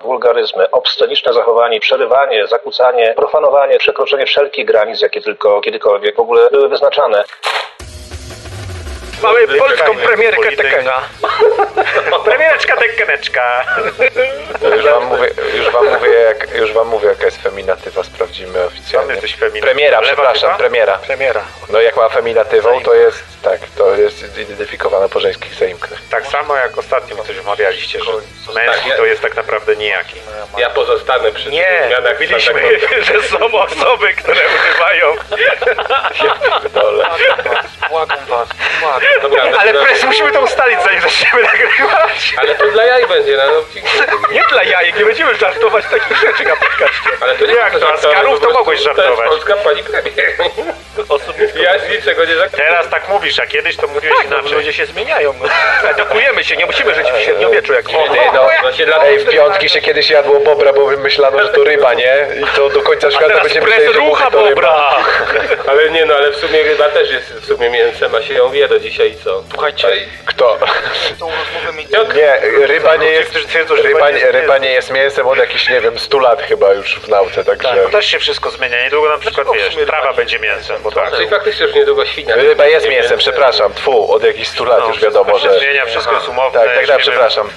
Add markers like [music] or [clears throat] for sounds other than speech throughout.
Wulgaryzmy, obsceniczne zachowanie, przerywanie, zakłócanie, profanowanie, przekroczenie wszelkich granic, jakie tylko kiedykolwiek w ogóle były wyznaczane. Mamy polską premierkę Tekena. Premiereczka Tekeneczka. Już wam mówię, już wam mówię, jak, już wam mówię jaka jest feminatywa, sprawdzimy oficjalnie. jesteś femininem. Premiera, Lewa przepraszam, typa? premiera. Premiera. No jak ma feminatywą, to jest, tak, to jest zidentyfikowane po żeńskich zaimkach. Tak samo jak ostatnio mi coś wmawialiście, że męski Tak, to ja- jest tak naprawdę nijaki. Ja pozostanę przy Nie, zmianach mówiliśmy, [laughs] że są osoby, które używają. Dole. Błagam was, błagam. Dobra, Ale zaczynamy. pres, musimy to ustalić, zanim zaczniemy nagrywać. Ale to dla jaj będzie na odcinku. Nie dla jajek, nie będziemy żartować takich rzeczy na podcaście. Ale to nie Jak to? Z karów po to mogłeś To żartować. jest polska pani premier. Ja z niczego nie żartuję. Teraz tak mówisz, a kiedyś to mówiłeś Tak, no, inaczej. ludzie się zmieniają. No. Edukujemy się, nie musimy żyć w średniowieczu jak Nie, no, no się dla Ej, w piątki się kiedyś jadło bobra, bo myślano, że to ryba, nie? I to do końca A świata teraz będziemy pres myśleli, że rucha to ryba. bobra. Ale nie no, ale w sumie ryba też jest w sumie mięsem, a się ją wie do dzisiaj i co? Słuchajcie, Kto? tą rozmowę mieć... Nie, ryba nie jest, Którzy twierdzą, że ryba, nie ryba nie jest mięsem od jakichś, nie wiem, 100 lat chyba już w nauce, także... To też się wszystko zmienia. Niedługo na przykład, Dlaczego w wiesz, sumie trawa ryba będzie mięsem, bo tak. Czyli faktycznie już niedługo świnia. Ryba jest mięsem, przepraszam, tfu, od jakichś 100 lat No, już wiadomo, wszystko się że... zmienia, wszystko jest umowne. Tak, tak, tak, żyjemy przepraszam.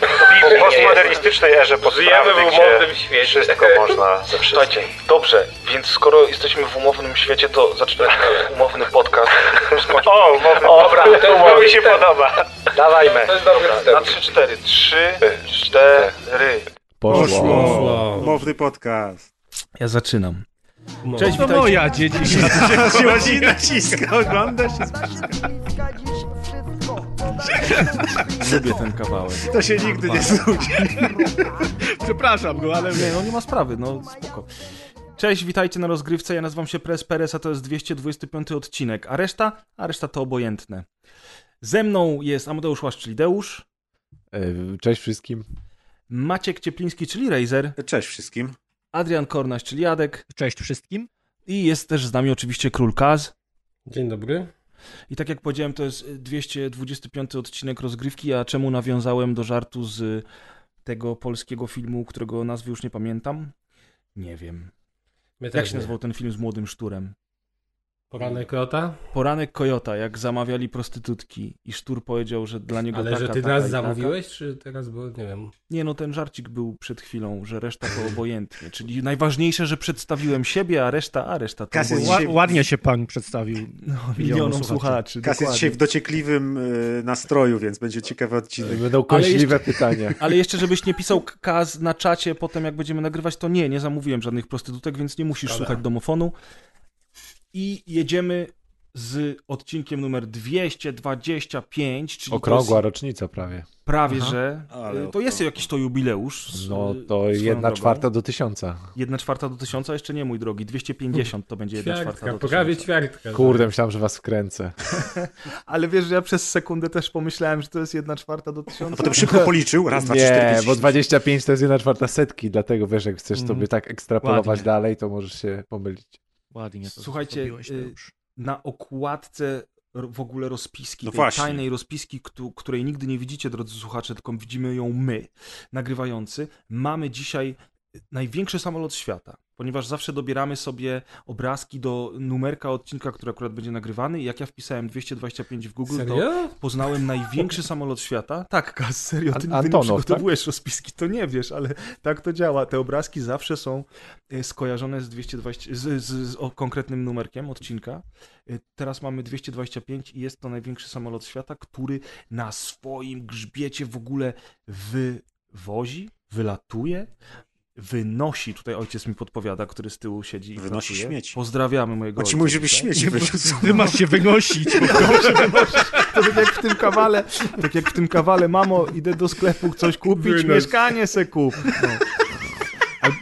W postmodernistycznej erze Żyjemy w postprawdy, umownym gdzie świecie. wszystko można ze wszystkim. Dobrze, więc skoro jesteśmy w umownym świecie, to zaczynamy umowny podcast. [laughs] O, umowny O, dobra, to mi się podoba. Dawajmy. To jest dobry Na wstęp. 3-4. 3, 4. Poszło. Mowny podcast. Ja zaczynam. Cześć, To witajcie. moja. Tu się chodzi naciska, oglądasz się. Lubię ten kawałek. To się nigdy nie znudzi. Przepraszam go, ale Nie, no nie ma sprawy, no spoko. Cześć, witajcie na rozgrywce. Ja nazywam się Pres Perez, a to jest 225 odcinek. A reszta? A reszta to obojętne. Ze mną jest Amadeusz Łaszcz, czyli Deusz, Cześć wszystkim. Maciek Ciepliński, czyli Razer, Cześć wszystkim. Adrian Kornaś, czyli Jadek Cześć wszystkim. i jest też z nami oczywiście Król Kaz. Dzień dobry. I tak jak powiedziałem, to jest 225 odcinek rozgrywki, a czemu nawiązałem do żartu z tego polskiego filmu, którego nazwy już nie pamiętam? Nie wiem. My Jak się nie. nazywał ten film z młodym szturem? Poranek Kota? Poranek Kojota, jak zamawiali prostytutki i sztur powiedział, że dla niego Ale taka, że ty taka nas taka. zamówiłeś, czy teraz, bo nie wiem. Nie no, ten żarcik był przed chwilą, że reszta to obojętnie. Czyli najważniejsze, że przedstawiłem siebie, a reszta, a reszta to dzisiaj- Ła- ładnie się pan przedstawił. No, milionom słuchaczy. słuchaczy. Kas jest dzisiaj w dociekliwym y, nastroju, więc będzie ciekawy odcinek. Będą kąśliwe pytania. [laughs] Ale jeszcze, żebyś nie pisał k- kaz na czacie potem, jak będziemy nagrywać, to nie, nie zamówiłem żadnych prostytutek, więc nie musisz Szkoda. słuchać domofonu. I jedziemy z odcinkiem numer 225, czyli Okrągła jest rocznica prawie. prawie, Aha. że Ale y, to jest jakiś to jubileusz. z- No y, to jedna drogą. czwarta do tysiąca. Jedna czwarta do tysiąca, jeszcze nie mój drogi, 250 to będzie jedna czwarta Ćwiartka, do prawie tysiąca. ćwiartka. Kurde, myślałem, że was wkręcę. [laughs] Ale wiesz, że ja przez sekundę też pomyślałem, że to jest jedna czwarta do tysiąca. A potem szybko policzył. Raz, dwa, trzy, cztery, Nie, bo sześć. 25 to jest jedna czwarta setki, dlatego wiesz, jak chcesz Mhm. sobie tak ekstrapolować Ładnie. dalej, to możesz się pomylić. Ładnie to Słuchajcie, y, na okładce w ogóle rozpiski, No tej właśnie. tajnej rozpiski, któ- której nigdy nie widzicie, drodzy słuchacze, tylko widzimy ją my, nagrywający, mamy dzisiaj największy samolot świata, ponieważ zawsze dobieramy sobie obrazki do numerka odcinka, który akurat będzie nagrywany i jak ja wpisałem 225 w Google, to Serio? poznałem największy samolot świata. Tak, Kaz, serio, ty Antonow, nie przygotowujesz rozpiski, to nie wiesz, ale tak to działa. Te obrazki zawsze są e, skojarzone z 220, z, z, z konkretnym numerkiem odcinka. E, Teraz mamy 225 i jest to największy samolot świata, który na swoim grzbiecie w ogóle wywozi, wylatuje, wynosi, tutaj ojciec mi podpowiada, który z tyłu siedzi i Wynosi pracuje. śmieci. Pozdrawiamy mojego On ci ojca mówi, żebyś śmieci wyrzucał. [laughs] Ty masz się wynosić. To tak jak w tym kawale, tak jak w tym kawale, mamo, idę do sklepu coś kupić, mieszkanie se kup. No.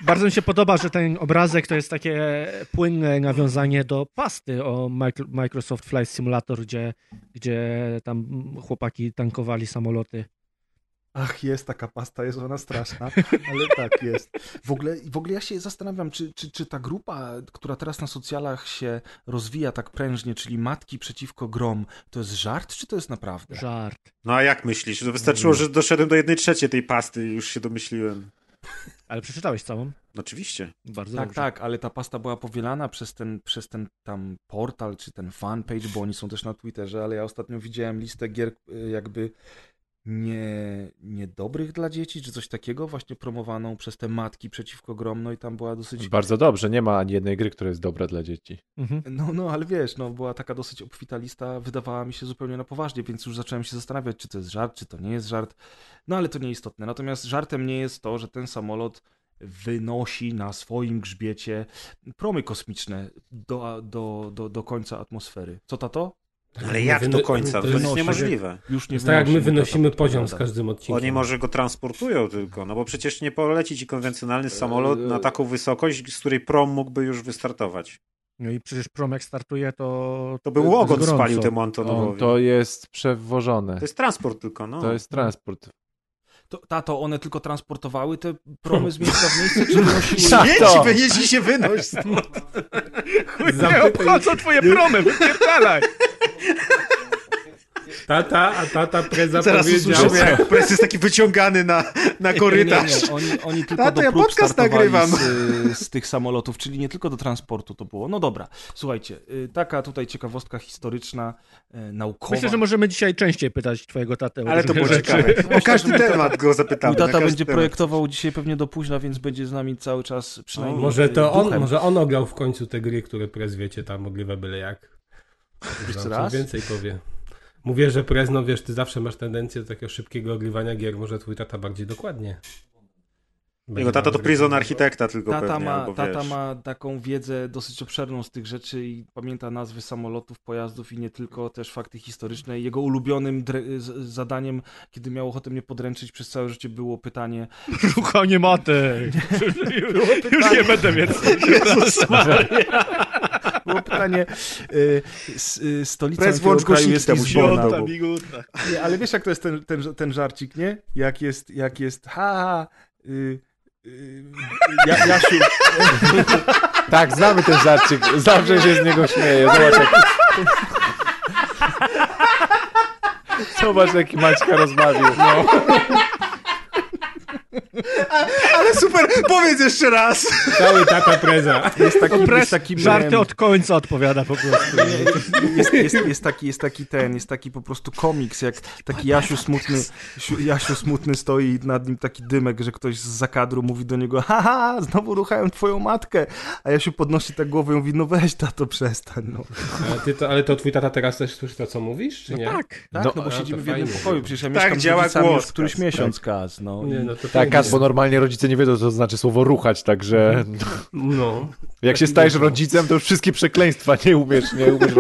Bardzo mi się podoba, że ten obrazek to jest takie płynne nawiązanie do pasty o Micro- Microsoft Flight Simulator, gdzie, gdzie tam chłopaki tankowali samoloty. Ach, jest taka pasta, jest ona straszna, ale tak jest. W ogóle, w ogóle ja się zastanawiam, czy, czy, czy ta grupa, która teraz na socjalach się rozwija tak prężnie, czyli Matki Przeciwko Grom, to jest żart, czy to jest naprawdę? Żart. No a jak myślisz? To wystarczyło, że doszedłem do jednej trzeciej tej pasty i już się domyśliłem. Ale przeczytałeś całą? No Oczywiście. Bardzo Tak, dobrze. tak, ale ta pasta była powielana przez ten, przez ten tam portal, czy ten fanpage, bo oni są też na Twitterze, ale ja ostatnio widziałem listę gier y, jakby nie, niedobrych dla dzieci, czy coś takiego, właśnie promowaną przez te matki przeciwko grom, no i tam była dosyć... Bardzo dobrze, nie ma ani jednej gry, która jest dobra dla dzieci. Mhm. No, no, ale wiesz, no, była taka dosyć obfita lista, wydawała mi się zupełnie na poważnie, więc już zacząłem się zastanawiać, czy to jest żart, czy to nie jest żart. No, ale to nieistotne. Natomiast żartem nie jest to, że ten samolot wynosi na swoim grzbiecie promy kosmiczne do, do, do, do końca atmosfery. Co tato? Ale jak do końca? To jest niemożliwe. Już nie Jest tak jak my wynosi, wynosimy tata poziom z podpowiada. każdym odcinkiem. Oni może go transportują tylko, no bo przecież nie poleci ci konwencjonalny samolot na taką wysokość, z której prom mógłby już wystartować. No i przecież prom jak startuje, to... To był ogon gorąco. spalił temu On, Antonowowi. to jest przewożone. To jest transport tylko, no. To jest transport. To, tato, one tylko transportowały te promy z miejsca w miejsce, czy wynosiły... [laughs] Tato! wynieśli się wynoś. Nie obchodzą twoje promy, wypierdalaj! Tata, a tata preza Zaraz powiedział... usłyszymy, jak pres jest taki wyciągany na, na korytarz. Nie, nie, oni, oni tylko Tato, do ja podcast nagrywam. z, z tych samolotów, czyli nie tylko do transportu to było. No dobra, słuchajcie, y, taka tutaj ciekawostka historyczna, y, naukowa. Myślę, że możemy dzisiaj częściej pytać twojego tatę. o Ale to było ciekawe. [laughs] O każdy temat go zapytamy. Mój tata będzie temat. projektował dzisiaj pewnie do późna, więc będzie z nami cały czas przynajmniej Może to y, on, duchem. może on ograł w końcu te gry, które prez wiecie, tam ogrywa byle jak. Jeszcze raz? coś więcej powie. Mówię, że prez, no wiesz, ty zawsze masz tendencję do takiego szybkiego ogrywania gier, może twój tata bardziej dokładnie. Będzie Jego tata to prison architekta tylko Tata, pewnie, ma, albo tata wiesz. ma taką wiedzę dosyć obszerną z tych rzeczy i pamięta nazwy samolotów, pojazdów i nie tylko, też fakty historyczne. Jego ulubionym zadaniem, kiedy miał ochotę mnie podręczyć przez całe życie, było pytanie, [laughs] Ruchanie matek. [laughs] Już nie będę więcej. [laughs] było pytanie y, s, y, stolicą Prez włącz kraju jest Lizbona. Nie, ale wiesz jak to jest ten, ten, ten żarcik, nie? Jak jest, jak jest, ha, ha, y, y, ja, Jasiu, [laughs] Tak, znamy ten żarcik. Zawsze się z niego śmieję. Zobacz, jak... [laughs] Zobacz, jaki Maćka rozbawił. No. Ale super, powiedz jeszcze raz. Cały tata preza. jest taki, Pres, jest taki żarty mem. od końca odpowiada po prostu. jest, jest, jest, taki, jest taki ten, jest taki po prostu komiks, jak taki Jasiu smutny, Siu- Jasiu smutny stoi i nad nim taki dymek, że ktoś z zakadru mówi do niego, haha, znowu ruchają twoją matkę, a Jasiu podnosi tak głowę i mówi, no weź tato, przestań, no. Ale, ty to, ale to twój tata teraz też słyszy to, co mówisz, czy nie? Tak. Tak, No, no, bo siedzimy w jednym fajnie. pokoju, przecież ja Tak mieszkam działa głos, już któryś Kas, miesiąc, Kaz, no. Nie, no to Tak, fajnie. Kas, bo normalnie rodzice nie wiedzą, co znaczy słowo ruchać, także No. [laughs] jak się stajesz rodzicem, to już wszystkie przekleństwa nie umiesz, nie umiesz.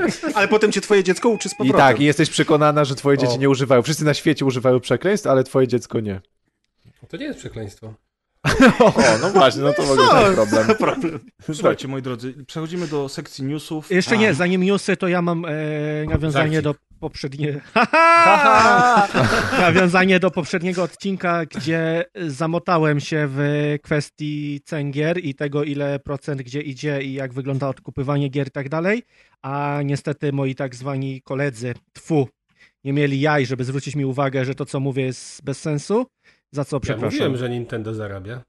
[laughs] Ale potem cię twoje dziecko uczy z I powrotem. tak, i jesteś przekonana, że twoje dzieci O. nie używają. Wszyscy na świecie używają przekleństw, ale twoje dziecko nie. To nie jest przekleństwo. [laughs] O, no właśnie, no to ogóle ten problem. problem. Słuchajcie, moi drodzy, przechodzimy do sekcji newsów. Jeszcze nie, zanim newsy, to ja mam e, nawiązanie Żarcik. do poprzedniego. [laughs] [laughs] nawiązanie do poprzedniego odcinka, gdzie zamotałem się w kwestii cen gier i tego, ile procent gdzie idzie i jak wygląda odkupywanie gier i tak dalej. A niestety moi tak zwani koledzy, tfu, nie mieli jaj, żeby zwrócić mi uwagę, że to, co mówię, jest bez sensu. Za co Ja przepraszam. mówiłem, że Nintendo zarabia.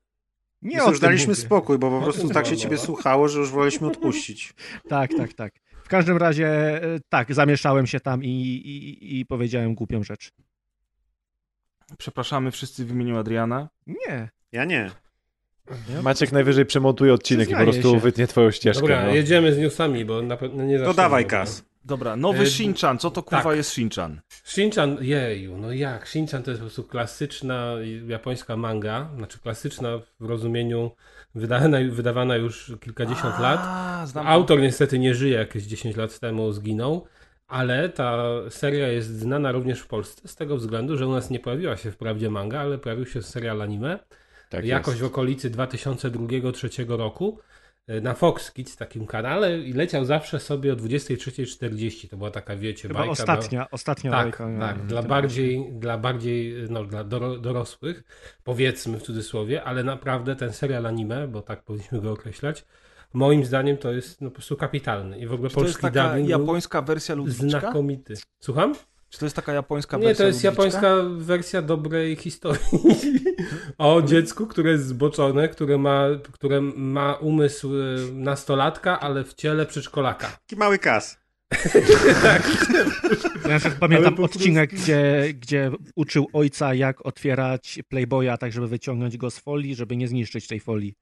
Nie już daliśmy mówię. spokój, bo po prostu tym tak się była ciebie mowa. słuchało, że już woleliśmy odpuścić. Tak, tak, tak. W każdym razie, e, tak, zamieszałem się tam i, i, i powiedziałem głupią rzecz. Przepraszamy wszyscy w imieniu Adriana. Nie. Ja nie. Maciek najwyżej przemontuje odcinek i po prostu się. wytnie twoją ścieżkę. Dobra, no. jedziemy z newsami, bo na pewno nie To zawsze dawaj, można. Kas. Dobra, nowy E, Shinchan, co to kurwa tak. jest Shinchan? Shinchan, jeju, no jak? Shinchan to jest po prostu klasyczna japońska manga, znaczy klasyczna w rozumieniu wydana, wydawana już kilkadziesiąt lat. A, to. Autor niestety nie żyje, jakieś 10 lat temu zginął, ale ta seria jest znana również w Polsce z tego względu, że u nas nie pojawiła się wprawdzie manga, ale pojawił się serial anime Tak jakoś jest. w okolicy 2002-2003 roku na Fox Kids, takim kanale i leciał zawsze sobie o 23.40. To była taka, wiecie, Chyba bajka. ostatnia, ostatnia Tak, bajka tak. na Dla bardziej, dla bardziej, no, dla doro, dorosłych, powiedzmy w cudzysłowie, ale naprawdę ten serial anime, bo tak powinniśmy go określać, moim zdaniem to jest no, po prostu kapitalny. I w ogóle Czy to jest polski taka japońska wersja Ludwiczka? znakomity. Słucham? Czy to jest taka japońska Nie, wersja to jest japońska wersja dobrej historii [laughs] o dziecku, które jest zboczone, które ma, które ma umysł y, nastolatka, ale w ciele przedszkolaka. Taki mały kas. Ja na przykład pamiętam po odcinek, gdzie, gdzie uczył ojca, jak otwierać Playboya, tak żeby wyciągnąć go z folii, żeby nie zniszczyć tej folii.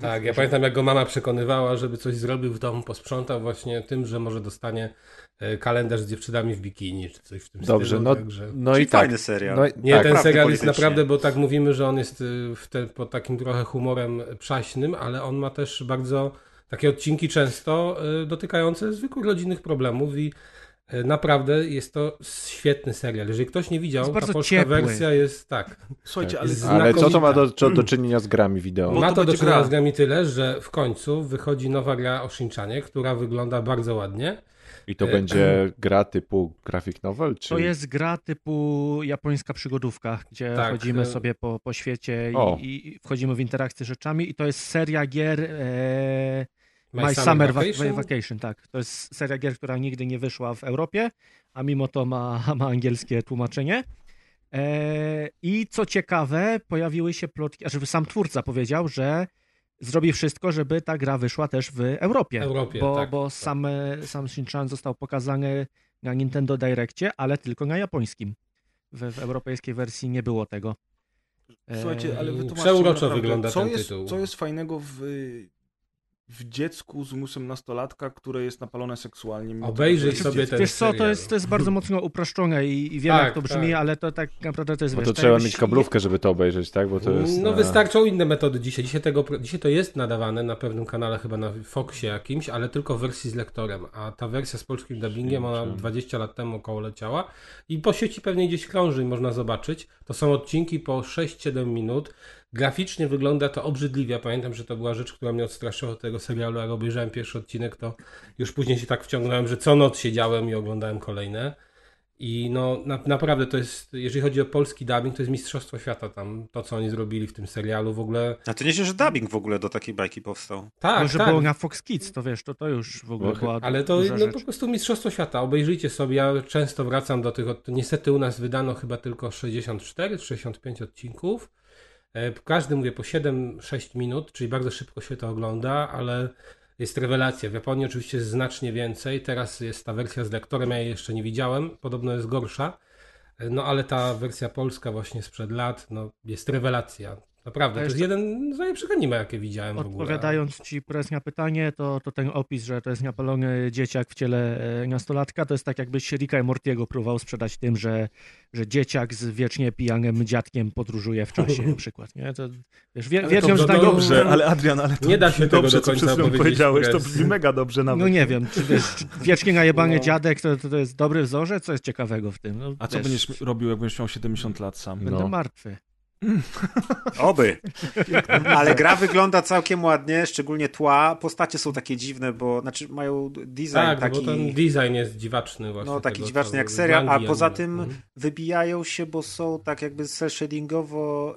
Tak, ja pamiętam jak go mama przekonywała, żeby coś zrobił w domu, posprzątał właśnie tym, że może dostanie e, kalendarz z dziewczynami w bikini, czy coś w tym Dobrze, stylu. no, także... no Czyli i tak. fajny serial. No, Nie, tak. ten serial jest naprawdę, bo tak mówimy, że on jest w te, pod takim trochę humorem przaśnym, ale on ma też bardzo takie odcinki często y, dotykające zwykłych rodzinnych problemów i naprawdę jest to świetny serial. Jeżeli ktoś nie widział, ta polska ciepły. wersja jest tak. Słuchajcie, ale Jest Ale co to ma do, znakomita. do, czynienia z grami wideo? Bo Ma to to do czynienia gra. z grami tyle, że w końcu wychodzi nowa gra o Shinchanie, która wygląda bardzo ładnie. I to e, będzie gra typu graphic novel? Czy... To jest gra typu japońska przygodówka, gdzie Tak, chodzimy e- sobie po, po świecie i, i wchodzimy w interakcję z rzeczami i to jest seria gier e, My, My, Summer, Summer, Vacation. Vacation. Tak. To jest seria gier, która nigdy nie wyszła w Europie, a mimo to ma, [laughs] ma angielskie tłumaczenie. E, I co ciekawe, pojawiły się plotki, a żeby sam twórca powiedział, że zrobi wszystko, żeby ta gra wyszła też w Europie. Europie, bo tak, bo tak. sam, sam Shinchan został pokazany na Nintendo Direccie, ale tylko na japońskim. W, w europejskiej wersji nie było tego. E, Słuchajcie, ale wytłumaczcie Przeuroczo naprawdę, wygląda co ten jest, tytuł. Co jest fajnego w, w dziecku z umysłem nastolatka, które jest napalone seksualnie? Obejrzyj tego, sobie ten Wiesz co, to jest, to jest bardzo mocno uproszczone i, i wiem Tak, jak to brzmi, tak. ale to tak naprawdę to jest Bo wiesz, to tak trzeba jakbyś- mieć kablówkę, żeby to obejrzeć, tak? Bo to jest. No na- wystarczą inne metody dzisiaj. Dzisiaj, tego, dzisiaj to jest nadawane na pewnym kanale, chyba na Foxie jakimś, ale tylko w wersji z lektorem. A ta wersja z polskim dubbingiem, ona 20 lat temu około leciała i po sieci pewnie gdzieś krąży i można zobaczyć. To są odcinki po 6-7 minut. Graficznie wygląda to obrzydliwie. Ja Pamiętam, że to była rzecz, która mnie odstraszyła od tego serialu. Jak obejrzałem pierwszy odcinek, to już później się tak wciągnąłem, że co noc siedziałem i oglądałem kolejne. I no na, naprawdę to jest, jeżeli chodzi o polski dubbing, to jest mistrzostwo świata tam, to co oni zrobili w tym serialu w ogóle. A to nie że dubbing w ogóle do takiej bajki powstał. Tak, Może tak. było na Fox Kids, to wiesz, to, to już w ogóle była Ale to duża no, rzecz. po prostu mistrzostwo świata. Obejrzyjcie sobie. Ja często wracam do tych. od- Niestety u nas wydano chyba tylko 64 czy 65 odcinków. E, Każdy mówię po 7-6 minut, czyli bardzo szybko się to ogląda, ale jest rewelacja. W Japonii oczywiście jest znacznie więcej. Teraz jest ta wersja z lektorem, ja jej jeszcze nie widziałem. Podobno jest gorsza. E, No ale ta wersja polska właśnie sprzed lat, no jest rewelacja. Naprawdę, to jest jeden z najlepszych anime, jakie widziałem w ogóle. Odpowiadając ci Prez na pytanie, to, to ten opis, że to jest napalony dzieciak w ciele e, nastolatka, to jest tak jakbyś Ricka i Mortiego próbował sprzedać tym, że, że dzieciak z wiecznie pijanym dziadkiem podróżuje w czasie na przykład, nie? To, wiesz, wie, Ale wiem, to że do- tak Dobrze, ale Adrian, ale to Nie da się tego dobrze, do co końca przed chwilą powiedzieć powiedziałeś, to brzmi mega dobrze nawet. No nie wiem, czy, wiesz, czy wiecznie najebany No. dziadek to, to, to jest dobry wzorzec? Co jest ciekawego w tym? No, A co wiesz, będziesz robił, jak będziesz miał 70 lat sam? Będę No. martwy. [laughs] Oby. Ale gra wygląda całkiem ładnie, szczególnie tła. Postacie są takie dziwne, bo znaczy mają design Tak, taki. bo ten design jest dziwaczny właśnie. No, taki tego, dziwaczny jak z serial, a Anglii poza anime. tym Mhm. wybijają się, bo są tak jakby cel shadingowo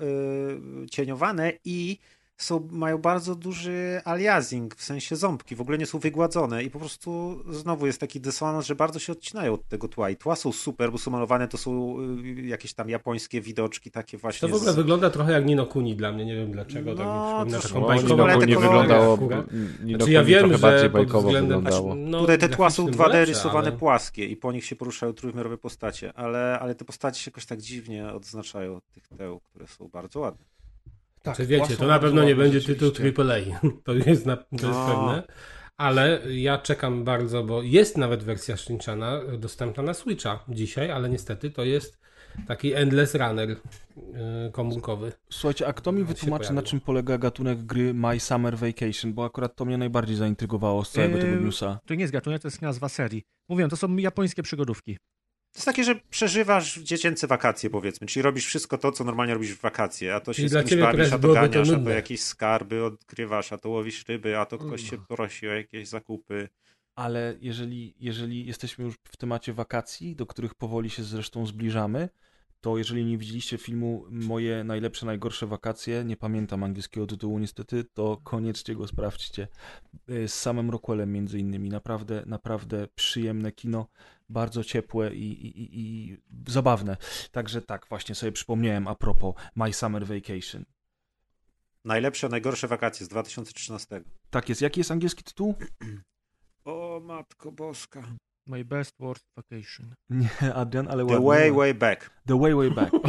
y, cieniowane i są, mają bardzo duży aliasing, w sensie ząbki, w ogóle nie są wygładzone i po prostu znowu jest taki dysonans, że bardzo się odcinają od tego tła i tła są super, bo są malowane, to są y, jakieś tam japońskie widoczki takie właśnie To w ogóle z... wygląda trochę jak Nino Kuni dla mnie, nie wiem dlaczego. tak mi No, przypomina to taką bajkową nie wyglądało. Nino Znaczy ja wiem, trochę że bardziej pod bajkowo względem... wyglądało. no, Tutaj te tła są graficznym 2D lepsze, rysowane ale- płaskie i po nich się poruszają trójwymiarowe postacie, ale, ale te postacie się jakoś tak dziwnie odznaczają od tych teł, które są bardzo ładne. Tak, Czy wiecie, to na pewno nie będzie tytuł AAA. [laughs] To jest, na, to jest No. pewne. Ale ja czekam bardzo, bo jest nawet wersja Shinchana dostępna na Switcha dzisiaj, ale niestety to jest taki Endless Runner yy, komórkowy. Słuchajcie, a kto mi wytłumaczy, na czym polega gatunek gry My Summer Vacation? Bo akurat to mnie najbardziej zaintrygowało z całego tego Yy, newsa. To nie jest gatunek, to jest nazwa serii. Mówię, to są japońskie przygodówki. To jest takie, że przeżywasz dziecięce wakacje, powiedzmy, czyli robisz wszystko to, co normalnie robisz w wakacje, a to się Czyli z kimś bawisz, a to byłoby to ganiasz, a to jakieś skarby odkrywasz, a to łowisz ryby, a to ktoś się prosi o jakieś zakupy. Ale jeżeli, jeżeli jesteśmy już w temacie wakacji, do których powoli się zresztą zbliżamy, to jeżeli nie widzieliście filmu Moje najlepsze, najgorsze wakacje, nie pamiętam angielskiego tytułu niestety, to koniecznie go sprawdźcie. Y, Z samym Rockwellem między innymi. Naprawdę, naprawdę przyjemne kino. Bardzo ciepłe i, i, i, zabawne. Także tak, właśnie sobie przypomniałem a propos My Summer Vacation. Najlepsze, najgorsze wakacje z 2013. Tak jest. Jaki jest angielski tytuł? [clears throat] O matko boska. My best worst vacation. Nie, Adrian, ale The way, way back. The way, way back. [laughs]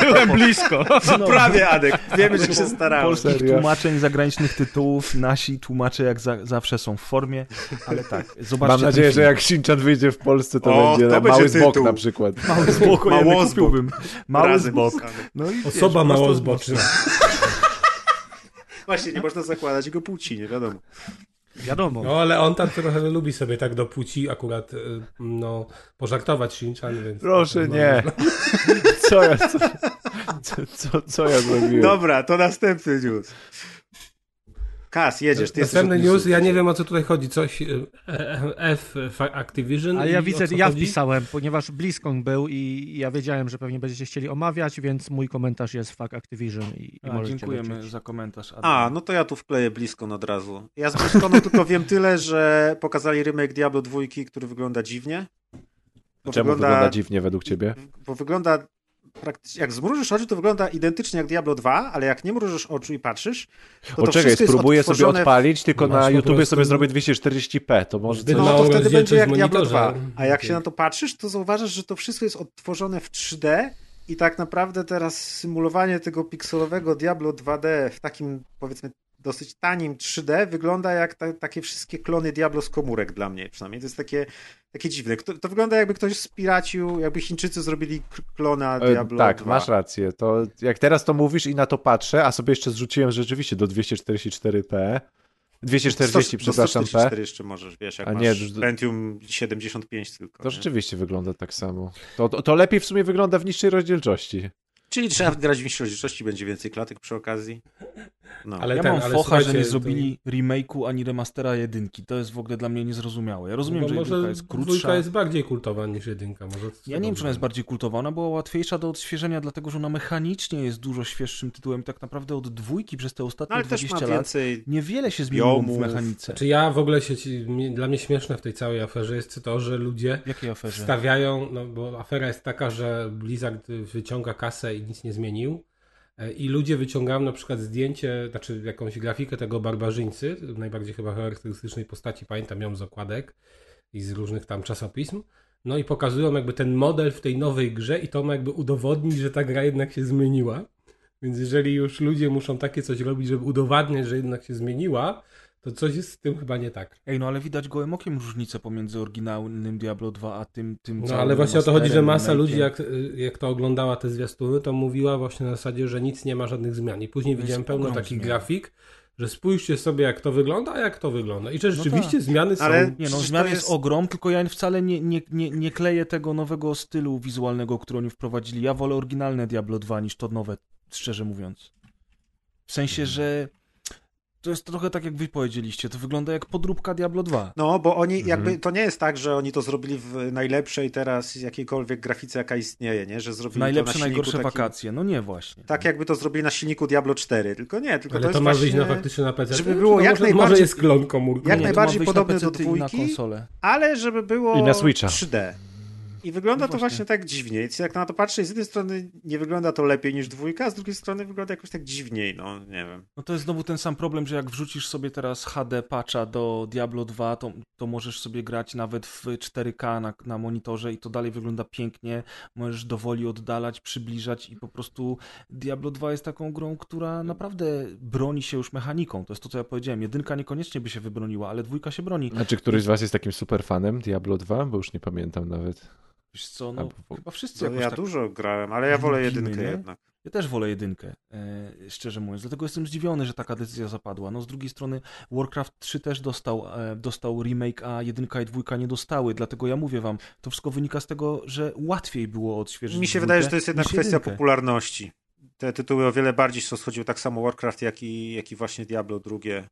Byłem blisko. [laughs] No. Prawie, Adek. Wiemy, że się starałem. Polskich Serio? tłumaczeń zagranicznych tytułów, nasi tłumacze jak za, zawsze są w formie, ale tak, zobaczcie Mam nadzieję, że jak Shinchan wyjdzie w Polsce, to O, będzie to mały będzie zbok tytuł. na przykład. Mały zbok, ja Mało nie kupiłbym. Mały Razem zbok. No i Osoba mało zboczna. Właśnie, nie można zakładać jego płci, nie wiadomo. Wiadomo. No ale on tam trochę lubi sobie tak do płci akurat y, no, pożartować Shinchan, więc... Proszę no, nie. Co ja, co, co, co, co ja zrobiłem? Dobra, to następny news. Kas, jedziesz. Ty Następny news, ja nie wiem o co tutaj chodzi, coś y, e, F Activision. Ale ja widzę, ja chodzi? wpisałem, ponieważ BlizzCon był i ja wiedziałem, że pewnie będziecie chcieli omawiać, więc mój komentarz jest fuck Activision i, i A, dziękujemy lecieć. za komentarz. Adrian. A, no to ja tu wkleję BlizzCon od razu. Ja z BlizzConu tylko wiem tyle, że pokazali remake Diablo 2, który wygląda dziwnie. Bo Czemu wygląda dziwnie według ciebie? Bo wygląda praktycznie, jak zmrużysz oczy, to wygląda identycznie jak Diablo 2, ale jak nie mrużysz oczu i patrzysz, to to Poczekaj, wszystko jest spróbuję sobie odtworzone w- odpalić, tylko Masz na po YouTubie prostu- sobie zrobię 240p, to może. No mało to wtedy będzie jak Diablo monitorze. 2. A jak się Okej. na to patrzysz, to zauważasz, że to wszystko jest odtworzone w 3D i tak naprawdę teraz symulowanie tego pikselowego Diablo 2D w takim powiedzmy dosyć tanim 3D wygląda jak ta, takie wszystkie klony Diablo z komórek dla mnie przynajmniej. To jest takie, takie dziwne. To, to wygląda jakby ktoś spiracił, jakby Chińczycy zrobili klona E, Diablo tak, 2. masz rację. To jak teraz to mówisz i na to patrzę, a sobie jeszcze zrzuciłem rzeczywiście do 244p. 240, 100 przepraszam, do 144 P. jeszcze możesz, wiesz, jak A masz nie, d- Pentium 75 tylko. To nie? rzeczywiście wygląda tak samo. To, to, to lepiej w sumie wygląda w niższej rozdzielczości. Czyli trzeba grać w rozdzielczości, będzie więcej klatek przy okazji. No. Ale ja ten, mam ale focha, że nie to- zrobili remake'u ani remastera jedynki. To jest w ogóle dla mnie niezrozumiałe. Ja rozumiem, Bo że jedynka jest krótsza. dwójka jest bardziej kultowa niż jedynka. Może Ja nie wiem, czy ona jest bardziej kultowa. Ona była łatwiejsza do odświeżenia, dlatego że ona mechanicznie jest dużo świeższym tytułem. Tak naprawdę od dwójki przez te No, ostatnie ale też 20 ma lat więcej niewiele się zmieniło w biomów. mechanice. Czy ja w ogóle się, ci- dla mnie śmieszne w tej całej aferze jest to, że ludzie W jakiej aferze? stawiają, no bo afera jest taka, że Blizzard wyciąga kasę i nic nie zmienił. E, I ludzie wyciągają na przykład zdjęcie, znaczy jakąś grafikę tego barbarzyńcy, najbardziej chyba charakterystycznej postaci, pamiętam ją z okładek i z różnych tam czasopism. No i pokazują jakby ten model w tej nowej grze i to ma jakby udowodnić, że ta gra jednak się zmieniła. Więc jeżeli już ludzie muszą takie coś robić, żeby udowadniać, że jednak się zmieniła, to coś jest z tym chyba nie tak. Ej, no ale widać gołym okiem różnicę pomiędzy oryginalnym Diablo 2 a tym, tym No ale właśnie o to chodzi, że masa ludzi, jak, jak to oglądała te zwiastuny, to mówiła właśnie na zasadzie, że nic nie ma żadnych zmian. I później To jest widziałem pełno takich zmian. grafik, że spójrzcie sobie jak to wygląda, a jak to wygląda. I że rzeczywiście tak. zmiany są... Ale- Nie no, zmian jest... jest- ogrom, tylko ja wcale nie, nie, nie, nie kleję tego nowego stylu wizualnego, który oni wprowadzili. Ja wolę oryginalne Diablo 2 niż to nowe, szczerze mówiąc. W sensie, Mhm. że to jest trochę tak, jak wy powiedzieliście, to wygląda jak podróbka Diablo 2. No, bo oni Mhm. jakby, to nie jest tak, że oni to zrobili w najlepszej teraz jakiejkolwiek grafice, jaka istnieje, nie? Że zrobili Najlepsze, to na najgorsze takim, wakacje. No nie właśnie. Tak jakby to zrobili na silniku Diablo 4, tylko nie, tylko Ale to to, jest ma wyjść na faktycznie na PC. żeby było Czy jak może, najbardziej- Może jest klon komórki. jak nie, najbardziej wyjść podobny na do dwójki. ale żeby było I na Switcha. 3D. I wygląda No to właśnie. tak dziwnie. Jak na to patrzę, z jednej strony nie wygląda to lepiej niż dwójka, a z drugiej strony wygląda jakoś tak dziwniej, no nie wiem. No to jest znowu ten sam problem, że jak wrzucisz sobie teraz HD patcha do Diablo 2, to, to możesz sobie grać nawet w 4K na, na monitorze i to dalej wygląda pięknie. Możesz dowoli oddalać, przybliżać i po prostu Diablo 2 jest taką grą, która naprawdę broni się już mechaniką. To jest to, co ja powiedziałem. Jedynka niekoniecznie by się wybroniła, ale dwójka się broni. Znaczy, któryś z was jest takim super fanem Diablo 2? Bo już nie pamiętam nawet. Wiesz co, no A, chyba wszyscy No, jakoś ja tak... dużo grałem, ale ja wolę lubimy, jedynkę nie? jednak. Ja też wolę jedynkę, e, szczerze mówiąc. Dlatego jestem zdziwiony, że taka decyzja zapadła. No z drugiej strony Warcraft 3 też dostał, e, dostał remake, a jedynka i dwójka nie dostały. Dlatego ja mówię wam, to wszystko wynika z tego, że łatwiej było odświeżyć Mi się wydaje, że to jest jednak kwestia jedynkę. popularności. Te tytuły o wiele bardziej się schodziły, tak samo Warcraft, jak i, jak i właśnie Diablo drugie.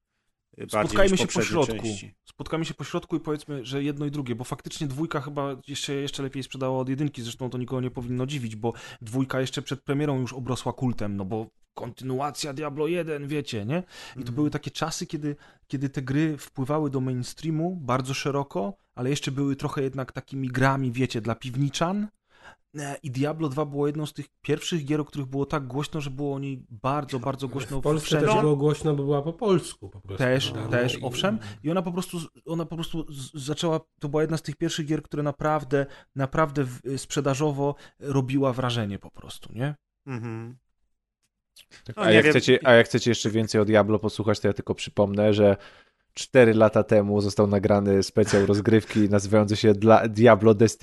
Spotkajmy się po środku. Części. Spotkajmy się po środku i powiedzmy, że jedno i drugie, bo faktycznie dwójka chyba jeszcze, jeszcze lepiej sprzedała od jedynki, zresztą to nikogo nie powinno dziwić, bo dwójka jeszcze przed premierą już obrosła kultem, no bo kontynuacja Diablo 1, wiecie, nie? I to Mhm. były takie czasy, kiedy, kiedy te gry wpływały do mainstreamu bardzo szeroko, ale jeszcze były trochę jednak takimi grami, wiecie, dla piwniczan. E, I Diablo 2 było jedną z tych pierwszych gier, o których było tak głośno, że było o niej bardzo, bardzo głośno W Polsce wszędzie. też było głośno, bo była po polsku po prostu. Też, podana też, i- owszem. I ona po prostu, ona po prostu zaczęła, to była jedna z tych pierwszych gier, które naprawdę, naprawdę sprzedażowo robiła wrażenie po prostu, nie? Mhm. No, A jak, chcecie, a jak chcecie jeszcze więcej o Diablo posłuchać, to ja tylko przypomnę, że 4 lata temu został nagrany specjał rozgrywki nazywający się dla Diablo Death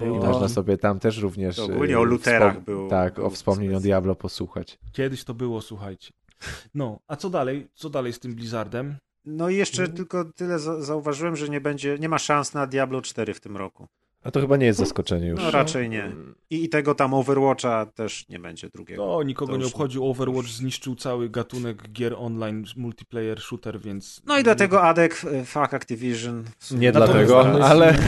I można sobie tam też również. To ogólnie e, o luterach wspom- był- Tak, był o wspomnieniu. Diablo posłuchać. Kiedyś to było, słuchajcie. No, a co dalej? Co dalej z tym Blizzardem? No i jeszcze tylko tyle za- zauważyłem, że nie będzie, nie ma szans na Diablo 4 w tym roku. A to chyba nie jest zaskoczenie już. No raczej nie. I, i tego tam Overwatcha też nie będzie drugiego. To nikogo To nie obchodził. Overwatch zniszczył cały gatunek gier online, multiplayer, shooter, więc... No i dlatego Adek, e, fuck Activision. Nie Natomiast dlatego, ale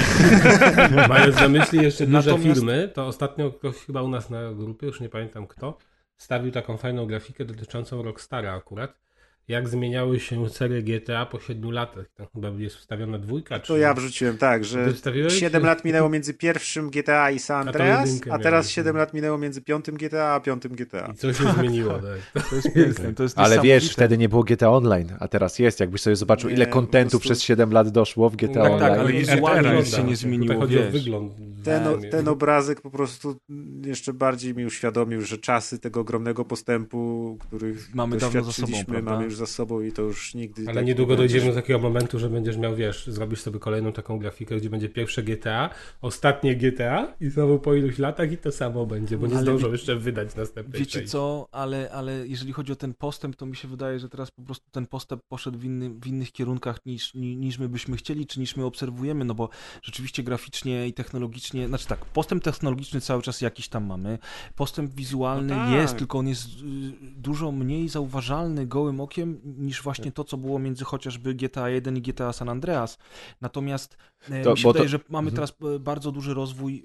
Mając na myśli jeszcze duże Natomiast- firmy, to ostatnio ktoś chyba u nas na grupie, już nie pamiętam kto, stawił taką fajną grafikę dotyczącą Rockstara akurat. Jak zmieniały się serie GTA po 7 latach. Tam chyba jest ustawiona dwójka. To ja wrzuciłem tak, że Ty wstawiłeś? 7 lat minęło między pierwszym GTA i San A Andreas, jedynkę a teraz miałeś, 7 no. lat minęło między piątym GTA a piątym GTA. I co się zmieniło, tak. To jest piękne, to jest Ale wiesz, wtedy nie było GTA Online, a teraz jest. Jakbyś sobie zobaczył, Nie, ile kontentu prostu- przez 7 lat doszło w GTA Tak, Online. tak, ale wizualnie się nie zmieniło, Tutaj chodzi o wiesz. wygląd. Ten, o- ten obrazek po prostu jeszcze bardziej mi uświadomił, że czasy tego ogromnego postępu, których Mamy dawno za sobą, prawda? mamy już za sobą i to już nigdy Ale tak niedługo nie dojdziemy do takiego momentu, że będziesz miał, wiesz, zrobisz sobie kolejną taką grafikę, gdzie będzie pierwsze GTA, ostatnie GTA i znowu po iluś latach i to samo będzie, bo nie Ale zdążą jeszcze wydać następnej Wiecie części. co, ale, ale jeżeli chodzi o ten postęp, to mi się wydaje, że teraz po prostu ten postęp poszedł w, inny, w innych kierunkach niż, ni- niż my byśmy chcieli, czy niż my obserwujemy, no bo rzeczywiście graficznie i technologicznie, znaczy tak, postęp technologiczny cały czas jakiś tam mamy, postęp wizualny No tak. jest, tylko on jest y, dużo mniej zauważalny gołym okiem niż właśnie to, co było między chociażby GTA 1 i GTA San Andreas. Natomiast e, To- mi się bo to- wydaje, że mamy Mhm. teraz e, bardzo duży rozwój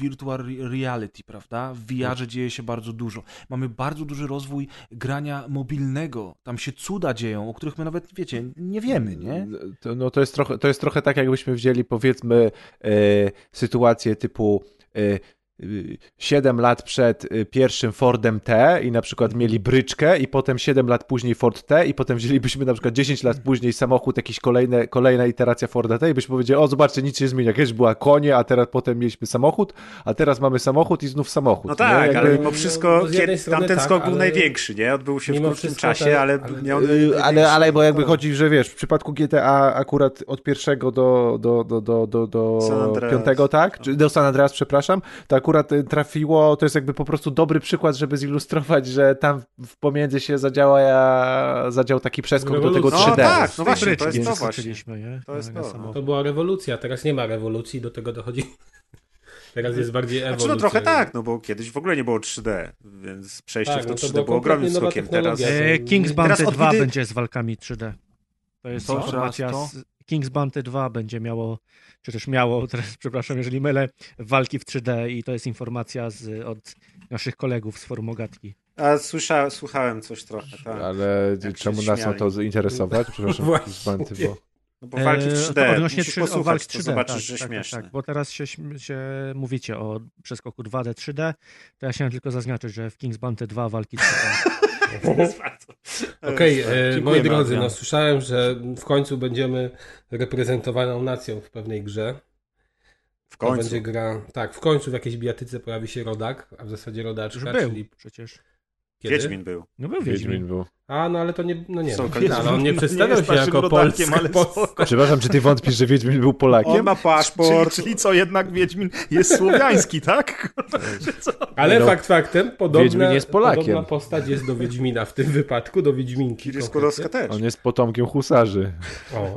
virtual re- reality, prawda? W VR-ze dzieje się bardzo dużo. Mamy bardzo duży rozwój grania mobilnego. Tam się cuda dzieją, o których my nawet, wiecie, nie wiemy, nie? To, no to, jest trochę, to jest trochę tak, jakbyśmy wzięli powiedzmy e, sytuację typu e, 7 lat przed e, pierwszym Fordem T i na przykład mieli bryczkę i potem 7 lat później Ford T i potem wzięlibyśmy na przykład 10 lat później samochód, jakiś kolejne, kolejna iteracja Forda T i byśmy powiedzieli, o zobaczcie, nic się nie zmienia, kiedyś była konie, a teraz potem mieliśmy samochód, a teraz mamy samochód i znów samochód. No tak, Jakby- ale mimo wszystko no, kiedy, tamten tak, skok był ale- największy, nie? Odbył się w krótkim czasie, ale, ale- miał największy- Ale, ale bo jakby chodzi, że wiesz, w przypadku GTA akurat od pierwszego do, do, do, do, do, do piątego, tak? Do San Andreas, przepraszam, to akurat y, trafiło, to jest jakby po prostu dobry przykład, żeby zilustrować, że tam w pomiędzy się zadziała, zadział taki przeskok do tego No 3D. No tak, no właśnie, to jest to właśnie. To jest Na to, samochód. To była rewolucja, teraz nie ma rewolucji, do tego dochodzi. [laughs] Teraz jest bardziej ewolucja. Znaczy no trochę tak, no bo kiedyś w ogóle nie było 3D, więc przejście Tak, w no to to 3D była było ogromnym skokiem. Teraz. E, King's Bounty 2 odwidy- będzie z walkami 3D. To jest To? informacja. Z... King's Bounty 2 będzie miało, czy też miało, [laughs] teraz przepraszam, jeżeli mylę, walki w 3D i to jest informacja z, od naszych kolegów z forum Ogatki. A słysza, słuchałem coś trochę, tak. Ale Jak czemu nas ma to zainteresować? Przepraszam, [laughs] Właśnie. zbanty, bo... No bo walki w E, 3D, odnośnie musisz trzy- posłuchać, o walki to 3D, zobaczysz, tak, że tak, śmieszne. Tak, tak, bo teraz się, się mówicie o przeskoku 2D 3D, to ja chciałem tylko zaznaczyć, że w King's Bounty 2 walki 3D. [laughs] Okej, e, Dziękujemy, moi drodzy, no słyszałem, że w końcu będziemy reprezentowaną nacją w pewnej grze. W To końcu. będzie gra. Tak, w końcu w jakiejś bijatyce pojawi się rodak, a w zasadzie Już rodaczka, był czyli przecież. Kiedy? Wiedźmin był. No był Wiedźmin Wiedźmin. był. A, no ale to nie, no nie, Są no, ale on nie przedstawiał nie jest się jako polska ale postać. Przepraszam, czy ty wątpisz, że Wiedźmin był Polakiem? On ma paszport. Czyli, czyli co, jednak Wiedźmin jest słowiański, tak? Ale No, fakt faktem, podobna, Wiedźmin jest Polakiem. podobna postać jest do Wiedźmina w tym wypadku, do Wiedźminki. Konkretnie. Skłodowska też. On jest potomkiem husarzy. O. [laughs]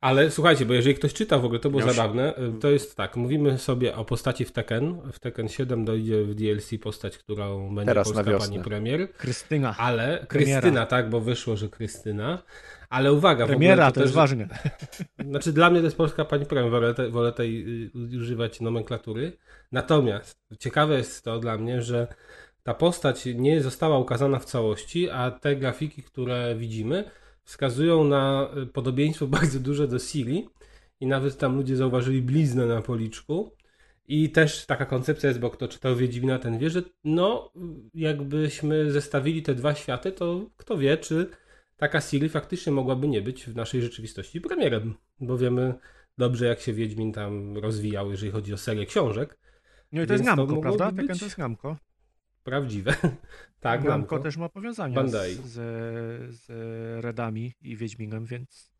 Ale słuchajcie, bo jeżeli ktoś czyta w ogóle, to było Miał się- zabawne, to jest tak, mówimy sobie o postaci w Tekken. W Tekken 7 dojdzie w DLC postać, którą będzie Teraz polska pani premier. Krystyna. Ale, Premiera. Krystyna, tak, bo wyszło, że Krystyna. Ale uwaga, w Premiera, ogóle to jest też- ważne. [laughs] Znaczy dla mnie to jest polska pani premier, wolę, te, wolę tej y, używać nomenklatury. Natomiast ciekawe jest to dla mnie, że ta postać nie została ukazana w całości, a te grafiki, które widzimy, wskazują na y, podobieństwo [laughs] bardzo duże do Siri i nawet tam ludzie zauważyli bliznę na policzku. I też taka koncepcja jest, bo kto czytał Wiedźmina, ten wie, że no, jakbyśmy zestawili te dwa światy, to kto wie, czy taka Siri faktycznie mogłaby nie być w naszej rzeczywistości premierem, bo wiemy dobrze, jak się Wiedźmin tam rozwijał, jeżeli chodzi o serię książek. No i to jest Więc Namco, mogłoby prawda? to jest. Prawdziwe. [laughs] tak, Namco też ma powiązania Bandai. z, z Redami i Wiedźminem, więc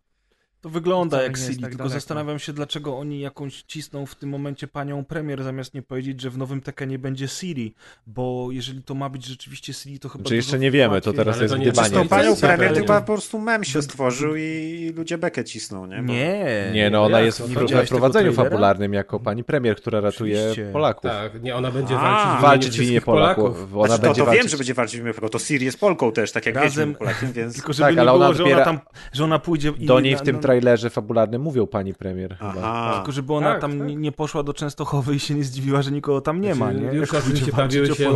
To wygląda jak Siri, tak tylko daleko. zastanawiam się, dlaczego oni jakąś cisną w tym momencie panią premier, zamiast nie powiedzieć, że w nowym Tekkenie będzie Siri, bo jeżeli to ma być rzeczywiście Siri, to chyba Czy jeszcze dużo nie wiemy, to teraz jest to nie gdybanie. Z tą panią premier chyba po prostu mem się stworzył i ludzie bekę cisną, nie? Bo- Nie, Nie, no ona Jak jest to? w prowadzeniu fabularnym jako pani premier, która ratuje Oczywiście. Polaków. Tak, nie, ona będzie A, walczyć w Walczyć w imieniu imię wszystkich Polaków. Ona Znaczy, to, będzie to walczyć. wiem, że będzie walczyć w imię Polaków. To Siri jest Polką też, tak jak Razem- Wiedźmin Polakiem, więc... [laughs] Tylko żeby Tak, nie ale było, ona że ona tam, że ona pójdzie i Do niej w tym na- trailerze fabularnym mówią pani premier. chyba. Aha. Tylko żeby ona Tak, tam tak. nie- poszła do Częstochowy i się nie zdziwiła, że nikogo tam nie ma, Znaczy, nie? Już pojawiły walczyć o się,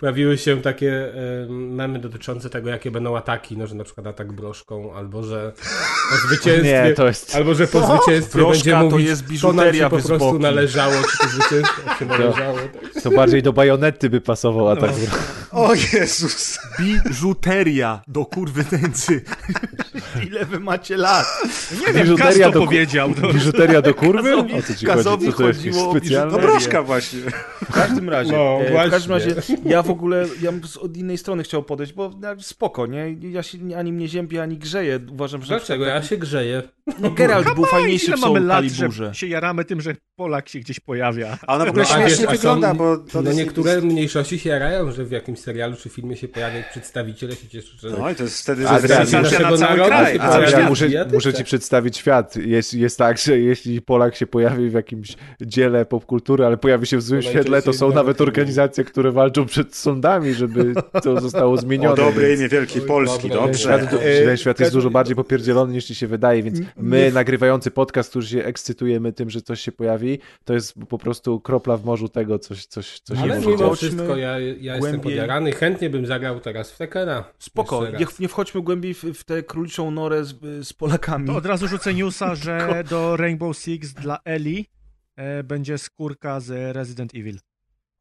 pojawiły [laughs] się takie e, memy dotyczące tego, jakie będą ataki, no, że na przykład atak broszką, albo że po [laughs] zwycięstwie, Nie, to jest... albo że po zwycięstwie Broszka będzie to mówić, jest to nam biżuteria się po prostu boki. należało, czy to zwycięstwo [laughs] się należało. Tak. To bardziej do bajonety by pasował atak. O Jezus! Biżuteria do kurwy nędzy. Ile wy macie lat? Nie wiem, Biżuteria Kas to do- powiedział. To... Biżuteria do kurwy? Kazowi- O co ci Kazowi chodzi? Co to jest specjalne? No broszka właśnie. W każdym razie, No, e, w właśnie. każdym razie ja w ogóle ja bym z- od innej strony chciał podejść, bo no, spoko, nie? Ja się ani mnie ziębię, ani grzeję. Uważam, że... Dlaczego? Ja się grzeję. No, Geralt był fajniejszy Ile w mamy Soul lat, że się jaramy tym, że Polak się gdzieś pojawia. A ona w ogóle No, śmiesznie wiesz, wygląda, bo... To No jest- niektóre mniejszości się jarają, że w jakimś serialu czy filmie się pojawia przedstawiciel, ja się cieszę, że... No i to jest wtedy sensacja na cały narodu kraj. Ja muszę tak. Ci przedstawić świat. Jest, jest tak, że jeśli Polak się pojawi w jakimś dziele popkultury, ale pojawi się w złym świetle, to są nawet organizacje, które walczą przed sądami, żeby to zostało zmienione. O dobre imię Wielkiej Polski, dobrze. Świat, E, ten świat jest dużo bardziej popierdzielony niż ci się wydaje, więc my nagrywający podcast, którzy się ekscytujemy tym, że coś się pojawi, to jest po prostu kropla w morzu tego, coś, coś, coś Ale mimo wszystko ja, ja jestem głębiej. podjarany. Chętnie bym zagrał teraz w Tekena. Spoko, nie, nie wchodźmy głębiej w, w tę króliczą norę z, z Polakami. Od razu rzucę newsa, że do Rainbow Six dla Eli e, będzie skórka z Resident Evil.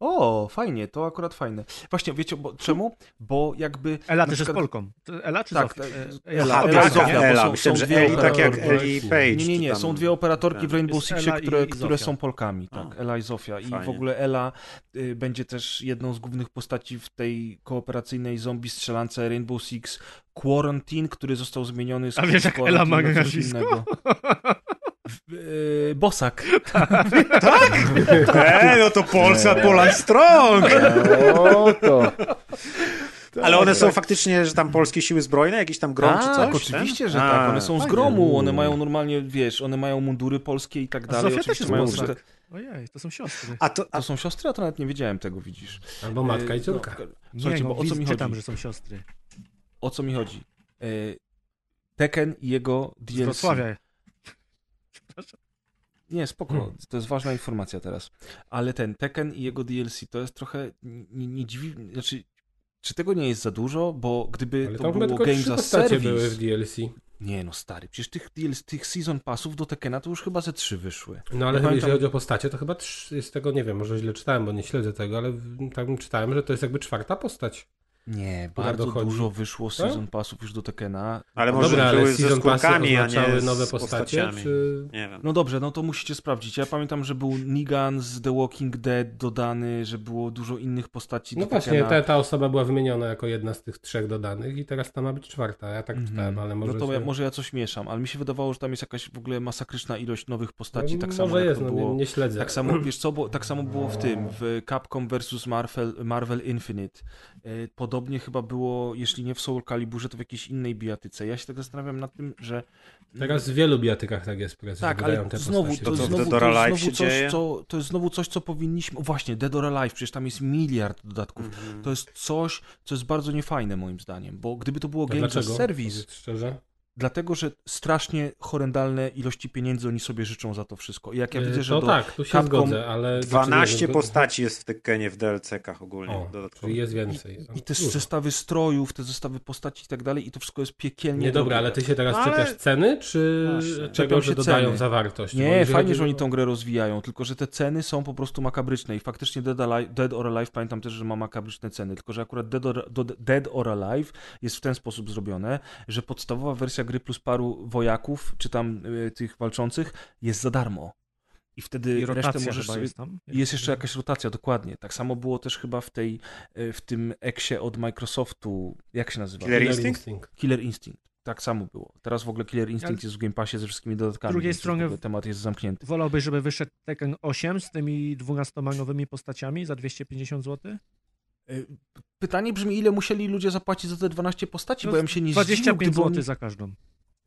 O, fajnie, to akurat fajne. Właśnie, wiecie, bo, czemu? Bo jakby... Ela też jest przykład- Polką. To Ela czy Tak, Zofia? tak, E, Ela, Aha, Ela taka Zofia, Ela. są- Myślałem, że dwie Eli tak jak. Eli Page. Nie, nie, nie, są dwie operatorki w Tak. Rainbow Jest Sixie, które, które są Polkami, tak, A. Ela i Zofia. I w ogóle Ela y, będzie też jedną z głównych postaci w tej kooperacyjnej zombie strzelance Rainbow Six Quarantine, który został zmieniony z A wiesz, jak Ela ma nazwisko? [laughs] innego. W- y, Bosak. [laughs] E, no to Polsa, Poland Strong! O, to. Ale one są faktycznie, że tam polskie siły zbrojne, jakiś tam grom czy Tak, coś? oczywiście, ten? że A, tak. One są z gromu, one mają normalnie, wiesz, one mają mundury polskie i tak A dalej. Zofia też jest mają Bosak. użyte- Ojej, to są siostry. A to, a, To są siostry, a to nawet nie wiedziałem tego, widzisz. Albo matka i Y, córka. no, Nie, Słuchajcie, no, bo o co mi chodzi? że są siostry. O co mi chodzi? Y, Tekken i jego Z DLC. Wrocławia. Nie, spoko, Hmm. to jest ważna informacja teraz. Ale ten Tekken i jego DLC to jest trochę nie, nie dziwi, znaczy czy tego nie jest za dużo, bo gdyby Ale to było trzy as postacie były w Service... DLC. Nie no stary, przecież tych, tych season passów do Tekkena to już chyba ze trzy wyszły. No ale Ja chyba, pamiętam- jeżeli chodzi o postacie, to chyba jest tego, nie wiem, może źle czytałem, bo nie śledzę tego, ale tam czytałem, że to jest jakby czwarta postać. Nie, bardzo dochodzi- dużo wyszło season passów już do Tekkena. ale No może Dobra, ale były ze season passy skórkami, a nie nowe postacie, postaciami. czy... Nie wiem. No dobrze, no to musicie sprawdzić. Ja pamiętam, że był Negan z The Walking Dead dodany, że było dużo innych postaci No do właśnie, ta, ta osoba była wymieniona jako jedna z tych trzech dodanych i teraz ta ma być czwarta. Ja tak Mhm. czytałem, ale może... No to ja, może ja coś mieszam, ale mi się wydawało, że tam jest jakaś w ogóle masakryczna ilość nowych postaci, no, tak samo jak jest, to no, było... nie, nie śledzę. Tak samo, wiesz co, bo, tak samo było w tym, w Capcom vs. Marvel, Marvel Infinite. E, Podobnie chyba było, jeśli nie w Soul Caliburze, to w jakiejś innej bijatyce. Ja się tak zastanawiam nad tym, że... Teraz w wielu biatykach tak jest, Tak, ale te znowu, postacie. to, To znowu, to jest znowu coś, co, to jest znowu coś, co powinniśmy... O właśnie, Dead or Alive, przecież tam jest miliard dodatków. Mhm. To jest coś, co jest bardzo niefajne moim zdaniem, bo gdyby to było A Games as? Service... Powiedz Szczerze? Dlatego, że strasznie horrendalne ilości pieniędzy oni sobie życzą za to wszystko. I jak ja E, widzę, że do tak, tu się Capcom- zgodzę, ale... 12 znaczy, nie, postaci jest w Tekkenie w DLC-kach ogólnie. O, dodatkowo. czyli jest więcej. I te Dużo. zestawy strojów, te zestawy postaci i tak dalej, i to wszystko jest piekielnie Nie dobra, drogie. ale ty się teraz No, ale- czepiasz ceny, czy Właśnie. czego, że się dodają ceny. zawartość? Nie, fajnie, chodzi że oni tą grę rozwijają, tylko że te ceny są po prostu makabryczne i faktycznie Dead, Alive, Dead or Alive pamiętam też, że ma makabryczne ceny, tylko że akurat Dead or, do, Dead or Alive jest w ten sposób zrobione, że podstawowa wersja gry plus paru wojaków, czy tam y, tych walczących jest za darmo. I wtedy I rotacja resztę możesz chyba sobie... jest tam. Jest jeszcze jakaś rotacja, dokładnie. Tak samo było też chyba w tej, y, w tym eksie od Microsoftu, jak się nazywa? Killer Instinct? Killer Instinct. Tak samo było. Teraz w ogóle Killer Instinct Ale- jest w Game Passie ze wszystkimi dodatkami. Z drugiej strony- w temat jest zamknięty. Wolałbyś, żeby wyszedł Tekken 8 z tymi 12 nowymi postaciami za 250 zł? Y, Pytanie brzmi, ile musieli ludzie zapłacić za te 12 postaci, No, bo ja bym się nie zdziwił, 25 gdyby zł za każdą.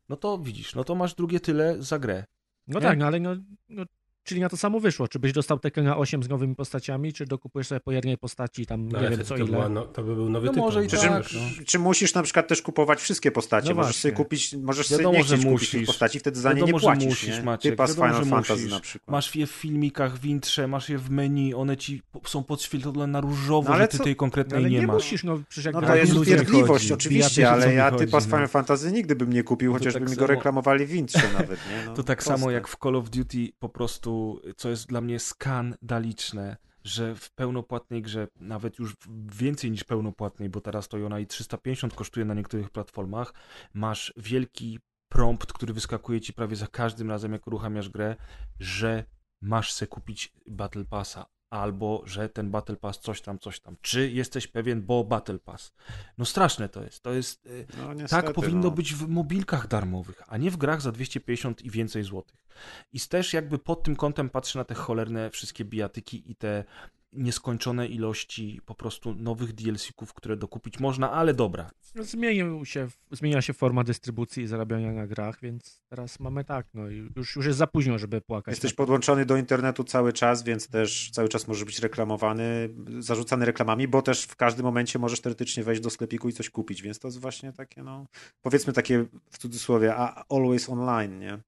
No to widzisz, no to masz drugie tyle za grę. No Nie? tak, no ale no, no, czyli na to samo wyszło. Czy byś dostał Tekkena 8 z nowymi postaciami, czy dokupujesz sobie po jednej postaci tam No, nie ale wiem to, co to, ile. była, no, to by był nowy No tytuł. może i Przy tak. czym, no. czy musisz na przykład też kupować wszystkie postacie? No możesz właśnie. sobie kupić, możesz Wiadomo, sobie nie chcieć kupić tych musisz. postaci, wtedy za nie Wiadomo, nie że płacisz, musisz, nie? Maciek, Typa z wiadomo, Final Fantasy musisz. na przykład. Masz je w filmikach, w intrze, masz je w menu, one ci są podświetlone na różowo, No ale że ty co- tej konkretnej ale nie, nie masz. musisz, no przecież jak No to jest upierdliwość, oczywiście, ale ja chodzi, typa z. Final Fantasy nigdy bym nie kupił, chociażby tak mi go samo- reklamowali w intrze nawet, nie? No, [laughs] To tak proste. samo jak w Call of Duty po prostu, co jest dla mnie skandaliczne, że w pełnopłatnej grze, nawet już więcej niż pełnopłatnej, bo teraz to ona i 350 kosztuje na niektórych platformach, masz wielki prompt, który wyskakuje ci prawie za każdym razem, jak uruchamiasz grę, że masz se kupić Battle Passa. Albo, że ten Battle Pass coś tam, coś tam. Czy jesteś pewien, bo Battle Pass. No straszne to jest. To jest. y, No, niestety, tak powinno no. być w mobilkach darmowych, a nie w grach za 250 i więcej złotych. I też jakby pod tym kątem patrzę na te cholerne wszystkie bijatyki i te nieskończone ilości po prostu nowych DLC-ków, które dokupić można, ale dobra. Zmienił się, zmienia się forma dystrybucji i zarabiania na grach, więc teraz mamy tak, no i już, już jest za późno, żeby płakać. Jesteś to. podłączony do internetu cały czas, więc też cały czas możesz być reklamowany, zarzucany reklamami, bo też w każdym momencie możesz teoretycznie wejść do sklepiku i coś kupić, więc to jest właśnie takie, no, powiedzmy takie w cudzysłowie, a always online, nie?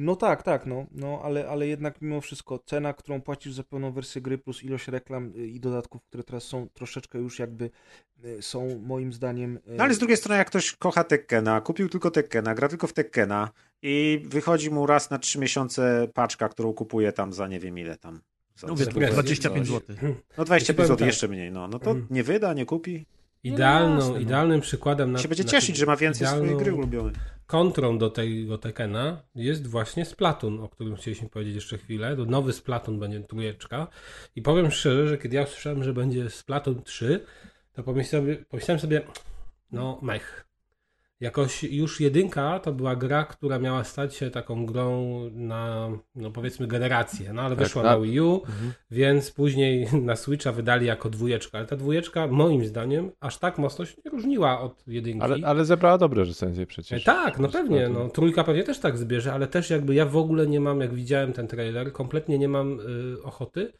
No tak, tak, no, no ale, ale jednak mimo wszystko cena, którą płacisz za pełną wersję gry plus ilość reklam y, i dodatków, które teraz są troszeczkę już jakby y, są moim zdaniem... y, No ale z drugiej strony, jak ktoś kocha Tekkena, kupił tylko Tekkena, gra tylko w Tekkena i wychodzi mu raz na trzy miesiące paczka, którą kupuje tam za nie wiem ile tam. Za No, za- wiesz, 25 coś. zł. No 25 powiem zł, tak. jeszcze mniej, no. No to Mhm. nie wyda, nie kupi. Idealną, jasne, no. idealnym przykładem na się będzie na- cieszyć, że ma więcej swojej idealną gry ulubionej. Kontrą do tego Tekena jest właśnie Splatoon, o którym chcieliśmy powiedzieć jeszcze chwilę. To nowy Splatoon będzie trójeczka. I powiem szczerze, że kiedy ja usłyszałem, że będzie Splatoon 3, to pomyślałem sobie, pomyślałem sobie no mech. Jakoś już jedynka to była gra, która miała stać się taką grą na, no powiedzmy, generację. No ale Tak, wyszła tak. na Wii U, Mhm. więc później [laughs] na Switcha wydali jako dwójeczka. Ale ta dwójeczka, moim zdaniem, aż tak mocno się nie różniła od jedynki. Ale, ale zebrała dobre recenzje przecież. E, Tak, no pewnie. No, trójka pewnie też tak zbierze, ale też jakby ja w ogóle nie mam, jak widziałem ten trailer, kompletnie nie mam y, ochoty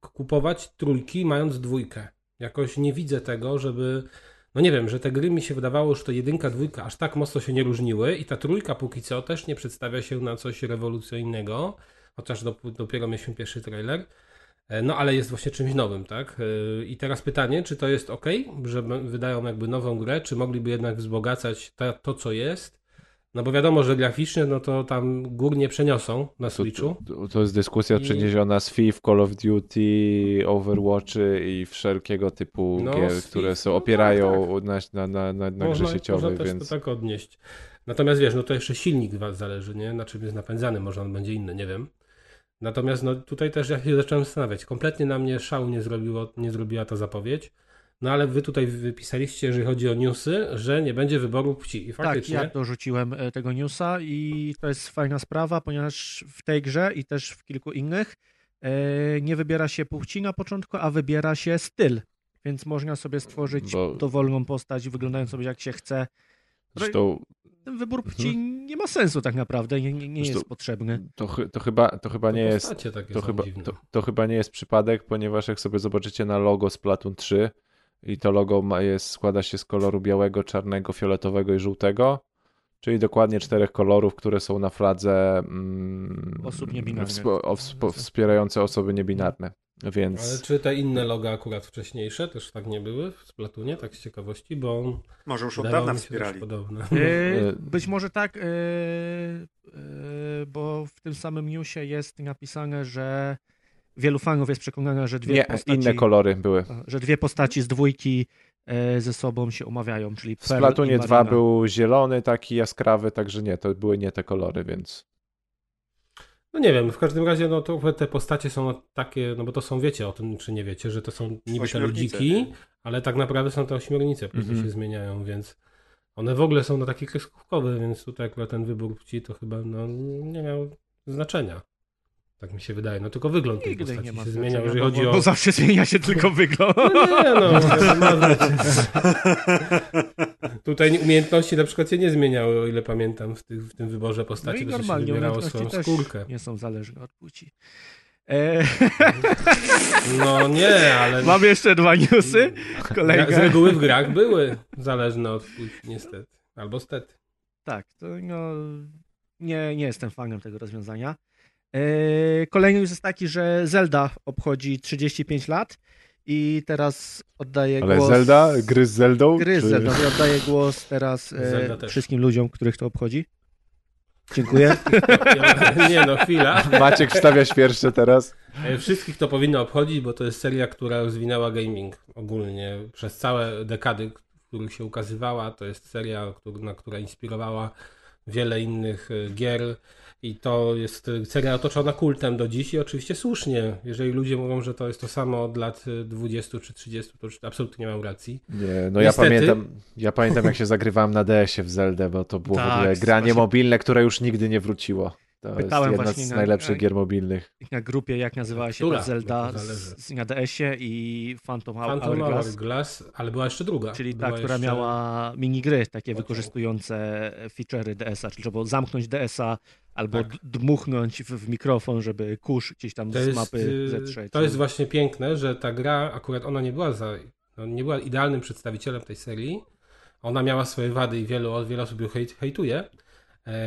kupować trójki mając dwójkę. Jakoś nie widzę tego, żeby. No nie wiem, że te gry mi się wydawało, że to jedynka, dwójka aż tak mocno się nie różniły i ta trójka póki co też nie przedstawia się na coś rewolucyjnego, chociaż dop- dopiero mieliśmy pierwszy trailer. E, No ale jest właśnie czymś nowym, tak? E, I teraz pytanie, czy to jest ok, że wydają jakby nową grę, czy mogliby jednak wzbogacać to co jest? No bo wiadomo, że graficznie, no to tam gór nie przeniosą na To, Switchu. to, to jest dyskusja I- przeniesiona z FIFA, Call of Duty, Overwatchy i wszelkiego typu No, gier, które są no opierają na, na, na, na, na grze można, sieciowej, można też więc to tak odnieść. Natomiast wiesz, no to jeszcze silnik was zależy, nie? Na czym jest napędzany, może on będzie inny, nie wiem. Natomiast no tutaj też ja się zacząłem zastanawiać. Kompletnie na mnie szału nie, zrobiło, nie zrobiła ta zapowiedź. No ale wy tutaj wypisaliście, jeżeli chodzi o newsy, że nie będzie wyboru płci. I Tak, faktycznie. ja dorzuciłem e, tego newsa i to jest fajna sprawa, ponieważ w tej grze i też w kilku innych e, nie wybiera się płci na początku, a wybiera się styl. Więc można sobie stworzyć Bo- dowolną postać, wyglądającą sobie jak się chce. zresztą Ten wybór płci nie ma sensu tak naprawdę, nie, nie, nie jest potrzebny. to, to chyba, to chyba To nie jest to chyba, to, to chyba nie jest przypadek, ponieważ jak sobie zobaczycie na logo Splatoon 3 i to logo ma, jest, składa się z koloru białego, czarnego, fioletowego i żółtego, Czyli dokładnie czterech kolorów, które są na fladze mm, Osób niebinarnych. wspierające osoby niebinarne. Więc Ale czy te inne loga akurat wcześniejsze też tak nie były w Splatunie, tak z ciekawości, bo... Może już od dawna wspierali. Podobne. [laughs] E, Być może tak, e, e, bo w tym samym newsie jest napisane, że wielu fanów jest przekonane, że dwie nie, postaci... inne kolory były. Że dwie postaci z dwójki e, ze sobą się umawiają, czyli W Pearl Splatunie i 2 Marina. był zielony, taki jaskrawy, także nie, to były nie te kolory, więc No nie wiem, w każdym razie no to te postacie są takie, no bo to są, wiecie o tym, czy nie wiecie, że to są niby te ludziki, nie? ale tak naprawdę są to ośmiornice, później Mhm. się zmieniają, więc one w ogóle są no takie kreskówkowe, więc tutaj akurat ten wybór płci to chyba no, nie miał znaczenia. Tak mi się wydaje, no tylko wygląd tej Nigdy postaci nie ma się zmieniał, jeżeli bo, chodzi o... bo zawsze zmienia się tylko wygląd. No nie, no, ma [laughs] znaczenie. Tutaj umiejętności na przykład się nie zmieniały, o ile pamiętam, w, tych, w tym wyborze No postaci, i bo się normalnie wybierało swoją skórkę. nie są zależne od płci. E... [laughs] No nie, ale... Mam jeszcze dwa newsy. Kolega. Z reguły w grach były zależne od płci, niestety. Albo stety. Tak, to no, nie, nie jestem fanem tego rozwiązania. E, Kolejny news jest taki, że Zelda obchodzi 35 lat i teraz oddaję Ale głos... Zelda? Gry z Zeldą? Gry z Czy- Zeldą. I oddaję głos teraz e, wszystkim ludziom, których to obchodzi. Dziękuję. [laughs] Nie no, chwila. Maciek wstawia świerszcze teraz. E, Wszystkich to powinno obchodzić, bo to jest seria, która rozwinęła gaming ogólnie przez całe dekady, w których się ukazywała. To jest seria, na która inspirowała wiele innych e, gier i to jest e, seria otoczona kultem do dziś i oczywiście słusznie. Jeżeli ludzie mówią, że to jest to samo od lat e, 20 czy 30, to absolutnie nie mam racji. Nie, no Niestety. ja pamiętam, ja pamiętam jak się zagrywałem na DS-ie w Zeldę, bo to było w Tak, ogóle granie właśnie- mobilne, które już nigdy nie wróciło. To Pytałem jest jedna właśnie z na- najlepszych na- gier mobilnych. Na grupie, jak nazywała się Która? Zelda z, na DS-ie i Phantom, Phantom Hourglass. Hourglass, ale była jeszcze druga. Czyli była ta, która jeszcze... miała minigry takie wykorzystujące feature'y DS-a, czyli żeby zamknąć DS-a albo Tak. dmuchnąć w, w mikrofon, żeby kurz gdzieś tam To z jest, mapy y, zetrzeć. to jest właśnie piękne, że ta gra, akurat ona nie była za, no nie była idealnym przedstawicielem tej serii. Ona miała swoje wady i wielu, wiele osób ją hejt, hejtuje,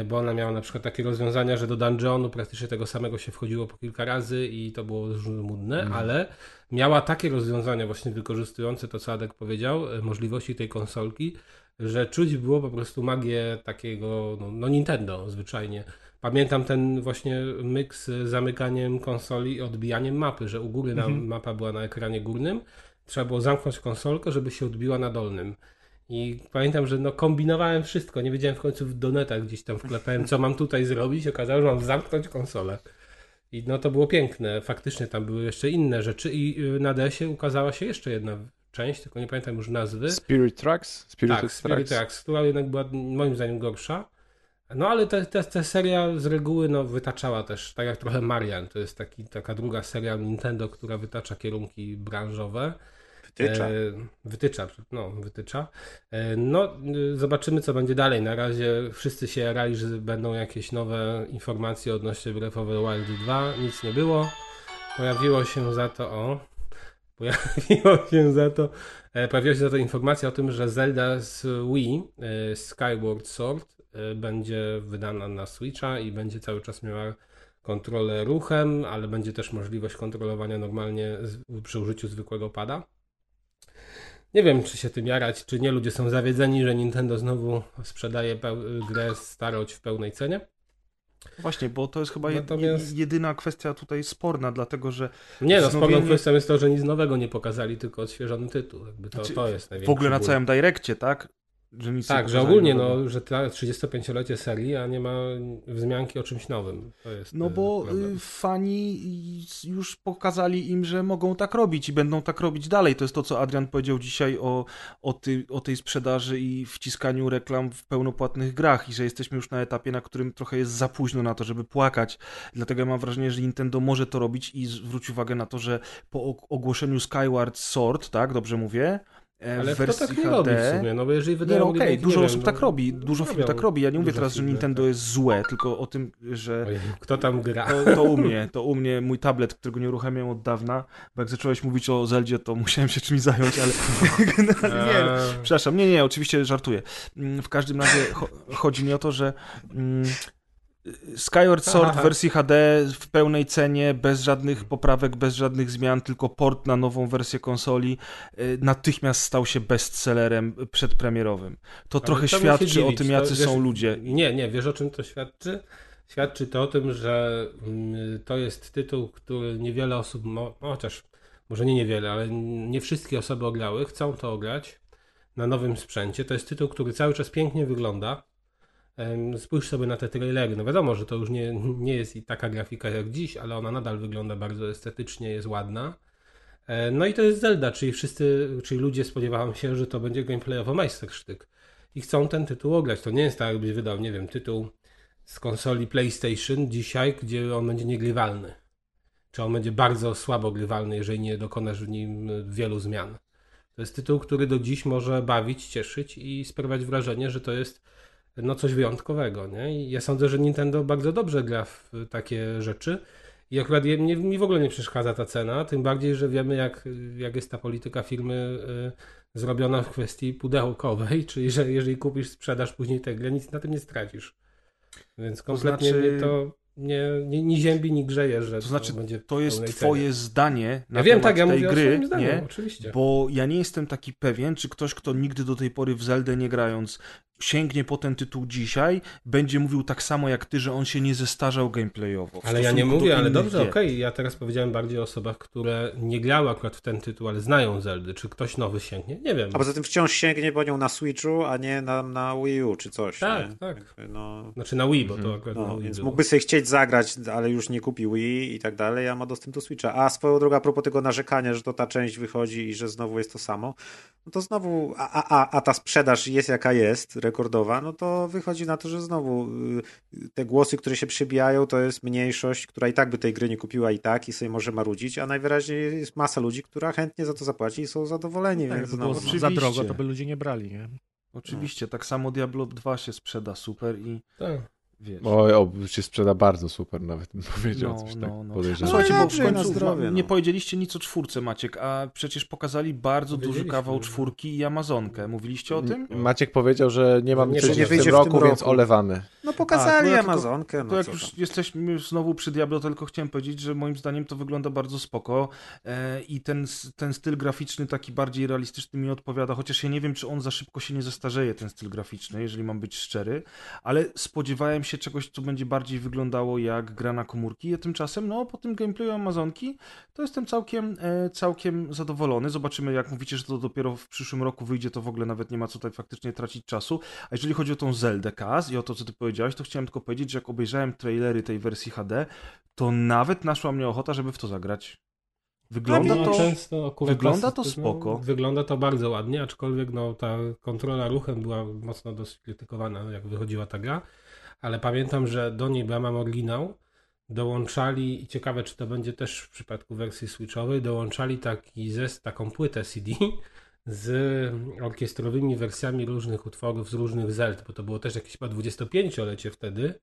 bo ona miała na przykład takie rozwiązania, że do dungeonu praktycznie tego samego się wchodziło po kilka razy i to było żmudne, ale miała takie rozwiązania właśnie wykorzystujące to, co Adek powiedział, e, możliwości tej konsolki, że czuć było po prostu magię takiego, no, no Nintendo zwyczajnie. Pamiętam ten właśnie myk z zamykaniem konsoli i odbijaniem mapy, że u góry Mhm. mapa była na ekranie górnym, trzeba było zamknąć konsolkę, żeby się odbiła na dolnym. I pamiętam, że no kombinowałem wszystko, nie wiedziałem w końcu w donetach gdzieś tam wklepałem, co mam tutaj zrobić, okazało, że mam zamknąć konsolę. I no to było piękne, faktycznie tam były jeszcze inne rzeczy i y, na DS-ie ukazała się jeszcze jedna część, tylko nie pamiętam już nazwy. Spirit Tracks? Spirit Tak, Spirit Tracks, która jednak była moim zdaniem gorsza. No ale ta te, te seria z reguły no, wytaczała też, tak jak trochę Marian, to jest taki, taka druga seria Nintendo, która wytacza kierunki branżowe. Wytycza. E, wytycza, no wytycza. E, no y, zobaczymy co będzie dalej. Na razie wszyscy się jarali, że będą jakieś nowe informacje odnośnie Breath of the Wild 2. Nic nie było. Pojawiło się za to, o, [laughs] pojawiło się za to, e, pojawiła się za to informacja o tym, że Zelda z Wii, Skyward Sword, będzie wydana na Switcha i będzie cały czas miała kontrolę ruchem, ale będzie też możliwość kontrolowania normalnie przy użyciu zwykłego pada. Nie wiem, czy się tym jarać, czy nie. Ludzie są zawiedzeni, że Nintendo znowu sprzedaje grę starość w pełnej cenie. Właśnie, bo to jest chyba Natomiast- jedyna kwestia tutaj sporna, dlatego że Nie, no wznowienie- sporną kwestią jest to, że nic nowego nie pokazali, tylko odświeżony tytuł. Jakby to, Znaczy, to jest w największy ogóle na ból. całym Direccie, tak? Że nic nie Tak, że ogólnie, no, że ta 35-lecie serii, a nie ma wzmianki o czymś nowym. To jest No e, bo problem. y, fani y, już pokazali im, że mogą tak robić i będą tak robić dalej. To jest to, co Adrian powiedział dzisiaj o, o, ty, o tej sprzedaży i wciskaniu reklam w pełnopłatnych grach i że jesteśmy już na etapie, na którym trochę jest za późno na to, żeby płakać. Dlatego ja mam wrażenie, że Nintendo może to robić i zwróć uwagę na to, że po og- ogłoszeniu Skyward Sword, tak, dobrze mówię, Ale w kto wersji tak nie HD. robi w sumie, no bo jeżeli Nie, wydają no okej, dużo osób wiem, tak no, robi, dużo firm robią tak robi. Ja nie mówię teraz, że Nintendo tak. jest złe, tylko o tym, że Oj, Kto tam gra? to, to u mnie, to u mnie mój tablet, którego nie uruchamiam od dawna, bo jak zacząłeś mówić o Zeldzie, to musiałem się czymś zająć, ale [laughs] nie, no, przepraszam, nie, nie, oczywiście żartuję. Mm, W każdym razie cho chodzi mi o to, że mm, Skyward Sword w wersji HD w pełnej cenie, bez żadnych poprawek, bez żadnych zmian, tylko port na nową wersję konsoli, y, natychmiast stał się bestsellerem przedpremierowym. To Ale trochę to świadczy o tym, to jacy wiesz- są ludzie. Nie, nie, wiesz o czym to świadczy? Świadczy to o tym, że mm, to jest tytuł, który niewiele osób, mo, chociaż może nie niewiele, ale nie wszystkie osoby ograły, chcą to ograć na nowym sprzęcie. To jest tytuł, który cały czas pięknie wygląda. Spójrz sobie na te trailery. No wiadomo, że to już nie, nie jest i taka grafika jak dziś, ale ona nadal wygląda bardzo estetycznie, jest ładna. E, No i to jest Zelda, czyli wszyscy, czyli ludzie spodziewają się, że to będzie gameplayowo majstersztyk. I chcą ten tytuł ograć. To nie jest tak, jakbyś wydał, nie wiem, tytuł z konsoli PlayStation dzisiaj, gdzie on będzie niegrywalny. Czy on będzie bardzo słabo grywalny, jeżeli nie dokonasz w nim wielu zmian. To jest tytuł, który do dziś może bawić, cieszyć i sprawiać wrażenie, że to jest no coś wyjątkowego, nie? I ja sądzę, że Nintendo bardzo dobrze gra w takie rzeczy i akurat mnie, mi w ogóle nie przeszkadza ta cena, tym bardziej, że wiemy jak, jak jest ta polityka firmy y, zrobiona w kwestii pudełkowej, [laughs] czyli że jeżeli kupisz, sprzedasz później tę grę, nic na tym nie stracisz. Więc kompletnie znaczy- mnie to nie, nie, nie ziębi, nie grzeje, że To znaczy, będzie to jest twoje cenie. zdanie na Ja wiem, temat tak, ja tej gry, zdaniu, nie? oczywiście. Bo ja nie jestem taki pewien, czy ktoś, kto nigdy do tej pory w Zeldę nie grając, sięgnie po ten tytuł dzisiaj, będzie mówił tak samo jak ty, że on się nie zestarzał gameplayowo. Ale ja nie mówię, ale dobrze, okej. Ja teraz powiedziałem bardziej o osobach, które nie grały akurat w ten tytuł, ale znają Zeldy. Czy ktoś nowy sięgnie? Nie wiem. A poza tym wciąż sięgnie po nią na Switchu, a nie na, na Wii U czy coś. Tak, nie? tak. Jakby, No, Znaczy na Wii, bo to akurat na no, Wii więc było. mógłby sobie chcieć zagrać, ale już nie kupi Wii i tak dalej, a ma dostęp do Switcha. A swoją drogą, a propos tego narzekania, że to ta część wychodzi i że znowu jest to samo, no to znowu, a, a, a, a ta sprzedaż jest jaka jest, rekordowa, no to wychodzi na to, że znowu y, te głosy, które się przybijają, to jest mniejszość, która i tak by tej gry nie kupiła i tak i sobie może marudzić, a najwyraźniej jest masa ludzi, która chętnie za to zapłaci i są zadowoleni, Tak, więc by znowu... no. za drogo, to by ludzie nie brali, nie? Oczywiście, tak samo Diablo 2 się sprzeda super i Tak. Wiesz. Oj, o, się sprzeda bardzo super, nawet bym powiedział No, coś no, tak no. podejrzewam. Słuchajcie, bo w końcu zdrowie, ma- nie no. powiedzieliście nic o czwórce, Maciek, a przecież pokazali bardzo duży kawał no. czwórki i Amazonkę. Mówiliście o tym? Maciek powiedział, że nie coś że nie w tym w tym roku, więc roku. olewamy. No pokazali A, to ja tylko- Amazonkę, no To jak już tam. jesteśmy znowu przy Diablo, tylko chciałem powiedzieć, że moim zdaniem to wygląda bardzo spoko e, i ten, ten styl graficzny taki bardziej realistyczny mi odpowiada, chociaż ja nie wiem, czy on za szybko się nie zestarzeje, ten styl graficzny, jeżeli mam być szczery, ale spodziewałem się czegoś, co będzie bardziej wyglądało jak gra na komórki, a tymczasem, no, po tym gameplayu Amazonki, to jestem całkiem, e, całkiem zadowolony. Zobaczymy, jak mówicie, że to dopiero w przyszłym roku wyjdzie, to w ogóle nawet nie ma co tutaj faktycznie tracić czasu. A jeżeli chodzi o tą Zeldę Kaz i o to, co ty powiedziałeś, to chciałem tylko powiedzieć, że jak obejrzałem trailery tej wersji HD, to nawet naszła mnie ochota, żeby w to zagrać. Wygląda No, to... często wygląda to klasy- spoko. No, wygląda to bardzo ładnie, aczkolwiek no, ta kontrola ruchem była mocno dosyć krytykowana, jak wychodziła ta gra. Ale pamiętam, że do niej, bo mam oryginał, dołączali, i ciekawe, czy to będzie też w przypadku wersji switchowej, dołączali taki zest, taką płytę CD z orkiestrowymi wersjami różnych utworów z różnych Zeld, bo to było też jakieś chyba 25-lecie wtedy.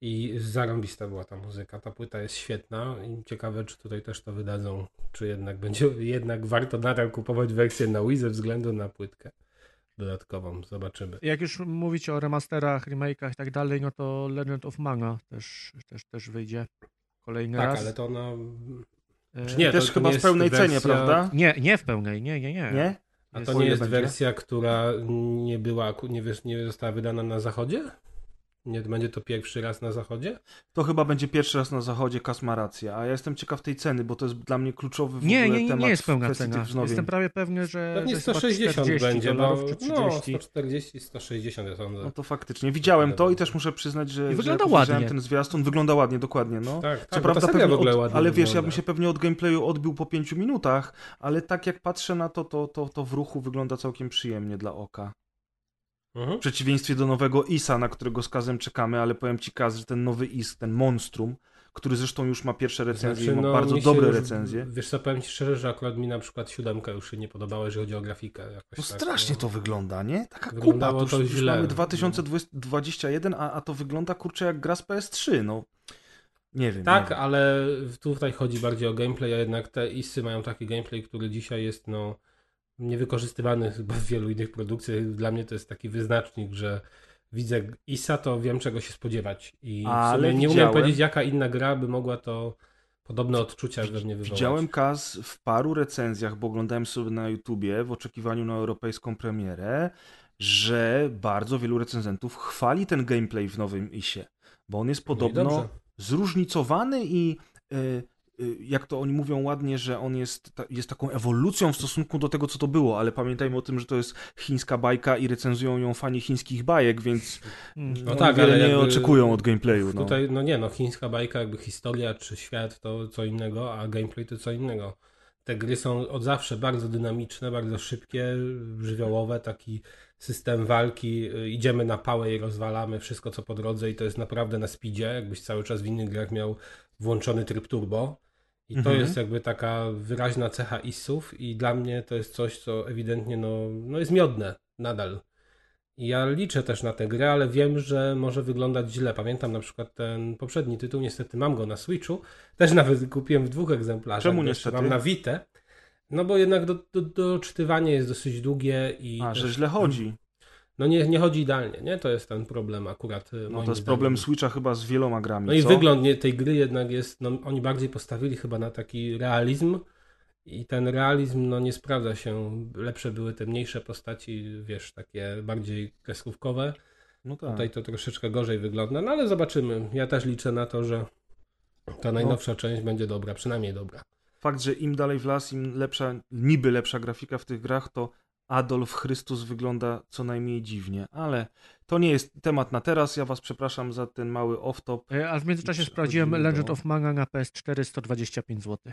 I zarąbista była ta muzyka. Ta płyta jest świetna i ciekawe, czy tutaj też to wydadzą, czy jednak będzie, jednak warto nadal kupować wersję na Wii ze względu na płytkę dodatkową. Zobaczymy. Jak już mówicie o remasterach, remake'ach i tak dalej, no to Legend of Mana też, też, też wyjdzie kolejny Tak, raz. ale to ona... E, Czy nie, Też to, to chyba nie w pełnej cenie, wersja- prawda? Nie, nie w pełnej, nie, nie, nie. Nie? A to nie jest będzie? wersja, która nie była, nie, wiesz, nie została wydana na zachodzie? Nie będzie to pierwszy raz na zachodzie? To chyba będzie pierwszy raz na zachodzie, Kas ma rację, a ja jestem ciekaw tej ceny, bo to jest dla mnie kluczowy w Nie, ogóle nie, nie, temat nie jest pełna cena. Jestem prawie pewny, że Pewnie że jest chyba 160 40 będzie, bo dolarów czy no 30. 140, 160 ja sądzę. No to faktycznie. Widziałem to i też muszę przyznać, że, I że wygląda obejrzałem ładnie. ten zwiastun, wygląda ładnie, dokładnie, no. Tak, Co tak, bo prawda pewnie w ogóle od, ładnie ale wiesz, ja bym się pewnie od gameplayu odbił po pięciu minutach, ale tak jak patrzę na to, to, to, to w ruchu wygląda całkiem przyjemnie dla oka. Mhm. W przeciwieństwie do nowego ISA, na którego z Kazem czekamy, ale powiem ci Kaz, że ten nowy IS, ten monstrum, który zresztą już ma pierwsze recenzje Znaczy, i ma no, bardzo dobre już- recenzje. Wiesz co, powiem ci szczerze, że akurat mi na przykład siódemka już się nie podobała, jeżeli chodzi o grafikę. No tak, strasznie no. to wygląda, nie? Taka kupa, Wyglądało to już, to już źle. mamy 2021, a, a to wygląda kurczę jak gra z PS3, no. Nie wiem. Tak, nie wiem. ale tutaj chodzi bardziej o gameplay, a jednak te ISy mają taki gameplay, który dzisiaj jest no niewykorzystywany chyba w wielu innych produkcjach. Dla mnie to jest taki wyznacznik, że widzę ISA, to wiem czego się spodziewać. I Ale nie umiem powiedzieć, jaka inna gra by mogła to podobne odczucia we mnie wywołać. Widziałem Kaz w paru recenzjach, bo oglądałem sobie na YouTubie w oczekiwaniu na europejską premierę, że bardzo wielu recenzentów chwali ten gameplay w nowym ISie, bo on jest No podobno dobrze. zróżnicowany i y, jak to oni mówią ładnie, że on jest, ta, jest taką ewolucją w stosunku do tego, co to było, ale pamiętajmy o tym, że to jest chińska bajka i recenzują ją fani chińskich bajek, więc No no tak, wiele ale nie oczekują od gameplayu. No. Tutaj, no nie, no chińska bajka, jakby historia czy świat to co innego, a gameplay to co innego. Te gry są od zawsze bardzo dynamiczne, bardzo szybkie, żywiołowe, taki system walki, y, idziemy na pałę i rozwalamy wszystko co po drodze i to jest naprawdę na speedzie, jakbyś cały czas w innych grach miał włączony tryb turbo. I to Mhm. jest jakby taka wyraźna cecha ISów i dla mnie to jest coś, co ewidentnie no, no jest miodne nadal. I ja liczę też na tę grę, ale wiem, że może wyglądać źle. Pamiętam na przykład ten poprzedni tytuł, niestety mam go na Switchu. Też nawet kupiłem w dwóch egzemplarzach. Czemu niestety? Mam na Vita. No bo jednak do, do, doczytywanie jest dosyć długie i... A, że też- źle chodzi. No nie, nie chodzi idealnie, nie? To jest ten problem akurat. y, No to jest zdaniem. problem Switcha chyba z wieloma grami. No i co? wygląd nie, tej gry jednak jest, no oni bardziej postawili chyba na taki realizm i ten realizm no nie sprawdza się. Lepsze były te mniejsze postaci, wiesz, takie bardziej kreskówkowe. No tak. Tutaj to troszeczkę gorzej wygląda, no ale zobaczymy. Ja też liczę na to, że ta najnowsza część będzie dobra, przynajmniej dobra. Fakt, że im dalej w las, im lepsza, niby lepsza grafika w tych grach, to Adolf Chrystus wygląda co najmniej dziwnie, ale to nie jest temat na teraz. Ja was przepraszam za ten mały off-top. E, A w międzyczasie sprawdziłem przechodzimy Legend do- of Mana na PS4 125 zł.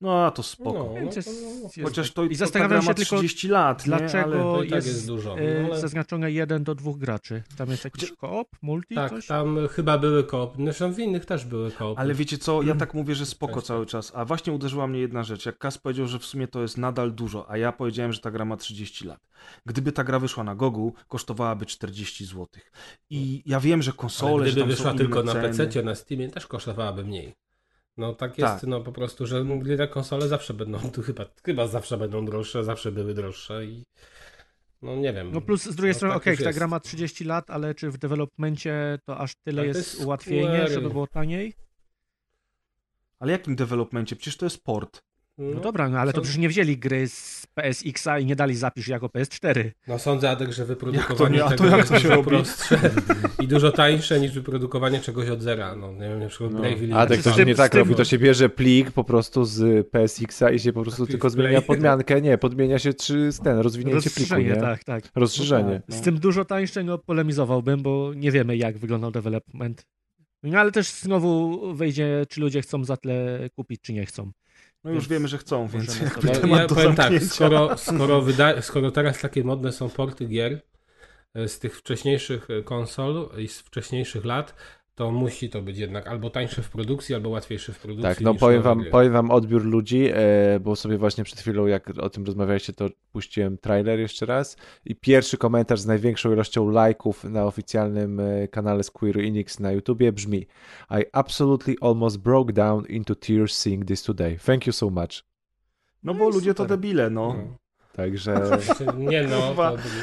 No, a to spoko. No, no jest, to- jest Chociaż to, I to ta zastanawiam gra się ma tylko, 30 lat, dlaczego nie? To i tak jest, jest dużo, e, no ale- zaznaczone 1 do 2 graczy. Tam jest jakiś koop, multi, Tak, coś? tam chyba były koop. Zresztą w innych też były koop. Ale wiecie co, ja [clears throat] tak mówię, że spoko Cześć. cały czas, a właśnie uderzyła mnie jedna rzecz. Jak Kas powiedział, że w sumie to jest nadal dużo, a ja powiedziałem, że ta gra ma 30 lat. Gdyby ta gra wyszła na Gogu, kosztowałaby 40 zł. I ja wiem, że konsole, Ale że gdyby tam wyszła są tylko inne na. PC, na Steamie też kosztowałaby mniej. No tak jest, Tak. no po prostu, że gry na konsole zawsze będą, [laughs] tu chyba, chyba zawsze będą droższe, zawsze były droższe i no nie wiem. No plus z drugiej No strony, tak okej, już ta gra ma 30 lat, ale czy w developmencie to aż tyle Tak, jest, jest ułatwienie, żeby było taniej? Ale jakim developmencie? Przecież to jest port. No, dobra, no ale to są- przecież nie wzięli gry z PSX-a i nie dali zapisz jako PS4. No sądzę, Adek, że wyprodukowanie Jak to to tego jak jest to się robi? prostsze i dużo tańsze niż wyprodukowanie czegoś od zera. No nie wiem, na przykład Bravely A tak z to się nie tak robi, to się bierze plik po prostu z PSX-a i się po prostu tylko zmienia podmiankę. Nie, podmienia się czy ten, rozwinięcie pliku, nie? tak, tak. Rozszerzenie. No. Z tym dużo tańsze no, polemizowałbym, bo nie wiemy jak wyglądał development. No ale też znowu wyjdzie, czy ludzie chcą za tyle kupić, czy nie chcą. No już wiemy, że chcą, więc jakby No, temat ja do powiem tak, skoro, skoro, wyda- skoro teraz takie modne są porty gier e, z tych wcześniejszych e, konsol i z wcześniejszych lat, to musi to być jednak albo tańsze w produkcji, albo łatwiejsze w produkcji. Tak, no powiem wam, gry. powiem wam odbiór ludzi, e, bo sobie właśnie przed chwilą, jak o tym rozmawialiście, to puściłem trailer jeszcze raz i pierwszy komentarz z największą ilością lajków na oficjalnym e, kanale Square Enix na YouTubie brzmi I absolutely almost broke down into tears seeing this today. Thank you so much. No No bo ludzie to super. debile, no. No. Także [laughs] Nie no,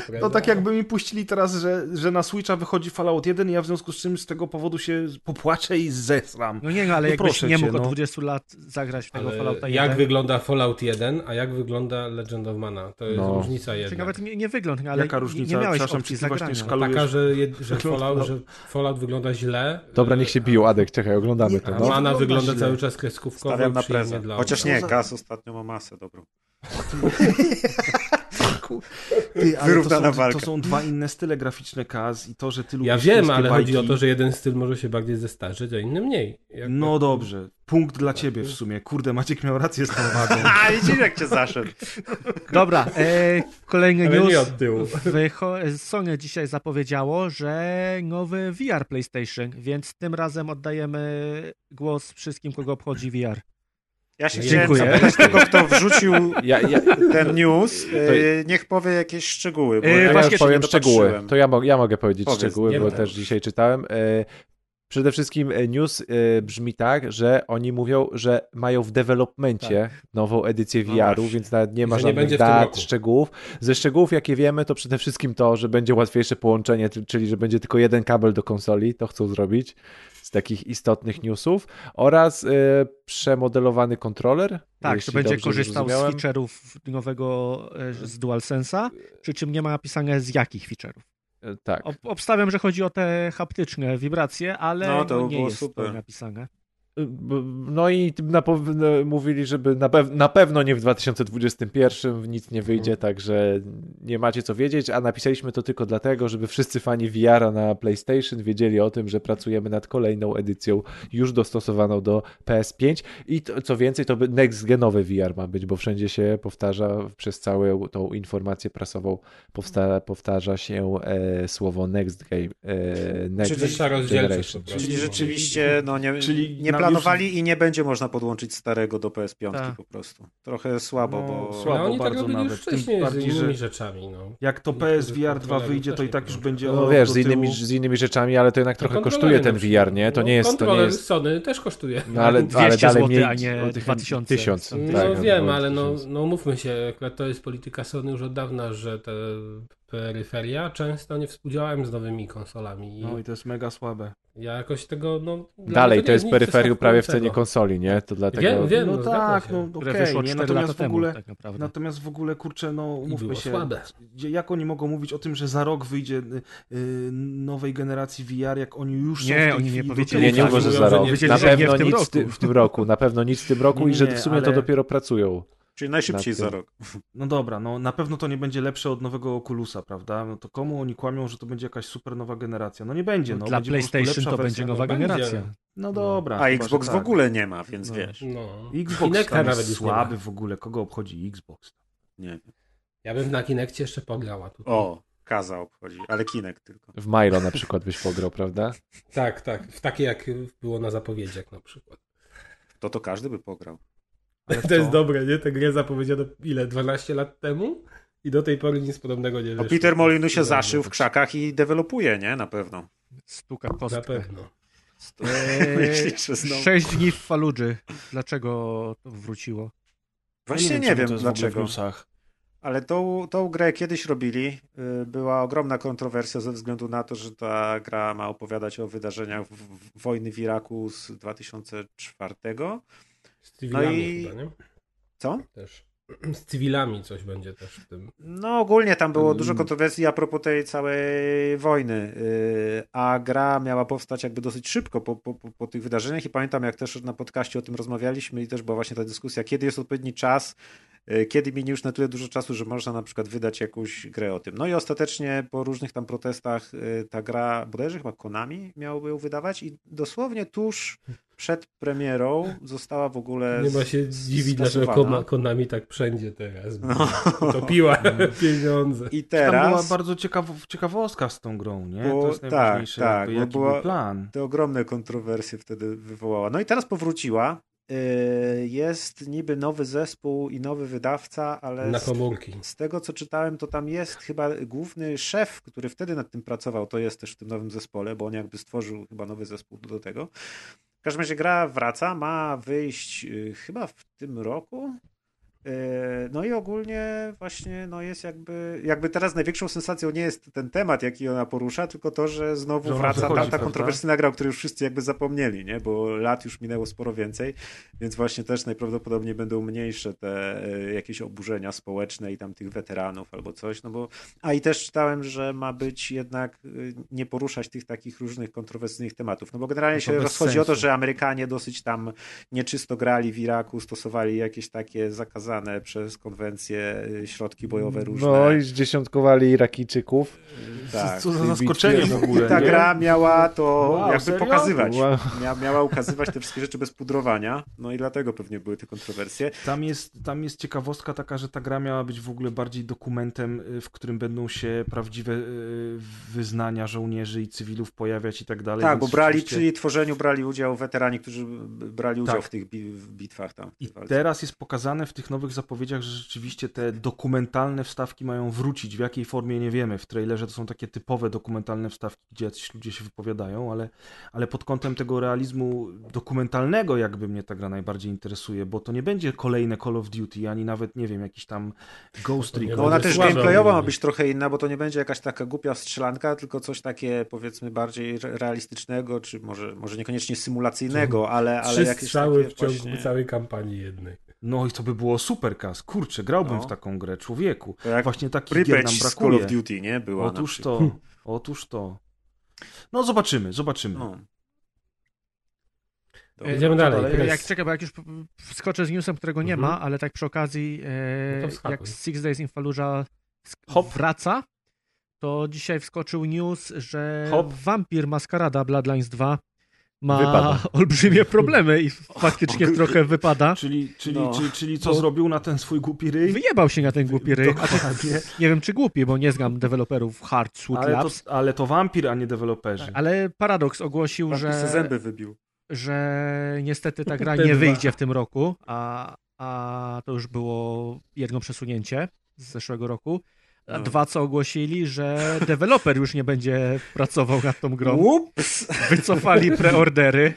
byli No tak jakby mi puścili teraz, że, że na Switcha wychodzi Fallout 1 i ja w związku z czym z tego powodu się popłaczę i zesram. No nie, no, ale No jakbyś proszę nie cię, mógł no. od 20 lat zagrać w tego Ale Fallouta 1. jak wygląda Fallout 1, a jak wygląda Legend of Mana? To jest No. różnica Czy jednak. nawet nie, nie wygląd, ale Jaka nie- różnica? nie miałeś Przepraszam, opcji czy ty właśnie zagrania. szkalujesz? Taka, że, jed, że, Fallout, że Fallout wygląda źle. dobra, niech się biją. Adek, czekaj, oglądamy to. No. Mana wygląda wygląda cały czas kreskówkowo Stawiam na prezent. Chociaż nie, gaz ostatnio ma masę dobrą. Ty, ale to Wyrównana są, walka. to są dwa inne style graficzne Kaz i to, że ty lubisz Ja wiem, ale chodzi o bajki. to, że jeden styl może się bardziej zestarzeć, a inny mniej. Jak No dobrze, punkt dla ciebie w sumie. Kurde, Maciek miał rację z tą wagą. [laughs] A, widzisz jak cię zaszedł. Dobra, e, kolejny Ale news. nie od tyłu. Wycho- Sony dzisiaj zapowiedziało, że nowy VR PlayStation, więc tym razem oddajemy głos wszystkim, kogo obchodzi VR. Ja się Dziękuję. chciałem zapytać tego, kto [laughs] wrzucił Ja, ja, ten news. e, Niech powie jakieś szczegóły. Bo E, ja powiem nie szczegóły. To ja, mo- ja mogę powiedzieć Powiedz, szczegóły, nie bo też dzisiaj czytałem. E, Przede wszystkim e, news e, brzmi tak, że oni mówią, że mają w developmencie nową edycję No VR-u, właśnie. więc nawet nie ma nie żadnych tym dat, szczegółów. Ze szczegółów, jakie wiemy, to przede wszystkim to, że będzie łatwiejsze połączenie, czyli że będzie tylko jeden kabel do konsoli, to chcą zrobić z takich istotnych newsów, oraz e, przemodelowany kontroler. Tak, to będzie korzystał z feature'ów nowego e, z DualSense'a, przy czym nie ma napisane z jakich feature'ów. E, Tak. Ob- obstawiam, że chodzi o te haptyczne wibracje, ale No, to no, nie było jest super. to napisane. No i na, pow- mówili, żeby na, pew- na pewno nie w 2021 nic nie wyjdzie, także nie macie co wiedzieć, a napisaliśmy to tylko dlatego, żeby wszyscy fani VR na PlayStation wiedzieli o tym, że pracujemy nad kolejną edycją już dostosowaną do PS5 i to, co więcej, to by next genowy VR ma być, bo wszędzie się powtarza przez całą tą informację prasową powsta- powtarza się e, słowo next game, e, next Czyli- generation. Czyli rzeczywiście no, nie, Czyli nie na- planowali i nie będzie można podłączyć starego do PS5 Tak. po prostu. Trochę słabo, No, bo... słabo. No, oni tak bardzo już nawet, tym wcześniej z bardziej, innymi że- rzeczami. No. Jak to Niektórzy PSVR 2 kontrolery wyjdzie, to i tak już będzie No o wiesz, z innymi, z innymi rzeczami, ale to jednak trochę kontrolery kosztuje ten. VR, nie? To No, nie jest, to nie jest... Sony też kosztuje. No ale, 200 ale dalej zł, mniej, a nie o tych 2000. Tysiąc, No tak, wiem, no, ale no, no mówmy się, to jest polityka Sony już od dawna, że te peryferia często nie współdziałają z nowymi konsolami. I No i to jest mega słabe. ja jakoś tego, no... Dalej, to jest peryferium prawie w cenie konsoli, nie? To dlatego... Wiem, wiem, no no tak, no okej, wyszło nie? 4 Natomiast w ogóle, temu, tak naprawdę. natomiast w ogóle, kurczę, no mówmy się, słabe. jak oni mogą mówić o tym, że za rok wyjdzie y, y, nowej generacji VR, jak oni już są Nie, w tej oni nie powiedzieli Nie, nie mówię, że mówią, za rok. nie- Na nie pewno nic w tym, roku, na pewno nic w tym roku Nie, i że nie, w sumie to dopiero pracują. Czyli najszybciej tym. za rok. [laughs] No dobra, no na pewno to nie będzie lepsze od nowego Oculusa, prawda? No to komu oni kłamią, że to będzie jakaś super nowa generacja? No nie będzie, no. Dla będzie PlayStation lepsza to wersja. będzie nowa no, będzie. generacja. No dobra. A chyba, Xbox że w tak. ogóle nie ma, więc No. wiesz. No. Xbox tam nawet słaby w ogóle, kogo obchodzi Xbox? Nie wiem. Ja bym na Kinekcie jeszcze pograła tutaj. O, Kaza obchodzi, ale Kinek tylko. W Milo na przykład byś pograł, prawda? Tak, tak. W takie jak było na zapowiedziach na przykład. To to każdy by pograł. Ale to jest dobre, nie? Tę grę zapowiedziano ile? 12 lat temu? I do tej pory nic podobnego nie No wyszło. Peter Molinu się zaszył w krzakach i dewelopuje, nie? Na pewno. Stuka Na kostkę. pewno. [laughs] Eee, Myślisz, że znowu- Sześć dni w Faludży. Dlaczego to wróciło? Właśnie Ja nie, czemu wiem to jest w ogóle w dlaczego. Ale tą, tą grę kiedyś robili. y, Była ogromna kontrowersja ze względu na to, że ta gra ma opowiadać o wydarzeniach w, w, wojny w Iraku z 2004. Z cywilami No i- chyba, nie? Co? Też. [clears throat] Z cywilami coś będzie też w tym. No ogólnie tam było dużo Mm. kontrowersji a propos tej całej wojny, y, a gra miała powstać jakby dosyć szybko po, po, po, tych wydarzeniach i pamiętam jak też na podcaście o tym rozmawialiśmy i też była właśnie ta dyskusja, kiedy jest odpowiedni czas, y, kiedy minie już na tyle dużo czasu, że można na przykład wydać jakąś grę o tym. No i ostatecznie po różnych tam protestach y, ta gra, bodajże chyba Konami miałoby ją wydawać i dosłownie tuż przed premierą została w ogóle Nie ma się z- dziwić, dlaczego Konami tak wszędzie teraz. No. Topiła [laughs] pieniądze. I Tam była teraz... bardzo ciekaw- ciekawostka z tą grą, nie? Bo- to jest tak, najważniejsze. tak, jakby, jaki była- był plan. te ogromne kontrowersje wtedy wywołała. No i teraz powróciła. Yy, Jest niby nowy zespół i nowy wydawca, ale Na z, komórki. z tego co czytałem, to tam jest chyba główny szef, który wtedy nad tym pracował, to jest też w tym nowym zespole, bo on jakby stworzył chyba nowy zespół do tego. W każdym razie gra wraca, ma wyjść yy, chyba w tym roku. Yy, No i ogólnie właśnie no jest jakby, jakby teraz największą sensacją nie jest ten temat, jaki ona porusza, tylko to, że znowu wraca wychodzi, tamta kontrowersyjna gra, o której już wszyscy jakby zapomnieli, nie? bo lat już minęło sporo więcej, więc właśnie też najprawdopodobniej będą mniejsze te e, jakieś oburzenia społeczne i tam tych weteranów albo coś, no bo a i też czytałem, że ma być jednak e, nie poruszać tych takich różnych kontrowersyjnych tematów, no bo generalnie No się rozchodzi o to, sensu. że Amerykanie dosyć tam nieczysto grali w Iraku, stosowali jakieś takie zakaza, przez konwencję y, środki bojowe różne. No i zdziesiątkowali Irakijczyków. Tak. Co za zaskoczenie w ogóle. I ta nie? gra miała to Wow, jakby serio? pokazywać. Wow. Mia, miała ukazywać te wszystkie rzeczy bez pudrowania. No i dlatego pewnie były te kontrowersje. Tam jest, tam jest ciekawostka taka, że ta gra miała być w ogóle bardziej dokumentem, y, w którym będą się prawdziwe y, wyznania żołnierzy i cywilów pojawiać i tak dalej. Tak, bo brali rzeczywiście- przy jej tworzeniu brali udział weterani, którzy brali udział Tak. w tych bi w bitwach tam. I teraz jest pokazane w tych nowych zapowiedziach, że rzeczywiście te dokumentalne wstawki mają wrócić. W jakiej formie nie wiemy. W trailerze to są takie typowe dokumentalne wstawki, gdzie jacyś ludzie się wypowiadają, ale, ale pod kątem tego realizmu dokumentalnego jakby mnie ta gra najbardziej interesuje, bo to nie będzie kolejne Call of Duty, ani nawet, nie wiem, jakiś tam Ghost Recon. Ona też gameplayowa ma być trochę inna, bo to nie będzie jakaś taka głupia strzelanka, tylko coś takie powiedzmy bardziej re- realistycznego, czy może, może niekoniecznie symulacyjnego, ale, ale Trzy jakieś takie w ciągu właśnie... całej kampanii jednej. No i to by było super, Kas. Kurczę, grałbym No. w taką grę, człowieku. To jak Właśnie takich gier nam brakuje. Call of Duty, nie? Była na Otóż to, [laughs] otóż to. No zobaczymy, zobaczymy. No. Jedziemy dalej. Ale Chris. Jak czekaj, bo jak już wskoczę z newsem, którego nie Mhm. ma, ale tak przy okazji, e, No jak Six Days in Fallujah Hop. wraca, to dzisiaj wskoczył news, że Hop. Vampir Maskarada Bloodlines 2 ma Wypada. olbrzymie [laughs] problemy i faktycznie trochę wypada. Czyli, czyli, No. czyli, czyli co Bo- zrobił na ten swój głupi ryj? Wyjebał się na ten głupi ryj. Dokładnie. nie wiem, czy głupi, bo nie znam deweloperów Hard Sweet Ale Labs. to, ale to wampir, a nie deweloperzy. Ale Paradox ogłosił, Że... że, zęby wybił. że niestety ta gra [laughs] nie wyjdzie w tym roku, a, a to już było jedno przesunięcie z zeszłego roku. A No. dwa, co ogłosili, że deweloper już nie będzie pracował nad tą grą. Ups! Wycofali preordery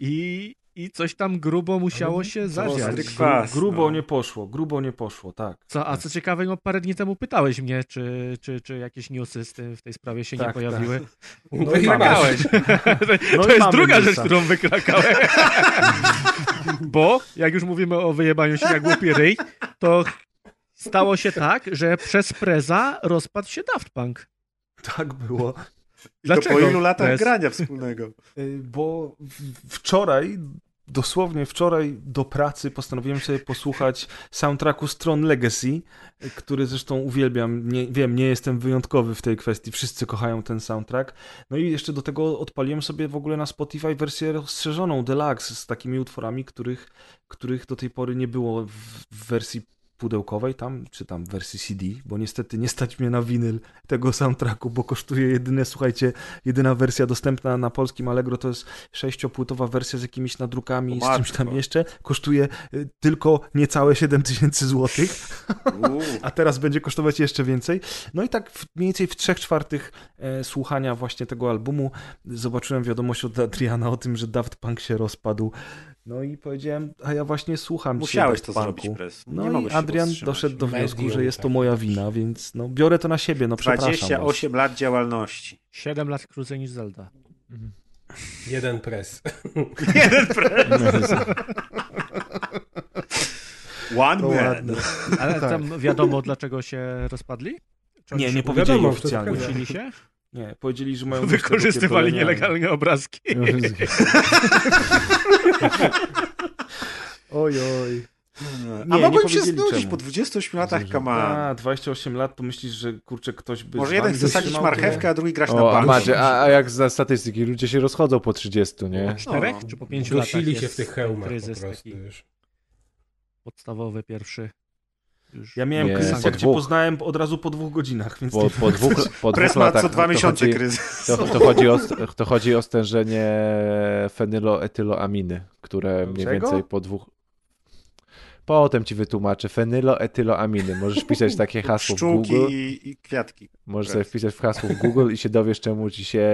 i, i coś tam grubo musiało się zadziać. kwas. Grubo no. nie poszło, grubo nie poszło, tak. Co, a co ciekawe, no parę dni temu pytałeś mnie, czy, czy, czy jakieś newsy z tym, w tej sprawie się nie Tak, pojawiły. No i Wykrakałeś. [laughs] No to i jest druga newsa. rzecz, którą wykrakałem. [laughs] Bo, jak już mówimy o wyjebaniu się na głupi ryj, to stało się tak, że przez Preza rozpadł się Daft Punk. Tak było. Dlaczego? To po ilu latach Prez? grania wspólnego? Y, Bo wczoraj, dosłownie wczoraj do pracy postanowiłem sobie posłuchać soundtracku Stron Legacy, który zresztą uwielbiam. Nie, wiem, nie jestem wyjątkowy w tej kwestii, wszyscy kochają ten soundtrack. No i jeszcze do tego odpaliłem sobie w ogóle na Spotify wersję rozszerzoną, deluxe, z takimi utworami, których, których do tej pory nie było w, w wersji pudełkowej tam, czy tam w wersji CD, bo niestety nie stać mnie na winyl tego soundtracku, bo kosztuje jedyne, słuchajcie, jedyna wersja dostępna na polskim Allegro to jest sześciopłytowa wersja z jakimiś nadrukami, O z czymś tam jeszcze, kosztuje y, tylko niecałe 7 tysięcy złotych, [laughs] a teraz będzie kosztować jeszcze więcej. No i tak w, mniej więcej w trzech czwartych e, słuchania właśnie tego albumu. Zobaczyłem wiadomość od Adriana o tym, że Daft Punk się rozpadł. No i powiedziałem, a ja właśnie słucham Musiałeś Daft to zrobić. Nie No i Adrian doszedł do wniosku, Medium, że jest to tak. moja wina, więc no, biorę to na siebie, no przepraszam. was. 28 lat działalności. 7 lat krócej niż Zelda. [laughs] Jeden pres. [laughs] [laughs] One To man. ładne. Ale tam wiadomo, dlaczego się rozpadli? Czy Nie, nie powiedzieli oficjalnie. Kłócili się? Nie, powiedzieli, że mają... Wykorzystywali nielegalne obrazki. [laughs] Oj, oj. A Nie, nie mogłem się znudzić czemu. po 28 latach, kama. A, 28 lat, to myślisz, że kurczę, ktoś by... Może jeden chce sadzić marchewkę, a drugi grać na O, a banku. macie, a, a jak za statystyki, ludzie się rozchodzą po 30, nie? Czterech No. czy po pięciu latach się w tych hełmach po kryzys prostu taki już. podstawowy, pierwszy. Już. Ja miałem Nie, kryzys, po jak cię poznałem od razu po dwóch godzinach, więc Po, nie po dwóch, po dwóch latach co dwa to miesiące chodzi, kryzys. to, to, chodzi o, to chodzi o stężenie fenyloetyloaminy, które mniej Czego? więcej po dwóch... Potem ci wytłumaczę. Fenyloetyloaminy. Możesz pisać takie [laughs] hasło w Google. i, i kwiatki. Możesz sobie wpisać w hasło w Google i się dowiesz, czemu ci się,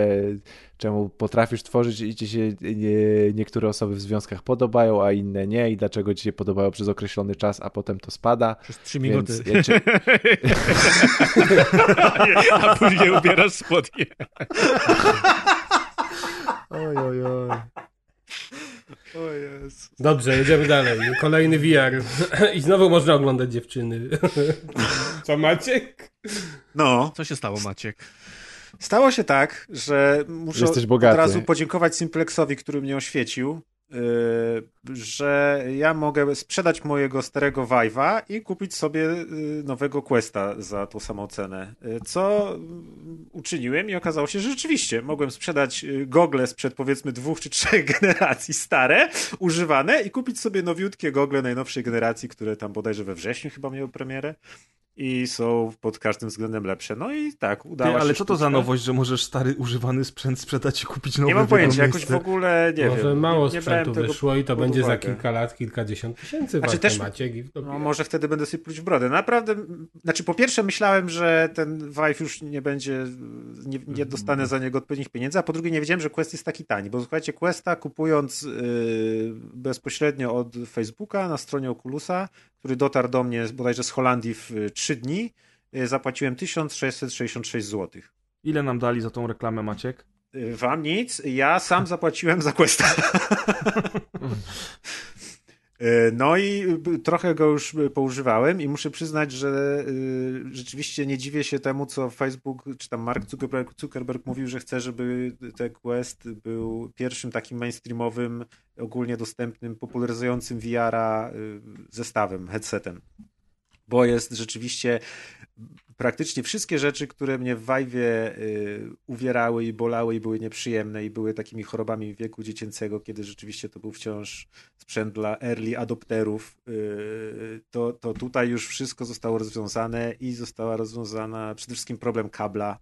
czemu potrafisz tworzyć i ci się nie, niektóre osoby w związkach podobają, a inne nie i dlaczego ci się podobają przez określony czas, a potem to spada. Przez trzy Więc minuty. ja cię, [laughs] A później ubierasz spodnie. Oj, oj, oj. O Jezu. Dobrze, jedziemy dalej. Kolejny VR. I znowu można oglądać dziewczyny. Co Maciek? No, Co się stało, Maciek? stało się tak, że muszę od razu podziękować Simplexowi, który mnie oświecił. Y, że ja mogę sprzedać mojego starego Vive'a i kupić sobie y, nowego Questa za tą samą cenę. Y, Co uczyniłem i okazało się, że rzeczywiście mogłem sprzedać gogle sprzed powiedzmy dwóch czy trzech [laughs] generacji stare, używane i kupić sobie nowiutkie gogle najnowszej generacji, które tam bodajże we wrześniu chyba miały premierę i są pod każdym względem lepsze. No i tak, udało Ty, się. ale co to za nowość, że możesz stary używany sprzęt sprzedać i kupić nowy Nie mam pojęcia, jakoś w ogóle nie Może wiem. mało nie, nie sprzętu tego wyszło i to będzie za uwagę. kilka lat, kilkadziesiąt tysięcy Znaczy też- Maciek i w No, może wtedy będę sobie pluć w brodę. Naprawdę, znaczy po pierwsze myślałem, że ten Vive już nie będzie, nie, nie dostanę za niego odpowiednich pieniędzy, a po drugie nie wiedziałem, że Quest jest taki tani, bo słuchajcie, Questa kupując yy, bezpośrednio od Facebooka na stronie Oculusa, który dotarł do mnie bodajże z Holandii w y, 3 dni, y, zapłaciłem 1666 zł. Ile nam dali za tą reklamę, Maciek? Y, Wam nic, ja sam zapłaciłem za Questa. [laughs] Y, No i y, trochę go już y, poużywałem i muszę przyznać, że y, rzeczywiście nie dziwię się temu, co Facebook, czy tam Mark Zuckerberg, Zuckerberg mówił, że chce, żeby ten Quest był pierwszym takim mainstreamowym, ogólnie dostępnym, popularyzującym VR-a zestawem, headsetem. Bo jest rzeczywiście praktycznie wszystkie rzeczy, które mnie w Vive'ie y, uwierały i bolały i były nieprzyjemne i były takimi chorobami wieku dziecięcego, kiedy rzeczywiście to był wciąż sprzęt dla early adopterów, y, to, to tutaj już wszystko zostało rozwiązane i została rozwiązana przede wszystkim problem kabla,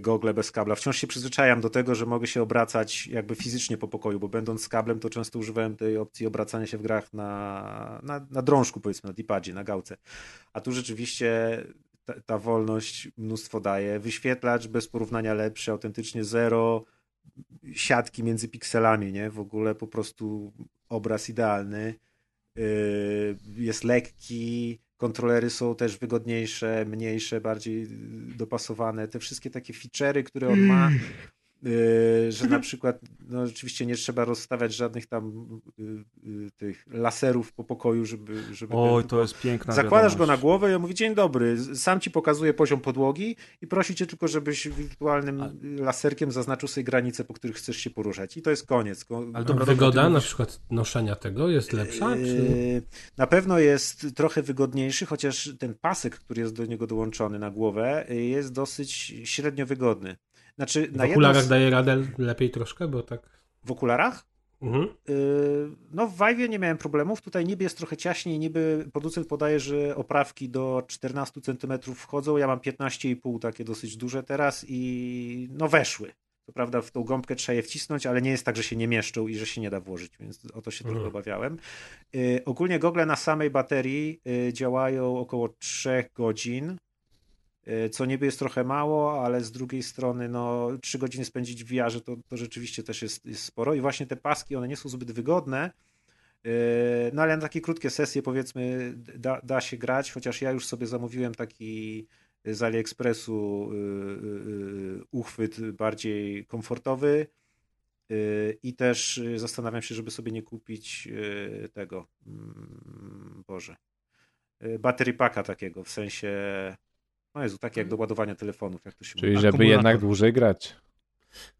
gogle bez kabla. Wciąż się przyzwyczajam do tego, że mogę się obracać jakby fizycznie po pokoju, bo będąc z kablem, to często używałem tej opcji obracania się w grach na, na, na drążku, powiedzmy, na dipadzie, na gałce. A tu rzeczywiście ta, ta wolność mnóstwo daje. Wyświetlacz bez porównania lepszy, autentycznie zero siatki między pikselami, nie? W ogóle po prostu obraz idealny. Yy, Jest lekki, kontrolery są też wygodniejsze, mniejsze, bardziej dopasowane. Te wszystkie takie feature'y, które on ma, yy, że na przykład no rzeczywiście nie trzeba rozstawiać żadnych tam yy, yy, tych laserów po pokoju, żeby... żeby Oj, ten- to jest piękna Zakładasz go wiadomość. na głowę i on mówi, dzień dobry, sam ci pokazuje poziom podłogi i prosi cię tylko, żebyś wirtualnym laserkiem zaznaczył sobie granice, po których chcesz się poruszać. I to jest koniec. Ko- Ale dobra, wygoda na przykład noszenia tego jest lepsza? Czy... Na pewno jest trochę wygodniejszy, chociaż ten pasek, który jest do niego dołączony na głowę, jest dosyć średnio wygodny. Znaczy, W na okularach z- daje radę lepiej troszkę, bo tak... W okularach? Mhm. Yy, No w Vive'ie nie miałem problemów. Tutaj niby jest trochę ciaśniej, niby producent podaje, że oprawki do 14 cm wchodzą. Ja mam 15,5 takie dosyć duże teraz i no weszły. Co prawda w tą gąbkę trzeba je wcisnąć, ale nie jest tak, że się nie mieszczą i że się nie da włożyć, więc o to się trochę Mhm. obawiałem. Yy, Ogólnie gogle na samej baterii yy, działają około 3 godzin, co niby jest trochę mało, ale z drugiej strony no 3 godziny spędzić w VR-ze to, to rzeczywiście też jest, jest sporo. I właśnie te paski, one nie są zbyt wygodne, yy, no ale na takie krótkie sesje powiedzmy da, da się grać, chociaż ja już sobie zamówiłem taki z AliExpressu yy, uchwyt bardziej komfortowy i też zastanawiam się, żeby sobie nie kupić tego, mm, Boże, battery packa takiego, w sensie no Jezu, takie jak do ładowania telefonów, jak to się Czyli mówi. żeby jednak dłużej grać.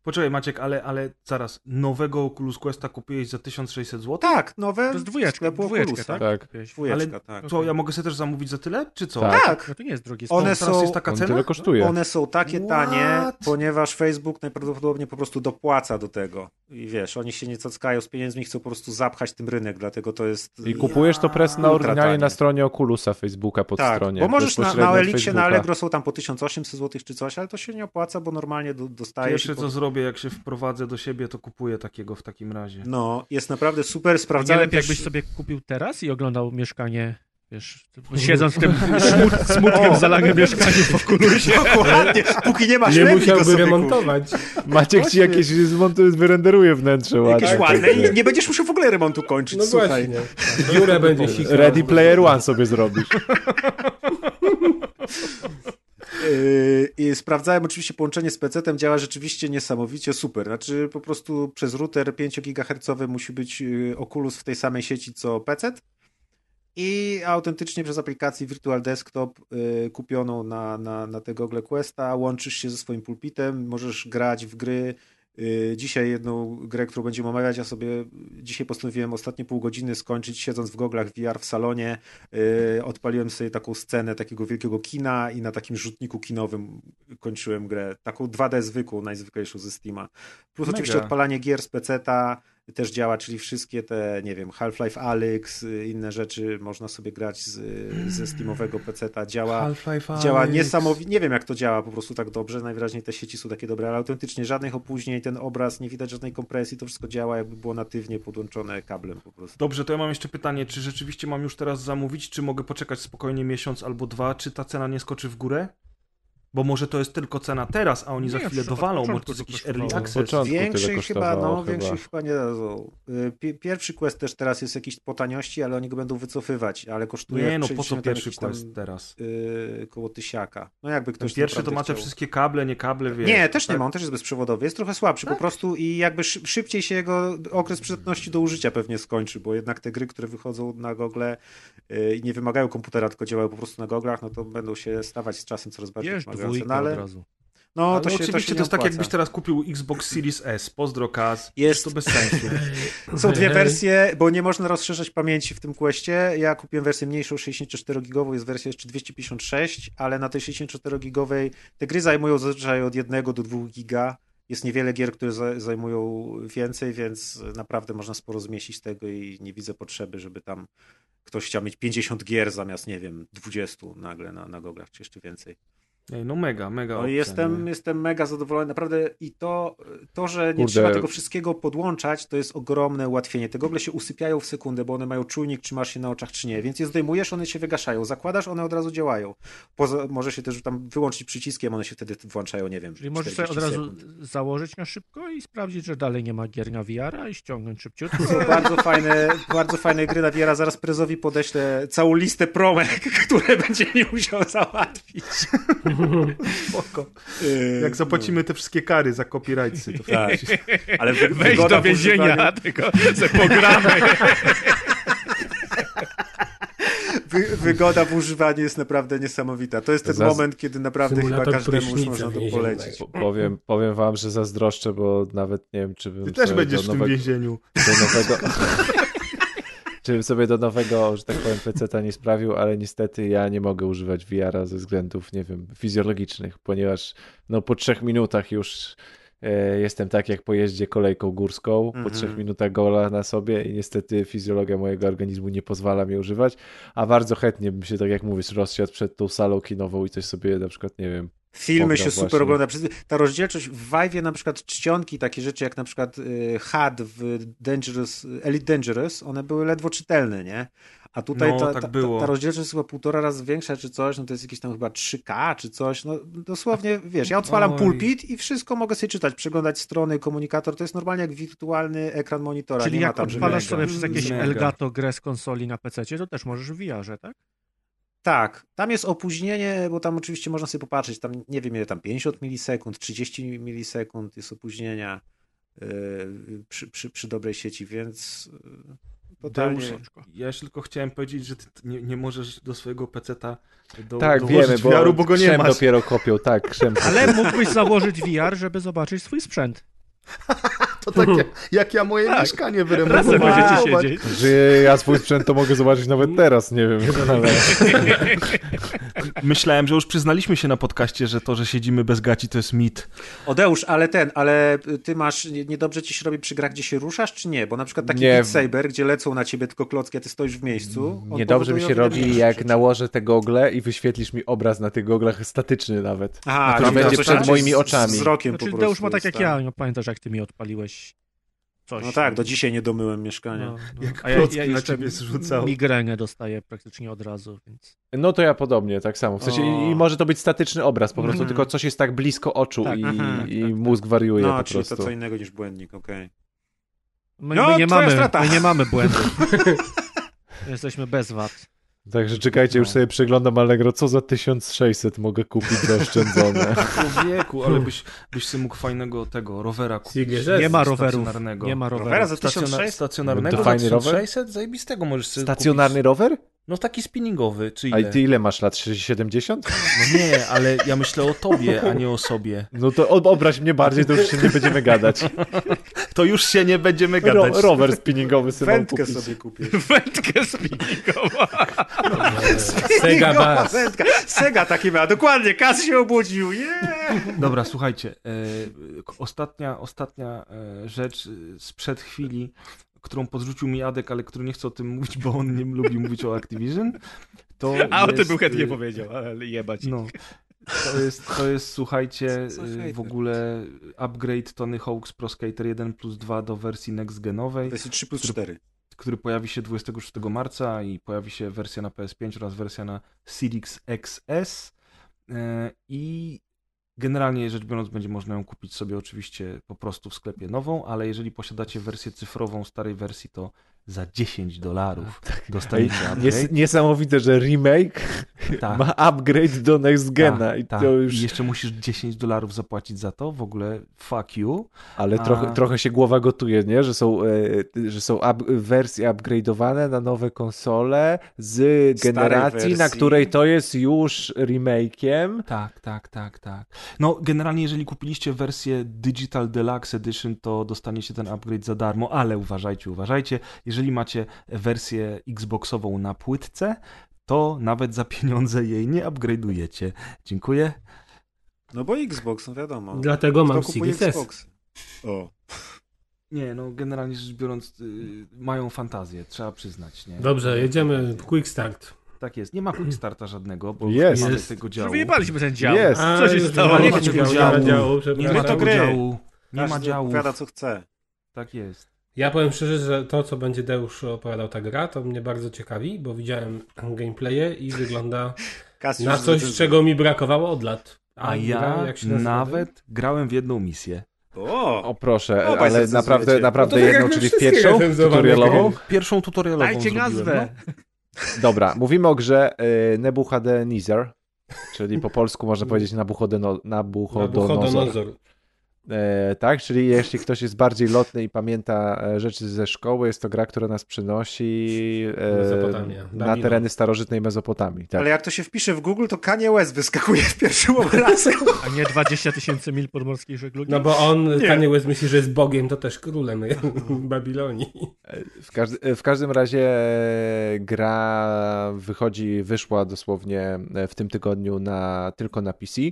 Poczekaj Maciek, ale, ale zaraz, nowego Oculus Questa kupiłeś za 1600 zł? Tak, nowe To jest dwójeczka, sklepu dwójeczkę, Oculusa. tak? Tak. Dwójeczka, Ale tak. co, ja mogę sobie też zamówić za tyle, czy co? Tak. Tak, No to nie jest drogie. One są- jest taka cena? tyle kosztuje. One są takie What? tanie, ponieważ Facebook najprawdopodobniej po prostu dopłaca do tego. I wiesz, oni się nie cackają z pieniędzmi, chcą po prostu zapchać tym rynek, dlatego to jest... I kupujesz to press na oryginalnie na stronie Oculusa Facebooka pod tak, stronie. bo możesz na, na Elixie, na. Allegro są tam po 1800 zł czy coś, ale to się nie opłaca, bo normalnie do, dostajesz... co zrobię, jak się wprowadzę do siebie, to kupuję takiego w takim razie. No, jest naprawdę super, Nie sprawdzałem lepiej też... jakbyś sobie kupił teraz i oglądał mieszkanie, wiesz, [laughs] siedząc w tym smut, smutkiem zalanym [laughs] mieszkaniu w Oculusie. [laughs] Dokładnie, póki nie masz Nie musiałby remontować. Maciek ci jakieś zmontuje, wyrenderuje wnętrze ładnie. Jakieś ładne i nie będziesz musiał w ogóle remontu kończyć, No słuchaj. właśnie. Biurę będzie sikał. Ready Player One sobie zrobisz. Yy, I sprawdzałem oczywiście połączenie z PC-tem, działa rzeczywiście niesamowicie super. Znaczy po prostu przez router 5 GHz musi być yy, Oculus w tej samej sieci co PC i autentycznie przez aplikację Virtual Desktop yy, kupioną na, na, na te Google Questa łączysz się ze swoim pulpitem, możesz grać w gry dzisiaj jedną grę, którą będziemy omawiać, ja sobie dzisiaj postanowiłem ostatnie pół godziny skończyć siedząc w goglach VR w salonie. Y, Odpaliłem sobie taką scenę takiego wielkiego kina i na takim rzutniku kinowym kończyłem grę. Taką 2D zwykłą, najzwyklejszą ze Steama. Plus Mega. oczywiście odpalanie gier z PC-ta też działa, czyli wszystkie te, nie wiem, Half-Life Alyx, y, inne rzeczy można sobie grać z, ze Steamowego PC-ta. Działa, działa niesamowicie. Nie wiem, jak to działa po prostu tak dobrze. Najwyraźniej te sieci są takie dobre, ale autentycznie żadnych opóźnień, ten obraz, nie widać żadnej kompresji, to wszystko działa, jakby było natywnie podłączone kablem po prostu. Dobrze, to ja mam jeszcze pytanie, czy rzeczywiście mam już teraz zamówić, czy mogę poczekać spokojnie miesiąc albo dwa, czy ta cena nie skoczy w górę? Bo może to jest tylko cena teraz, a oni za Nie, chwilę od dowalą, może początku to jest jakiś early access. Większych chyba, no, chyba. większych chyba nie dadzą. Y, pi- Pierwszy quest też teraz jest jakiś po taniości, ale oni go będą wycofywać, ale kosztuje Nie no, po co pierwszy tam, quest teraz? y, koło tysiaka. No jakby Ten ktoś pierwszy to ma te chciał. wszystkie kable, nie kable, wiesz. Nie, też tak? nie ma, on też jest bezprzewodowy. Jest trochę słabszy po prostu i jakby szy- szybciej się jego okres przydatności do użycia pewnie skończy, bo jednak te gry, które wychodzą na gogle y, i nie wymagają komputera, tylko działają po prostu na goglach, no to będą się stawać z czasem coraz bardziej. Dwójkę No ale od razu. no Ale to się, to oczywiście się to, jest tak, jakbyś teraz kupił Xbox Series S. Pozdro Kaz. Jest. To bez sensu. [laughs] Są dwie wersje, bo nie można rozszerzać pamięci w tym questie. Ja kupiłem wersję mniejszą, 64-gigową, jest wersja jeszcze 256, ale na tej 64-gigowej te gry zajmują zazwyczaj od 1 do 2 giga. Jest niewiele gier, które za- zajmują więcej, więc naprawdę można sporo zmieścić z tego i nie widzę potrzeby, żeby tam ktoś chciał mieć 50 gier zamiast, nie wiem, 20 nagle na, na goglach, czy jeszcze więcej. No mega, mega No opcja, jestem, nie? jestem mega zadowolony, naprawdę i to, to że nie Kurde. trzeba tego wszystkiego podłączać, to jest ogromne ułatwienie. Te gogle się usypiają w sekundę, bo one mają czujnik, czy masz je na oczach, czy nie, więc je zdejmujesz, one się wygaszają, zakładasz, one od razu działają. Poza, może się też tam wyłączyć przyciskiem, one się wtedy włączają, nie wiem, Czyli możesz sobie od 40 razu sekund. założyć na szybko i sprawdzić, że dalej nie ma gier na VR i ściągnąć szybciutko. To są bardzo fajne, bardzo fajne gry na VR. Zaraz Prezowi podeślę całą listę promek, które będzie mi musiał załatwić. [laughs] Spoko. Yy, Jak zapłacimy te wszystkie kary za copyrightsy, to Tak. Ale wy- Wejdź wygoda do w więzienia, używaniu- tylko se pogramy. [laughs] Wy, wygoda w używaniu jest naprawdę niesamowita. To jest ten Zaz- moment, kiedy naprawdę Symulator chyba każdemu już można to polecić. Po- Powiem, powiem wam, że zazdroszczę, bo nawet nie wiem, czy bym Ty też będziesz do w tym nowego, więzieniu. do nowego... [laughs] czy bym sobie do nowego, że tak powiem, PC-ta nie sprawił, ale niestety ja nie mogę używać VR-a ze względów, nie wiem, fizjologicznych, ponieważ no po trzech minutach już e, jestem tak jak po jeździe kolejką górską, po Mhm. trzech minutach gola na sobie i niestety fizjologia mojego organizmu nie pozwala mi używać, a bardzo chętnie bym się, tak jak mówisz, rozsiadł przed tą salą kinową i coś sobie na przykład, nie wiem, Filmy się super właśnie. ogląda. Ta rozdzielczość w Vive'ie na przykład czcionki, takie rzeczy jak na przykład y, HUD w Dangerous, Elite Dangerous, one były ledwo czytelne, nie? A tutaj No, ta, tak ta, było. ta rozdzielczość jest chyba półtora razy większa czy coś, no to jest jakieś tam chyba 3K czy coś, no dosłownie, wiesz, ja odpalam Oj. pulpit i wszystko mogę sobie czytać, przeglądać strony, komunikator, to jest normalnie jak wirtualny ekran monitora, Czyli nie ma jak tam, że odpalasz sobie przez jakieś. Elgato grę z konsoli na PC, to też możesz w VR-ze, tak? Tak, tam jest opóźnienie, bo tam oczywiście można sobie popatrzeć, tam nie wiem ile tam, 50 milisekund, 30 milisekund jest opóźnienia yy, przy, przy, przy dobrej sieci, więc yy, totalnie... Deusz, ja jeszcze tylko chciałem powiedzieć, że ty nie, nie możesz do swojego peceta do, tak, dołożyć wiemy, bo, wiaru, bo go nie masz. dopiero kopią, tak, Krzem Ale mógłbyś założyć VR, żeby zobaczyć swój sprzęt. [laughs] To tak jak, jak ja moje Tak. mieszkanie Razem wyremontowałem. będziecie siedzieć. że ja swój sprzęt to mogę zobaczyć nawet teraz, nie wiem, ale... [laughs] Myślałem, że już przyznaliśmy się na podcaście, że to, że siedzimy bez gaci, to jest mit. Odeusz, ale ten, ale ty masz, nie- niedobrze ci się robi przy grach, gdzie się ruszasz, czy nie? Bo na przykład taki Nie. Beat Saber, gdzie lecą na ciebie tylko klocki, a ty stoisz w miejscu. Niedobrze mi się robi, jak rzeczy. nałożę te gogle i wyświetlisz mi obraz na tych goglach statyczny nawet. Aha, który będzie przed moimi oczami. Z wzrokiem Znaczy, po prostu Deusz ma tak jest, jak ja, no pamiętasz jak ty mi odpaliłeś coś. No tak, do dzisiaj nie domyłem mieszkania. No, no. [laughs] Jak A ja, klocki ja na ciebie zrzucał. migrenę dostaję praktycznie od razu, więc... No to ja podobnie, tak samo. W sensie O. i, i może to być statyczny obraz po prostu, Mhm. tylko coś jest tak blisko oczu Tak, i, aha, i tak, tak. mózg wariuje No, po czyli prostu. to co innego niż błędnik, okej. My, No, my, nie, mamy, my nie mamy błędów. [laughs] Jesteśmy bez wad. Także czekajcie, już No. sobie przeglądam Allegro, co za 1600 mogę kupić zaoszczędzone. [laughs] Człowieku, ale byś, byś sobie mógł fajnego tego rowera kupić. Nie ma. Stacjonarnego. Nie ma Rowera rowerów. za Stacjona, 1600? stacjonarnego To za fajny rower? 1600? Zajebistego możesz sobie Stacjonarny rower? No taki spinningowy, czy A ile? i ty ile masz lat? 70? No nie, ale ja myślę o tobie, a nie o sobie. No to ob- obraź mnie bardziej, to już się nie będziemy gadać. To już się nie będziemy Ro gadać. rower spinningowy sobie Wędkę kupić. sobie kupię. Wędkę spinningową. Sega Bass. Wędka. Sega taki ma, dokładnie, Kas się obudził, yeah! Dobra, słuchajcie. E, ostatnia, ostatnia e, rzecz e, sprzed chwili, którą podrzucił mi Adek, ale który nie chce o tym mówić, bo on nie lubi mówić o Activision. To A o tym jest, bym chętnie e, powiedział, ale jebać. No. To jest, to jest słuchajcie, y, w ogóle upgrade Tony Hawk's Pro Skater 1 plus 2 do wersji next genowej, To jest 3 plus 4. który pojawi się 26 marca i pojawi się wersja na PS5 oraz wersja na Series XS. E, I generalnie rzecz biorąc, będzie można ją kupić sobie oczywiście po prostu w sklepie nową, ale jeżeli posiadacie wersję cyfrową starej wersji, to za 10 dolarów Ej, dostaniecie upgrade. niesamowite, że remake Tak. ma upgrade do next gena Tak, i tak. to już... I jeszcze musisz 10 dolarów zapłacić za to, w ogóle fuck you. Ale A- trochę, trochę się głowa gotuje, nie? Że są, e, że są up, wersje upgrade'owane na nowe konsole z generacji, na której to jest już remake'iem. Tak, tak, tak, tak. No, generalnie, jeżeli kupiliście wersję Digital Deluxe Edition, to dostaniecie ten upgrade za darmo, ale uważajcie, uważajcie, jeżeli macie wersję Xboxową na płytce, to nawet za pieniądze jej nie upgrade'ujecie. Dziękuję. No bo Xbox, no wiadomo. Dlatego Kto mam Series S. Xbox? O. Nie, no, generalnie rzecz biorąc, y, mają fantazję, trzeba przyznać, nie? Dobrze, jedziemy. Quick start. Tak jest. Nie ma quick starta żadnego, bo Jest. nie mamy Jest. tego działu. Wyjebaliśmy ten dział. Jest. Co się stało? Nie ma działu, tego nie ma działu. działu, Nie ma tego działu. Nie ma Każdy działu. opowiada co chce. Tak jest. Ja powiem szczerze, że to, co będzie Deusz opowiadał ta gra, to mnie bardzo ciekawi, bo widziałem gameplaye i wygląda [laughs] na coś, czego mi brakowało od lat. A gra, ja jak się nazywa? nawet grałem w jedną misję. O! O proszę, O, ale naprawdę, naprawdę No tak jedną, czyli pierwszą tutorialową. gry. Pierwszą tutorialową Dajcie zrobiłem, nazwę. No. Dobra, mówimy o grze y, Nebuchadnezzar, czyli po polsku można powiedzieć Nabuchodonozor. Nabuchodonozor. E, tak, czyli jeśli ktoś jest bardziej lotny i pamięta e, rzeczy ze szkoły, jest to gra, która nas przenosi e, na tereny starożytnej Mezopotamii. Tak. Ale jak to się wpisze w Google, to Kanye West wyskakuje w pierwszym obrazku. A nie 20 tysięcy mil podmorskiej żeglugi? No bo on, Nie. Kanye West myśli, że jest Bogiem, to też królem [laughs] Babilonii. W, każdy, w każdym razie gra wychodzi, wyszła dosłownie w tym tygodniu na, tylko na PC.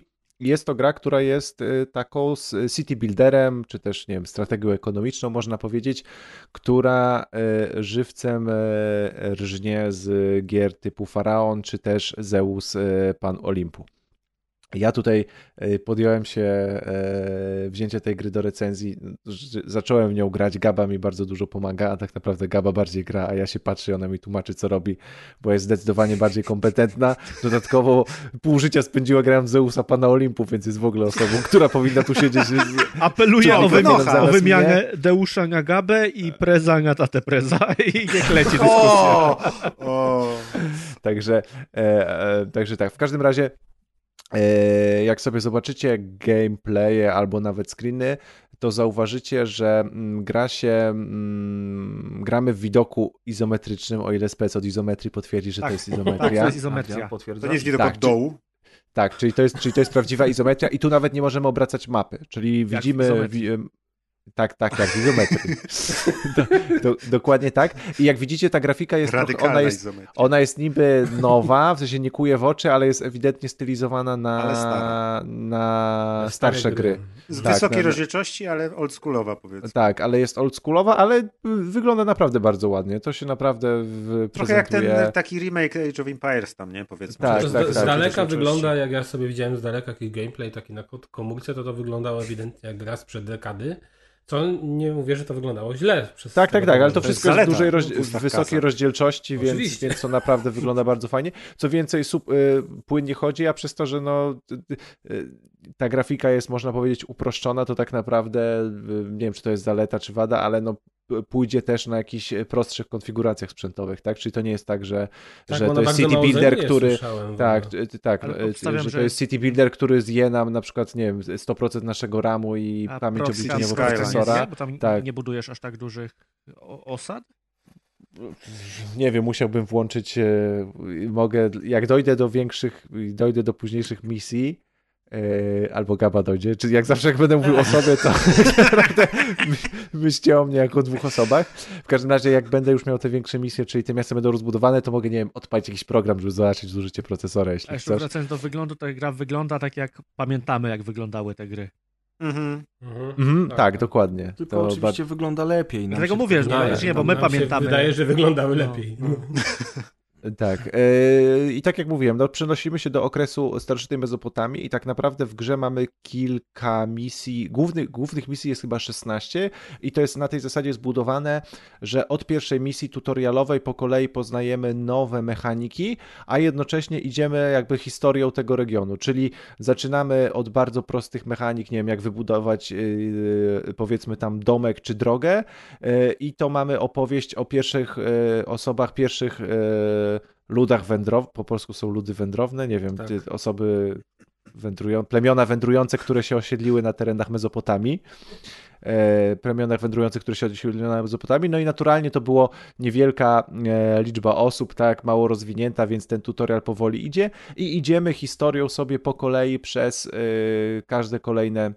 Jest to gra, która jest e, taką city builderem, czy też, nie wiem, strategią ekonomiczną, można powiedzieć, która e, żywcem e, rżnie z gier typu Faraon, czy też Zeus, pan Olimpu. Ja tutaj e, podjąłem się e, wzięcia tej gry do recenzji. Zacząłem w nią grać. Gaba mi bardzo dużo pomaga, a tak naprawdę Gaba bardziej gra, a ja się patrzę i ona mi tłumaczy, co robi, bo jest zdecydowanie bardziej kompetentna. Dodatkowo pół życia spędziła grając w Zeusa Pana Olimpu, więc jest w ogóle osobą, która powinna tu siedzieć. z- [laughs] Apeluję o, wymi- wynocha. o wymianę Deusza na Gabę i Preza na tatę Preza [laughs] i niech leci dyskusja. O! o. Także, e, e, także tak, w każdym razie jak sobie zobaczycie gameplaye albo nawet screeny, to zauważycie, że mm, gra się, mm, gramy w widoku izometrycznym, o ile spec od izometrii potwierdzi, że Tak, to jest tak, to izometria. to jest izometria. Adrian To nie jest widok Tak, od dołu. Tak, czyli to, jest, czyli to jest prawdziwa izometria i tu nawet nie możemy obracać mapy, czyli Jak widzimy... Tak, tak, jak w izometrii. do, [laughs] do, dokładnie tak. I jak widzicie, ta grafika jest, Radykalna ona jest, izometria. ona jest niby nowa, w sensie nie kuje w oczy, ale jest ewidentnie stylizowana na, na starsze gry. Z tak, wysokiej no. rozdzielczości, ale oldschoolowa powiedzmy. Tak, ale jest oldschoolowa, ale wygląda naprawdę bardzo ładnie. To się naprawdę w, Trochę jak ten taki remake Age of Empires tam, nie? Powiedzmy. Tak, z, tak, z tak. daleka Rozdzielczości. wygląda, jak ja sobie widziałem z daleka jakiś gameplay taki na komórce, to to wyglądało ewidentnie jak gra sprzed dekady. Co nie mówię, że to wyglądało źle. Przez Tak, tak, tak, ale to wszystko jest w dużej roz... wysokiej kasa. rozdzielczości, więc, więc to naprawdę wygląda bardzo fajnie. Co więcej, sub, y, płynnie chodzi, a przez to, że no, y, y, ta grafika jest, można powiedzieć, uproszczona, to tak naprawdę, nie wiem, czy to jest zaleta, czy wada, ale no, pójdzie też na jakichś prostszych konfiguracjach sprzętowych, tak? Czyli to nie jest tak, że, Tak, że to jest City Builder, który... Tak, tak, y, obstawiam, że to że- jest City Builder, który zje nam na przykład, nie wiem, 100% naszego RAMu i A pamięć Skyline, procesora. nie? Bo tam Tak. nie budujesz aż tak dużych osad? nie wiem, musiałbym włączyć, e, mogę, jak dojdę do większych, dojdę do późniejszych misji, e, albo Gaba dojdzie, czy jak zawsze jak będę mówił o sobie, to [laughs] myślcie o mnie jako o dwóch osobach. W każdym razie, jak będę już miał te większe misje, czyli te miasta będą rozbudowane, to mogę, nie wiem, odpalić jakiś program, żeby zobaczyć zużycie procesora, A jeśli jeszcze chcesz. wracając do wyglądu, to gra wygląda tak, jak pamiętamy, jak wyglądały te gry. Mhm. Mhm, tak, dokładnie. Tylko To oczywiście wygląda lepiej. Dlatego mówię, że nie, bo my pamiętamy. wydaje, że wyglądały No, lepiej. no. [laughs] Tak. e, I tak jak mówiłem, no, przenosimy się do okresu starożytnej Mezopotamii i tak naprawdę w grze mamy kilka misji, głównych, głównych misji jest chyba 16 i to jest na tej zasadzie zbudowane, że od pierwszej misji tutorialowej po kolei poznajemy nowe mechaniki, a jednocześnie idziemy jakby historią tego regionu, czyli zaczynamy od bardzo prostych mechanik, nie wiem, jak wybudować yy, powiedzmy tam domek czy drogę yy, i to mamy opowieść o pierwszych osobach, pierwszych ludach wędrownych, po polsku są ludy wędrowne, nie wiem, Tak. osoby wędrują, plemiona wędrujące, które się osiedliły na terenach Mezopotamii, e, plemionach wędrujących, które się osiedliły na Mezopotamii, no i naturalnie to było niewielka e, liczba osób, tak, mało rozwinięta, więc ten tutorial powoli idzie i idziemy historią sobie po kolei przez e, każde kolejne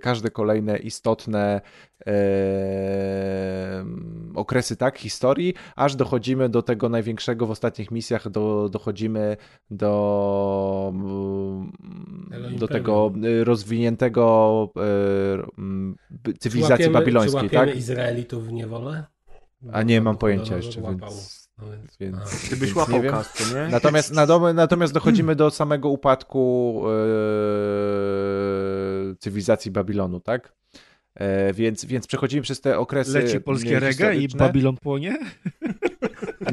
każde kolejne istotne e, okresy tak historii, aż dochodzimy do tego największego w ostatnich misjach, do, dochodzimy do, mm, do tego rozwiniętego e, mm, cywilizacji łapiemy- babilońskiej, czy łapiemy tak? Izraelitów w niewolę? A nie mam pojęcia jeszcze, łapał. więc, No więc- więc, a. Gdybyś więc łapał nie nie? Natomiast, natomiast dochodzimy do samego upadku e, cywilizacji Babilonu, tak? E, więc, więc przechodzimy przez te okresy Leci polskie reggae i. Babylon płonie? [laughs]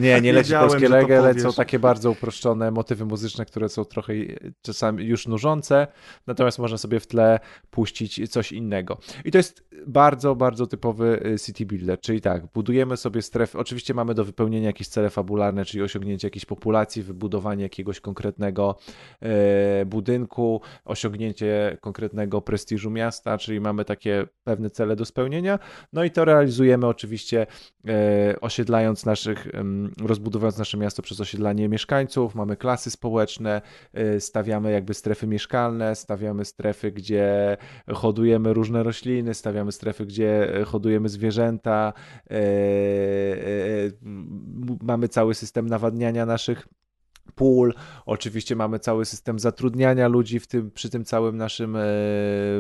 Nie, nie leci polskie powiesz. lecą takie bardzo uproszczone motywy muzyczne, które są trochę czasami już nużące, natomiast można sobie w tle puścić coś innego. I to jest bardzo, bardzo typowy y, city builder, czyli tak, budujemy sobie strefy, oczywiście mamy do wypełnienia jakieś cele fabularne, czyli osiągnięcie jakiejś populacji, wybudowanie jakiegoś konkretnego e, budynku, osiągnięcie konkretnego prestiżu miasta, czyli mamy takie pewne cele do spełnienia, no i to realizujemy oczywiście e, osiedlając naszych, rozbudowując nasze miasto przez osiedlanie mieszkańców, mamy klasy społeczne, e, stawiamy jakby strefy mieszkalne, stawiamy strefy, gdzie hodujemy różne rośliny, stawiamy strefy, gdzie e, hodujemy zwierzęta, m- mamy cały system nawadniania naszych pól. Oczywiście mamy cały system zatrudniania ludzi w tym, przy tym całym naszym e,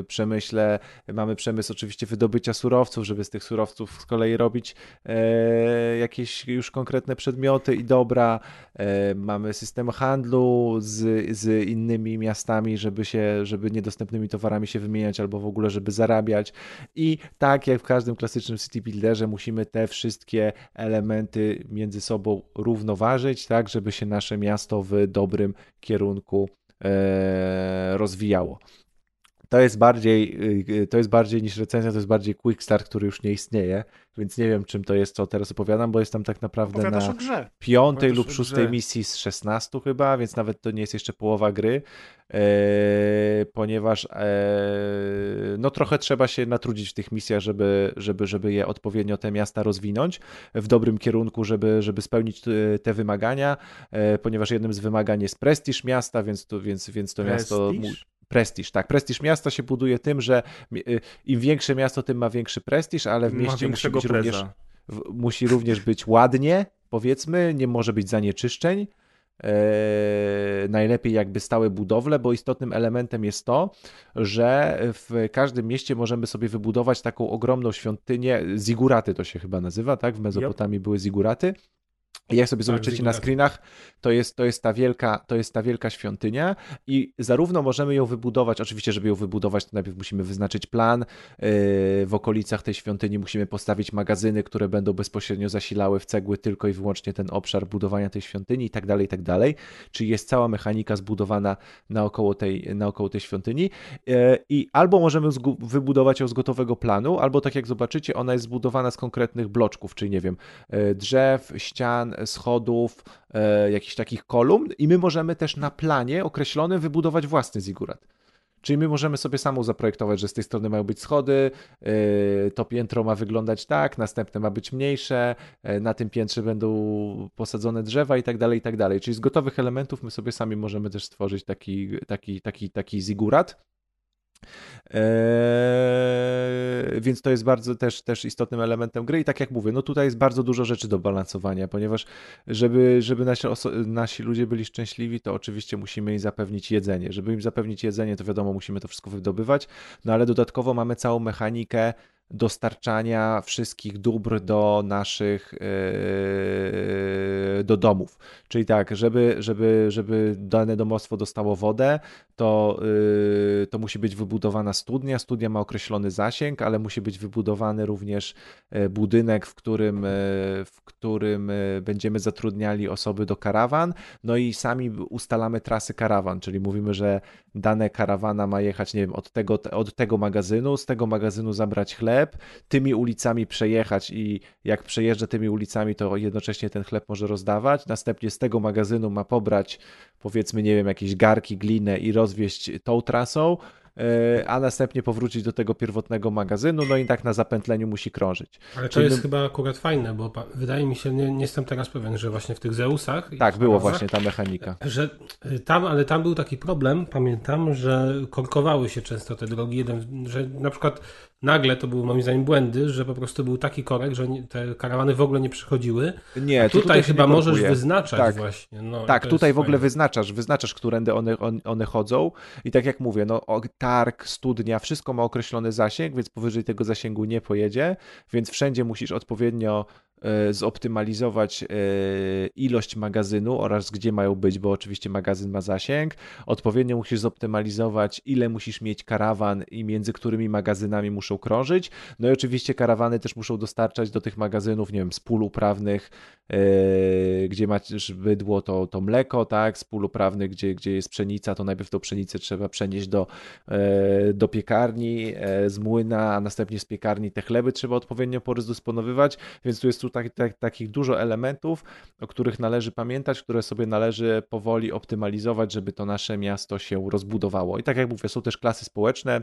przemyśle. Mamy przemysł oczywiście wydobycia surowców, żeby z tych surowców z kolei robić e, jakieś już konkretne przedmioty i dobra. E, mamy system handlu z, z innymi miastami, żeby się, żeby niedostępnymi towarami się wymieniać albo w ogóle, żeby zarabiać. I tak jak w każdym klasycznym city builderze musimy te wszystkie elementy między sobą równoważyć, tak, żeby się nasze miasto w dobrym kierunku e, rozwijało. To jest bardziej, y, to jest bardziej niż recenzja, to jest bardziej quick start, który już nie istnieje, więc nie wiem czym to jest, co teraz opowiadam, bo jestem tak naprawdę Opowiadasz na grze. piątej Opowiadasz lub szóstej misji z 16 chyba, więc nawet to nie jest jeszcze połowa gry, e, ponieważ e, no trochę trzeba się natrudzić w tych misjach, żeby, żeby, żeby je odpowiednio te miasta rozwinąć w dobrym kierunku, żeby, żeby spełnić e, te wymagania, e, ponieważ jednym z wymagań jest prestiż miasta, więc to, więc, więc to miasto... Prestiż? Prestiż, tak. Prestiż miasta się buduje tym, że y, im większe miasto, tym ma większy prestiż, ale w mieście musi być również preza. musi również być ładnie, powiedzmy, nie może być zanieczyszczeń. Eee, najlepiej jakby stałe budowle, bo istotnym elementem jest to, że w każdym mieście możemy sobie wybudować taką ogromną świątynię, ziguraty to się chyba nazywa, tak? W Mezopotamii były ziguraty. Jak sobie zobaczycie na screenach, to jest, to, jest ta wielka, to jest ta wielka świątynia i zarówno możemy ją wybudować, oczywiście, żeby ją wybudować, to najpierw musimy wyznaczyć plan, yy, w okolicach tej świątyni musimy postawić magazyny, które będą bezpośrednio zasilały w cegły tylko i wyłącznie ten obszar budowania tej świątyni i tak dalej, i tak dalej. Czyli jest cała mechanika zbudowana naokoło tej, naokoło tej świątyni Yy, i albo możemy wybudować ją z gotowego planu, albo tak jak zobaczycie, ona jest zbudowana z konkretnych bloczków, czyli nie wiem, e, drzew, ścian, schodów, e, jakichś takich kolumn i my możemy też na planie określonym wybudować własny zigurat. Czyli my możemy sobie samą zaprojektować, że z tej strony mają być schody, yy, to piętro ma wyglądać tak, następne ma być mniejsze, yy, na tym piętrze będą posadzone drzewa i tak dalej, i tak dalej. Czyli z gotowych elementów my sobie sami możemy też stworzyć taki, taki, taki, taki zigurat. Eee, więc to jest bardzo też, też istotnym elementem gry i tak jak mówię, no tutaj jest bardzo dużo rzeczy do balansowania, ponieważ żeby, żeby nasi, nasi ludzie byli szczęśliwi, to oczywiście musimy im zapewnić jedzenie. Żeby im zapewnić jedzenie, to wiadomo, musimy to wszystko wydobywać, no ale dodatkowo mamy całą mechanikę dostarczania wszystkich dóbr do naszych yy, do domów. Czyli tak, żeby, żeby, żeby dane domostwo dostało wodę, to, yy, to musi być wybudowana studnia. Studnia ma określony zasięg, ale musi być wybudowany również yy, budynek, w którym, w którym będziemy zatrudniali osoby do karawan. No i sami ustalamy trasy karawan, czyli mówimy, że dane karawana ma jechać, nie wiem, od tego, od tego magazynu, z tego magazynu zabrać chleb, chleb, tymi ulicami przejechać i jak przejeżdża tymi ulicami, to jednocześnie ten chleb może rozdawać. Następnie z tego magazynu ma pobrać, powiedzmy, nie wiem, jakieś garki, glinę i rozwieść tą trasą E, a następnie powrócić do tego pierwotnego magazynu, no i tak na zapętleniu musi krążyć. Ale to Czyli jest my... chyba akurat fajne, bo wydaje mi się, nie, nie, jestem teraz pewien, że właśnie w tych Zeusach... Tak, było właśnie ta mechanika. Że y, tam, ale tam był taki problem, pamiętam, że korkowały się często te drogi, jeden, że na przykład nagle to były moim zdaniem błędy, że po prostu był taki korek, że te karawany w ogóle nie przychodziły. Nie, tutaj, tutaj chyba możesz wyznaczać tak. właśnie. No, tak, tutaj w ogóle fajne. wyznaczasz, wyznaczasz, którędy one, one chodzą i tak jak mówię, no targ, studnia, wszystko ma określony zasięg, więc powyżej tego zasięgu nie pojedzie, więc wszędzie musisz odpowiednio zoptymalizować e, ilość magazynu oraz gdzie mają być, bo oczywiście magazyn ma zasięg. Odpowiednio musisz zoptymalizować, ile musisz mieć karawan i między którymi magazynami muszą krążyć. No i oczywiście karawany też muszą dostarczać do tych magazynów, nie wiem, z pól uprawnych, e, gdzie masz bydło, to, to mleko, tak, z pól uprawnych, gdzie, gdzie jest pszenica, to najpierw tą pszenicę trzeba przenieść do, do piekarni, z młyna, a następnie z piekarni te chleby trzeba odpowiednio porozdysponowywać, więc tu jest tu tak, tak, takich dużo elementów, o których należy pamiętać, które sobie należy powoli optymalizować, żeby to nasze miasto się rozbudowało. I tak jak mówię, są też klasy społeczne,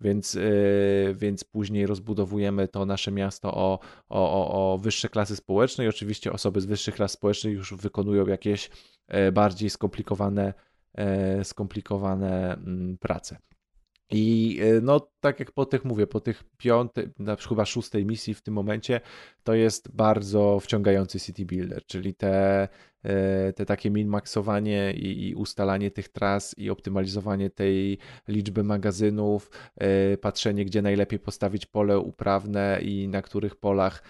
więc, yy, więc później rozbudowujemy to nasze miasto o, o, o, wyższe klasy społeczne i oczywiście osoby z wyższych klas społecznych już wykonują jakieś e, bardziej skomplikowane, e, skomplikowane mm, prace. I e, no, tak jak po tych mówię, po tych piątej, na przykład chyba szóstej misji w tym momencie, to jest bardzo wciągający City Builder, czyli te, e, te takie min-maxowanie i, i, ustalanie tych tras i optymalizowanie tej liczby magazynów, e, patrzenie, gdzie najlepiej postawić pole uprawne i na których polach,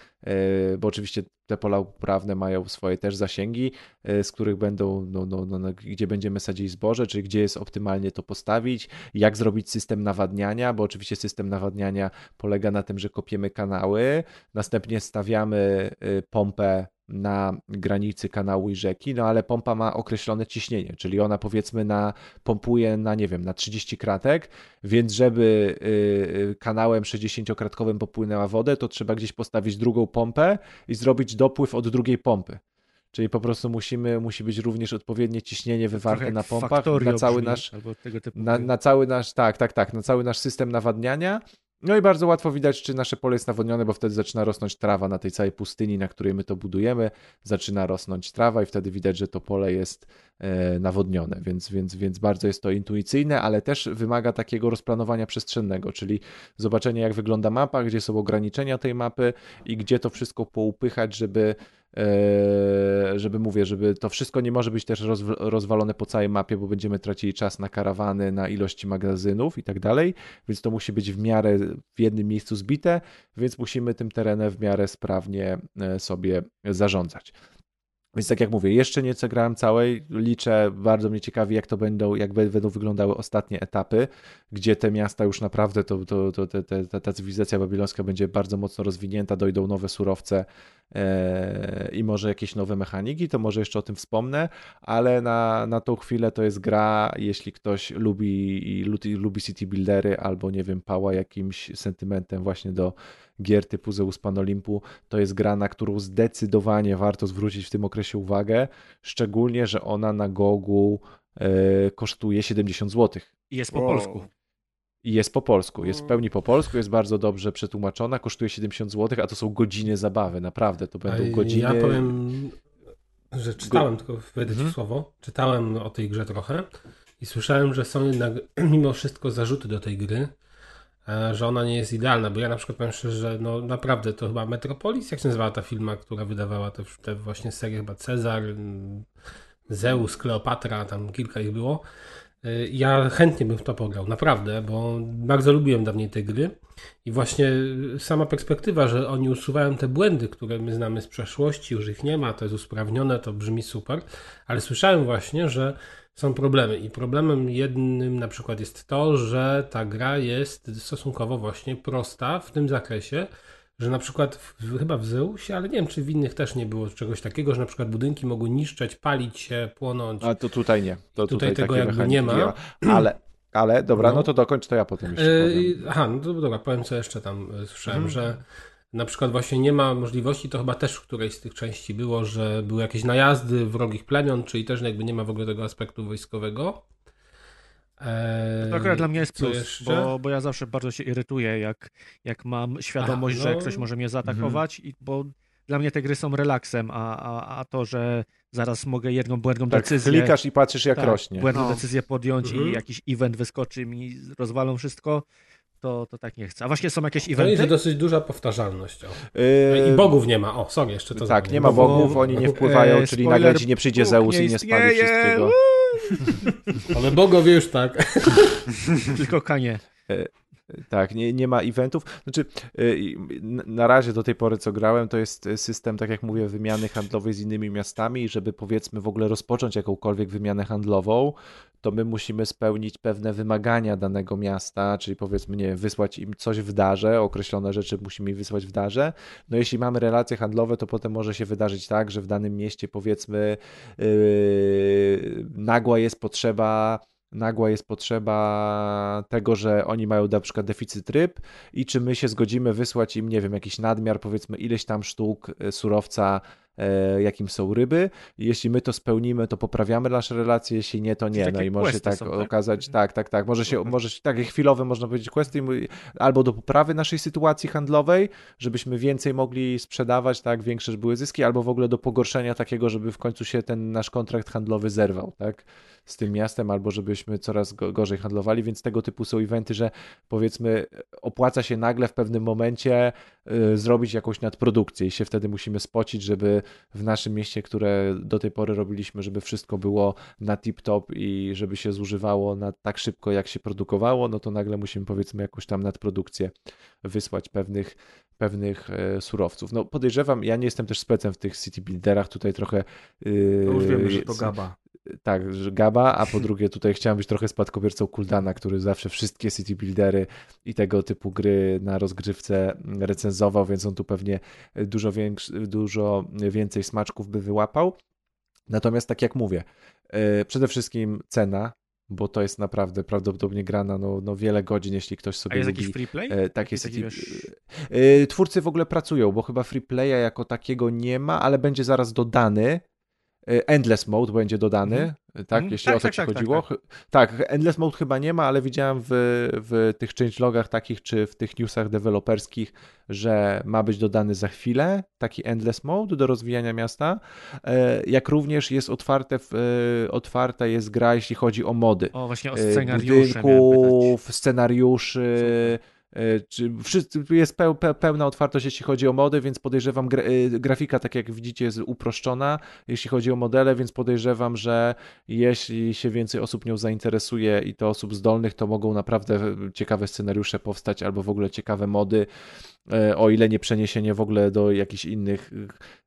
bo oczywiście te pola uprawne mają swoje też zasięgi, e, z których będą, no, no, no, no, gdzie będziemy sadzili zboże, czyli gdzie jest optymalnie to postawić, jak zrobić system nawadniania, bo oczywiście system nawadniania polega na tym, że kopiemy kanały, następnie stawiamy e, pompę na granicy kanału i rzeki, no ale pompa ma określone ciśnienie, czyli ona powiedzmy na, pompuje na, nie wiem, na 30 kratek, więc żeby y, kanałem 60-kratkowym popłynęła wodę, to trzeba gdzieś postawić drugą pompę i zrobić dopływ od drugiej pompy. Czyli po prostu musimy, musi być również odpowiednie ciśnienie wywarte na pompach na cały nasz na, na, cały nasz tak, tak, tak, na cały nasz system nawadniania no i bardzo łatwo widać, czy nasze pole jest nawodnione, bo wtedy zaczyna rosnąć trawa na tej całej pustyni, na której my to budujemy. Zaczyna rosnąć trawa i wtedy widać, że to pole jest e, nawodnione, więc, więc, więc bardzo jest to intuicyjne, ale też wymaga takiego rozplanowania przestrzennego, czyli zobaczenia, jak wygląda mapa, gdzie są ograniczenia tej mapy i gdzie to wszystko poupychać, żeby żeby mówię, żeby to wszystko nie może być też rozwalone po całej mapie, bo będziemy tracili czas na karawany, na ilości magazynów i tak dalej, więc to musi być w miarę w jednym miejscu zbite, więc musimy tym terenem w miarę sprawnie e, sobie zarządzać. Więc tak jak mówię, jeszcze nie grałem całej, liczę, bardzo mnie ciekawi, jak to będą, jak będą wyglądały ostatnie etapy, gdzie te miasta już naprawdę, to, to, to, te, te, ta cywilizacja babilońska będzie bardzo mocno rozwinięta, dojdą nowe surowce e, i może jakieś nowe mechaniki, to może jeszcze o tym wspomnę, ale na, na tą chwilę to jest gra, jeśli ktoś lubi, lubi, lubi city buildery albo nie wiem, pała jakimś sentymentem właśnie do gier typu Zeus Pan Olimpu, to jest gra, na którą zdecydowanie warto zwrócić w tym okresie uwagę, szczególnie, że ona na Gogu e, kosztuje 70 zł. I jest po wow. polsku. I jest po polsku, jest w pełni po polsku, jest bardzo dobrze przetłumaczona, kosztuje 70 zł, a to są godziny zabawy, naprawdę, to będą A godziny... Ja powiem, że czytałem, tylko wejdę Mhm. słowo, czytałem o tej grze trochę i słyszałem, że są jednak [clears throat] mimo wszystko zarzuty do tej gry, że ona nie jest idealna, bo ja na przykład powiem szczerze, że no naprawdę to chyba Metropolis, jak się nazywała ta firma, która wydawała te, te właśnie serie, chyba Cezar, Zeus, Kleopatra, tam kilka ich było. Y, Ja chętnie bym w to pograł, naprawdę, bo bardzo lubiłem dawniej te gry i właśnie sama perspektywa, że oni usuwają te błędy, które my znamy z przeszłości, już ich nie ma, to jest usprawnione, to brzmi super, ale słyszałem właśnie, że są problemy i problemem jednym na przykład jest to, że ta gra jest stosunkowo właśnie prosta w tym zakresie, że na przykład w, chyba w Zeusie, ale nie wiem czy w innych też nie było czegoś takiego, że na przykład budynki mogły niszczeć, palić się, płonąć. A to tutaj nie. To Tutaj tutaj, tego jakby nie ma. Ale, ale dobra, no. No. to dokończ, to ja potem jeszcze. Yy, aha, no to dobra, powiem co jeszcze tam słyszałem, Mhm. że na przykład właśnie nie ma możliwości, to chyba też w którejś z tych części było, że były jakieś najazdy wrogich plemion, czyli też jakby nie ma w ogóle tego aspektu wojskowego. Eee, To akurat dla mnie jest plus, bo, bo ja zawsze bardzo się irytuję, jak, jak mam świadomość, A, że no. ktoś może mnie zaatakować, i, bo dla mnie te gry są relaksem, a, a, a to, że zaraz mogę jedną błędną Tak, decyzję... klikasz i patrzysz, jak tak, rośnie. błędną No. decyzję podjąć Mhm. i jakiś event wyskoczy mi, rozwalą wszystko, to, to tak nie chcę. A właśnie są jakieś No eventy? że dosyć duża powtarzalność. O. Yy, I bogów nie ma. O, sorry, jeszcze to tak, nie ma Bo- bogów, oni nie wpływają, e, czyli nagle ci nie przyjdzie Zeus nie i nie spali istnieje, wszystkiego. Ale bogowie już tak. [laughs] Tylko kanie. Tak, nie, nie ma eventów. Znaczy, y, na razie do tej pory, co grałem, to jest system, tak jak mówię, wymiany handlowej z innymi miastami i żeby powiedzmy w ogóle rozpocząć jakąkolwiek wymianę handlową, to my musimy spełnić pewne wymagania danego miasta, czyli powiedzmy, nie wysłać im coś w darze, określone rzeczy musimy im wysłać w darze. No jeśli mamy relacje handlowe, to potem może się wydarzyć tak, że w danym mieście powiedzmy yy, nagła jest potrzeba nagła jest potrzeba tego, że oni mają na przykład deficyt ryb i czy my się zgodzimy wysłać im, nie wiem, jakiś nadmiar, powiedzmy ileś tam sztuk e, surowca, jakim są ryby. Jeśli my to spełnimy, to poprawiamy nasze relacje, jeśli nie, to nie. No i może się tak są, tak? okazać, tak, tak, tak, może się, może się takie chwilowe, można powiedzieć, questy albo do poprawy naszej sytuacji handlowej, żebyśmy więcej mogli sprzedawać, tak, większe były zyski, albo w ogóle do pogorszenia takiego, żeby w końcu się ten nasz kontrakt handlowy zerwał, tak, z tym miastem, albo żebyśmy coraz go- gorzej handlowali, więc tego typu są eventy, że powiedzmy opłaca się nagle w pewnym momencie y, zrobić jakąś nadprodukcję i się wtedy musimy spocić, żeby w naszym mieście, które do tej pory robiliśmy, żeby wszystko było na tip-top i żeby się zużywało na tak szybko, jak się produkowało, no to nagle musimy powiedzmy jakąś tam nadprodukcję wysłać pewnych, pewnych e, surowców. No podejrzewam, ja nie jestem też specem w tych city builderach, tutaj trochę... Yy, To już wiemy, że to Gaba. Tak, że Gaba, a po drugie tutaj chciałem być trochę spadkobiercą Kuldana, który zawsze wszystkie city buildery i tego typu gry na rozgrywce recenzował, więc on tu pewnie dużo, większy, dużo więcej smaczków by wyłapał. Natomiast tak jak mówię, e, przede wszystkim cena, bo to jest naprawdę prawdopodobnie grana no, no wiele godzin, jeśli ktoś sobie A jest lubi jakiś free play? e, takie Taki- city... taki, wiesz- E, Twórcy w ogóle pracują, bo chyba free playa jako takiego nie ma, ale będzie zaraz dodany. E, Endless Mode będzie dodany, Mhm. tak? Mhm. Jeśli Tak, o to tak, ci tak, tak, chodziło. tak. Tak, Endless Mode chyba nie ma, ale widziałem w, w tych changelogach takich, czy w tych newsach deweloperskich, że ma być dodany za chwilę taki Endless Mode do rozwijania miasta, E, jak również jest otwarte, w, e, otwarta jest gra, jeśli chodzi o mody. O, właśnie o scenariusze budynków, scenariuszy, e, czy wszyscy, jest peł, pe, pełna otwartość, jeśli chodzi o mody, więc podejrzewam, e, grafika, tak jak widzicie, jest uproszczona, jeśli chodzi o modele, więc podejrzewam, że jeśli się więcej osób nią zainteresuje i to osób zdolnych, to mogą naprawdę ciekawe scenariusze powstać albo w ogóle ciekawe mody, e, o ile nie przeniesienie w ogóle do jakichś innych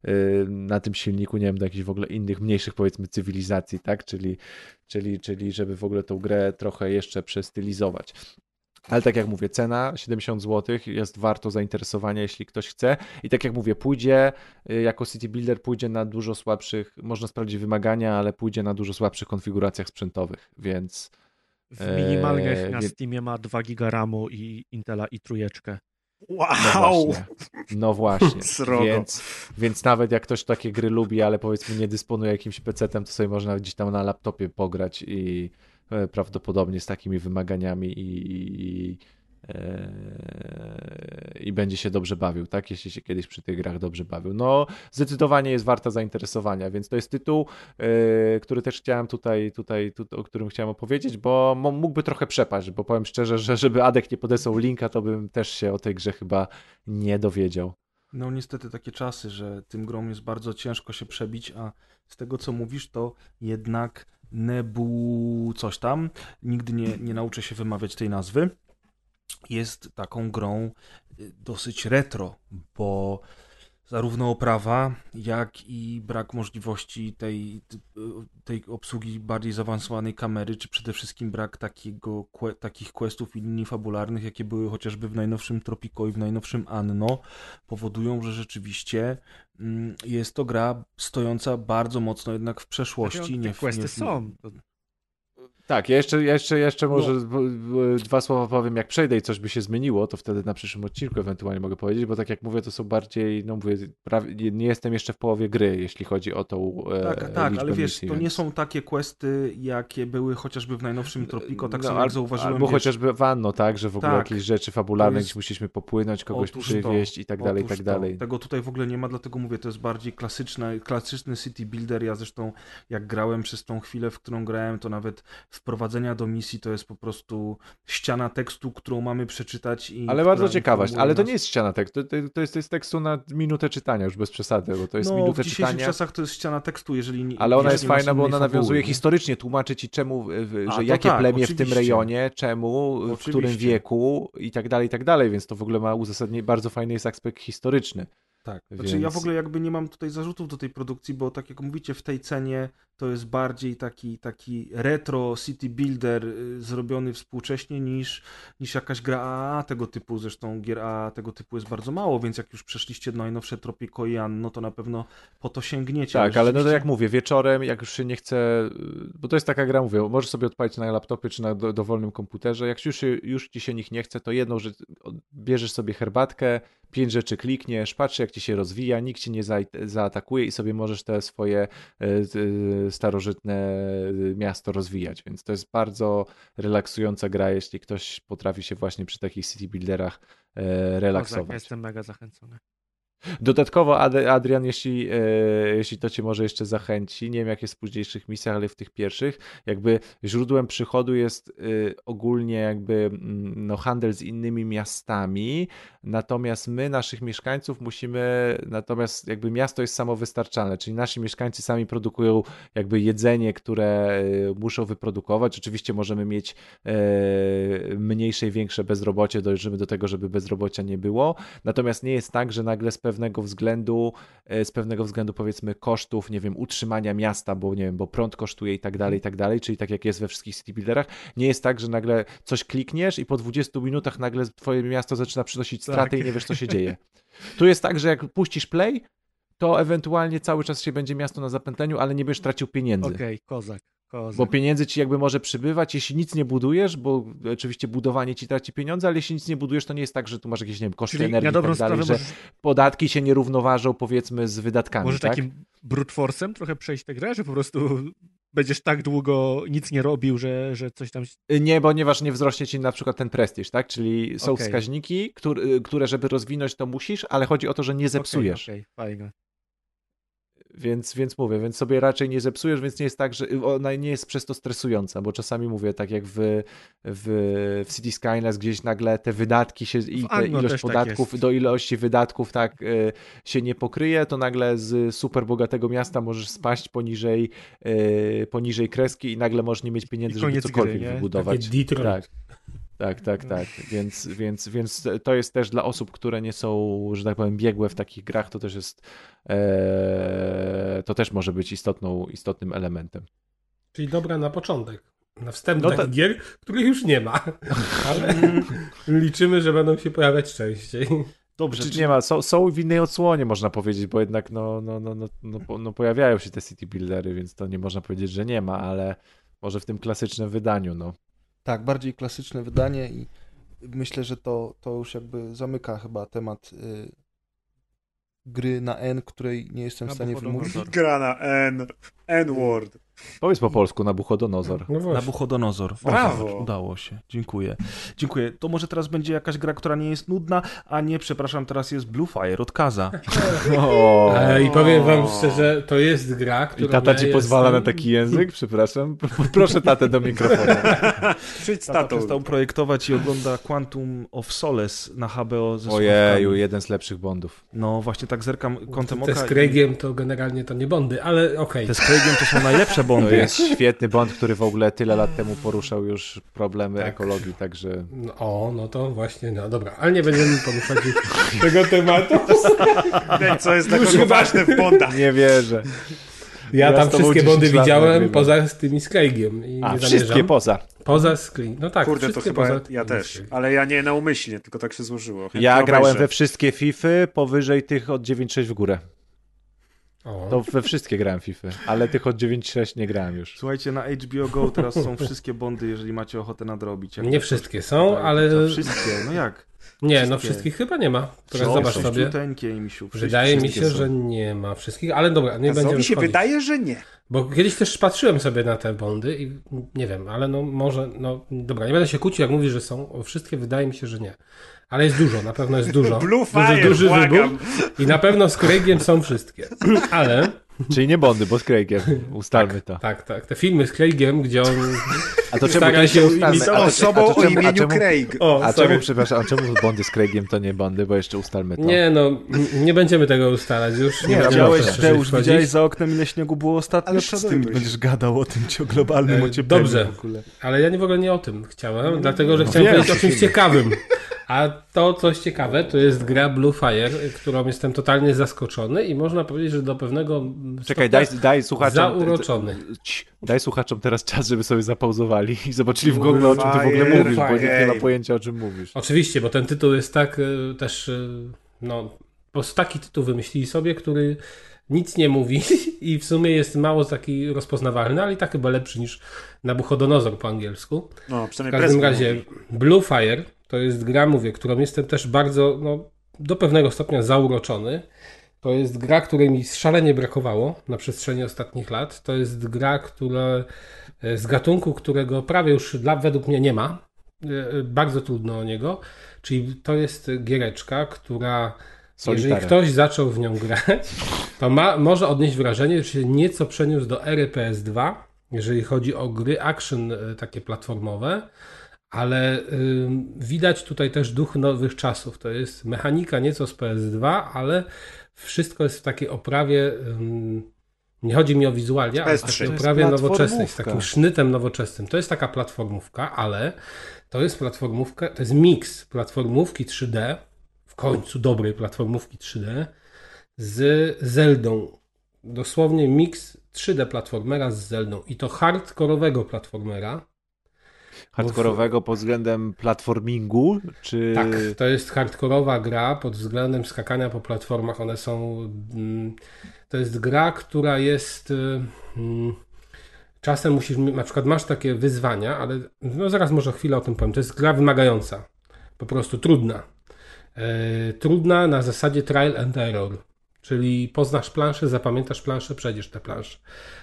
e, na tym silniku, nie wiem, do jakichś w ogóle innych, mniejszych powiedzmy cywilizacji, tak, czyli, czyli, czyli żeby w ogóle tą grę trochę jeszcze przestylizować. Ale tak jak mówię, cena 70 zł jest warto zainteresowania, jeśli ktoś chce. I tak jak mówię, pójdzie y, jako City Builder, pójdzie na dużo słabszych, można sprawdzić wymagania, ale pójdzie na dużo słabszych konfiguracjach sprzętowych, więc. W minimalnych e, na wie- Steamie ma 2 giga RAMu i Intela i trójeczkę. Wow! No właśnie. No właśnie. [laughs] Więc, więc nawet jak ktoś takie gry lubi, ale powiedzmy nie dysponuje jakimś PC-tem, to sobie można gdzieś tam na laptopie pograć i prawdopodobnie z takimi wymaganiami i, i, e, i będzie się dobrze bawił, tak? Jeśli się kiedyś przy tych grach dobrze bawił. No, zdecydowanie jest warta zainteresowania, więc to jest tytuł, e, który też chciałem tutaj, tutaj, tu, o którym chciałem opowiedzieć, bo mógłby trochę przepaść, bo powiem szczerze, że żeby Adek nie podesłał linka, to bym też się o tej grze chyba nie dowiedział. No niestety takie czasy, że tym grom jest bardzo ciężko się przebić, a z tego co mówisz, to jednak Nebu coś tam, nigdy nie, nie nauczę się wymawiać tej nazwy, jest taką grą y, dosyć retro, bo zarówno oprawa, jak i brak możliwości tej, tej obsługi bardziej zaawansowanej kamery, czy przede wszystkim brak takiego, takich questów i linii fabularnych, jakie były chociażby w najnowszym Tropico i w najnowszym Anno, powodują, że rzeczywiście mm, jest to gra stojąca bardzo mocno jednak w przeszłości. Te nie w, questy nie w, są. To- Tak, ja jeszcze, jeszcze, jeszcze może b- b- dwa słowa powiem, jak przejdę i coś by się zmieniło, to wtedy na przyszłym odcinku ewentualnie mogę powiedzieć, bo tak jak mówię, to są bardziej, no mówię, prawie, nie- nie jestem jeszcze w połowie gry, jeśli chodzi o tą e, Tak, tak, ale wiesz, misji, to nie więc- są takie questy, jakie były chociażby w najnowszym Tropico, tak No, samo jak zauważyłem. Albo wiesz, chociażby Wanno, tak, że w ogóle Tak, jakieś rzeczy fabularne, to jest- gdzie musieliśmy popłynąć, kogoś Otóż przywieźć to, i tak dalej, i tak to. dalej. Tego tutaj w ogóle nie ma, dlatego mówię, to jest bardziej klasyczny, klasyczny city builder. Ja zresztą jak grałem przez tą chwilę, w którą grałem, to nawet wprowadzenia do misji to jest po prostu ściana tekstu, którą mamy przeczytać i Ale bardzo informuje ale to nie jest ściana tekstu, to, to, jest, to jest tekstu na minutę czytania, już bez przesady, bo to jest no, minutę w dzisiejszych czytania. czasach to jest ściana tekstu, jeżeli nie Ale ona jest fajna, bo ona nawiązuje nie? historycznie, tłumaczy ci czemu, A, że to jakie tak, plemię w tym oczywiście. rejonie, czemu, w którym Oczywiście. wieku i tak dalej, i tak dalej, więc to w ogóle ma uzasadnienie, bardzo fajny jest aspekt historyczny. Tak, Więc... znaczy ja w ogóle jakby nie mam tutaj zarzutów do tej produkcji, bo tak jak mówicie, w tej cenie to jest bardziej taki, taki retro city builder y, zrobiony współcześnie niż, niż jakaś gra AAA tego typu. Zresztą gier AAA tego typu jest bardzo mało, więc jak już przeszliście najnowsze Tropico i Anno, to na pewno po to sięgniecie. Tak, ale no to jak mówię, wieczorem, jak już się nie chce, bo to jest taka gra, mówię, możesz sobie odpalić na laptopie czy na do, dowolnym komputerze, jak już, już ci się nich nie chce, to jedną rzecz, bierzesz sobie herbatkę, pięć rzeczy klikniesz, patrz jak ci się rozwija, nikt ci nie za, zaatakuje i sobie możesz te swoje e, e, starożytne e, miasto rozwijać, więc to jest bardzo relaksująca gra, jeśli ktoś potrafi się właśnie przy takich city builderach relaksować. ja jestem mega zachęcony. Dodatkowo, Ad- Adrian, jeśli, e, jeśli to cię może jeszcze zachęci, nie wiem jak jest w późniejszych misjach, ale w tych pierwszych, jakby źródłem przychodu jest e, ogólnie jakby mm, no, handel z innymi miastami, natomiast my, naszych mieszkańców musimy, natomiast jakby miasto jest samowystarczalne, czyli nasi mieszkańcy sami produkują jakby jedzenie, które e, muszą wyprodukować. Oczywiście możemy mieć mniejsze i większe bezrobocie, dążymy do tego, żeby bezrobocia nie było, natomiast nie jest tak, że nagle pewnego względu, e, z pewnego względu powiedzmy kosztów, nie wiem, utrzymania miasta, bo nie wiem, bo prąd kosztuje i tak dalej, i tak dalej, czyli tak jak jest we wszystkich city builderach, nie jest tak, że nagle coś klikniesz i po 20 minutach nagle twoje miasto zaczyna przynosić straty Tak. i nie wiesz, co się dzieje. Tu jest tak, że jak puścisz play, to ewentualnie cały czas się będzie miasto na zapętleniu, ale nie będziesz tracił pieniędzy. Okej, kozak, kozak. Bo pieniędzy ci jakby może przybywać, jeśli nic nie budujesz, bo oczywiście budowanie ci traci pieniądze, ale jeśli nic nie budujesz, to nie jest tak, że tu masz jakieś, nie wiem, koszty Czyli energii i tak dalej, że możesz- podatki się nie równoważą powiedzmy z wydatkami, Może tak? takim brute force'em trochę przejść tę grę, że po prostu będziesz tak długo nic nie robił, że, że coś tam... Nie, ponieważ nie wzrośnie ci na przykład ten prestiż, tak? Czyli są Okej. wskaźniki, które, które żeby rozwinąć to musisz, ale chodzi o to, że nie zepsujesz. Okej, okej, fajne. Więc, więc mówię, więc sobie raczej nie zepsujesz, więc nie jest tak, że ona nie jest przez to stresująca, bo czasami mówię, tak jak w, w, w City Skylines gdzieś nagle te wydatki się i ilość tak podatków jest. do ilości wydatków tak y, się nie pokryje, to nagle z super bogatego miasta możesz spaść poniżej, y, poniżej kreski i nagle możesz nie mieć pieniędzy, żeby cokolwiek gry, nie? wybudować. Takie Detroit. Tak. Tak, tak, tak. Więc, więc, więc to jest też dla osób, które nie są, że tak powiem, biegłe w takich grach, to też jest, e, to też może być istotną, istotnym elementem. Czyli dobra na początek. Na wstęp No to- gier, których już nie ma. [laughs] Ale liczymy, że będą się pojawiać częściej. Dobrze, Czy czy- nie ma, są, są w innej odsłonie, można powiedzieć, bo jednak no, no, no, no, no, no pojawiają się te city buildery, więc to nie można powiedzieć, że nie ma, ale może w tym klasycznym wydaniu, no. Tak, bardziej klasyczne wydanie i myślę, że to, to już jakby zamyka chyba temat y, gry na N, której nie jestem w No, stanie wymówić. Gra na N. N-word. Powiedz po polsku, Nabuchodonozor. No właśnie. Nabuchodonozor. Brawo. Udało się. Dziękuję. Dziękuję. To może teraz będzie jakaś gra, która nie jest nudna, a nie, przepraszam, teraz jest Blue Fire od Kaza. [laughs] O. E, I powiem wam szczerze, to jest gra, która I tata ci jest pozwala na taki język? Przepraszam. [laughs] Proszę tatę do mikrofonu. [laughs] Przyjdź z tatą. przestał projektować i ogląda Quantum of Solace na HBO ze Ojeju, jeden z lepszych Bondów. No właśnie tak zerkam kątem Te oka. z i- Craigiem to generalnie to nie Bondy, ale okej. Te Craigiem to są najlepsze To Bondy. jest świetny Bond, który w ogóle tyle lat temu poruszał już problemy Tak. ekologii, także... No, o, no to właśnie, no dobra, ale nie będziemy poruszać tego tematu. Ten, co jest dla kogo ważne w Bondach. Nie wierzę. Ja Ja tam wszystkie 10 Bondy widziałem poza z tymi z Craigiem. I A, wszystkie poza. Poza screen. No tak, Kurde, to chyba poza ja też. Ale ja nie naumyślnie, tylko tak się złożyło. Chętnie Ja grałem obejrzę. we wszystkie Fify powyżej tych od 9.6 w górę. O. To we wszystkie grałem Fify, ale tych od 9.6 nie grałem już. Słuchajcie, na HBO Go teraz są wszystkie Bondy, jeżeli macie ochotę nadrobić. Jak Nie to wszystkie są, tutaj- ale- Co, wszystkie, no jak? Nie, no wszystkich chyba nie ma. Teraz Są, zobacz sobie. misiu. Wydaje mi się, są. że nie ma wszystkich, ale dobra, nie Kazowi będziemy się wchodzić. wydaje, że nie. Bo kiedyś też patrzyłem sobie na te bondy i nie wiem, ale no może, no dobra, nie będę się kłócił, jak mówisz, że są. Wszystkie wydaje mi się, że nie. Ale jest dużo, na pewno jest dużo. Blue duży, Fire, duży błagam. wybór. I na pewno z Craigiem są wszystkie. Ale Czyli nie Bondy, bo z Craigiem. Ustalmy to. tak, tak, te filmy z Craigiem, gdzie on A to czemu stara się ustalmy? imitować A to- Osobą a to o czemu- a imieniu czemu- Craig. O, A sorry. czemu, przepraszam, a czemu Bondy z Craigiem to nie Bondy, bo jeszcze ustalmy to. Nie, no, nie będziemy tego ustalać już. Nie, Nie, widziałeś, Deusz, wchodzić. widziałeś za oknem ile śniegu było ostatnio? Ale z tym będziesz gadał o tym o globalnym E, ociepleniu dobrze. w ogóle. Ale ja nie w ogóle nie o tym chciałem, dlatego że chciałem wiem. powiedzieć o czymś ciekawym. A to coś ciekawe to jest gra Blue Fire, którą jestem totalnie zaskoczony i można powiedzieć, że do pewnego Czekaj, daj, daj słuchaczom... zauroczony. Daj słuchaczom teraz czas, żeby sobie zapauzowali i zobaczyli w Google, o czym ty w ogóle mówisz, bo nikt nie ma pojęcia, o czym mówisz. Oczywiście, bo ten tytuł jest tak y, też, y, no, po prostu taki tytuł wymyślili sobie, który nic nie mówi [laughs] i w sumie jest mało taki rozpoznawalny, ale i tak chyba lepszy niż Nabuchodonozor po angielsku. No, W każdym razie mówi. Blue Fire to jest gra, mówię, którą jestem też bardzo, no, do pewnego stopnia zauroczony. To jest gra, której mi szalenie brakowało na przestrzeni ostatnich lat. To jest gra, która e, z gatunku, którego prawie już dla, według mnie nie ma. E, Bardzo trudno o niego. Czyli to jest giereczka, która jeżeli Solitaire. ktoś zaczął w nią grać, to ma, może odnieść wrażenie, że się nieco przeniósł do ery PS2, jeżeli chodzi o gry action e, takie platformowe, ale ym, widać tutaj też duch nowych czasów. To jest mechanika nieco z PS2, ale wszystko jest w takiej oprawie. ym, nie chodzi mi o wizualia, ale w PS3. takiej To jest oprawie nowoczesnej, z takim sznytem nowoczesnym. To jest taka platformówka, ale to jest platformówka, to jest miks platformówki 3D, w końcu dobrej platformówki 3D, z Zeldą. Dosłownie miks 3D platformera z Zeldą. I to hardkorowego platformera. Hardkorowego pod względem platformingu, czy... Tak, to jest hardkorowa gra pod względem skakania po platformach. One są. mm, To jest gra, która jest. y, mm, Czasem musisz, na przykład masz takie wyzwania, ale no zaraz może chwilę o tym powiem. To jest gra wymagająca, po prostu trudna. E, trudna na zasadzie trial and error, czyli poznasz planszę, zapamiętasz planszę, przejdziesz tę planszę.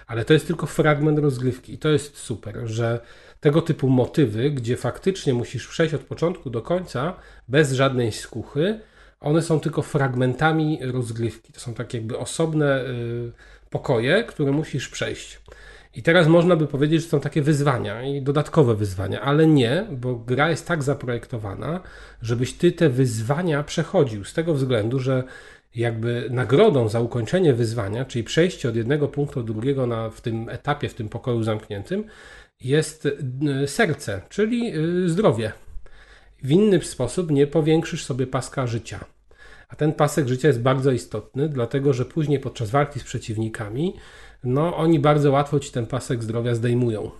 Ale to jest tylko fragment rozgrywki i to jest super, że tego typu motywy, gdzie faktycznie musisz przejść od początku do końca bez żadnej skuchy, one są tylko fragmentami rozgrywki. To są tak jakby osobne y, pokoje, które musisz przejść. I teraz można by powiedzieć, że są takie wyzwania i dodatkowe wyzwania, ale nie, bo gra jest tak zaprojektowana, żebyś ty te wyzwania przechodził. Z tego względu, że jakby nagrodą za ukończenie wyzwania, czyli przejście od jednego punktu do drugiego na, w tym etapie, w tym pokoju zamkniętym, jest y, serce, czyli y, zdrowie. W inny sposób nie powiększysz sobie paska życia. A ten pasek życia jest bardzo istotny, dlatego że później podczas walki z przeciwnikami, no oni bardzo łatwo ci ten pasek zdrowia zdejmują.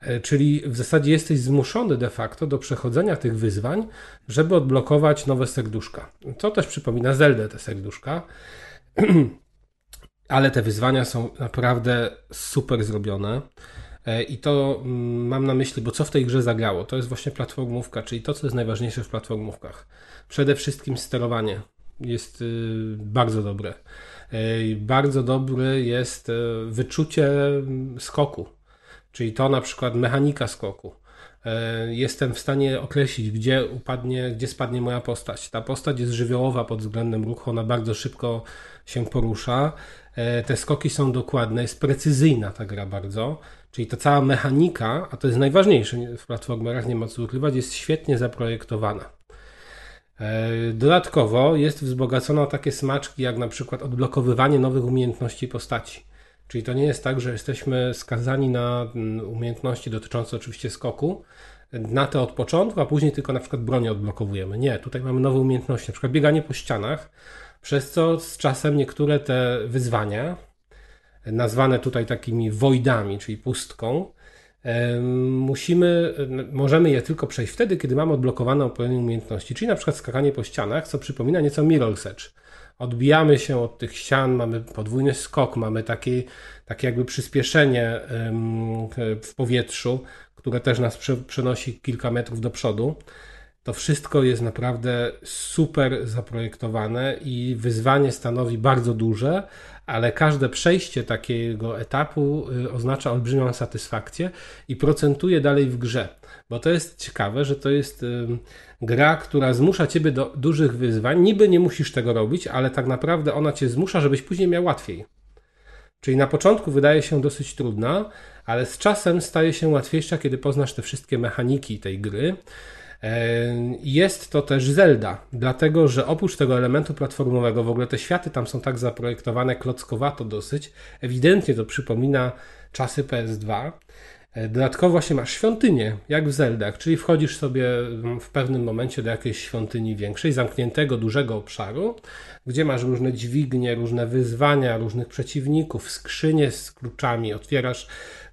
E, Czyli w zasadzie jesteś zmuszony de facto do przechodzenia tych wyzwań, żeby odblokować nowe serduszka. To też przypomina Zeldę te serduszka. [clears throat] Ale te wyzwania są naprawdę super zrobione. E, I to mm, mam na myśli, bo co w tej grze zagrało? To jest właśnie platformówka, czyli to, co jest najważniejsze w platformówkach. Przede wszystkim sterowanie. jest y, bardzo dobre. Y, Bardzo dobre jest y, wyczucie skoku, czyli to na przykład mechanika skoku. Jestem w stanie określić, gdzie upadnie, gdzie spadnie moja postać. Ta postać jest żywiołowa pod względem ruchu, ona bardzo szybko się porusza. Te skoki są dokładne, jest precyzyjna ta gra bardzo. Czyli ta cała mechanika, a to jest najważniejsze w platformerach, nie ma co ukrywać, jest świetnie zaprojektowana. E, Dodatkowo jest wzbogacona o takie smaczki, jak na przykład odblokowywanie nowych umiejętności postaci. Czyli to nie jest tak, że jesteśmy skazani na mm, umiejętności dotyczące oczywiście skoku, na te od początku, a później tylko na przykład bronię odblokowujemy. Nie, tutaj mamy nowe umiejętności, na przykład bieganie po ścianach, przez co z czasem niektóre te wyzwania, nazwane tutaj takimi voidami, czyli pustką, musimy, możemy je tylko przejść wtedy, kiedy mamy odblokowane odpowiednie umiejętności, czyli na przykład skakanie po ścianach, co przypomina nieco Mirror's Edge. Odbijamy się od tych ścian, mamy podwójny skok, mamy takie, takie jakby przyspieszenie w powietrzu, które też nas prze, przenosi kilka metrów do przodu. To wszystko jest naprawdę super zaprojektowane i wyzwanie stanowi bardzo duże, ale każde przejście takiego etapu y, oznacza olbrzymią satysfakcję i procentuje dalej w grze. Bo to jest ciekawe, że to jest gra, która zmusza ciebie do dużych wyzwań. Niby nie musisz tego robić, ale tak naprawdę ona cię zmusza, żebyś później miał łatwiej. Czyli na początku wydaje się dosyć trudna, ale z czasem staje się łatwiejsza, kiedy poznasz te wszystkie mechaniki tej gry. E, Jest to też Zelda, dlatego że oprócz tego elementu platformowego, w ogóle te światy tam są tak zaprojektowane klockowato dosyć, ewidentnie to przypomina czasy PS2. E, Dodatkowo właśnie masz świątynię, jak w Zeldach, czyli wchodzisz sobie mm, w pewnym momencie do jakiejś świątyni większej, zamkniętego, dużego obszaru, gdzie masz różne dźwignie, różne wyzwania, różnych przeciwników, skrzynie z kluczami, otwierasz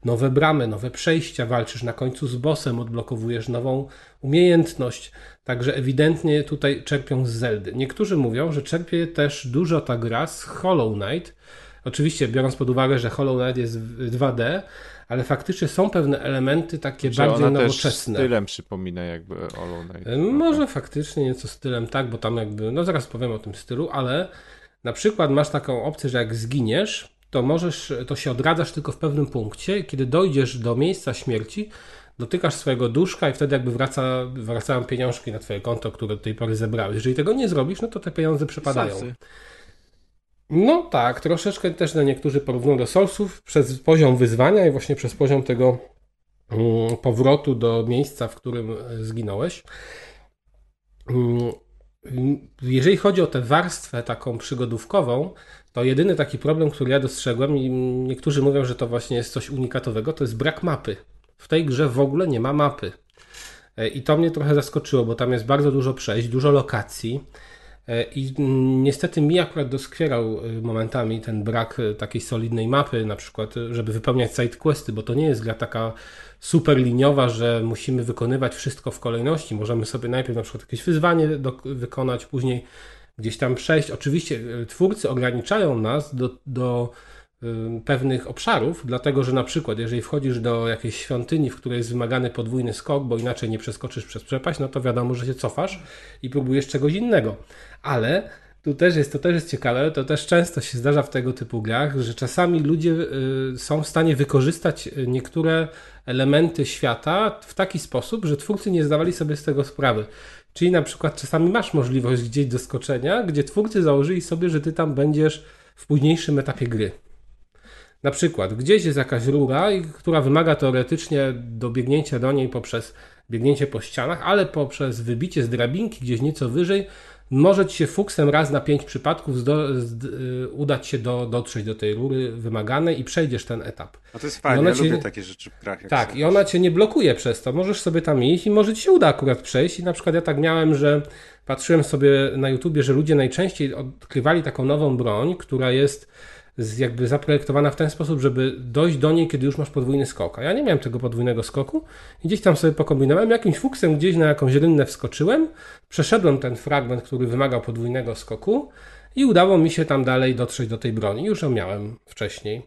nowe bramy, nowe przejścia, walczysz na końcu z bossem, odblokowujesz nową umiejętność. Także ewidentnie tutaj czerpią z Zeldy. Niektórzy mówią, że czerpie też dużo ta gra z Hollow Knight. Oczywiście biorąc pod uwagę, że Hollow Knight jest w 2D, ale faktycznie są pewne elementy takie Że bardziej ona też nowoczesne. stylem przypomina jakby Hollow Knight. Może faktycznie nieco stylem tak, bo tam jakby, no zaraz powiem o tym stylu, ale na przykład masz taką opcję, że jak zginiesz, to możesz, to się odradzasz tylko w pewnym punkcie, kiedy dojdziesz do miejsca śmierci, dotykasz swojego duszka i wtedy jakby wraca, wracają pieniążki na twoje konto, które do tej pory zebrałeś. Jeżeli tego nie zrobisz, no to te pieniądze przepadają. No tak, troszeczkę też na niektórzy porównują do Soulsów przez poziom wyzwania i właśnie przez poziom tego mm, powrotu do miejsca, w którym e, zginąłeś. Mm, Jeżeli chodzi o tę warstwę taką przygodówkową, to jedyny taki problem, który ja dostrzegłem i niektórzy mówią, że to właśnie jest coś unikatowego, to jest brak mapy. W tej grze w ogóle nie ma mapy. E, I to mnie trochę zaskoczyło, bo tam jest bardzo dużo przejść, dużo lokacji. E, I niestety mi akurat doskwierał e, momentami ten brak takiej solidnej mapy, na przykład, żeby wypełniać sidequesty, bo to nie jest gra taka super liniowa, że musimy wykonywać wszystko w kolejności. Możemy sobie najpierw na przykład jakieś wyzwanie do, wykonać, później gdzieś tam przejść. Oczywiście e, twórcy ograniczają nas do, do y, pewnych obszarów, dlatego że na przykład jeżeli wchodzisz do jakiejś świątyni, w której jest wymagany podwójny skok, bo inaczej nie przeskoczysz przez przepaść, no to wiadomo, że się cofasz i próbujesz czegoś innego. Ale tu też jest, to też jest ciekawe, to też często się zdarza w tego typu grach, że czasami ludzie y, są w stanie wykorzystać niektóre elementy świata w taki sposób, że twórcy nie zdawali sobie z tego sprawy. Czyli na przykład czasami masz możliwość gdzieś do skoczenia, gdzie twórcy założyli sobie, że ty tam będziesz w późniejszym etapie gry. Na przykład gdzieś jest jakaś rura, która wymaga teoretycznie dobiegnięcia do niej poprzez biegnięcie po ścianach, ale poprzez wybicie z drabinki gdzieś nieco wyżej może ci się fuksem raz na pięć przypadków zdo, zd, y, udać się do, dotrzeć do tej rury wymaganej i przejdziesz ten etap. A to jest fajne, ja cię- lubię takie rzeczy w grach. Tak, i ona cię nie blokuje przez to. Możesz sobie tam iść i może ci się uda akurat przejść. I na przykład ja tak miałem, że patrzyłem sobie na YouTubie, że ludzie najczęściej odkrywali taką nową broń, która jest z- jakby zaprojektowana w ten sposób, żeby dojść do niej, kiedy już masz podwójny skok. A ja nie miałem tego podwójnego skoku i gdzieś tam sobie pokombinowałem, jakimś fuksem gdzieś na jakąś rynnę wskoczyłem, przeszedłem ten fragment, który wymagał podwójnego skoku i udało mi się tam dalej dotrzeć do tej broni. Już ją miałem wcześniej.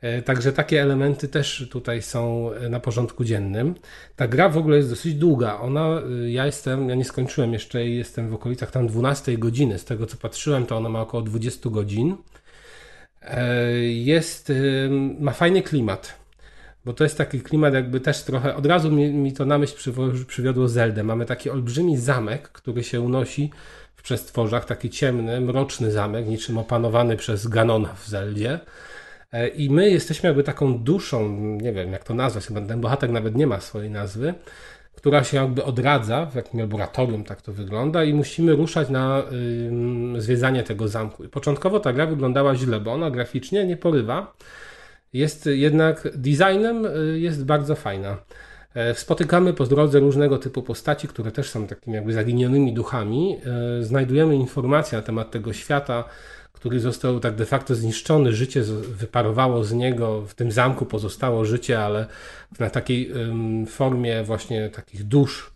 E, Także takie elementy też tutaj są e, na porządku dziennym. Ta gra w ogóle jest dosyć długa. Ona, e, ja jestem, ja nie skończyłem jeszcze jestem w okolicach tam 12 godziny. Z tego co patrzyłem, to ona ma około 20 godzin. E, Jest, e, ma fajny klimat. Bo to jest taki klimat, jakby też trochę. Od razu mi, mi to na myśl przywiodło Zeldę. Mamy taki olbrzymi zamek, który się unosi w przestworzach, taki ciemny, mroczny zamek, niczym opanowany przez Ganona w Zeldzie. E, I my jesteśmy jakby taką duszą, nie wiem jak to nazwać, chyba ten bohater nawet nie ma swojej nazwy, która się jakby odradza w jakimś laboratorium, tak to wygląda, i musimy ruszać na ym, zwiedzanie tego zamku. I początkowo ta gra wyglądała źle, bo ona graficznie nie porywa, jest jednak designem y, jest bardzo fajna. E, Spotykamy po drodze różnego typu postaci, które też są takimi jakby zaginionymi duchami. E, Znajdujemy informacje na temat tego świata, który został tak de facto zniszczony. Życie wyparowało z niego, w tym zamku pozostało życie, ale na takiej formie właśnie takich dusz,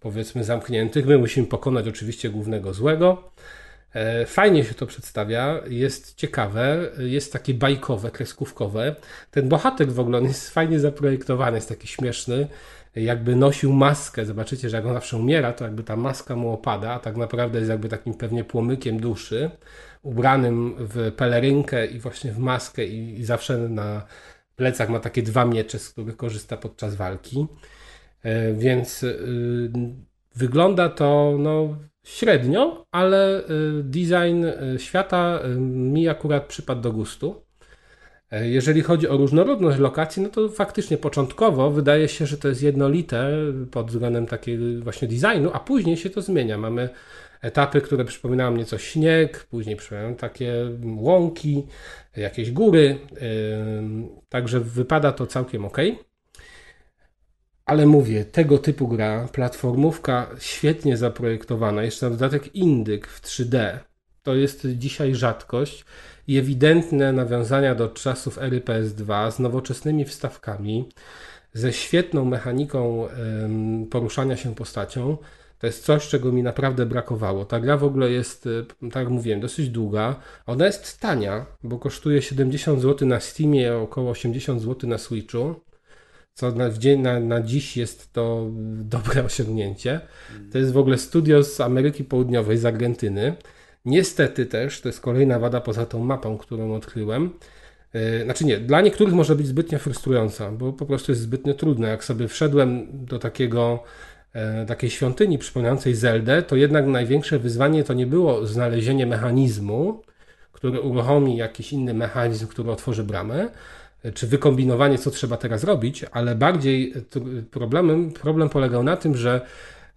powiedzmy, zamkniętych. My musimy pokonać oczywiście głównego złego. E, Fajnie się to przedstawia, jest ciekawe, jest takie bajkowe, kreskówkowe. Ten bohater w ogóle jest fajnie zaprojektowany, jest taki śmieszny, jakby nosił maskę. Zobaczycie, że jak on zawsze umiera, to jakby ta maska mu opada, a tak naprawdę jest jakby takim pewnie płomykiem duszy, ubranym w pelerynkę i właśnie w maskę i, i zawsze na plecach ma takie dwa miecze, z których korzysta podczas walki. E, Więc y, wygląda to no, średnio, ale y, design y, świata mi akurat przypadł do gustu. E, Jeżeli chodzi o różnorodność lokacji, no to faktycznie początkowo wydaje się, że to jest jednolite pod względem takiego właśnie designu, a później się to zmienia. Mamy etapy, które przypominają nieco śnieg, później przypominają takie łąki, jakieś góry. Także wypada to całkiem ok. Ale mówię, tego typu gra, platformówka świetnie zaprojektowana, jeszcze na dodatek indyk w 3D, to jest dzisiaj rzadkość i ewidentne nawiązania do czasów ery PS2 z nowoczesnymi wstawkami, ze świetną mechaniką poruszania się postacią. To jest coś, czego mi naprawdę brakowało. Ta gra w ogóle jest, e, tak jak mówiłem, dosyć długa. Ona jest tania, bo kosztuje 70 zł na Steamie, około 80 zł na Switchu co na, na, na dziś jest to [laughs] dobre osiągnięcie. To jest w ogóle studio z Ameryki Południowej, z Argentyny. Niestety też, to jest kolejna wada poza tą mapą, którą odkryłem. Yy, Znaczy nie, dla niektórych może być zbytnio frustrująca, bo po prostu jest zbytnio trudne. Jak sobie wszedłem do takiego, e, takiej świątyni przypominającej Zeldę, to jednak największe wyzwanie to nie było znalezienie mechanizmu, który uruchomi jakiś inny mechanizm, który otworzy bramę, czy wykombinowanie, co trzeba teraz robić, ale bardziej problemem, problem polegał na tym, że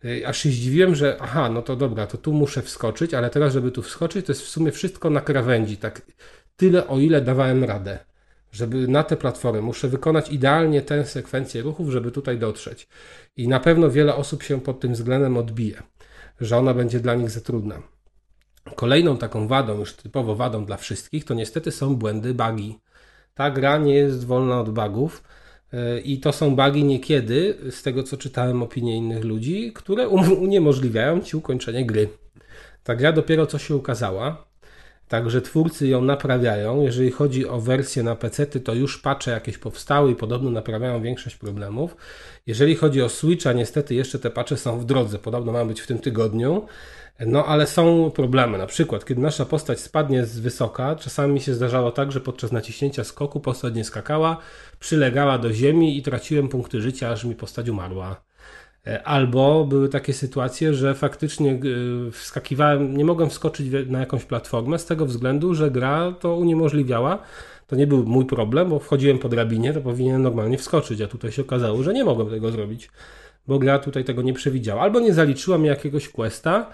y, aż się zdziwiłem, że aha, no to dobra, to tu muszę wskoczyć, ale teraz, żeby tu wskoczyć, to jest w sumie wszystko na krawędzi, tak tyle, o ile dawałem radę. Żeby na tę platformę muszę wykonać idealnie tę sekwencję ruchów, żeby tutaj dotrzeć. I na pewno wiele osób się pod tym względem odbije, że ona będzie dla nich za trudna. Kolejną taką wadą, już typowo wadą dla wszystkich, to niestety są błędy bugi. Ta gra nie jest wolna od bugów yy, i to są bugi niekiedy, z tego co czytałem opinie innych ludzi, które um- uniemożliwiają ci ukończenie gry. Ta gra dopiero co się ukazała, także twórcy ją naprawiają. Jeżeli chodzi o wersję na PC, to już patche jakieś powstały i podobno naprawiają większość problemów. Jeżeli chodzi o Switcha, niestety jeszcze te patche są w drodze, podobno mają być w tym tygodniu. No ale są problemy, na przykład kiedy nasza postać spadnie z wysoka, czasami mi się zdarzało tak, że podczas naciśnięcia skoku postać nie skakała, przylegała do ziemi i traciłem punkty życia, aż mi postać umarła. E, Albo były takie sytuacje, że faktycznie y, wskakiwałem, nie mogłem wskoczyć na jakąś platformę z tego względu, że gra to uniemożliwiała. To nie był mój problem, bo wchodziłem po drabinie, to powinienem normalnie wskoczyć, a tutaj się okazało, że nie mogłem tego zrobić, bo gra tutaj tego nie przewidziała. Albo nie zaliczyła mi jakiegoś questa,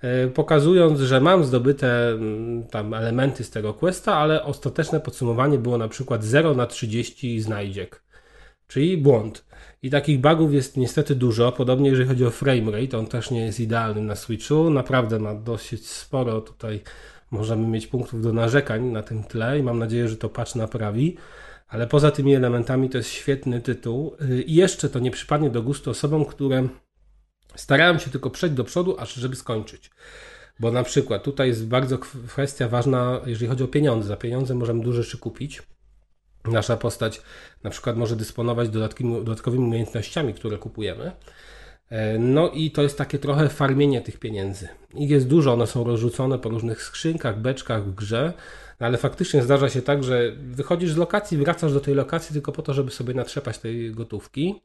e, pokazując, że mam zdobyte mm, tam elementy z tego questa, ale ostateczne podsumowanie było na przykład 0 na 30 znajdziek, czyli błąd. I takich bugów jest niestety dużo, podobnie jeżeli chodzi o framerate, on też nie jest idealny na Switchu, naprawdę ma dosyć sporo tutaj możemy mieć punktów do narzekań na tym tle i mam nadzieję, że to patch naprawi. Ale poza tymi elementami to jest świetny tytuł. I jeszcze to nie przypadnie do gustu osobom, które starałem się tylko przejść do przodu, aż żeby skończyć. Bo na przykład tutaj jest bardzo kw- kwestia ważna, jeżeli chodzi o pieniądze. Za pieniądze możemy dużo rzeczy kupić. Nasza postać na przykład może dysponować dodatkowymi, umiejętnościami, które kupujemy. E, No i to jest takie trochę farmienie tych pieniędzy. Ich jest dużo, one są rozrzucone po różnych skrzynkach, beczkach w grze, no ale faktycznie zdarza się tak, że wychodzisz z lokacji, wracasz do tej lokacji tylko po to, żeby sobie natrzepać tej gotówki.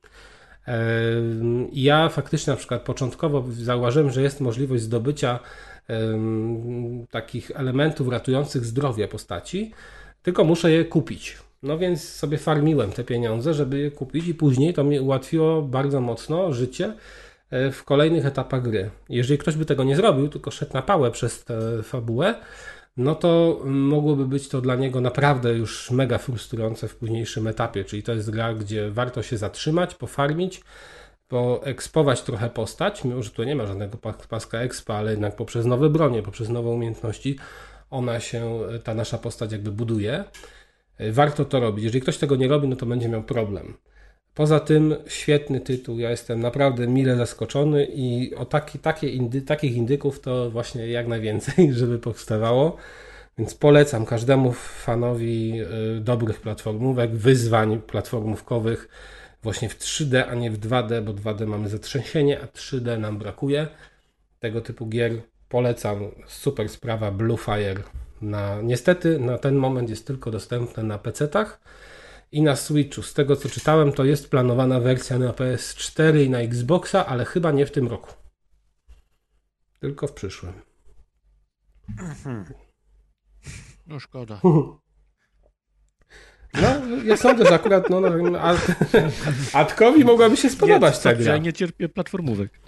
I Ja faktycznie na przykład początkowo zauważyłem, że jest możliwość zdobycia takich elementów ratujących zdrowie postaci, tylko muszę je kupić. No więc sobie farmiłem te pieniądze, żeby je kupić i później to mi ułatwiło bardzo mocno życie e, w kolejnych etapach gry. Jeżeli ktoś by tego nie zrobił, tylko szedł na pałę przez tę fabułę, no to mogłoby być to dla niego naprawdę już mega frustrujące w późniejszym etapie. Czyli to jest gra, gdzie warto się zatrzymać, pofarmić, poekspować trochę postać, mimo że tu nie ma żadnego pa- paska expa, ale jednak poprzez nowe bronie, poprzez nowe umiejętności ona się, ta nasza postać jakby buduje. Warto to robić. Jeżeli ktoś tego nie robi, no to będzie miał problem. Poza tym świetny tytuł, ja jestem naprawdę mile zaskoczony i o taki, takie indy, takich indyków to właśnie jak najwięcej, [laughs] żeby powstawało. Więc polecam każdemu fanowi y, dobrych platformówek, wyzwań platformówkowych właśnie w 3D, a nie w 2D, bo 2D mamy zatrzęsienie, a 3D nam brakuje. Tego typu gier polecam. Super sprawa Blue Fire. Na, niestety na ten moment jest tylko dostępne na PC-tach i na Switchu. Z tego co czytałem, to jest planowana wersja na PS4 i na Xboxa, ale chyba nie w tym roku. Tylko w przyszłym. No szkoda. [laughs] No, ja sądzę, że akurat no, no, a, [laughs] Adkowi mogłaby się spodobać ta Ja nie cierpię platformówek.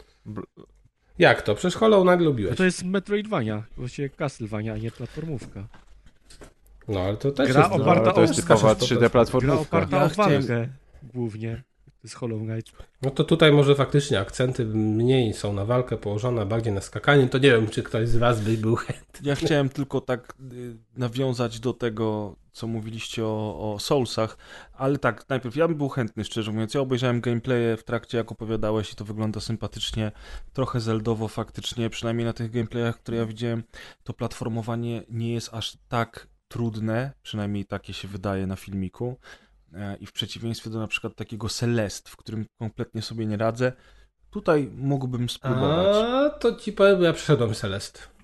Jak to? Przecież Hollow Knight lubiłeś. To jest Metroidvania, właściwie Castlevania, a nie platformówka. No, ale to też Gra jest... oparta no, o to jest typowa 3D Gra platformówka. oparta Ja o chciałem- walkę głównie. To jest Hollow Knight. No to tutaj może faktycznie akcenty mniej są na walkę położone, a bardziej na skakanie. To nie wiem, czy ktoś z was by był chętny. Ja chciałem tylko tak y, nawiązać do tego, co mówiliście o, o Soulsach, ale tak, najpierw ja bym był chętny, szczerze mówiąc. Ja obejrzałem gameplaye w trakcie, jak opowiadałeś i to wygląda sympatycznie, trochę zeldowo faktycznie, przynajmniej na tych gameplayach, które ja widziałem, to platformowanie nie jest aż tak trudne, przynajmniej takie się wydaje na filmiku. E, I w przeciwieństwie do na przykład takiego Celest, w którym kompletnie sobie nie radzę, tutaj mógłbym spróbować. A to ci powiem, ja przeszedłem Celest.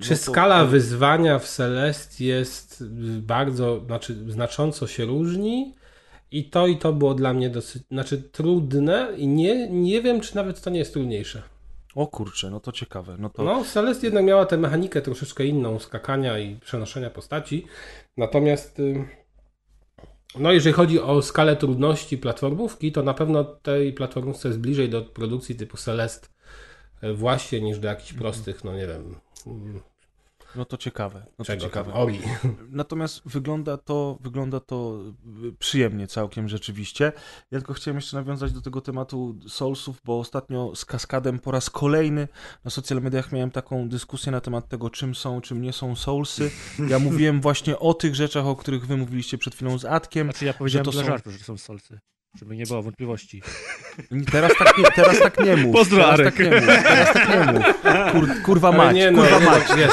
Czy No to- skala wyzwania w Celest jest bardzo, znaczy znacząco się różni? I to i to było dla mnie dosyć, znaczy trudne i nie, nie wiem, czy nawet to nie jest trudniejsze. O kurczę, no to ciekawe. No to... No, Celest jednak miała tę mechanikę troszeczkę inną, skakania i przenoszenia postaci. Natomiast, y, no, jeżeli chodzi o skalę trudności platformówki, to na pewno tej platformówce jest bliżej do produkcji typu Celest y, właśnie niż do jakichś prostych, no nie wiem, No to ciekawe. No to ciekawe. Ori. Natomiast wygląda to, wygląda to y, przyjemnie całkiem rzeczywiście. Ja tylko chciałem jeszcze nawiązać do tego tematu Soulsów, bo ostatnio z Kaskadem po raz kolejny na social mediach miałem taką dyskusję na temat tego, czym są, czym nie są Soulsy. Ja mówiłem właśnie o tych rzeczach, o których wy mówiliście przed chwilą z Adkiem. Znaczy ja powiedziałem to dla są- żartu, że to są solsy. Żeby nie było wątpliwości. Teraz tak nie, teraz tak nie mów. Pozdro, teraz Arek. tak nie mów. Teraz tak nie mów. Kur, kurwa mać, nie, no, kurwa nie, mać. no, wiesz,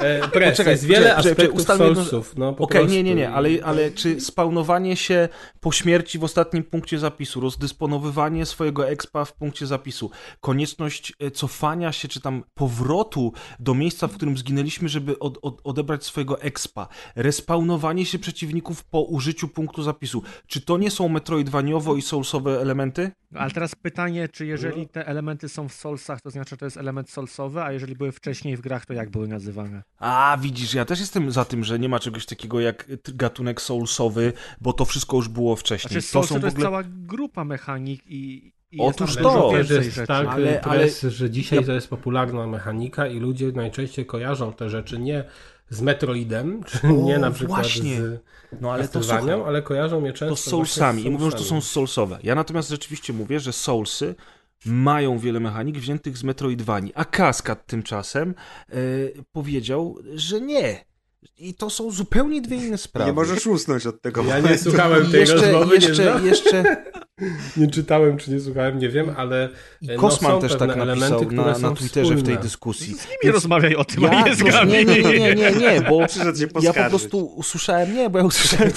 e, pres, jest wiele poczekaj, aspektów jedno-. No, Okej, prostu. nie, nie, nie, ale, ale czy spawnowanie się po śmierci w ostatnim punkcie zapisu, rozdysponowywanie swojego expa w punkcie zapisu, konieczność e, cofania się, czy tam powrotu do miejsca, w którym zginęliśmy, żeby od, od, odebrać swojego expa, respawnowanie się przeciwników po użyciu punktu zapisu, czy to nie są metroidwaniowo i soulsowe elementy? No, ale teraz pytanie, czy jeżeli te elementy są w solsach, to znaczy, że to jest element solsowy, a jeżeli były wcześniej w grach, to jak były nazywane? A, widzisz, ja też jestem za tym, że nie ma czegoś takiego jak gatunek soulsowy, bo to wszystko już było wcześniej. Znaczy, to są to w jest ogóle... cała grupa mechanik i, i Otóż to. więcej jest rzeczy. tak, Ale- ale, ale- że dzisiaj to jest popularna mechanika i ludzie najczęściej kojarzą te rzeczy nie z Metroidem, [laughs] czy O, nie na przykład właśnie. z No ale to ale kojarzą je to często z Soulsami i mówią, że to są. Soulsowe. Ja natomiast rzeczywiście mówię, że Soulsy mają wiele mechanik wziętych z Metroidvanii, a Kaskad tymczasem e, powiedział, że nie. I to są zupełnie dwie inne sprawy. Nie możesz usnąć od tego. Ja nie słuchałem tej jeszcze, rozmowy, nie jeszcze, jeszcze, Nie czytałem, czy nie słuchałem, nie wiem, ale I no, Kosman są też tak napisał elementy, na, są na Twitterze w tej wspólne. dyskusji. Z nimi rozmawiaj o tym, a nie z Gabi. nie, nie, nie, nie, nie, nie, bo [laughs] ja po prostu usłyszałem, nie, bo ja usłyszałem,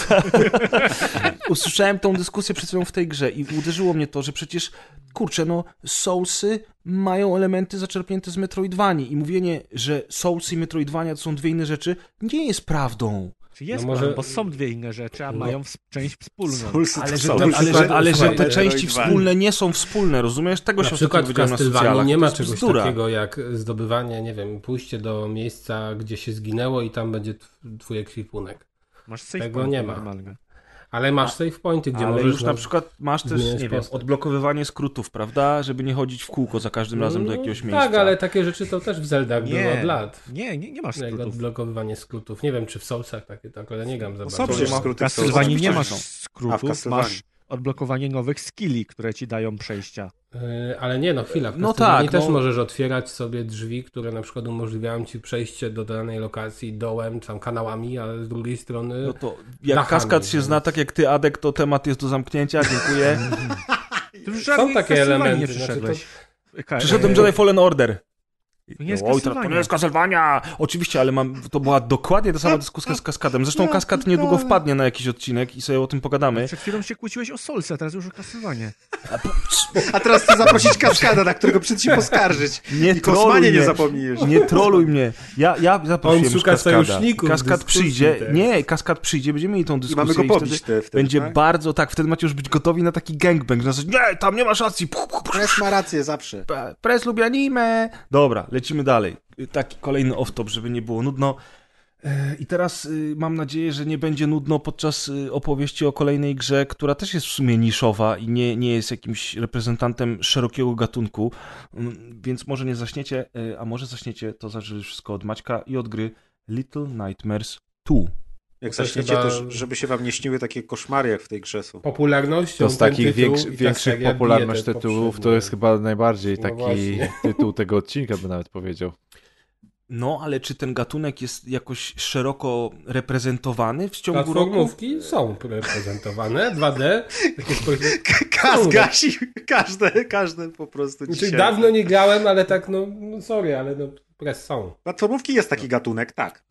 [laughs] usłyszałem tą dyskusję przed chwilą w tej grze i uderzyło mnie to, że przecież, kurczę, no, Soulsy mają elementy zaczerpnięte z Metroidvanii i mówienie, że Soulsy i Metroidvania to są dwie inne rzeczy, nie jest prawdą. Czy jest No może... może- bo są dwie inne rzeczy, a mają w... część wspólną. Soulsy Ale że, te, ale, że, ale że te części wspólne nie są wspólne, rozumiesz? Tego Na się przykład w Castlevanii nie ma czegoś bzdura. takiego jak zdobywanie, nie wiem, pójście do miejsca, gdzie się zginęło i tam będzie tw- twój ekwipunek. Masz Tego nie ma. normalnie. Ale masz save pointy, gdzie Ale możesz... już na przykład masz też, nie wiem, odblokowywanie skrótów, prawda? Żeby nie chodzić w kółko za każdym razem do jakiegoś miejsca. Tak, ale takie rzeczy to też w Zeldach było Nie, od lat. nie, nie, nie masz Jak skrótów. odblokowywanie skrótów. Nie wiem, czy w Soulsach takie, tak, ale nie gram za No bardzo. przecież ma- skróty. W Castlevanii nie masz są. A, w skrótów, masz odblokowanie nowych skilli, które ci dają przejścia. Yy, ale nie, no chwila. W No tak, też no. możesz otwierać sobie drzwi, które na przykład umożliwiają ci przejście do danej lokacji dołem, tam kanałami, ale z drugiej strony... No to jak Dachami, kaskad się więc- zna tak jak ty, Adek, to temat jest do zamknięcia, dziękuję. [laughs] Są takie elementy, nie znaczy. Ka- Przyszedłem Jedi Fallen Order. To nie jest Oj, to, nie jest Castlevania! Oczywiście, ale mam, to była dokładnie ta sama dyskusja z Kaskadem. Zresztą Kaskad niedługo wpadnie na jakiś odcinek i sobie o tym pogadamy. Przed chwilą się kłóciłeś o Soulsa, a teraz już o Castlevanie. [laughs] A teraz chcę zaprosić Kaskada, na którego przed się poskarżyć. Nie I troluj Kosmanie nie mnie. zapomnijesz. Nie troluj mnie. Ja, ja zaprosiłem On już Kaskada. Kaskad przyjdzie. też. Nie, Kaskad przyjdzie, będziemy mieli tą I dyskusję. mamy go i pobić wtedy te, wtedy, Będzie tak? bardzo, tak, wtedy macie już być gotowi na taki gangbang. Na zasadzie, nie, tam nie masz racji. Press ma rację zawsze. Pre- Press lubi anime. Dobra, lecimy dalej. Taki kolejny off-top, żeby nie było nudno. E, I teraz y, mam nadzieję, że nie będzie nudno podczas y, opowieści o kolejnej grze, która też jest w sumie niszowa i nie, nie jest jakimś reprezentantem szerokiego gatunku, Mm, więc może nie zaśniecie, y, a może zaśniecie, to zależy wszystko od Maćka i od gry Little Nightmares 2. Jak chyba- to żeby się wam nie śniły takie koszmary, jak w tej grze są. Popularnością To z takich większy, i ta większych popularność tytułów, to jest chyba najbardziej No taki właśnie. [laughs] tytuł tego odcinka, by nawet powiedział. No, ale czy ten gatunek jest jakoś szeroko reprezentowany w ciągu roku? Platformówki są reprezentowane, [laughs] 2D, takie spojrzenie. Kas gasi, każde, każde po prostu Znaczy, dzisiaj. dawno nie grałem, ale tak, no, no sorry, ale no, press są. Platformówki jest taki gatunek, tak.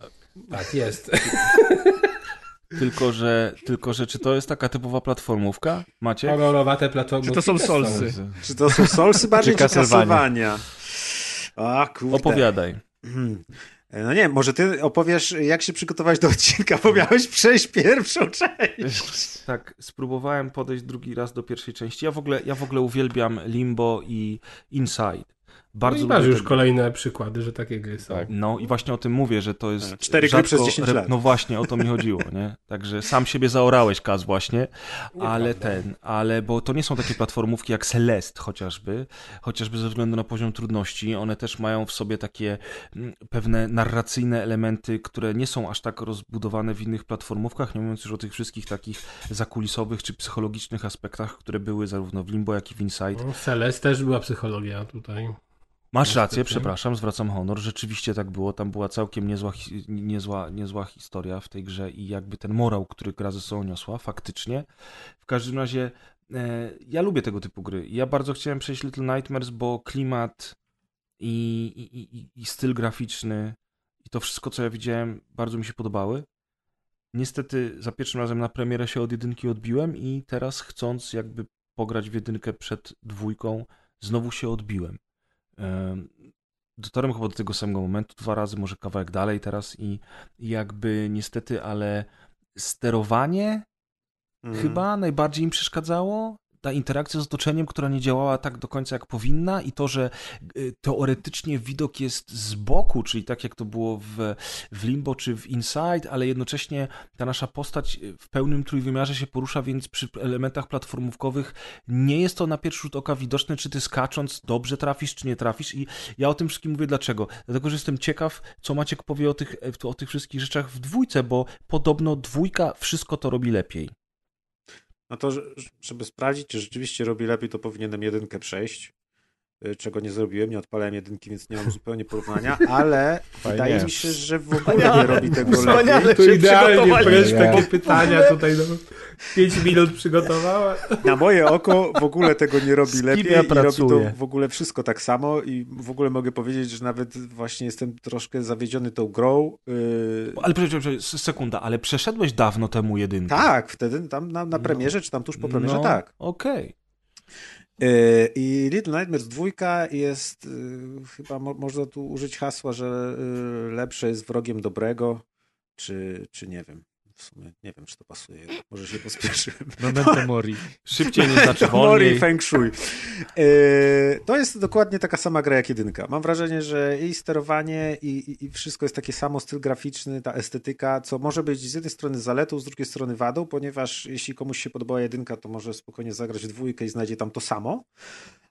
Tak, jest. [laughs] Tylko że, tylko, że czy to jest taka typowa platformówka? Macie? Horrorowate platformy. Czy to są Soulsy? Czy to są Soulsy bardziej, Czy czy Castlevania? Castlevania? A, kurde. Opowiadaj. Hmm. No nie, może ty opowiesz, jak się przygotowałeś do odcinka, bo miałeś przejść pierwszą część. Tak, spróbowałem podejść drugi raz do pierwszej części. Ja w ogóle, ja w ogóle uwielbiam Limbo i Inside. Bardzo no i masz już tego. kolejne przykłady, że takie gry są. Tak. No i właśnie o tym mówię, że to jest. Cztery gry przez 10 lat. No właśnie, o to mi chodziło, nie? Także sam siebie zaorałeś, Kaz, właśnie. Ale ten, ale bo to nie są takie platformówki jak Celeste chociażby, chociażby ze względu na poziom trudności. One też mają w sobie takie mm, pewne narracyjne elementy, które nie są aż tak rozbudowane w innych platformówkach, nie mówiąc już o tych wszystkich takich zakulisowych czy psychologicznych aspektach, które były zarówno w Limbo, jak i w Inside. No, Celeste też była psychologia tutaj. Masz rację, Niestety. przepraszam, zwracam honor. Rzeczywiście tak było. Tam była całkiem niezła, niezła, niezła historia w tej grze i jakby ten morał, który gra ze sobą niosła, faktycznie. W każdym razie e, ja lubię tego typu gry. Ja bardzo chciałem przejść Little Nightmares, bo klimat i, i, i, i styl graficzny i to wszystko, co ja widziałem, bardzo mi się podobały. Niestety za pierwszym razem na premierę się od jedynki odbiłem i teraz chcąc jakby pograć w jedynkę przed dwójką, znowu się odbiłem. Em, Dotarłem chyba do tego samego momentu dwa razy, może kawałek dalej teraz i jakby niestety, ale sterowanie Mhm. chyba najbardziej im przeszkadzało. Ta interakcja z otoczeniem, która nie działała tak do końca jak powinna, i to, że y, teoretycznie widok jest z boku, czyli tak jak to było w, w Limbo czy w Inside, ale jednocześnie ta nasza postać y, w pełnym trójwymiarze się porusza, więc przy elementach platformówkowych nie jest to na pierwszy rzut oka widoczne, czy ty skacząc dobrze trafisz, czy nie trafisz. I ja o tym wszystkim mówię dlaczego. Dlatego, że jestem ciekaw, co Maciek powie o tych, o tych wszystkich rzeczach w dwójce, bo podobno dwójka wszystko to robi lepiej. No to, że- żeby sprawdzić, czy rzeczywiście robi lepiej, to powinienem jedynkę przejść. Y, czego nie zrobiłem, nie odpalałem jedynki, więc nie mam [laughs] zupełnie porównania, ale Fajnie. wydaje mi się, że w ogóle nie robi tego Wspaniale lepiej. Się idealnie. Fresh takie pytania tutaj no, 5 minut przygotowała. Na moje oko w ogóle tego nie robi lepiej ja i robi to w ogóle wszystko tak samo i w ogóle mogę powiedzieć, że nawet właśnie jestem troszkę zawiedziony tą grą. Yy, Ale przepraszam, przepraszam, sekunda, ale przeszedłeś dawno temu jedynkę. tak, wtedy tam na, na premierze, czy tam tuż po premierze, no, tak. Okej. Yy, I Little Nightmares 2 jest, yy, chyba mo można tu użyć hasła, że yy, lepsze jest wrogiem dobrego, czy, czy nie wiem. W sumie nie wiem, czy to pasuje. Może się pospieszyłem. [laughs] Memento mori. Szybciej nie znaczy [laughs] Mori. Feng Shui. Yy, to jest dokładnie taka sama gra jak jedynka. Mam wrażenie, że i sterowanie, i, i, i wszystko jest takie samo, styl graficzny, ta estetyka, co może być z jednej strony zaletą, z drugiej strony wadą, ponieważ jeśli komuś się podobała jedynka, to może spokojnie zagrać w dwójkę i znajdzie tam to samo.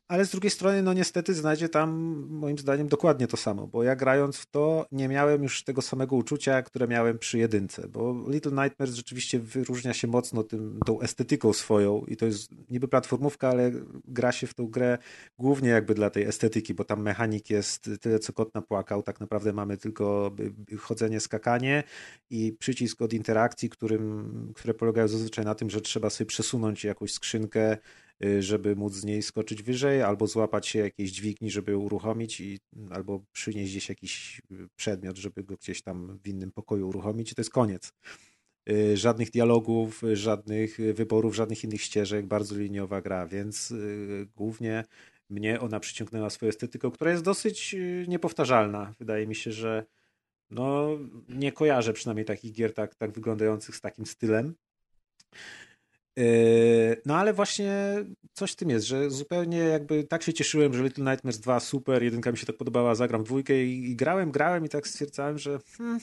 Ale z drugiej strony, no niestety znajdzie tam moim zdaniem dokładnie to samo, bo ja grając w to nie miałem już tego samego uczucia, które miałem przy jedynce, bo Little Nightmares rzeczywiście wyróżnia się mocno tym, tą estetyką swoją i to jest niby platformówka, ale gra się w tą grę głównie jakby dla tej estetyki, bo tam mechanik jest tyle co kot napłakał, tak naprawdę mamy tylko chodzenie, skakanie i przycisk od interakcji, którym, które polegają zazwyczaj na tym, że trzeba sobie przesunąć jakąś skrzynkę, żeby móc z niej skoczyć wyżej, albo złapać się jakiejś dźwigni, żeby ją uruchomić, i, albo przynieść gdzieś jakiś y, przedmiot, żeby go gdzieś tam w innym pokoju uruchomić i to jest koniec. Y, Żadnych dialogów, y, żadnych y, wyborów, żadnych innych ścieżek, bardzo liniowa gra, więc y, głównie mnie ona przyciągnęła swoją estetyką, która jest dosyć y, niepowtarzalna. Wydaje mi się, że no, nie kojarzę przynajmniej takich gier tak, tak wyglądających z takim stylem. Yy, No ale właśnie coś w tym jest, że zupełnie jakby tak się cieszyłem, że Little Nightmares 2 super, jedynka mi się tak podobała, zagram dwójkę i, i grałem, grałem i tak stwierdzałem, że hmm,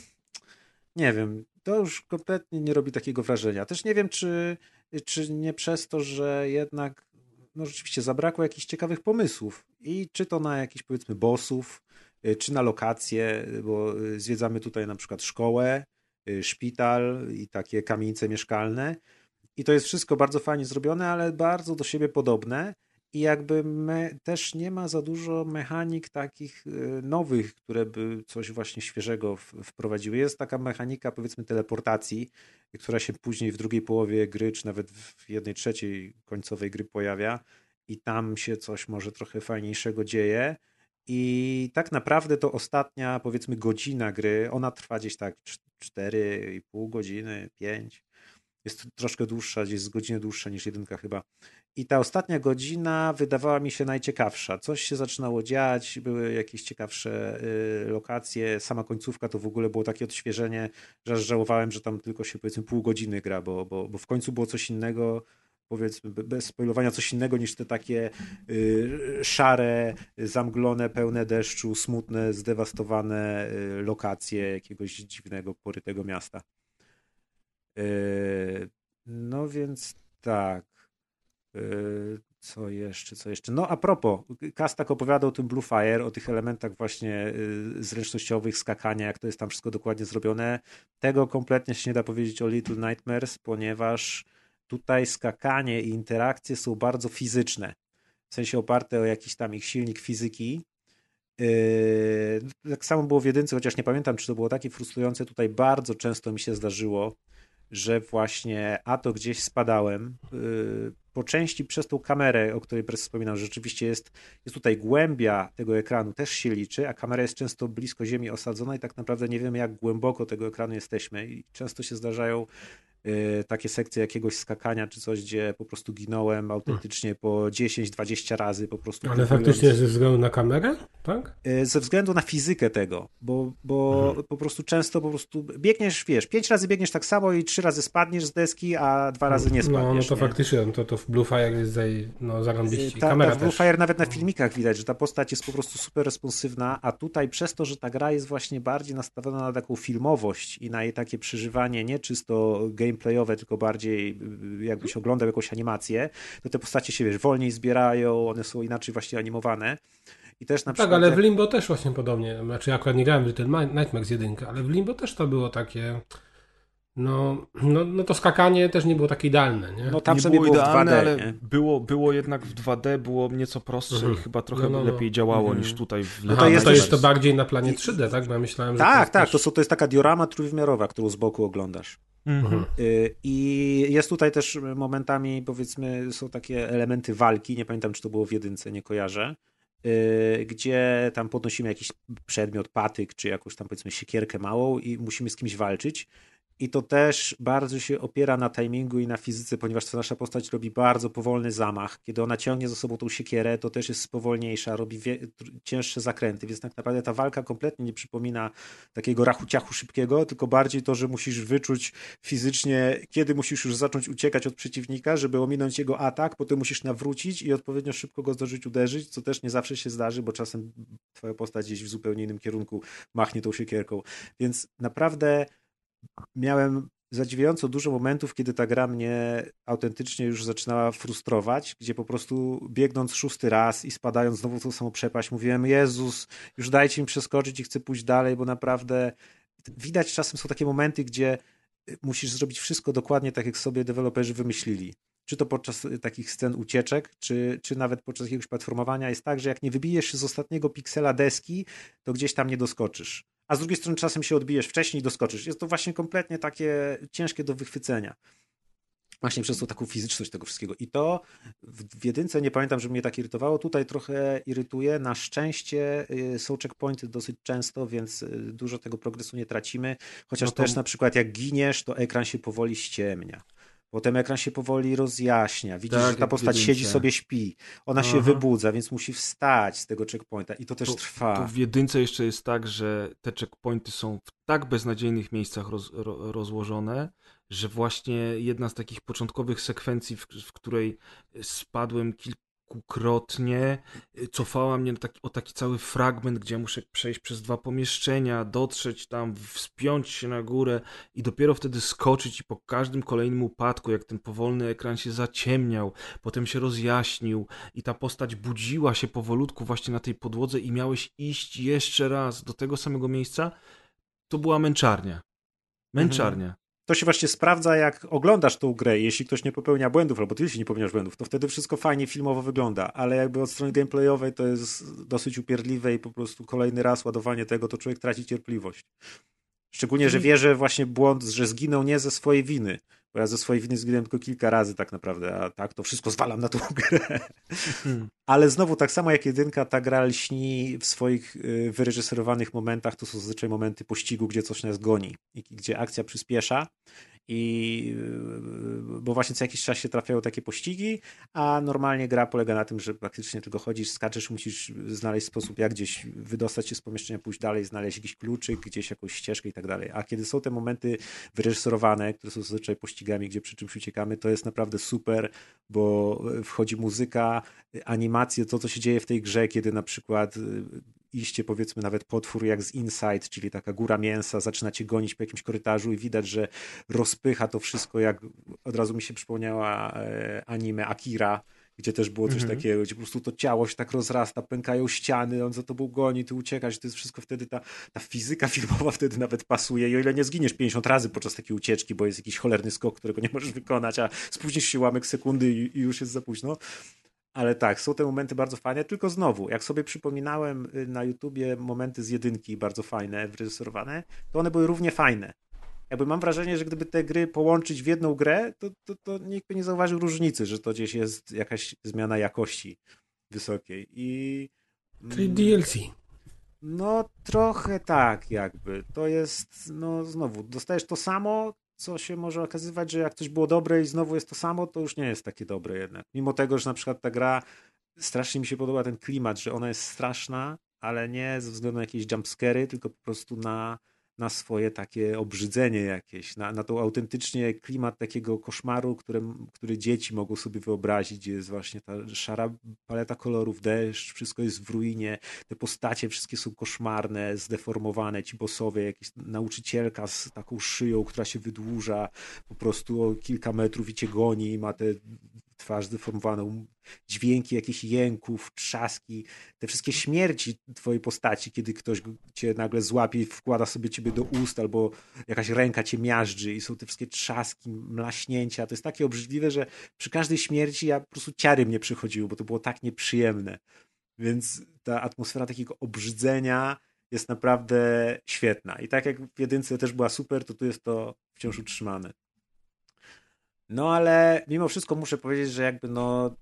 nie wiem, to już kompletnie nie robi takiego wrażenia. Też nie wiem, czy, czy nie przez to, że jednak no rzeczywiście zabrakło jakichś ciekawych pomysłów i czy to na jakichś powiedzmy bossów, y, czy na lokacje, bo y, zwiedzamy tutaj na przykład szkołę, szpital i takie kamienice mieszkalne i to jest wszystko bardzo fajnie zrobione, ale bardzo do siebie podobne i jakby me, też nie ma za dużo mechanik takich y, nowych, które by coś właśnie świeżego w, wprowadziły. Jest taka mechanika powiedzmy teleportacji, która się później w drugiej połowie gry, czy nawet w jednej trzeciej końcowej gry pojawia i tam się coś może trochę fajniejszego dzieje. I tak naprawdę to ostatnia, powiedzmy, godzina gry, ona trwa gdzieś tak 4,5 godziny, 5. Jest troszkę dłuższa, gdzieś z dłuższa niż jedynka chyba. I ta ostatnia godzina wydawała mi się najciekawsza. Coś się zaczynało dziać, były jakieś ciekawsze y, lokacje. Sama końcówka to w ogóle było takie odświeżenie, że żałowałem, że tam tylko się powiedzmy pół godziny gra, bo, bo, bo w końcu było coś innego, powiedzmy be- bez spoilowania, coś innego niż te takie y, szare, zamglone, pełne deszczu, smutne, zdewastowane y, lokacje jakiegoś dziwnego, porytego miasta. Y, No więc tak. Y, Co jeszcze, co jeszcze? No a propos, Kas tak opowiadał o tym Blue Fire, o tych elementach właśnie y, zręcznościowych, skakania, jak to jest tam wszystko dokładnie zrobione. Tego kompletnie się nie da powiedzieć o Little Nightmares, ponieważ tutaj skakanie i interakcje są bardzo fizyczne. W sensie oparte o jakiś tam ich silnik fizyki. Yy, tak samo było w jedynce, chociaż nie pamiętam, czy to było takie frustrujące. Tutaj bardzo często mi się zdarzyło, że właśnie a to gdzieś spadałem. yy, Po części przez tą kamerę, o której teraz wspominam, że rzeczywiście jest, jest tutaj głębia tego ekranu, też się liczy, a kamera jest często blisko ziemi osadzona i tak naprawdę nie wiemy, jak głęboko tego ekranu jesteśmy. I często się zdarzają takie sekcje jakiegoś skakania czy coś, gdzie po prostu ginąłem autentycznie po 10-20 razy po prostu. Ale faktycznie ze względu na kamerę, tak? Y, ze względu na fizykę tego, bo, bo Mhm. po prostu często po prostu biegniesz, wiesz, pięć razy biegniesz tak samo i trzy razy spadniesz z deski, a dwa razy nie spadniesz. No, no to nie? faktycznie, no to, to w Blue Fire jest zaj, no, zarąbiście. Ta, ta Kamera w Blue też. Fire nawet na filmikach widać, że ta postać jest po prostu super responsywna, a tutaj przez to, że ta gra jest właśnie bardziej nastawiona na taką filmowość i na jej takie przeżywanie nie czysto gameplayowe, tylko bardziej y, jakbyś oglądał jakąś animację, to te postacie się, wiesz, wolniej zbierają, one są inaczej właśnie animowane. I też na Tak, przykład... ale jak- w Limbo też właśnie podobnie. Znaczy, ja akurat nie grałem w Little Mi- Nightmares 1, ale w Limbo też to było takie. No, no, no to skakanie też nie było takie idealne, nie? No tam nie było było w idealne, 2D, ale nie? było, było jednak w 2D, było nieco prostsze Mhm. i chyba trochę No, no, no. lepiej działało Mhm. niż tutaj w Aha, to to jest to jest to bardziej na planie 3D, tak? Bo ja myślałem, że to Tak, jest tak, też... to, są, to jest taka diorama trójwymiarowa, którą z boku oglądasz. Mhm. Y, I jest tutaj też momentami, powiedzmy, są takie elementy walki, nie pamiętam, czy to było w jedynce, nie kojarzę, y, gdzie tam podnosimy jakiś przedmiot, patyk, czy jakąś tam, powiedzmy, siekierkę małą i musimy z kimś walczyć. I to też bardzo się opiera na timingu i na fizyce, ponieważ ta nasza postać robi bardzo powolny zamach. Kiedy ona ciągnie za sobą tą siekierę, to też jest powolniejsza, robi cięższe zakręty, więc tak naprawdę ta walka kompletnie nie przypomina takiego rachu-ciachu szybkiego, tylko bardziej to, że musisz wyczuć fizycznie, kiedy musisz już zacząć uciekać od przeciwnika, żeby ominąć jego atak, potem musisz nawrócić i odpowiednio szybko go zdążyć uderzyć, co też nie zawsze się zdarzy, bo czasem twoja postać gdzieś w zupełnie innym kierunku machnie tą siekierką. Więc naprawdę miałem zadziwiająco dużo momentów, kiedy ta gra mnie autentycznie już zaczynała frustrować, gdzie po prostu biegnąc szósty raz i spadając znowu w tą samą przepaść, mówiłem, Jezus, już dajcie mi przeskoczyć i chcę pójść dalej, bo naprawdę widać czasem są takie momenty, gdzie musisz zrobić wszystko dokładnie tak, jak sobie deweloperzy wymyślili. Czy to podczas takich scen ucieczek, czy, czy nawet podczas jakiegoś platformowania jest tak, że jak nie wybijesz się z ostatniego piksela deski, to gdzieś tam nie doskoczysz. A z drugiej strony czasem się odbijesz wcześniej i doskoczysz. Jest to właśnie kompletnie takie ciężkie do wychwycenia. Właśnie przez tą taką fizyczność tego wszystkiego. I to w, jedynce nie pamiętam, że mnie tak irytowało. Tutaj trochę irytuje. Na szczęście y, są checkpointy dosyć często, więc y, dużo tego progresu nie tracimy. Chociaż No to- też na przykład jak giniesz, to ekran się powoli ściemnia. Potem ekran się powoli rozjaśnia. Widzisz, Tak, że ta postać siedzi sobie, śpi. Ona się Aha. wybudza, więc musi wstać z tego checkpointa. I to też To- trwa. To w jedynce jeszcze jest tak, że te checkpointy są w tak beznadziejnych miejscach roz, ro, rozłożone, że właśnie jedna z takich początkowych sekwencji, w, w której spadłem kilkukrotnie, cofała mnie taki, o taki cały fragment, gdzie muszę przejść przez dwa pomieszczenia, dotrzeć tam, wspiąć się na górę i dopiero wtedy skoczyć i po każdym kolejnym upadku, jak ten powolny ekran się zaciemniał, potem się rozjaśnił i ta postać budziła się powolutku właśnie na tej podłodze i miałeś iść jeszcze raz do tego samego miejsca, to była męczarnia. Męczarnia. To się właśnie sprawdza, jak oglądasz tą grę. Jeśli ktoś nie popełnia błędów, albo ty jeśli nie popełniasz błędów, to wtedy wszystko fajnie filmowo wygląda, ale jakby od strony gameplayowej to jest dosyć upierdliwe i po prostu kolejny raz ładowanie tego, to człowiek traci cierpliwość. Szczególnie, że wie, że właśnie błąd, że zginął nie ze swojej winy. Bo ja ze swojej winy zginąłem tylko kilka razy tak naprawdę, a tak to wszystko zwalam na tą [laughs] grę. Ale znowu, tak samo jak jedynka, ta gra lśni w swoich y, wyreżyserowanych momentach. To są zazwyczaj momenty pościgu, gdzie coś nas goni i gdzie akcja przyspiesza. I y, bo właśnie co jakiś czas się trafiają takie pościgi, a normalnie gra polega na tym, że praktycznie tylko chodzisz, skaczesz, musisz znaleźć sposób, jak gdzieś wydostać się z pomieszczenia, pójść dalej, znaleźć jakiś kluczyk, gdzieś jakąś ścieżkę i tak dalej. A kiedy są te momenty wyreżyserowane, które są zazwyczaj pościgami, gdzie przy czymś uciekamy, to jest naprawdę super, bo wchodzi muzyka, animacje, to co się dzieje w tej grze, kiedy na przykład iście powiedzmy nawet potwór jak z Inside, czyli taka góra mięsa, zaczyna cię gonić po jakimś korytarzu i widać, że rozpycha to wszystko, jak od razu mi się przypomniała e, anime Akira, gdzie też było coś Mhm. takiego, gdzie po prostu to ciało się tak rozrasta, pękają ściany, on za tobą goni, ty uciekasz, to jest wszystko wtedy, ta, ta fizyka [laughs] filmowa wtedy nawet pasuje i o ile nie zginiesz 50 razy podczas takiej ucieczki, bo jest jakiś cholerny skok, którego nie możesz wykonać, a spóźnisz się ułamek sekundy i, i już jest za późno, ale tak, są te momenty bardzo fajne, tylko znowu, jak sobie przypominałem y, na YouTubie momenty z jedynki bardzo fajne, wyreżyserowane, to one były równie fajne. Jakby mam wrażenie, że gdyby te gry połączyć w jedną grę, to, to, to nikt by nie zauważył różnicy, że to gdzieś jest jakaś zmiana jakości wysokiej. I. Czyli mm, DLC. No, trochę tak, jakby. To jest, no znowu, dostajesz to samo, co się może okazywać, że jak coś było dobre i znowu jest to samo, to już nie jest takie dobre jednak. Mimo tego, że na przykład ta gra, strasznie mi się podoba ten klimat, że ona jest straszna, ale nie ze względu na jakieś jumpscary, tylko po prostu na, na swoje takie obrzydzenie jakieś, na, na tą autentycznie klimat takiego koszmaru, które, który dzieci mogą sobie wyobrazić, gdzie jest właśnie ta szara paleta kolorów, deszcz, wszystko jest w ruinie, te postacie wszystkie są koszmarne, zdeformowane, ci bossowie, jakieś nauczycielka z taką szyją, która się wydłuża po prostu o kilka metrów i cię goni, ma te twarz zdeformowaną, dźwięki jakichś jęków, trzaski, te wszystkie śmierci twojej postaci, kiedy ktoś cię nagle złapie i wkłada sobie ciebie do ust, albo jakaś ręka cię miażdży i są te wszystkie trzaski, mlaśnięcia. To jest takie obrzydliwe, że przy każdej śmierci ja po prostu ciary mnie przychodziły, bo to było tak nieprzyjemne. Więc ta atmosfera takiego obrzydzenia jest naprawdę świetna. I tak jak w jedynce też była super, to tu jest to wciąż utrzymane. No ale mimo wszystko muszę powiedzieć, że jakby no,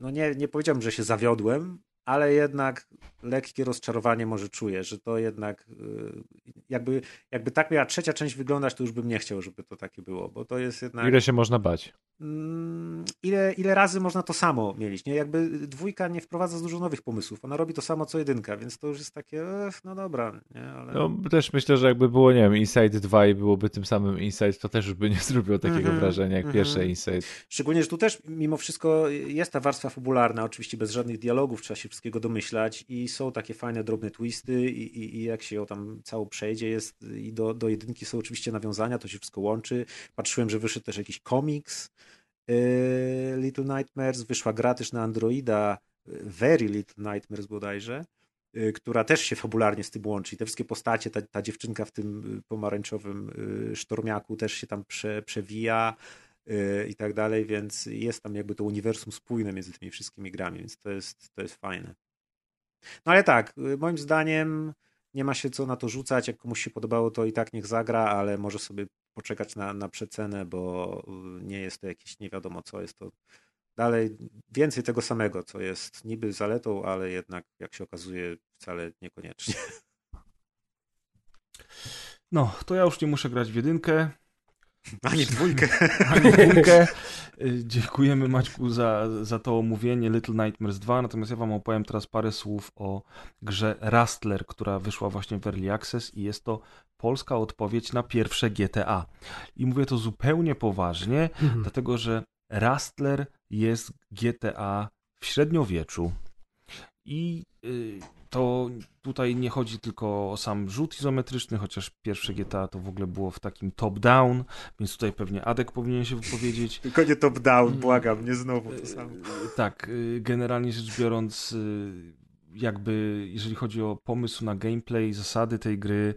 no nie, nie powiedziałbym, że się zawiodłem, ale jednak lekkie rozczarowanie może czuję, że to jednak y, jakby, jakby tak miała trzecia część wyglądać, to już bym nie chciał, żeby to takie było, bo to jest jednak... Ile się można bać? Mm, ile, ile razy można to samo mielić, nie? Jakby dwójka nie wprowadza dużo nowych pomysłów, ona robi to samo co jedynka, więc to już jest takie, no dobra, nie? Ale... No też myślę, że jakby było, nie wiem, Inside 2 i byłoby tym samym Inside, to też już by nie [laughs] zrobiło takiego mm -hmm, wrażenia jak mm -hmm. pierwsze Inside. Szczególnie, że tu też mimo wszystko jest ta warstwa fabularna, oczywiście bez żadnych dialogów, trzeba się wszystkiego domyślać i są takie fajne, drobne twisty i, i, i jak się ją tam całą przejdzie jest i do, do jedynki są oczywiście nawiązania, to się wszystko łączy. Patrzyłem, że wyszedł też jakiś komiks yy, Little Nightmares, wyszła gra też na Androida Very Little Nightmares bodajże, yy, która też się fabularnie z tym łączy. I te wszystkie postacie, ta, ta dziewczynka w tym pomarańczowym yy, sztormiaku też się tam prze, przewija i tak dalej, więc jest tam jakby to uniwersum spójne między tymi wszystkimi grami, więc to jest, to jest fajne. No ale tak, moim zdaniem nie ma się co na to rzucać. Jak komuś się podobało, to i tak niech zagra, ale może sobie poczekać na, na przecenę, bo nie jest to jakieś nie wiadomo co. Jest to dalej więcej tego samego, co jest niby zaletą, ale jednak, jak się okazuje, wcale niekoniecznie. No, to ja już nie muszę grać w jedynkę. Ani dwójkę. [laughs] Ani dwójkę. Dziękujemy Maćku za, za to omówienie Little Nightmares 2, natomiast ja wam opowiem teraz parę słów o grze Rustler, która wyszła właśnie w Early Access i jest to polska odpowiedź na pierwsze GTA. I mówię to zupełnie poważnie, mhm. dlatego że Rustler jest GTA w średniowieczu. I y, to tutaj nie chodzi tylko o sam rzut izometryczny, chociaż pierwsze GTA to w ogóle było w takim top-down, więc tutaj pewnie Adek powinien się wypowiedzieć. Tylko nie top-down, błagam, nie znowu to samo. Tak, y, generalnie rzecz biorąc, jakby jeżeli chodzi o pomysł na gameplay, zasady tej gry,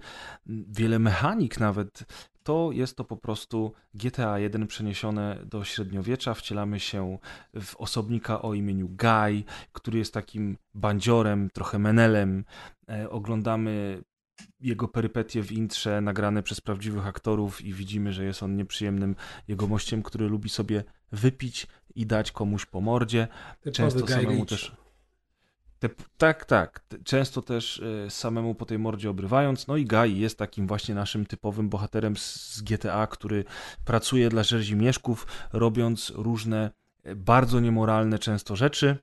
wiele mechanik nawet, to jest to po prostu GTA 1 przeniesione do średniowiecza. Wcielamy się w osobnika o imieniu Guy, który jest takim bandziorem, trochę menelem. E, oglądamy jego perypetie w intrze nagrane przez prawdziwych aktorów i widzimy, że jest on nieprzyjemnym jegomościem, który lubi sobie wypić i dać komuś po mordzie. Często samemu też te, tak, tak. Często też y, samemu po tej mordzie obrywając. No i Gai jest takim właśnie naszym typowym bohaterem z, z GTA, który pracuje dla rzezimieszków, robiąc różne e, bardzo niemoralne często rzeczy,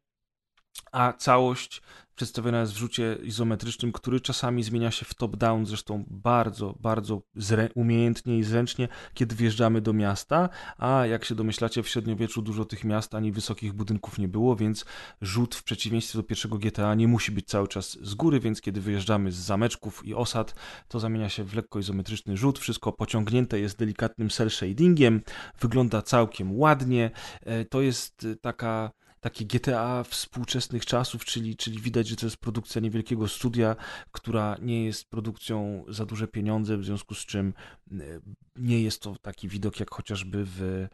a całość przedstawiona jest w rzucie izometrycznym, który czasami zmienia się w top-down, zresztą bardzo, bardzo umiejętnie i zręcznie, kiedy wjeżdżamy do miasta, a jak się domyślacie, w średniowieczu dużo tych miast ani wysokich budynków nie było, więc rzut w przeciwieństwie do pierwszego GTA nie musi być cały czas z góry, więc kiedy wyjeżdżamy z zameczków i osad, to zamienia się w lekko izometryczny rzut, wszystko pociągnięte jest delikatnym cel shadingiem, wygląda całkiem ładnie, e, to jest taka takie GTA współczesnych czasów, czyli, czyli widać, że to jest produkcja niewielkiego studia, która nie jest produkcją za duże pieniądze, w związku z czym e, nie jest to taki widok jak chociażby w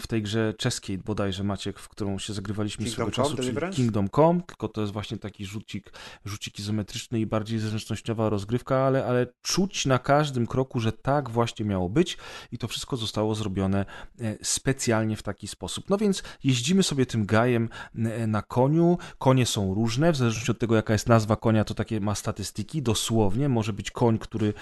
w tej grze czeskiej bodajże Maciek, w którą się zagrywaliśmy Kingdom swego czasu, czyli Kingdom Come, tylko to jest właśnie taki rzucik, rzucik izometryczny i bardziej zręcznościowa rozgrywka, ale, ale czuć na każdym kroku, że tak właśnie miało być i to wszystko zostało zrobione e, specjalnie w taki sposób. No więc jeździmy sobie tym gajem e, na koniu, konie są różne, w zależności od tego jaka jest nazwa konia, to takie ma statystyki, dosłownie może być koń, który,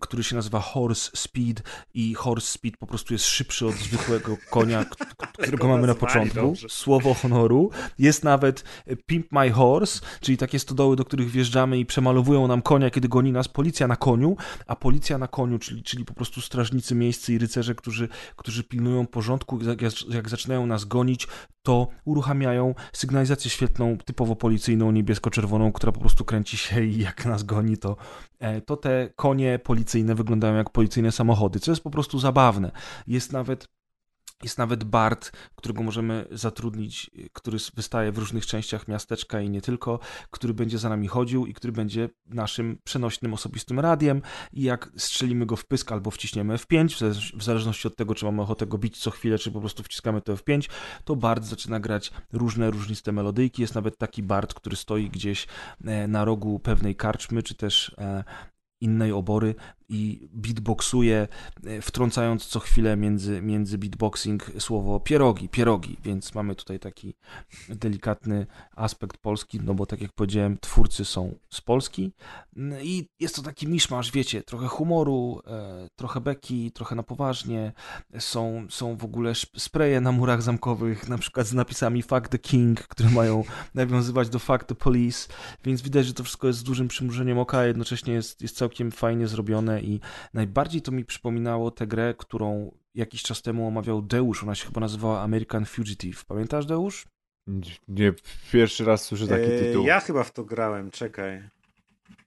który się nazywa horse speed i horse speed po prostu jest szybszy od zwykłego konia, [laughs] którego mamy na początku, słowo honoru. Jest nawet Pimp My Horse, czyli takie stodoły, do których wjeżdżamy i przemalowują nam konia, kiedy goni nas policja na koniu, a policja na koniu, czyli, czyli po prostu strażnicy miejscy i rycerze, którzy, którzy pilnują porządku, jak, jak zaczynają nas gonić, to uruchamiają sygnalizację świetlną, typowo policyjną, niebiesko-czerwoną, która po prostu kręci się i jak nas goni, to, e, to te konie policyjne wyglądają jak policyjne samochody, co jest po prostu zabawne. Jest nawet Jest nawet Bart, którego możemy zatrudnić, który wystaje w różnych częściach miasteczka i nie tylko, który będzie za nami chodził i który będzie naszym przenośnym osobistym radiem i jak strzelimy go w pysk albo wciśniemy F5, w zależności od tego, czy mamy ochotę go bić co chwilę, czy po prostu wciskamy to F5, to Bart zaczyna grać różne, różniste melodyjki. Jest nawet taki Bart, który stoi gdzieś e, na rogu pewnej karczmy, czy też e, innej obory i beatboxuje, e, wtrącając co chwilę między, między beatboxing słowo pierogi, pierogi, więc mamy tutaj taki delikatny aspekt polski, no bo tak jak powiedziałem, twórcy są z Polski. I jest to taki miszmasz, wiecie, trochę humoru, e, trochę beki, trochę na poważnie, są, są w ogóle spreje na murach zamkowych, na przykład z napisami Fuck the King, które mają nawiązywać do Fuck the Police, więc widać, że to wszystko jest z dużym przymrużeniem oka, jednocześnie jest, jest całkiem fajnie zrobione i najbardziej to mi przypominało tę grę, którą jakiś czas temu omawiał Deusz, ona się chyba nazywała American Fugitive. Pamiętasz Deusz? Nie, pierwszy raz słyszę taki eee, tytuł. Ja chyba w to grałem, czekaj.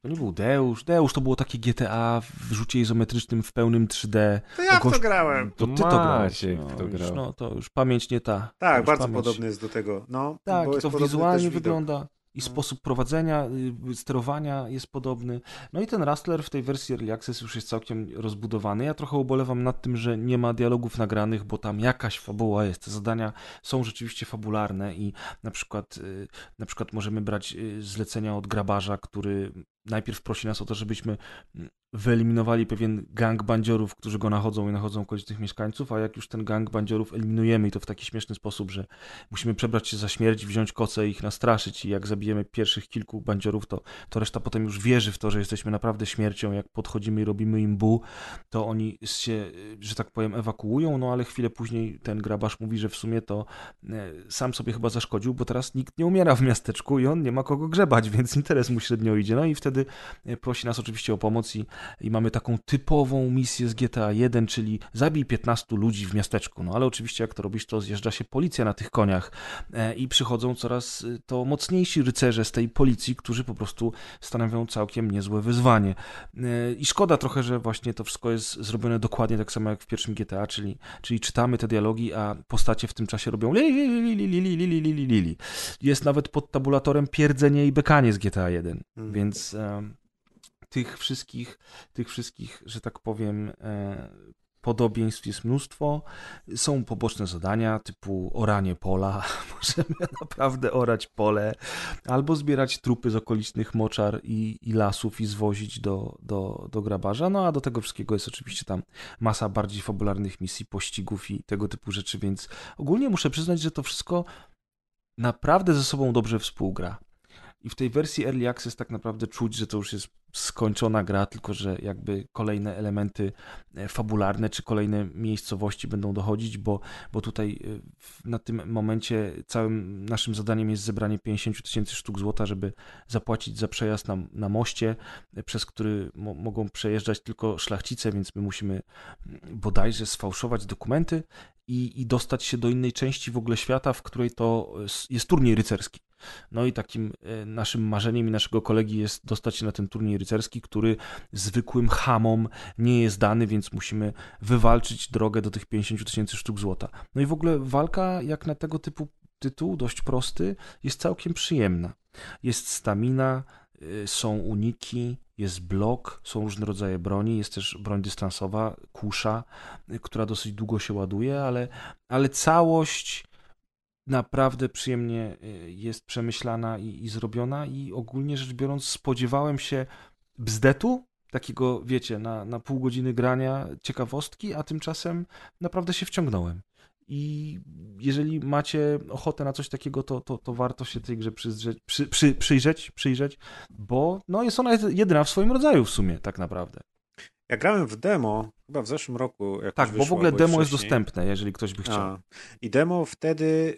To nie był Deusz. Deusz to było takie GTA w rzucie izometrycznym w pełnym 3D. To ja w to grałem. To ty to grałeś. No, to, już, no, to już pamięć nie ta. Tak, bardzo pamięć... podobny jest do tego. No, tak, to wizualnie wygląda i sposób prowadzenia, y, sterowania jest podobny. No i ten Rustler w tej wersji Early Access już jest całkiem rozbudowany. Ja trochę ubolewam nad tym, że nie ma dialogów nagranych, bo tam jakaś fabuła jest. Te zadania są rzeczywiście fabularne i na przykład, y, na przykład możemy brać y, zlecenia od grabarza, który najpierw prosi nas o to, żebyśmy mm, wyeliminowali pewien gang bandziorów, którzy go nachodzą i nachodzą okolicznych mieszkańców, a jak już ten gang bandziorów eliminujemy i to w taki śmieszny sposób, że musimy przebrać się za śmierć, wziąć koce i ich nastraszyć i jak zabijemy pierwszych kilku bandziorów, to, to reszta potem już wierzy w to, że jesteśmy naprawdę śmiercią, jak podchodzimy i robimy im bu, to oni się, że tak powiem, ewakuują, no ale chwilę później ten grabarz mówi, że w sumie to e, sam sobie chyba zaszkodził, bo teraz nikt nie umiera w miasteczku i on nie ma kogo grzebać, więc interes mu średnio idzie, no i wtedy e, prosi nas oczywiście o pomoc i i mamy taką typową misję z GTA 1, czyli zabij 15 ludzi w miasteczku. No ale oczywiście jak to robisz, to zjeżdża się policja na tych koniach e, i przychodzą coraz e, to mocniejsi rycerze z tej policji, którzy po prostu stanowią całkiem niezłe wyzwanie. E, I szkoda trochę, że właśnie to wszystko jest zrobione dokładnie tak samo jak w pierwszym GTA, czyli, czyli czytamy te dialogi, a postacie w tym czasie robią li, li, li, li, li, li, li, li, li, li. Jest nawet pod tabulatorem pierdzenie i bekanie z GTA 1, mm. więc tych wszystkich, tych wszystkich, że tak powiem, e, podobieństw jest mnóstwo. Są poboczne zadania typu oranie pola. [laughs] Możemy naprawdę orać pole albo zbierać trupy z okolicznych moczar i, i lasów i zwozić do, do, do grabarza. No a do tego wszystkiego jest oczywiście tam masa bardziej fabularnych misji, pościgów i tego typu rzeczy, więc ogólnie muszę przyznać, że to wszystko naprawdę ze sobą dobrze współgra. I w tej wersji Early Access tak naprawdę czuć, że to już jest skończona gra, tylko że jakby kolejne elementy e, fabularne czy kolejne miejscowości będą dochodzić, bo, bo tutaj e, na tym momencie całym naszym zadaniem jest zebranie 50 tysięcy sztuk złota, żeby zapłacić za przejazd na, na moście, e, przez który mo mogą przejeżdżać tylko szlachcice, więc my musimy bodajże sfałszować dokumenty i, i dostać się do innej części w ogóle świata, w której to jest turniej rycerski. No i takim e, naszym marzeniem i naszego kolegi jest dostać się na ten turniej rycerski, który zwykłym hamom nie jest dany, więc musimy wywalczyć drogę do tych 50 tysięcy sztuk złota. No i w ogóle walka, jak na tego typu tytuł, dość prosty, jest całkiem przyjemna. Jest stamina, e, są uniki, jest blok, są różne rodzaje broni, jest też broń dystansowa, kusza, która dosyć długo się ładuje, ale, ale całość naprawdę przyjemnie y, jest przemyślana i, i zrobiona i ogólnie rzecz biorąc spodziewałem się bzdetu, takiego wiecie, na, na pół godziny grania ciekawostki, a tymczasem naprawdę się wciągnąłem. I jeżeli macie ochotę na coś takiego, to, to, to warto się tej grze przyjrzeć, przy, przy, przyjrzeć, przyjrzeć, bo no jest ona jedyna w swoim rodzaju w sumie, tak naprawdę. Ja grałem w demo chyba w zeszłym roku. Tak, bo w ogóle demo jest dostępne, jeżeli ktoś by chciał. A, I demo wtedy,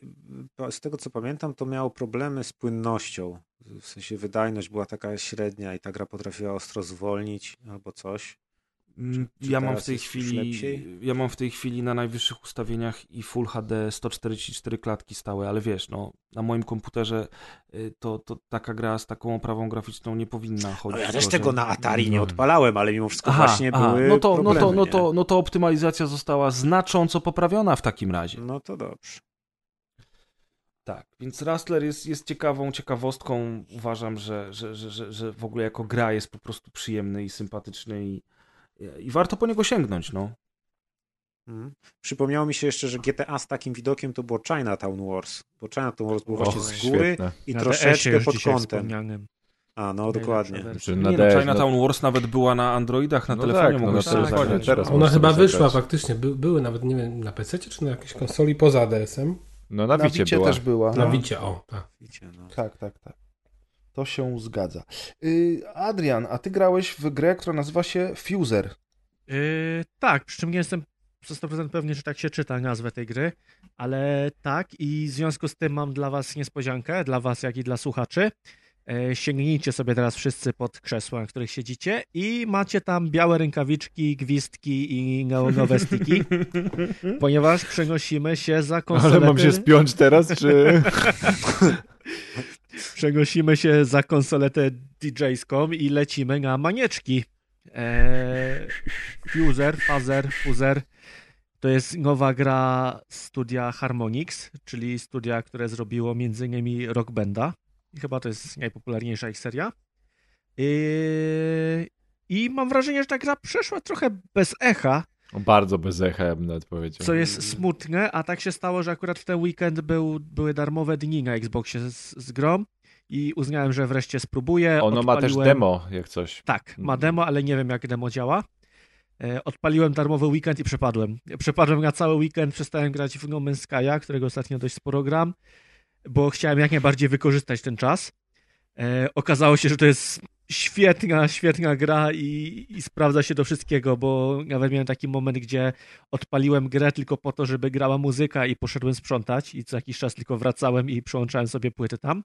z tego co pamiętam, to miało problemy z płynnością. W sensie wydajność była taka średnia i ta gra potrafiła ostro zwolnić albo coś. Mm, czy ja mam w tej chwili ja mam w tej chwili na najwyższych ustawieniach i Full HD 144 klatki stałe, ale wiesz, no na moim komputerze y, to, to taka gra z taką oprawą graficzną nie powinna No chodzić. ja też tego na Atari nie No. odpalałem, ale mimo wszystko Aha, właśnie aha, były no to, no, to, problemy, no, nie? to, no to optymalizacja została znacząco poprawiona w takim razie. No to dobrze. Tak, więc Rustler jest, jest ciekawą ciekawostką. Uważam, że, że, że, że, że w ogóle jako gra jest po prostu przyjemny i sympatyczny i, i warto po niego sięgnąć, no. Mhm. Przypomniało mi się jeszcze, że GTA z takim widokiem to było Chinatown Wars, bo Chinatown Wars był właśnie z góry świetne. i Na troszeczkę pod kątem. wspomnianym. A, no dokładnie. wersja. Czy na Nie no, DS, Chinatown Wars nawet była na Androidach, na No telefonie tak, no mogłeś na sobie telefonie zagrać. teraz no. Ona chyba wyszła zagrać. faktycznie. By, były nawet, nie wiem, na PC czy na jakiejś konsoli poza ADS-em. No na Wicie była. też była. Na No. Wicie, o, tak. Widzicie, no. Tak, tak, tak. To się zgadza. Y, Adrian, a ty grałeś w grę, która nazywa się Fuser. Yy, tak, przy czym nie jestem 100% pewny, czy tak się czyta nazwę tej gry, ale tak i w związku z tym mam dla was niespodziankę, dla was jak i dla słuchaczy. E, Sięgnijcie sobie teraz wszyscy pod krzesła, na których siedzicie i macie tam białe rękawiczki, gwizdki i neonowe stiki, [laughs] ponieważ przenosimy się za konsolę. Ale mam się spiąć teraz, czy... [laughs] Przenosimy się za konsoletę DJ-ską i lecimy na manieczki. Eee, Fuser, Fazer, Fuser to jest nowa gra studia Harmonix, czyli studia, które zrobiło m.in. Rock Banda. I chyba to jest najpopularniejsza ich seria. Eee, I mam wrażenie, że ta gra przeszła trochę bez echa, Bardzo bez echa, ja bym nawet powiedział. co jest smutne, a tak się stało, że akurat w ten weekend był, były darmowe dni na Xboxie z, z grą i uznałem, że wreszcie spróbuję. Ono ma też Odpaliłem- demo, jak coś. Tak, ma demo, ale nie wiem jak demo działa. E, Odpaliłem darmowy weekend i przepadłem. Przepadłem na cały weekend, przestałem grać w No Man's Sky'a, którego ostatnio dość sporo gram, bo chciałem jak najbardziej wykorzystać ten czas. E, okazało się, że to jest świetna, świetna gra i, i sprawdza się do wszystkiego, bo nawet miałem taki moment, gdzie odpaliłem grę tylko po to, żeby grała muzyka i poszedłem sprzątać i co jakiś czas tylko wracałem i przełączałem sobie płyty tam.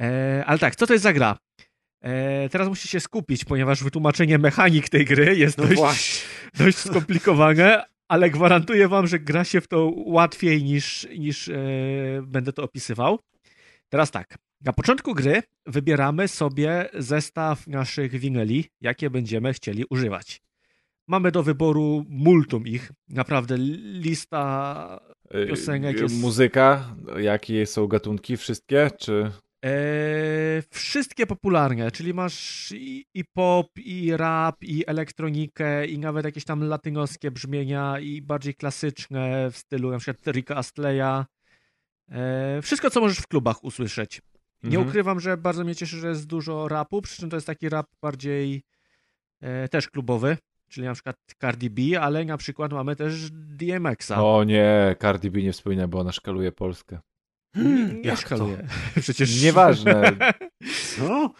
E, ale tak, co to jest za gra? E, teraz musicie się skupić, ponieważ wytłumaczenie mechanik tej gry jest No dość, [laughs] dość skomplikowane, ale gwarantuję wam, że gra się w to łatwiej niż, niż e, będę to opisywał. Teraz tak. Na początku gry wybieramy sobie zestaw naszych wineli, jakie będziemy chcieli używać. Mamy do wyboru multum ich. Naprawdę lista piosenek jest... Muzyka, jakie są gatunki, wszystkie, czy... Eee, wszystkie popularne, czyli masz i, i pop, i rap, i elektronikę, i nawet jakieś tam latynoskie brzmienia, i bardziej klasyczne w stylu na przykład Ricka Astleya. Eee, wszystko, co możesz w klubach usłyszeć. Nie Mhm. ukrywam, że bardzo mnie cieszy, że jest dużo rapu, przy czym to jest taki rap bardziej e, też klubowy, czyli na przykład Cardi B, ale na przykład mamy też DMX-a. O nie, Cardi B nie wspomina, bo ona szkaluje Polskę. nie, nie to? [laughs] Przecież... Nieważne. [laughs] No,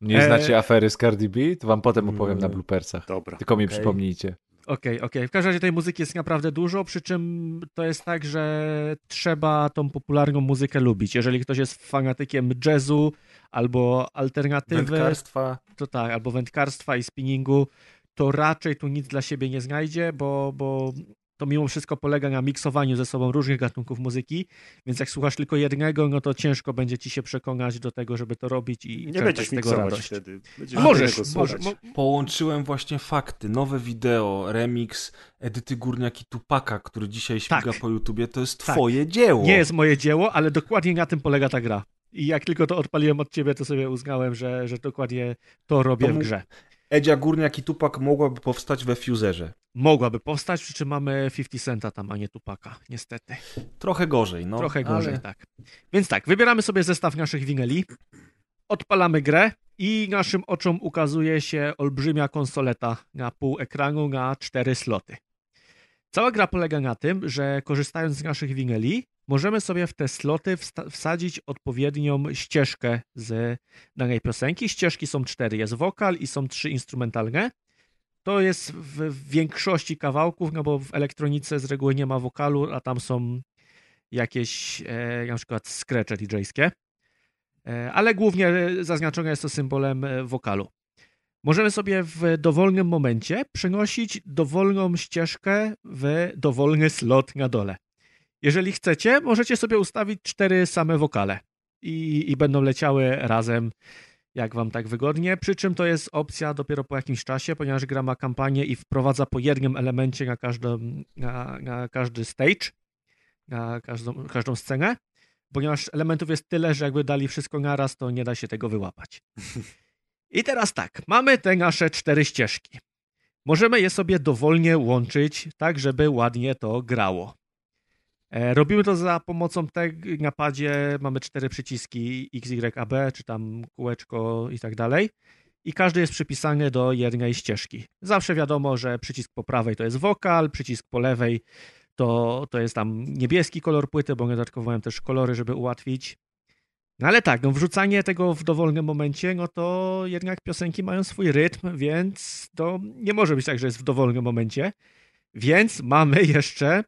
Nie E, znacie afery z Cardi B? To wam potem opowiem na Mm. bloopersach. dobra. Tylko mi Okej. przypomnijcie. Okej, okej. W każdym razie tej muzyki jest naprawdę dużo, przy czym to jest tak, że trzeba tą popularną muzykę lubić. Jeżeli ktoś jest fanatykiem jazzu albo alternatywy, Wędkarstwa. to tak, albo wędkarstwa i spinningu, to raczej tu nic dla siebie nie znajdzie, bo, bo to mimo wszystko polega na miksowaniu ze sobą różnych gatunków muzyki, więc jak słuchasz tylko jednego, no to ciężko będzie ci się przekonać do tego, żeby to robić i Nie będziesz z tego miksować radość. wtedy. Będziesz możesz, możesz, Połączyłem właśnie fakty. Nowe wideo, remix Edyty Górniak i Tupaka, który dzisiaj śmiga Tak. po YouTubie, to jest Tak. twoje dzieło. Nie jest moje dzieło, ale dokładnie na tym polega ta gra. I jak tylko to odpaliłem od ciebie, to sobie uznałem, że, że dokładnie to robię To w grze. Edzia Górniak i Tupak mogłaby powstać we Fuserze. Mogłaby powstać, przy czym mamy 50 Centa tam, a nie Tupaka, niestety. Trochę gorzej, no. Trochę gorzej, ale... tak. Więc tak, wybieramy sobie zestaw naszych wineli, odpalamy grę i naszym oczom ukazuje się olbrzymia konsoleta na pół ekranu na cztery sloty. Cała gra polega na tym, że korzystając z naszych wineli, możemy sobie w te sloty wsadzić odpowiednią ścieżkę z danej piosenki. Ścieżki są cztery, jest wokal i są trzy instrumentalne. To jest w większości kawałków, no bo w elektronice z reguły nie ma wokalu, a tam są jakieś e, na przykład scratche DJ-skie. E, ale głównie zaznaczone jest to symbolem e, wokalu. możemy sobie w dowolnym momencie przenosić dowolną ścieżkę w dowolny slot na dole. Jeżeli chcecie, możecie sobie ustawić cztery same wokale i, i będą leciały razem, jak wam tak wygodnie. Przy czym to jest opcja dopiero po jakimś czasie, ponieważ gra ma kampanię i wprowadza po jednym elemencie na, każdą, na, na każdy stage, na każdą, każdą scenę. Ponieważ elementów jest tyle, że jakby dali wszystko naraz, to nie da się tego wyłapać. [laughs] I teraz tak, mamy te nasze cztery ścieżki. Możemy je sobie dowolnie łączyć, tak żeby ładnie to grało. E, robimy to za pomocą tego na padzie, mamy cztery przyciski X, Y, A, B, czy tam kółeczko i tak dalej. I każdy jest przypisany do jednej ścieżki. Zawsze wiadomo, że przycisk po prawej to jest wokal, przycisk po lewej to, to jest tam niebieski kolor płyty, bo dodatkowałem też kolory, żeby ułatwić. No ale tak, no wrzucanie tego w dowolnym momencie, no to jednak piosenki mają swój rytm, więc to nie może być tak, że jest w dowolnym momencie. Więc mamy jeszcze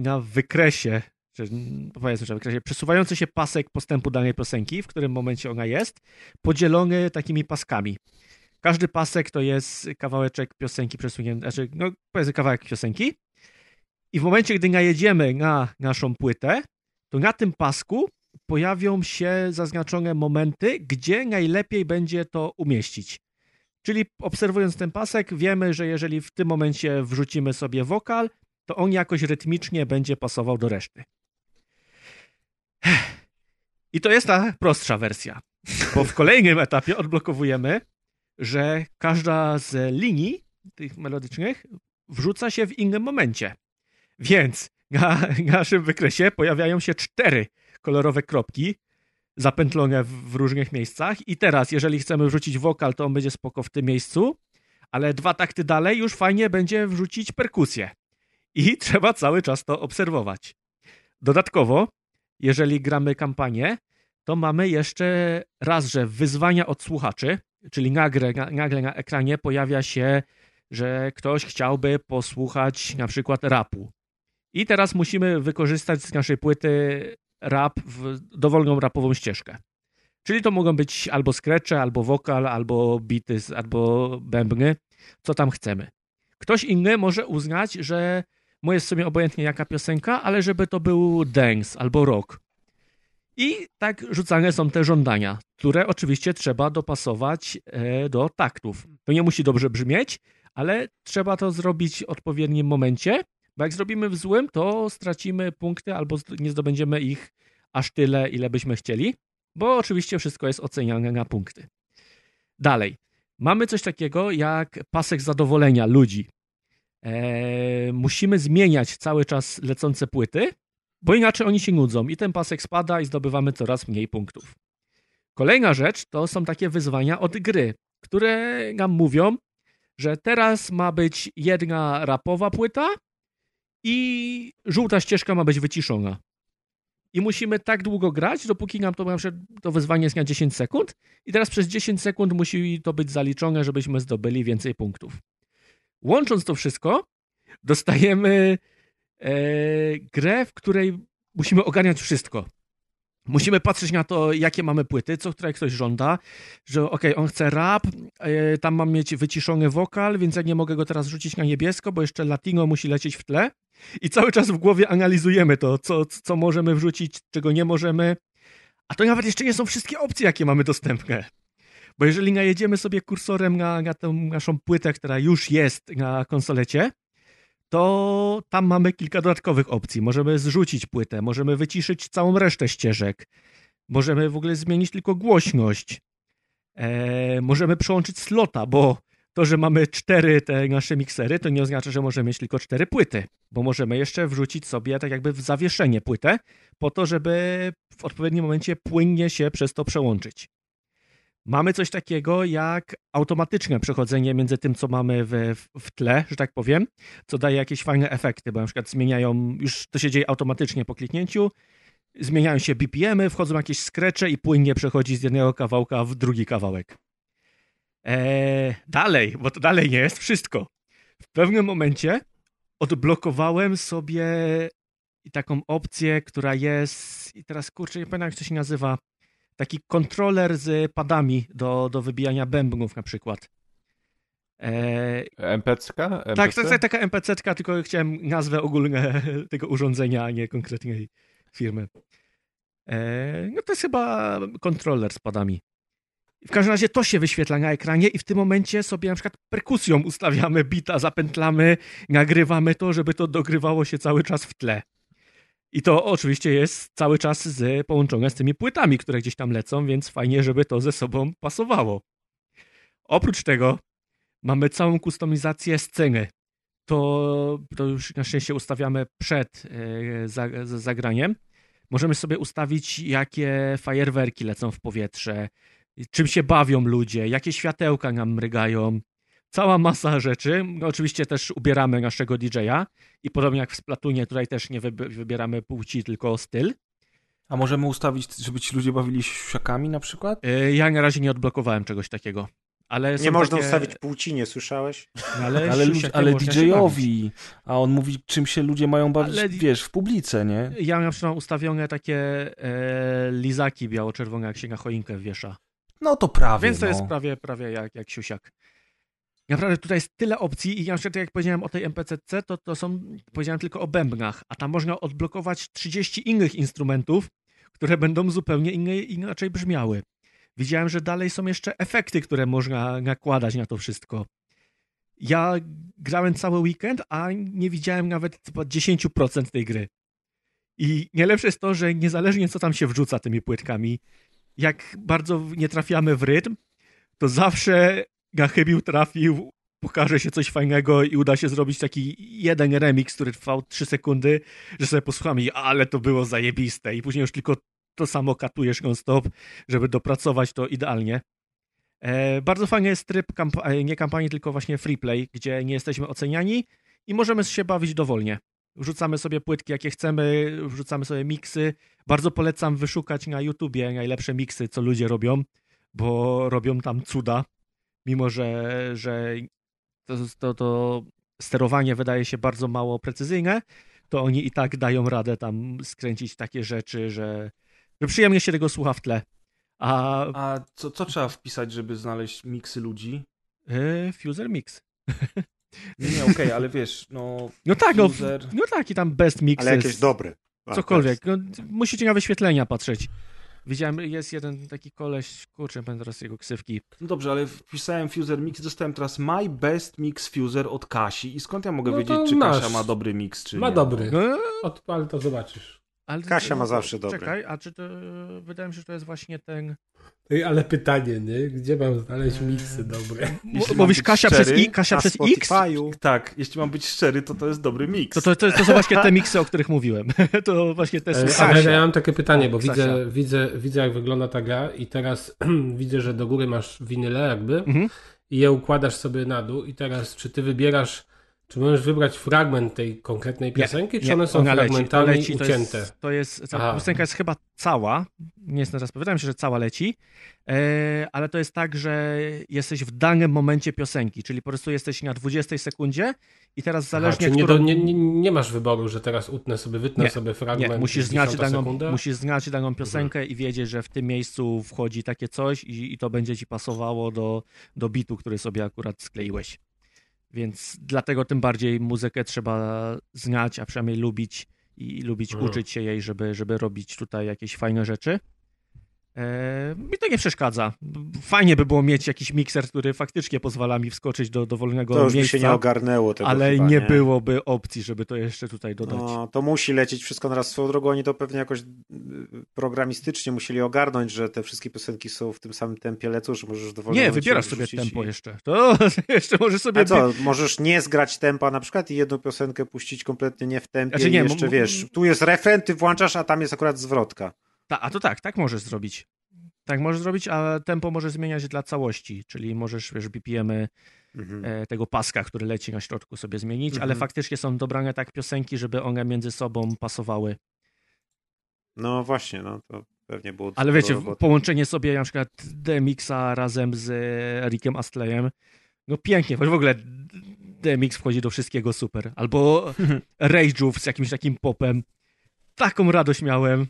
na wykresie, czy powiedzmy, że wykresie, przesuwający się pasek postępu danej piosenki, w którym momencie ona jest, podzielony takimi paskami. Każdy pasek to jest kawałeczek piosenki przesunięty, znaczy, no powiedzmy kawałek piosenki. I w momencie, gdy najedziemy na naszą płytę, to na tym pasku pojawią się zaznaczone momenty, gdzie najlepiej będzie to umieścić. Czyli obserwując ten pasek, wiemy, że jeżeli w tym momencie wrzucimy sobie wokal, to on jakoś rytmicznie będzie pasował do reszty. I to jest ta prostsza wersja, bo w kolejnym etapie odblokowujemy, że każda z linii tych melodycznych wrzuca się w innym momencie. Więc na naszym wykresie pojawiają się cztery kolorowe kropki zapętlone w różnych miejscach i teraz, jeżeli chcemy wrzucić wokal, to on będzie spoko w tym miejscu, ale dwa takty dalej już fajnie będzie wrzucić perkusję. I [laughs] trzeba cały czas to obserwować. Dodatkowo, jeżeli gramy kampanię, to mamy jeszcze raz, że wyzwania od słuchaczy, czyli nagle, nagle na ekranie pojawia się, że ktoś chciałby posłuchać na przykład rapu. I teraz musimy wykorzystać z naszej płyty rap w dowolną rapową ścieżkę. Czyli to mogą być albo skrecze, albo wokal, albo bity, albo bębny, co tam chcemy. Ktoś inny może uznać, że mu jest sobie obojętnie jaka piosenka, ale żeby to był dance albo rock. I tak rzucane są te żądania, które oczywiście trzeba dopasować e, do taktów. To nie musi dobrze brzmieć, ale trzeba to zrobić w odpowiednim momencie, bo jak zrobimy w złym, to stracimy punkty albo nie zdobędziemy ich aż tyle, ile byśmy chcieli, bo oczywiście wszystko jest oceniane na punkty. Dalej. Mamy coś takiego jak pasek zadowolenia ludzi. Eee, musimy zmieniać cały czas lecące płyty, bo inaczej oni się nudzą i ten pasek spada i zdobywamy coraz mniej punktów. Kolejna rzecz to są takie wyzwania od gry, które nam mówią, że teraz ma być jedna rapowa płyta i żółta ścieżka ma być wyciszona. I musimy tak długo grać, dopóki nam to, to wyzwanie jest na 10 sekund. I teraz przez 10 sekund musi to być zaliczone, żebyśmy zdobyli więcej punktów. Łącząc to wszystko, dostajemy e, grę, w której musimy ogarniać wszystko. Musimy patrzeć na to, jakie mamy płyty, co które ktoś żąda, że ok, on chce rap, e, tam mam mieć wyciszony wokal, więc ja nie mogę go teraz rzucić na niebiesko, bo jeszcze latino musi lecieć w tle. I cały czas w głowie analizujemy to, co, co możemy wrzucić, czego nie możemy. A to nawet jeszcze nie są wszystkie opcje, jakie mamy dostępne. Bo jeżeli najedziemy sobie kursorem na, na tę naszą płytę, która już jest na konsolecie, to tam mamy kilka dodatkowych opcji. Możemy zrzucić płytę, możemy wyciszyć całą resztę ścieżek, możemy w ogóle zmienić tylko głośność, eee, możemy przełączyć slota, bo to, że mamy cztery te nasze miksery, to nie oznacza, że możemy mieć tylko cztery płyty, bo możemy jeszcze wrzucić sobie tak jakby w zawieszenie płytę, po to, żeby w odpowiednim momencie płynnie się przez to przełączyć. Mamy coś takiego jak automatyczne przechodzenie między tym, co mamy w, w tle, że tak powiem, co daje jakieś fajne efekty, bo na przykład zmieniają, już to się dzieje automatycznie po kliknięciu, zmieniają się BPM-y, wchodzą jakieś skrecze i płynnie przechodzi z jednego kawałka w drugi kawałek. Eee, dalej, bo to dalej nie jest wszystko. W pewnym momencie odblokowałem sobie taką opcję, która jest, i teraz kurczę, nie pamiętam jak to się nazywa, taki kontroler z padami do, do wybijania bębnów na przykład. E, MPC-ka? tak, to jest taka MPC-ka, tylko chciałem nazwę ogólne [laughs] tego urządzenia, a nie konkretnej firmy. E, no to jest chyba kontroler z padami. W każdym razie to się wyświetla na ekranie i w tym momencie sobie na przykład perkusją ustawiamy bita, zapętlamy, nagrywamy to, żeby to dogrywało się cały czas w tle. I to oczywiście jest cały czas z, połączone z tymi płytami, które gdzieś tam lecą, więc fajnie, żeby to ze sobą pasowało. Oprócz tego mamy całą kustomizację sceny. To, to już na szczęście ustawiamy przed e, zagraniem. Możemy sobie ustawić, jakie fajerwerki lecą w powietrze, czym się bawią ludzie, jakie światełka nam mrygają. Cała masa rzeczy. Oczywiście też ubieramy naszego DJ-a i podobnie jak w Splatunie, tutaj też nie wybieramy płci, tylko styl. A możemy ustawić, żeby ci ludzie bawili się siakami na przykład? E, ja na razie nie odblokowałem czegoś takiego. Ale nie można takie... ustawić płci, nie słyszałeś? No, ale [laughs] ale, ale DJ-owi, a on mówi, czym się ludzie mają bawić, ale... wiesz, w publice, nie? Ja mam na przykład ustawione takie e, lizaki biało-czerwone, jak się na choinkę wiesza. No to prawie. Więc to no. jest prawie, prawie jak, jak siusiak. Naprawdę tutaj jest tyle opcji i ja przykład jak powiedziałem o tej MPCC, to, to są, powiedziałem tylko o bębnach, a tam można odblokować 30 innych instrumentów, które będą zupełnie inne, inaczej brzmiały. Widziałem, że dalej są jeszcze efekty, które można nakładać na to wszystko. Ja grałem cały weekend, a nie widziałem nawet chyba 10% tej gry. I najlepsze jest to, że niezależnie co tam się wrzuca tymi płytkami, jak bardzo nie trafiamy w rytm, to zawsze Gachebił trafił, pokaże się coś fajnego i uda się zrobić taki jeden remix, który trwał 3 sekundy, że sobie posłuchamy i ale to było zajebiste i później już tylko to samo katujesz non-stop, żeby dopracować to idealnie. E, bardzo fajny jest tryb kamp e, nie kampanii, tylko właśnie free play, gdzie nie jesteśmy oceniani i możemy się bawić dowolnie. Wrzucamy sobie płytki, jakie chcemy, wrzucamy sobie miksy. Bardzo polecam wyszukać na YouTubie najlepsze miksy, co ludzie robią, bo robią tam cuda. Mimo, że, że to, to, to sterowanie wydaje się bardzo mało precyzyjne, to oni i tak dają radę tam skręcić takie rzeczy, że, że przyjemnie się tego słucha w tle. A, A co, co trzeba wpisać, żeby znaleźć miksy ludzi? Yy, Fuser Mix. [laughs] Nie, nie okej, okay, ale wiesz, no... No tak, no, no tak, i tam best mixes. Ale jakieś dobre. Cokolwiek. No, musicie na wyświetlenia patrzeć. Widziałem, jest jeden taki koleś, kurczę, będę teraz jego ksywki. No dobrze, ale wpisałem Fuser Mix, dostałem teraz My Best Mix Fuser od Kasi i skąd ja mogę no wiedzieć, czy masz. Kasia ma dobry mix, czy ma nie? Ma dobry. No, odpal to zobaczysz. Ale, Kasia ma zawsze dobry. Czekaj, a czy to, wydaje mi się, że to jest właśnie ten... Ej, ale pytanie, nie? Gdzie mam znaleźć miksy dobre? Mówisz Kasia szczery, przez I, Kasia przez X? Tak, jeśli mam być szczery, to to jest dobry miks. To, to, to, to są właśnie te miksy, o których mówiłem. [laughs] to właśnie te są. Ale ja mam takie pytanie, bo widzę, widzę, widzę jak wygląda ta gra i teraz [clears throat] widzę, że do góry masz winyle jakby mhm. i je układasz sobie na dół i teraz czy ty wybierasz czy możesz wybrać fragment tej konkretnej piosenki, nie, czy one są ona fragmentami leci, leci, ucięte? To jest, to jest piosenka jest chyba cała, nie jestem teraz się, że cała leci, e, ale to jest tak, że jesteś w danym momencie piosenki, czyli po prostu jesteś na 20 sekundzie i teraz zależnie... Aha, którą... nie, nie, nie, masz wyboru, że teraz utnę sobie, wytnę nie, sobie fragment nie, musisz znać, daną, musisz znać daną piosenkę mhm. i wiedzieć, że w tym miejscu wchodzi takie coś i, i to będzie ci pasowało do, do bitu, który sobie akurat skleiłeś. Więc dlatego tym bardziej muzykę trzeba znać, a przynajmniej lubić i lubić mhm. uczyć się jej, żeby, żeby robić tutaj jakieś fajne rzeczy. E, mi to nie przeszkadza. Fajnie by było mieć jakiś mikser, który faktycznie pozwala mi wskoczyć do dowolnego to już miejsca. To się nie ogarnęło tego Ale chyba, nie, nie, byłoby opcji, żeby to jeszcze tutaj dodać. No, to musi lecieć wszystko naraz swoją drogą. Oni to pewnie jakoś y, programistycznie musieli ogarnąć, że te wszystkie piosenki są w tym samym tempie lecą, że możesz dowolnie Nie, wybierasz sobie tempo i... jeszcze. To [laughs] jeszcze możesz sobie... A co, możesz nie zgrać tempa na przykład i jedną piosenkę puścić kompletnie nie w tempie znaczy, nie, i jeszcze, wiesz, tu jest refren, ty włączasz, a tam jest akurat zwrotka. Ta, a to tak, tak możesz zrobić. Tak możesz zrobić, a tempo może zmieniać dla całości, czyli możesz, wiesz, BPM-y mhm. E, tego paska, który leci na środku sobie zmienić, mhm. ale faktycznie są dobrane tak piosenki, żeby one między sobą pasowały. No właśnie, no to pewnie było Ale wiecie, roboty. połączenie sobie na przykład DMX-a razem z Rickiem Astleyem, no pięknie, w ogóle DMX wchodzi do wszystkiego super. Albo [laughs] Rage'ów z jakimś takim popem. Taką radość miałem.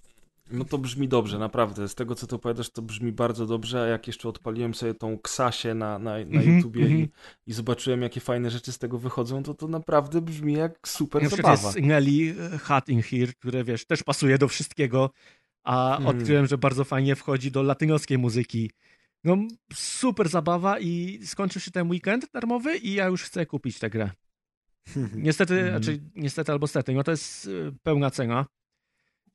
No to brzmi dobrze, naprawdę. Z tego, co ty opowiadasz, to brzmi bardzo dobrze, a jak jeszcze odpaliłem sobie tą Ksasię na, na, na Mhm, YouTubie mhm. i, i zobaczyłem, jakie fajne rzeczy z tego wychodzą, to to naprawdę brzmi jak super Na zabawa. jest Nelly e, Hot in Here, które wiesz, też pasuje do wszystkiego, a Hmm. odkryłem, że bardzo fajnie wchodzi do latynoskiej muzyki. No, super zabawa i skończył się ten weekend darmowy i ja już chcę kupić tę grę. [laughs] Niestety, Mhm. znaczy niestety albo stety, no to jest y, pełna cena,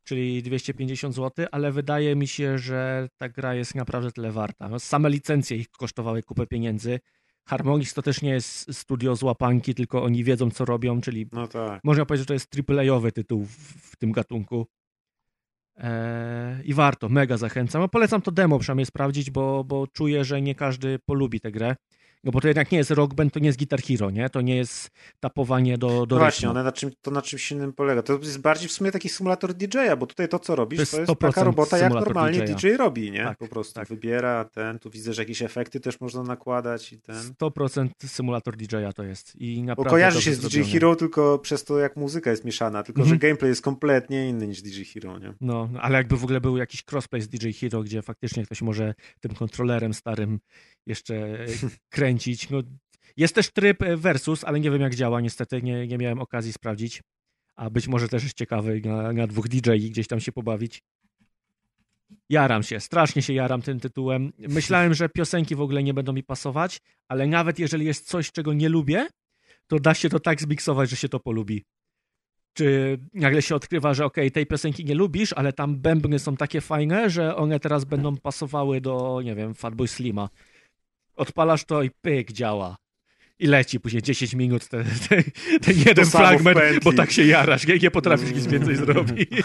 czyli 250 zł, ale wydaje mi się, że ta gra jest naprawdę tyle warta. No, same licencje ich kosztowały kupę pieniędzy. Harmonix to też nie jest studio z łapanki, tylko oni wiedzą, co robią, czyli No tak. można powiedzieć, że to jest AAA-owy tytuł w, w tym gatunku. Eee, I warto, mega zachęcam. No, polecam to demo przynajmniej sprawdzić, bo, bo czuję, że nie każdy polubi tę grę. No bo to jednak nie jest Rock Band, to nie jest Guitar Hero, nie? To nie jest tapowanie do, do No właśnie, one na czym, to na czymś innym polega. To jest bardziej w sumie taki symulator DJ-a, bo tutaj to, co robisz, To to jest jest, taka 100% robota, jak normalnie DJ-a. DJ robi, nie? Tak, po prostu tak. wybiera ten, tu widzę, że jakieś efekty też można nakładać i ten. 100% symulator DJ-a to jest. I Bo naprawdę kojarzy dobrze się z DJ zrobione. Hero tylko przez to, jak muzyka jest mieszana, tylko Mhm. że gameplay jest kompletnie inny niż DJ Hero, nie? No, ale jakby w ogóle był jakiś crossplay z DJ Hero, gdzie faktycznie ktoś może tym kontrolerem starym jeszcze kręcić. [laughs] No, jest też tryb e, versus, ale nie wiem jak działa, niestety nie, nie miałem okazji sprawdzić. A być może też jest ciekawy na, na dwóch DJ gdzieś tam się pobawić. Jaram się, strasznie się jaram tym tytułem. Myślałem, że piosenki w ogóle nie będą mi pasować, ale nawet jeżeli jest coś, czego nie lubię, to da się to tak zmiksować, że się to polubi. Czy nagle się odkrywa, że okej, tej piosenki nie lubisz, ale tam bębny są takie fajne, że one teraz będą pasowały do, nie wiem, Fatboy Slima. Odpalasz to i pyk, działa. I leci później 10 minut ten, [laughs] ten, ten jeden w fragment, bo tak się jarasz, nie, nie potrafisz nic więcej zrobić. [laughs]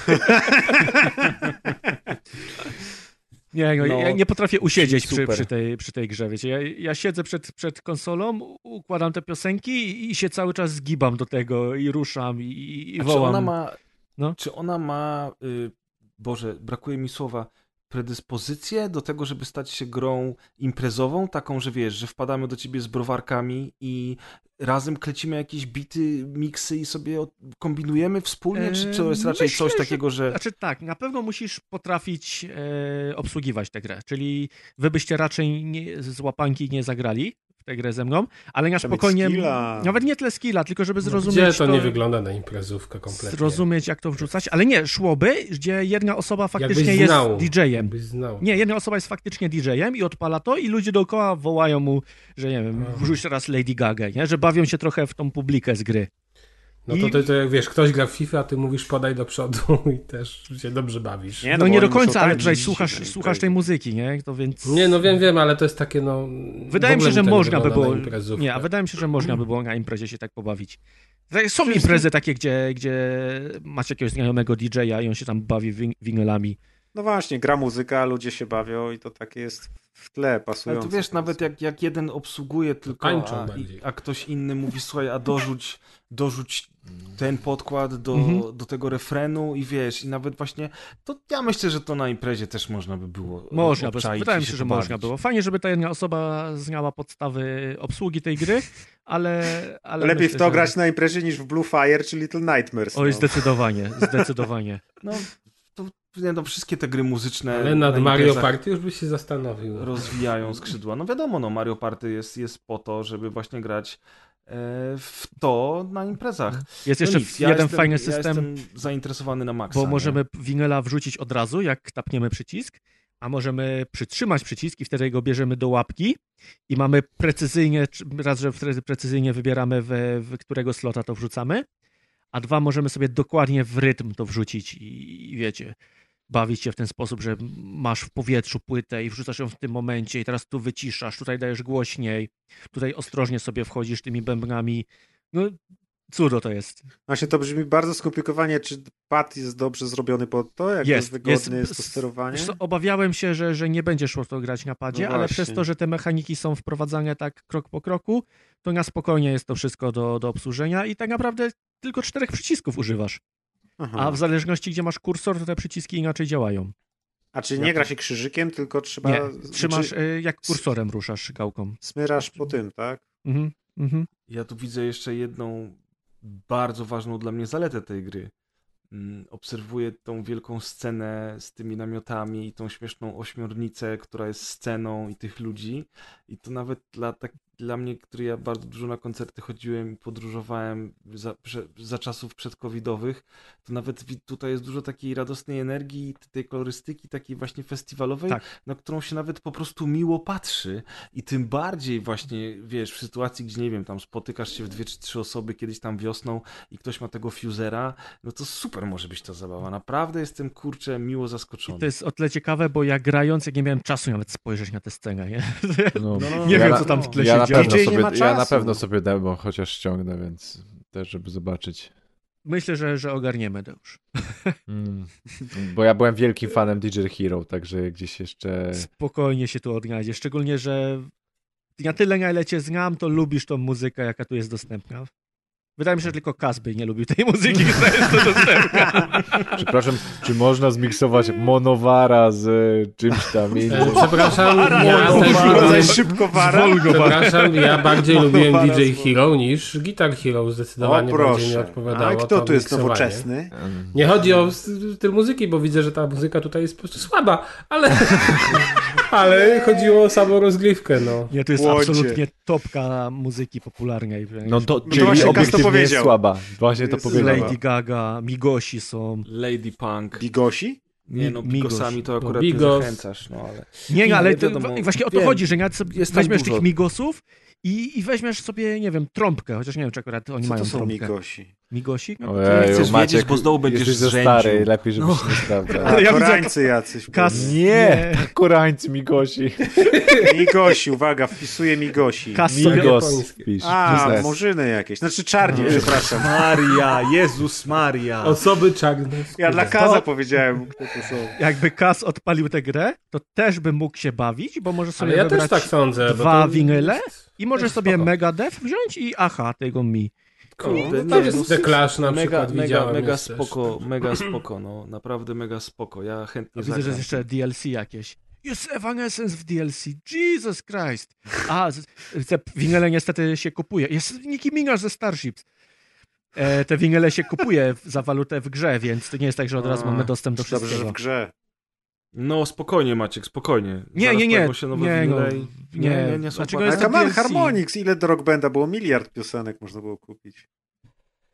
Nie, no, No, ja nie potrafię usiedzieć przy, przy, tej, przy tej grze, wiecie. Ja, ja siedzę przed, przed konsolą, układam te piosenki i, się cały czas zgibam do tego i ruszam i, i A czy wołam. ona ma, No. czy ona ma y, Boże, brakuje mi słowa, predyspozycję do tego, żeby stać się grą imprezową, taką, że wiesz, że wpadamy do ciebie z browarkami i razem klecimy jakieś bity, miksy i sobie kombinujemy wspólnie, czy to jest raczej myślę, coś takiego, że... Znaczy tak, na pewno musisz potrafić e, obsługiwać tę grę, czyli wy byście raczej nie, z łapanki nie zagrali tę grę ze mną, ale na spokojnie, nawet nie tyle skilla, tylko żeby No, zrozumieć gdzie to, nie wygląda na imprezówkę kompletnie. zrozumieć jak to wrzucać, ale nie, szłoby, gdzie jedna osoba faktycznie jest. DJ-em. Nie, jedna osoba jest faktycznie DJ-em i odpala to i ludzie dookoła wołają mu, że nie wiem, wrzuć teraz Lady Gaga, nie? że bawią się trochę w tą publikę z gry. No I- to, to, to jak wiesz, ktoś gra w FIFA, a ty mówisz podaj do przodu [laughs] i też się dobrze bawisz. Nie, No, bo nie do końca, ale tutaj słuchasz, słuchasz tej imprezie. muzyki, nie? To więc... Nie, no wiem, wiem, ale to jest takie, no... Wydaje mi się, że można by było. Nie, a wydaje mi się, że można by było na imprezie się tak pobawić. Tak, Są imprezy takie, gdzie, gdzie masz jakiegoś znajomego DJ-a i on się tam bawi win- winylami. No właśnie, gra muzyka, ludzie się bawią i to takie jest w tle Ale pasujące. to wiesz, nawet jak, jak jeden obsługuje tylko, a, a ktoś inny mówi, słuchaj, a dorzuć, dorzuć ten podkład do, Mhm. do tego refrenu i wiesz, i nawet właśnie, to ja myślę, że to na imprezie też można by było Można wydaje mi się, że można było. Fajnie, żeby ta jedna osoba znała podstawy obsługi tej gry, ale... ale Lepiej myślę, w to że... grać na imprezie niż w Blue Fire czy Little Nightmares. Oj, no. zdecydowanie, zdecydowanie. No, no, wszystkie te gry muzyczne Ale nad na Mario Party już byś się zastanowił. rozwijają skrzydła. No wiadomo, no Mario Party jest, jest po to, żeby właśnie grać e, w to na imprezach. Jest No jeszcze nic, ja jeden jestem, fajny Ja system, jestem zainteresowany na maksa. bo nie? możemy winyla wrzucić od razu, jak tapniemy przycisk, a możemy przytrzymać przycisk i wtedy go bierzemy do łapki i mamy precyzyjnie, raz, że wtedy precyzyjnie wybieramy, w, w którego slota to wrzucamy, a dwa, możemy sobie dokładnie w rytm to wrzucić i, i wiecie, bawić się w ten sposób, że masz w powietrzu płytę i wrzucasz ją w tym momencie i teraz tu wyciszasz, tutaj dajesz głośniej, tutaj ostrożnie sobie wchodzisz tymi bębnami. No, cudo to jest. Właśnie to brzmi bardzo skomplikowanie. Czy pad jest dobrze zrobiony pod to? Jak Jest, jest, wygodny jest- jest, to sterowanie? Wiesz obawiałem się, że, że nie będzie szło to grać na padzie, No ale przez to, że te mechaniki są wprowadzane tak krok po kroku, to na spokojnie jest to wszystko do, do obsłużenia i tak naprawdę tylko czterech przycisków używasz. Aha. A w zależności gdzie masz kursor, to te przyciski inaczej działają. A czy nie gra się krzyżykiem, tylko trzeba... Nie, trzymasz, znaczy, y, jak kursorem ruszasz gałką. Smyrasz po tym, tak? Mhm, mhm. Ja tu widzę jeszcze jedną bardzo ważną dla mnie zaletę tej gry. mm, obserwuję tą wielką scenę z tymi namiotami i tą śmieszną ośmiornicę, która jest sceną i tych ludzi. I to nawet dla, tak, dla mnie, który ja bardzo dużo na koncerty chodziłem i podróżowałem za, prze, za czasów przedcovidowych, to nawet tutaj jest dużo takiej radosnej energii, tej kolorystyki takiej właśnie festiwalowej, Tak. na którą się nawet po prostu miło patrzy. I tym bardziej właśnie, wiesz, w sytuacji, gdzie nie wiem, tam spotykasz się w dwie czy trzy osoby kiedyś tam wiosną i ktoś ma tego fusera, no to super może być ta zabawa. Naprawdę jestem, kurczę, miło zaskoczony. I to jest o tyle ciekawe, bo ja grając, jak nie miałem czasu nawet spojrzeć na tę scenę, nie? No, no, [laughs] nie ja wiem, co tam w tle ja się na pewno DJ nie sobie, Ja na pewno sobie demo chociaż ściągnę, więc też, żeby zobaczyć. Myślę, że, że ogarniemy to już. Mm. Bo ja byłem wielkim fanem DJ Hero, także gdzieś jeszcze... Spokojnie się tu odnajdzie. Szczególnie, że na tyle, na ile cię znam, to lubisz tą muzykę, jaka tu jest dostępna. Wydaje mi się, że tylko Kasby nie lubił tej muzyki, która jest tu dostępna. [laughs] Przepraszam, czy można zmiksować Monowara z e, czymś tam E, innym? Przepraszam, ja Rodzaj też szybkowara. Przepraszam, ja bardziej lubiłem Monowara DJ Hero niż Guitar Hero. Zdecydowanie O, bardziej proszę. mi A odpowiadało kto to tu jest miksowanie. nowoczesny? Nie chodzi o styl muzyki, bo widzę, że ta muzyka tutaj jest po prostu słaba, ale, [laughs] ale chodziło o samą rozgrywkę, no. Nie, to jest Łodzie. absolutnie topka muzyki popularnej. No to, to czyli to obiektywnie jest powiedział. słaba. Właśnie to Jest powiedziała. Lady Gaga, Migosi są. Lady Punk. Bigosi? Nie no, Mi- bigosami Migos. to akurat Bigos. nie zachęcasz, no ale... Nie, Nie, ale nie to, wiadomo. właśnie o to Wiem, chodzi, że jest tam weźmiesz dużo. tych migosów i, i weźmiesz sobie, nie wiem, trąbkę, chociaż nie wiem, czy akurat oni Co mają to są trąbkę. migosi? Migosi? No, Ojeju, chcesz Maciek, wiedzieć, bo znowu będziesz jesteś za stary, lepiej żebyś No. nie sprawdzał. A, [laughs] ja Koreańcy jacyś. Kas- Nie, koreańcy migosi. [laughs] Migosi, uwaga, wpisuję migosi. Kas. Migos japońskie. pisz. A, Przez S. murzyny jakieś. Znaczy czarni, przepraszam. Maria, Jezus Maria. Osoby czarne. Ja dla Kaza powiedziałem, kto to są. Jakby Kas odpalił tę grę, to też by mógł się bawić, bo może sobie Ale ja też tak sądzę. dwa to- winyle i jest sobie spoko. Megadeth wziąć i aha, tego mi. Kurde, No, nie, jest no, The Clash na mega, przykład mega, widziałem. mega jest też. spoko, mega spoko, no, naprawdę mega spoko. Ja chętnie Widzę, że jest jeszcze DLC jakieś. Jest Evanescence w DLC. Jesus Christ. A, te winyle niestety się kupuje. Jest Nicki Minaj ze Starships. E, te winyle się kupuje za walutę w grze, więc to nie jest tak, że od razu mamy dostęp do Dobrze, że wszystkiego. w grze. No spokojnie Maciek, spokojnie. Nie, Zaraz nie, nie. się nowe Nie, no, i- nie. nie, nie, nie są Dlaczego płatne. jest A to Man DLC? Harmonix, ile do Rock Banda było? Miliard piosenek można było kupić.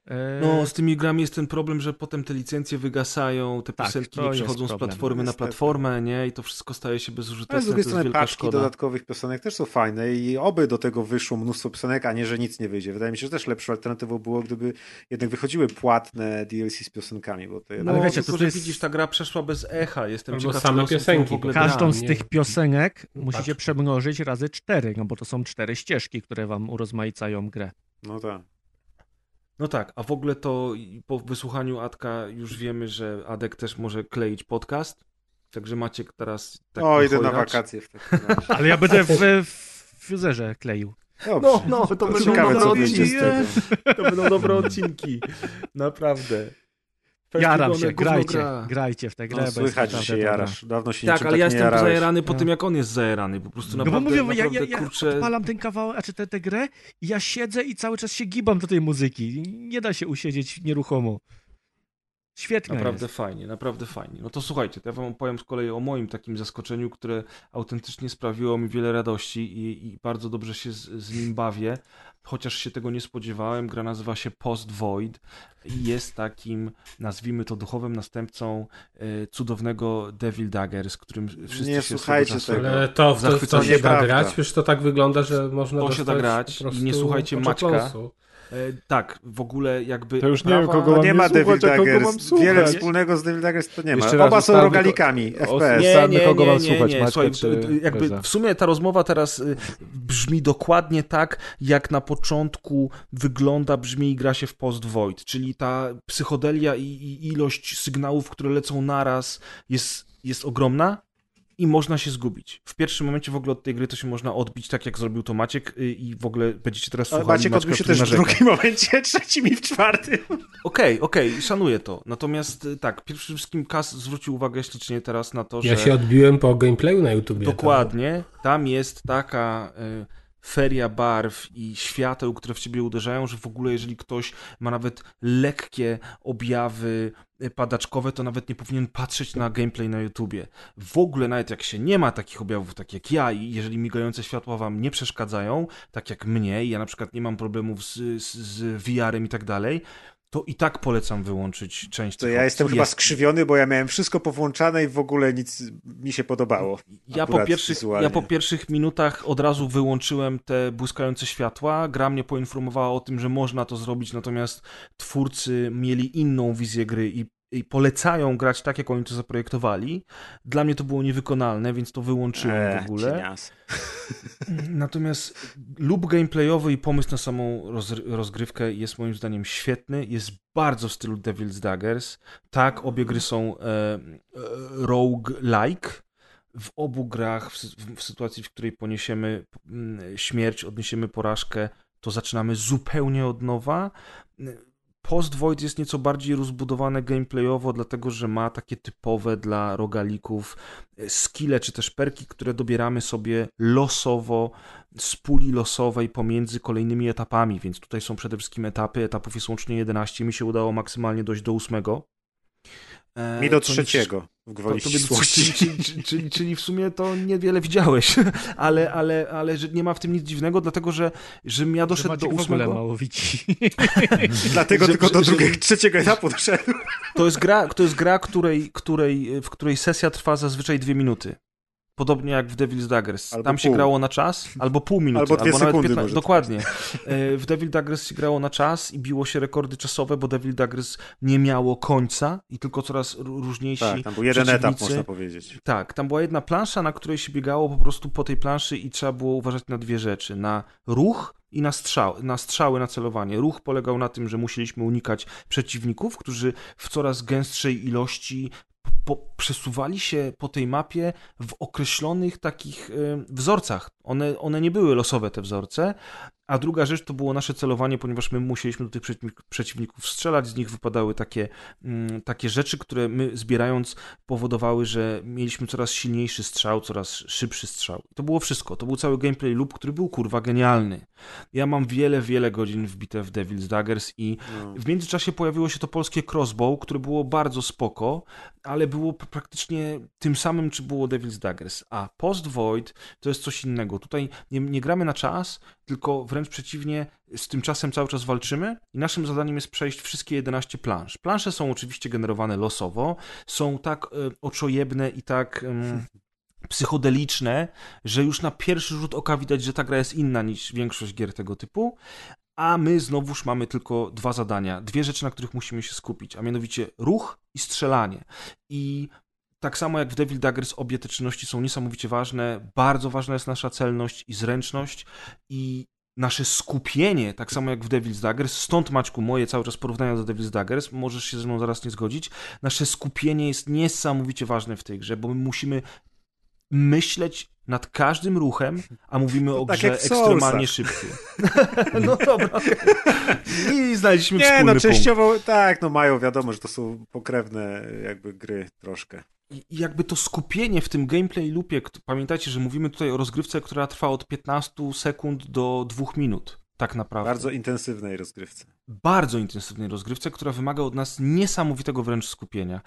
E, No, z tymi grami jest ten problem, że potem te licencje wygasają, te Tak, piosenki to nie przechodzą z platformy na platformę, nie? I to wszystko staje się Ale bezużyteczne. z drugiej to strony paczki szkoda. dodatkowych piosenek też są fajne i oby do tego wyszło mnóstwo piosenek, a nie, że nic nie wyjdzie. Wydaje mi się, że też lepszą alternatywą było, gdyby jednak wychodziły płatne DLC z piosenkami, bo to No, jednak... Ale wiecie, tylko, to że jest- widzisz, ta gra przeszła bez echa. Jestem Albo ciekaw, same piosenki, w ogóle bo Każdą gra. z nie- tych piosenek No musicie tak. przemnożyć razy cztery, no bo to są cztery ścieżki, które wam urozmaicają grę. No tak. No tak, a w ogóle to po wysłuchaniu Adka już wiemy, że Adek też może kleić podcast. Także Maciek teraz tak o, idę na wakacje w takim [laughs] razie. Ale ja będę w, w fuzerze kleił. Dobrze. No, no, to będą Ciekawe, dobre odcinki. To będą dobre odcinki. Naprawdę. Jaram się, grajcie, gra. grajcie w tę grę. No, słychać, że naprawdę się jarasz. Dawno się Tak, niczym ale ja tak nie jestem jarałeś. zajarany po No. tym, jak on jest zajarany. Po prostu No bo naprawdę, mówię, ja, ja, naprawdę ja kurczę... odpalam ten kawałek, a czy tę tę grę i ja siedzę i cały czas się gibam do tej muzyki. Nie da się usiedzieć nieruchomo. Świetnie Naprawdę jest. fajnie, naprawdę fajnie. No to słuchajcie, to ja wam opowiem z kolei o moim takim zaskoczeniu, które autentycznie sprawiło mi wiele radości i, i bardzo dobrze się z, z nim bawię, chociaż się tego nie spodziewałem. Gra nazywa się Post Void i jest takim, nazwijmy to, duchowym następcą e, cudownego Devil Dagger, z którym wszyscy Nie się słuchajcie tego. Ale to, w to, w to Zachwycony się da grać, przecież to tak wygląda, że można To się da grać i nie słuchajcie Maćka. E, tak, w ogóle jakby... To już nie wiem, kogo No mam nie ma słuchać, Devil Daggers. mam słuchać. Wiele wspólnego z Devil Daggers to nie ma. Oba są rogalikami. FPS. Ustalmy, kogo mam słuchać, nie, słuchaj, d- jakby w sumie ta rozmowa teraz y, brzmi dokładnie tak, jak na początku wygląda, brzmi i gra się w Post Void, czyli ta psychodelia i, i ilość sygnałów, które lecą naraz jest, jest ogromna i można się zgubić. W pierwszym momencie w ogóle od tej gry to się można odbić, tak jak zrobił to Maciek y, i w ogóle będziecie teraz Ale słuchali Maciek Maćka, odbył się też w drugim momencie, [laughs] trzecim i w czwartym. Okej, okej, szanuję to. Natomiast y, tak, przede wszystkim Kas zwrócił uwagę ślicznie teraz na to, Ja że... się odbiłem po gameplayu na YouTubie. Dokładnie. Tam jest taka y, feria barw i świateł, które w ciebie uderzają, że w ogóle jeżeli ktoś ma nawet lekkie objawy padaczkowe, to nawet nie powinien patrzeć na gameplay na YouTubie. W ogóle nawet jak się nie ma takich objawów, tak jak ja i jeżeli migające światła wam nie przeszkadzają, tak jak mnie, ja na przykład nie mam problemów z, z, z VR-em i tak dalej, to i tak polecam wyłączyć część To ja jestem chyba Jest- skrzywiony, bo ja miałem wszystko powłączane i w ogóle nic mi się podobało. Ja po, pierwszych, wizualnie. ja po pierwszych minutach od razu wyłączyłem te błyskające światła. Gra mnie poinformowała o tym, że można to zrobić, natomiast twórcy mieli inną wizję gry i, i polecają grać tak, jak oni to zaprojektowali. Dla mnie to było niewykonalne, więc to wyłączyłem Eee, w ogóle. cienias. [laughs] Natomiast lub gameplayowy i pomysł na samą roz, rozgrywkę jest moim zdaniem świetny. Jest bardzo w stylu Devil's Daggers. Tak, obie gry są e, e, rogue-like. W obu grach, w, w sytuacji, w której poniesiemy mm, śmierć, odniesiemy porażkę, to zaczynamy zupełnie od nowa. Post Void jest nieco bardziej rozbudowane gameplayowo, dlatego że ma takie typowe dla rogalików e, skille czy też perki, które dobieramy sobie losowo z puli losowej pomiędzy kolejnymi etapami, więc tutaj są przede wszystkim etapy, etapów jest łącznie 11, mi się udało maksymalnie dojść do 8. Mi do trzeciego, w gwoli to, ścisłości. czyli, czyli, czyli, czyli w sumie to niewiele widziałeś, [laughs] ale, ale, ale że nie ma w tym nic dziwnego, dlatego że, że ja doszedł do Maciek w ogóle ósmego. mało widzi. [laughs] Dlatego że- tylko że- do że- drugiego, trzeciego etapu doszedłem. To jest gra, to jest gra której, której, w której sesja trwa zazwyczaj dwie minuty. Podobnie jak w Devil's Daggers. Albo Tam się pół. grało na czas, albo pół minuty, Albo dwie nawet sekundy 15. może Dokładnie. E, W Devil Daggers się grało na czas i biło się rekordy czasowe, bo Devil Daggers nie miało końca i tylko coraz różniejsi Tak, tam był jeden etap, można powiedzieć. Tak, tam była jedna plansza, na której się biegało po prostu po tej planszy i trzeba było uważać na dwie rzeczy. Na ruch i na, strzał, na strzały, na celowanie. Ruch polegał na tym, że musieliśmy unikać przeciwników, którzy w coraz gęstszej ilości po, przesuwali się po tej mapie w określonych takich e, wzorcach. One, one nie były losowe, te wzorce. A druga rzecz to było nasze celowanie, ponieważ my musieliśmy do tych przeciwnik- przeciwników strzelać, z nich wypadały takie, mm, takie rzeczy, które my zbierając powodowały, że mieliśmy coraz silniejszy strzał, coraz szybszy strzał. To było wszystko. To był cały gameplay loop, który był kurwa genialny. Ja mam wiele, wiele godzin wbite w Devil's Daggers i No. w międzyczasie pojawiło się to polskie crossbow, które było bardzo spoko, ale było p- praktycznie tym samym, czy było Devil's Daggers. A Post Void to jest coś innego. Tutaj nie, nie gramy na czas, tylko wręcz przeciwnie, z tym czasem cały czas walczymy i naszym zadaniem jest przejść wszystkie 11 plansz. Plansze są oczywiście generowane losowo, są tak e, oczojebne i tak em, [laughs] psychodeliczne, że już na pierwszy rzut oka widać, że ta gra jest inna niż większość gier tego typu. A my znowuż mamy tylko dwa zadania, dwie rzeczy, na których musimy się skupić, a mianowicie ruch i strzelanie. I tak samo jak w Devil Daggers obie te czynności są niesamowicie ważne. Bardzo ważna jest nasza celność i zręczność i nasze skupienie, tak samo jak w Devil's Daggers, stąd Maćku moje cały czas porównania do Devil's Daggers, możesz się ze mną zaraz nie zgodzić, nasze skupienie jest niesamowicie ważne w tej grze, bo my musimy myśleć nad każdym ruchem, a mówimy o tak grze ekstremalnie szybkiej. [laughs] no dobra. I znaleźliśmy Nie, wspólny no punkt. częściowo tak, no mają, wiadomo, że to są pokrewne jakby gry troszkę. I jakby to skupienie w tym gameplay loopie, pamiętajcie, że mówimy tutaj o rozgrywce, która trwa od 15 sekund do 2 minut, tak naprawdę. Bardzo intensywnej rozgrywce. Bardzo intensywnej rozgrywce, która wymaga od nas niesamowitego wręcz skupienia.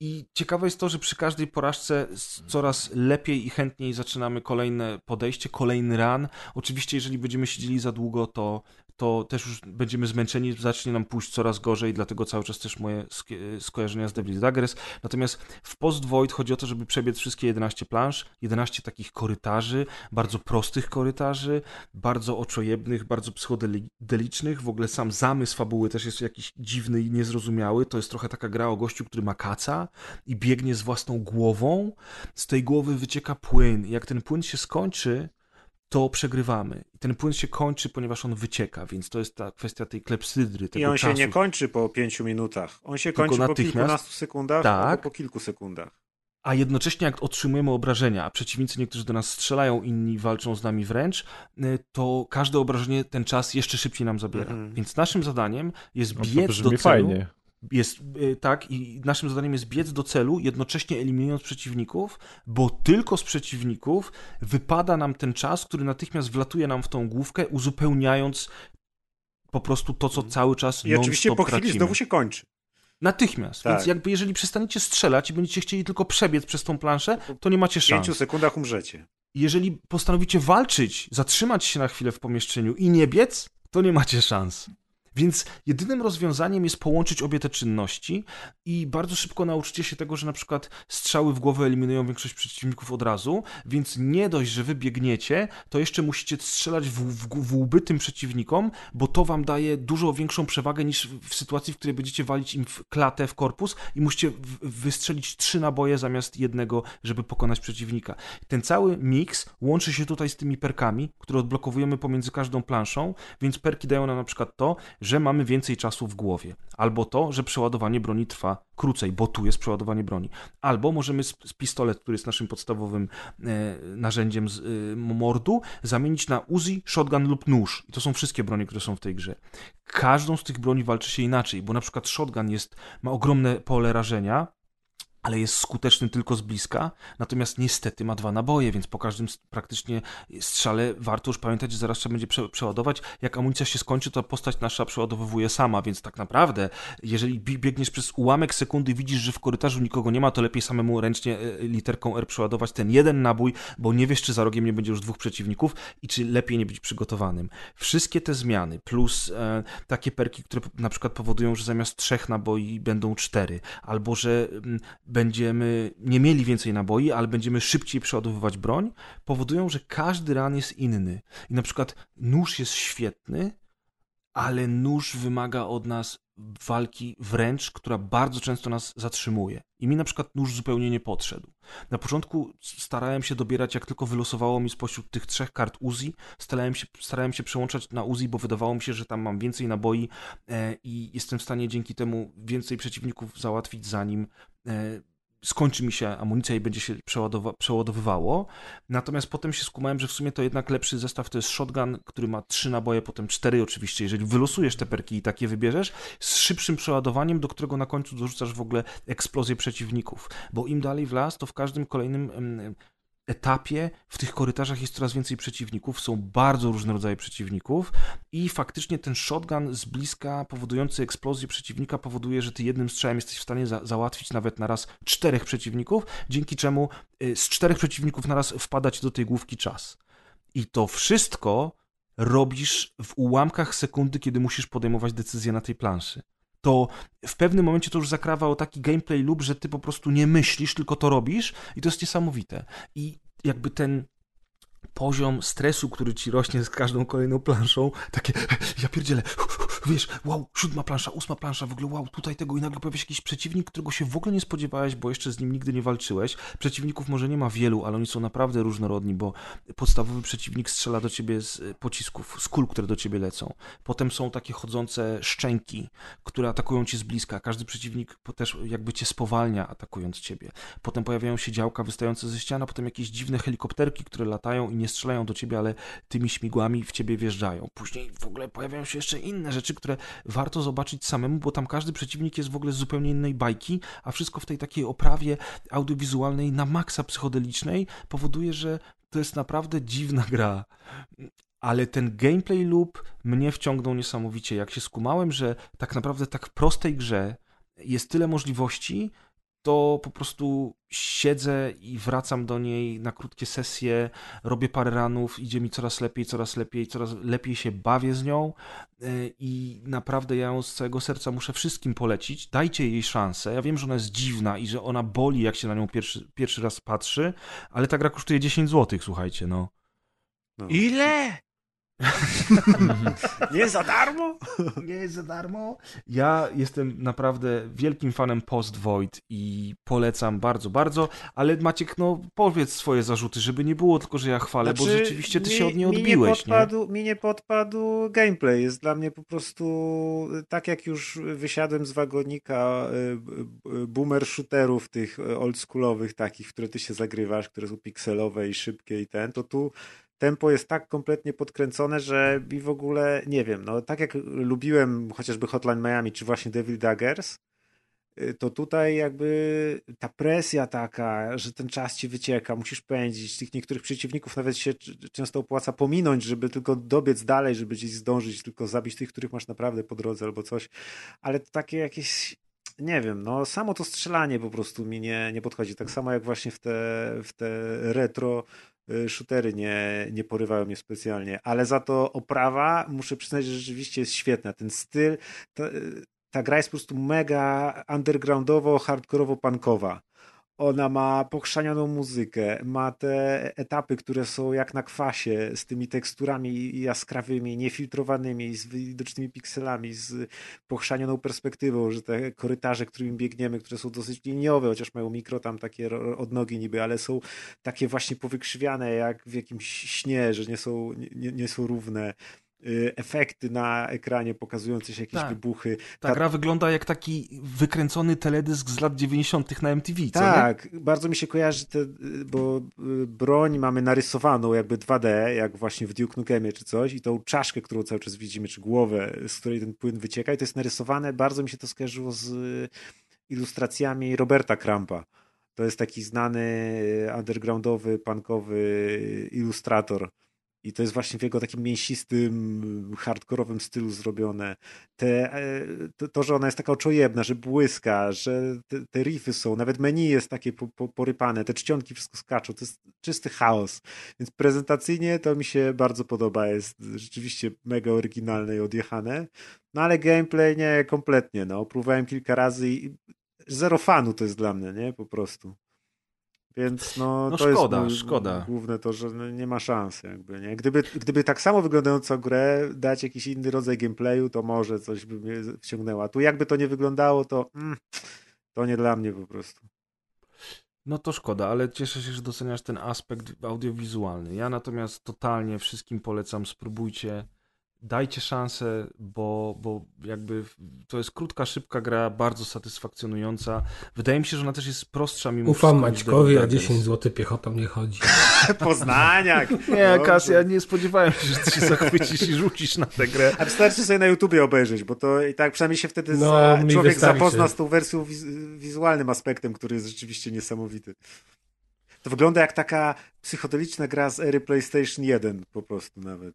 I ciekawe jest to, że przy każdej porażce coraz lepiej i chętniej zaczynamy kolejne podejście, kolejny run. Oczywiście, jeżeli będziemy siedzieli za długo, to, to też już będziemy zmęczeni, zacznie nam pójść coraz gorzej, dlatego cały czas też moje sk- skojarzenia z Devil's Daggers. Natomiast w Post Void chodzi o to, żeby przebiec wszystkie 11 plansz, 11 takich korytarzy, bardzo prostych korytarzy, bardzo oczojebnych, bardzo psychodelicznych. W ogóle sam zamysł fabuły też jest jakiś dziwny i niezrozumiały. To jest trochę taka gra o gościu, który ma kaca i biegnie z własną głową. Z tej głowy wycieka płyn. Jak ten płyn się skończy, to przegrywamy. I ten płyn się kończy, ponieważ on wycieka, więc to jest ta kwestia tej klepsydry, tego I on czasu. się nie kończy po pięciu minutach. On się Tylko kończy po kilkunastu sekundach Tak. albo po kilku sekundach. A jednocześnie jak otrzymujemy obrażenia, a przeciwnicy niektórzy do nas strzelają, inni walczą z nami wręcz, y, to każde obrażenie ten czas jeszcze szybciej nam zabiera. Mhm. Więc naszym zadaniem jest No biec do celu. fajnie. Jest y, tak, i naszym zadaniem jest biec do celu, jednocześnie eliminując przeciwników, bo tylko z przeciwników wypada nam ten czas, który natychmiast wlatuje nam w tą główkę, uzupełniając po prostu to, co cały czas I oczywiście po chwili tracimy. znowu się kończy. Natychmiast. Tak. Więc jakby jeżeli przestaniecie strzelać i będziecie chcieli tylko przebiec przez tą planszę, to nie macie W szans. pięciu sekundach umrzecie. Jeżeli postanowicie walczyć, zatrzymać się na chwilę w pomieszczeniu i nie biec, to nie macie szans. Więc jedynym rozwiązaniem jest połączyć obie te czynności i bardzo szybko nauczycie się tego, że na przykład strzały w głowę eliminują większość przeciwników od razu, więc nie dość, że wy biegniecie, to jeszcze musicie strzelać w, w, w łby tym przeciwnikom, bo to wam daje dużo większą przewagę niż w, sytuacji, w której będziecie walić im w klatę, w korpus i musicie wystrzelić trzy naboje zamiast jednego, żeby pokonać przeciwnika. Ten cały miks łączy się tutaj z tymi perkami, które odblokowujemy pomiędzy każdą planszą, więc perki dają nam na przykład to, że mamy więcej czasu w głowie, albo to, że przeładowanie broni trwa krócej, bo tu jest przeładowanie broni, albo możemy z, pistolet, który jest naszym podstawowym e, narzędziem z e, mordu, zamienić na Uzi, shotgun lub nóż. I to są wszystkie bronie, które są w tej grze. Każdą z tych broni walczy się inaczej, bo na przykład shotgun jest, ma ogromne pole rażenia, ale jest skuteczny tylko z bliska, natomiast niestety ma dwa naboje, więc po każdym praktycznie strzale warto już pamiętać, że zaraz trzeba będzie prze przeładować. Jak amunicja się skończy, to postać nasza przeładowywuje sama, więc tak naprawdę, jeżeli bi- biegniesz przez ułamek sekundy widzisz, że w korytarzu nikogo nie ma, to lepiej samemu ręcznie e, literką R przeładować ten jeden nabój, bo nie wiesz, czy za rogiem nie będzie już dwóch przeciwników i czy lepiej nie być przygotowanym. Wszystkie te zmiany, plus e, takie perki, które na przykład powodują, że zamiast trzech naboi będą cztery, albo że mm, będziemy nie mieli więcej naboi, ale będziemy szybciej przeładowywać broń, powodują, że każdy ran jest inny. I na przykład nóż jest świetny, ale nóż wymaga od nas walki wręcz, która bardzo często nas zatrzymuje. I mi na przykład nóż zupełnie nie podszedł. Na początku starałem się dobierać, jak tylko wylosowało mi spośród tych trzech kart Uzi, starałem się, starałem się przełączać na Uzi, bo wydawało mi się, że tam mam więcej naboi e, i jestem w stanie dzięki temu więcej przeciwników załatwić, zanim skończy mi się amunicja i będzie się przeładowywało. Natomiast potem się skumałem, że w sumie to jednak lepszy zestaw to jest shotgun, który ma trzy naboje, potem cztery oczywiście, jeżeli wylosujesz te perki i takie wybierzesz, z szybszym przeładowaniem, do którego na końcu dorzucasz w ogóle eksplozję przeciwników. Bo im dalej w las, to w każdym kolejnym etapie w tych korytarzach jest coraz więcej przeciwników, są bardzo różne rodzaje przeciwników i faktycznie ten shotgun z bliska powodujący eksplozję przeciwnika powoduje, że ty jednym strzałem jesteś w stanie za załatwić nawet na raz czterech przeciwników, dzięki czemu y, z czterech przeciwników na raz wpada ci do tej główki czas. I to wszystko robisz w ułamkach sekundy, kiedy musisz podejmować decyzję na tej planszy. To w pewnym momencie to już zakrawa o taki gameplay lub, że ty po prostu nie myślisz, tylko to robisz i to jest niesamowite. I jakby ten poziom stresu, który ci rośnie z każdą kolejną planszą, takie ja pierdzielę, wiesz, wow, siódma plansza, ósma plansza, w ogóle wow, tutaj tego i nagle pojawia się jakiś przeciwnik, którego się w ogóle nie spodziewałeś, bo jeszcze z nim nigdy nie walczyłeś. Przeciwników może nie ma wielu, ale oni są naprawdę różnorodni, bo podstawowy przeciwnik strzela do ciebie z e, pocisków, z kul, które do ciebie lecą. Potem są takie chodzące szczęki, które atakują cię z bliska. Każdy przeciwnik też jakby cię spowalnia, atakując ciebie. Potem pojawiają się działka wystające ze ścian, a potem jakieś dziwne helikopterki, które latają i nie strzelają do ciebie, ale tymi śmigłami w ciebie wjeżdżają. Później w ogóle pojawiają się jeszcze inne rzeczy, które warto zobaczyć samemu, bo tam każdy przeciwnik jest w ogóle z zupełnie innej bajki, a wszystko w tej takiej oprawie audiowizualnej na maksa psychodelicznej powoduje, że to jest naprawdę dziwna gra. Ale ten gameplay loop mnie wciągnął niesamowicie. Jak się skumałem, że tak naprawdę tak w prostej grze jest tyle możliwości, to po prostu siedzę i wracam do niej na krótkie sesje, robię parę ranów, idzie mi coraz lepiej, coraz lepiej, coraz lepiej się bawię z nią yy, i naprawdę ja ją z całego serca muszę wszystkim polecić. Dajcie jej szansę. Ja wiem, że ona jest dziwna i że ona boli, jak się na nią pierwszy, pierwszy raz patrzy, ale ta gra kosztuje 10 zł, słuchajcie, no. Ile? Nie za darmo? Nie za darmo. Ja jestem naprawdę wielkim fanem Post Void i polecam bardzo, bardzo, ale Maciek, no powiedz swoje zarzuty, żeby nie było tylko, że ja chwalę, bo Znaczy, rzeczywiście ty mi- się od niej mi odbiłeś, nie nie? podpadł, Mi nie podpadł gameplay. Jest dla mnie po prostu tak jak już wysiadłem z wagonika y, b- boomer shooterów tych y, oldschoolowych takich, w które ty się zagrywasz, które są pikselowe i szybkie i ten, to tu tempo jest tak kompletnie podkręcone, że mi w ogóle, nie wiem, no tak jak lubiłem chociażby Hotline Miami, czy właśnie Devil Daggers, y, to tutaj jakby ta presja taka, że ten czas ci wycieka, musisz pędzić. Tych niektórych przeciwników nawet się często opłaca pominąć, żeby tylko dobiec dalej, żeby gdzieś zdążyć, tylko zabić tych, których masz naprawdę po drodze albo coś. Ale to takie jakieś nie wiem, no samo to strzelanie po prostu mi nie, nie podchodzi. Tak samo jak właśnie w te, w te retro shootery nie, nie porywają mnie specjalnie, ale za to oprawa muszę przyznać, że rzeczywiście jest świetna. Ten styl, ta, ta gra jest po prostu mega undergroundowo, hardkorowo punkowa. Ona ma pochrzanioną muzykę, ma te etapy, które są jak na kwasie, z tymi teksturami jaskrawymi, niefiltrowanymi, z widocznymi pikselami, z pochrzanioną perspektywą, że te korytarze, którymi biegniemy, które są dosyć liniowe, chociaż mają mikro tam takie odnogi niby, ale są takie właśnie powykrzywiane jak w jakimś śnie, że nie są, nie, nie są równe. Y, Efekty na ekranie pokazujące się jakieś Tak. wybuchy. Ta gra wygląda jak taki wykręcony teledysk z lat 90. na MTV, co nie? Tak, bardzo mi się kojarzy, te, bo y, broń mamy narysowaną jakby 2D, jak właśnie w Duke Nukemie czy coś i tą czaszkę, którą cały czas widzimy, czy głowę, z której ten płyn wycieka i to jest narysowane, bardzo mi się to skojarzyło z y, ilustracjami Roberta Krampa. To jest taki znany undergroundowy, punkowy ilustrator. I to jest właśnie w jego takim mięsistym, hardkorowym stylu zrobione. Te, e, to, to, że ona jest taka oczojebna, że błyska, że te, te riffy są, nawet menu jest takie po, po, porypane, te czcionki wszystko skaczą, to jest czysty chaos. Więc prezentacyjnie to mi się bardzo podoba, jest rzeczywiście mega oryginalne i odjechane. No ale gameplay nie, kompletnie, no. Próbowałem kilka razy i zero fanu to jest dla mnie, nie? Po prostu. Więc no, No to szkoda, jest szkoda. główne to, że nie ma szans jakby, nie? Gdyby, gdyby tak samo wyglądającą grę dać jakiś inny rodzaj gameplayu, to może coś by mnie wciągnęło. A tu jakby to nie wyglądało, to mm, to nie dla mnie po prostu. No to szkoda, ale cieszę się, że doceniasz ten aspekt audiowizualny. Ja natomiast totalnie wszystkim polecam, spróbujcie, dajcie szansę, bo, bo jakby to jest krótka, szybka gra, bardzo satysfakcjonująca. Wydaje mi się, że ona też jest prostsza mimo Ufam wszystko niż Maćkowi, a Dead 10 zł piechotą nie chodzi. [laughs] Poznaniak! Nie. Kas, ja nie spodziewałem się, że ty się zachwycisz i rzucisz na tę grę. A wystarczy sobie na YouTubie obejrzeć, bo to i tak przynajmniej się wtedy No, za, mi człowiek wystarczy. zapozna z tą wersją wiz- wizualnym aspektem, który jest rzeczywiście niesamowity. To wygląda jak taka psychodeliczna gra z ery PlayStation 1 po prostu nawet.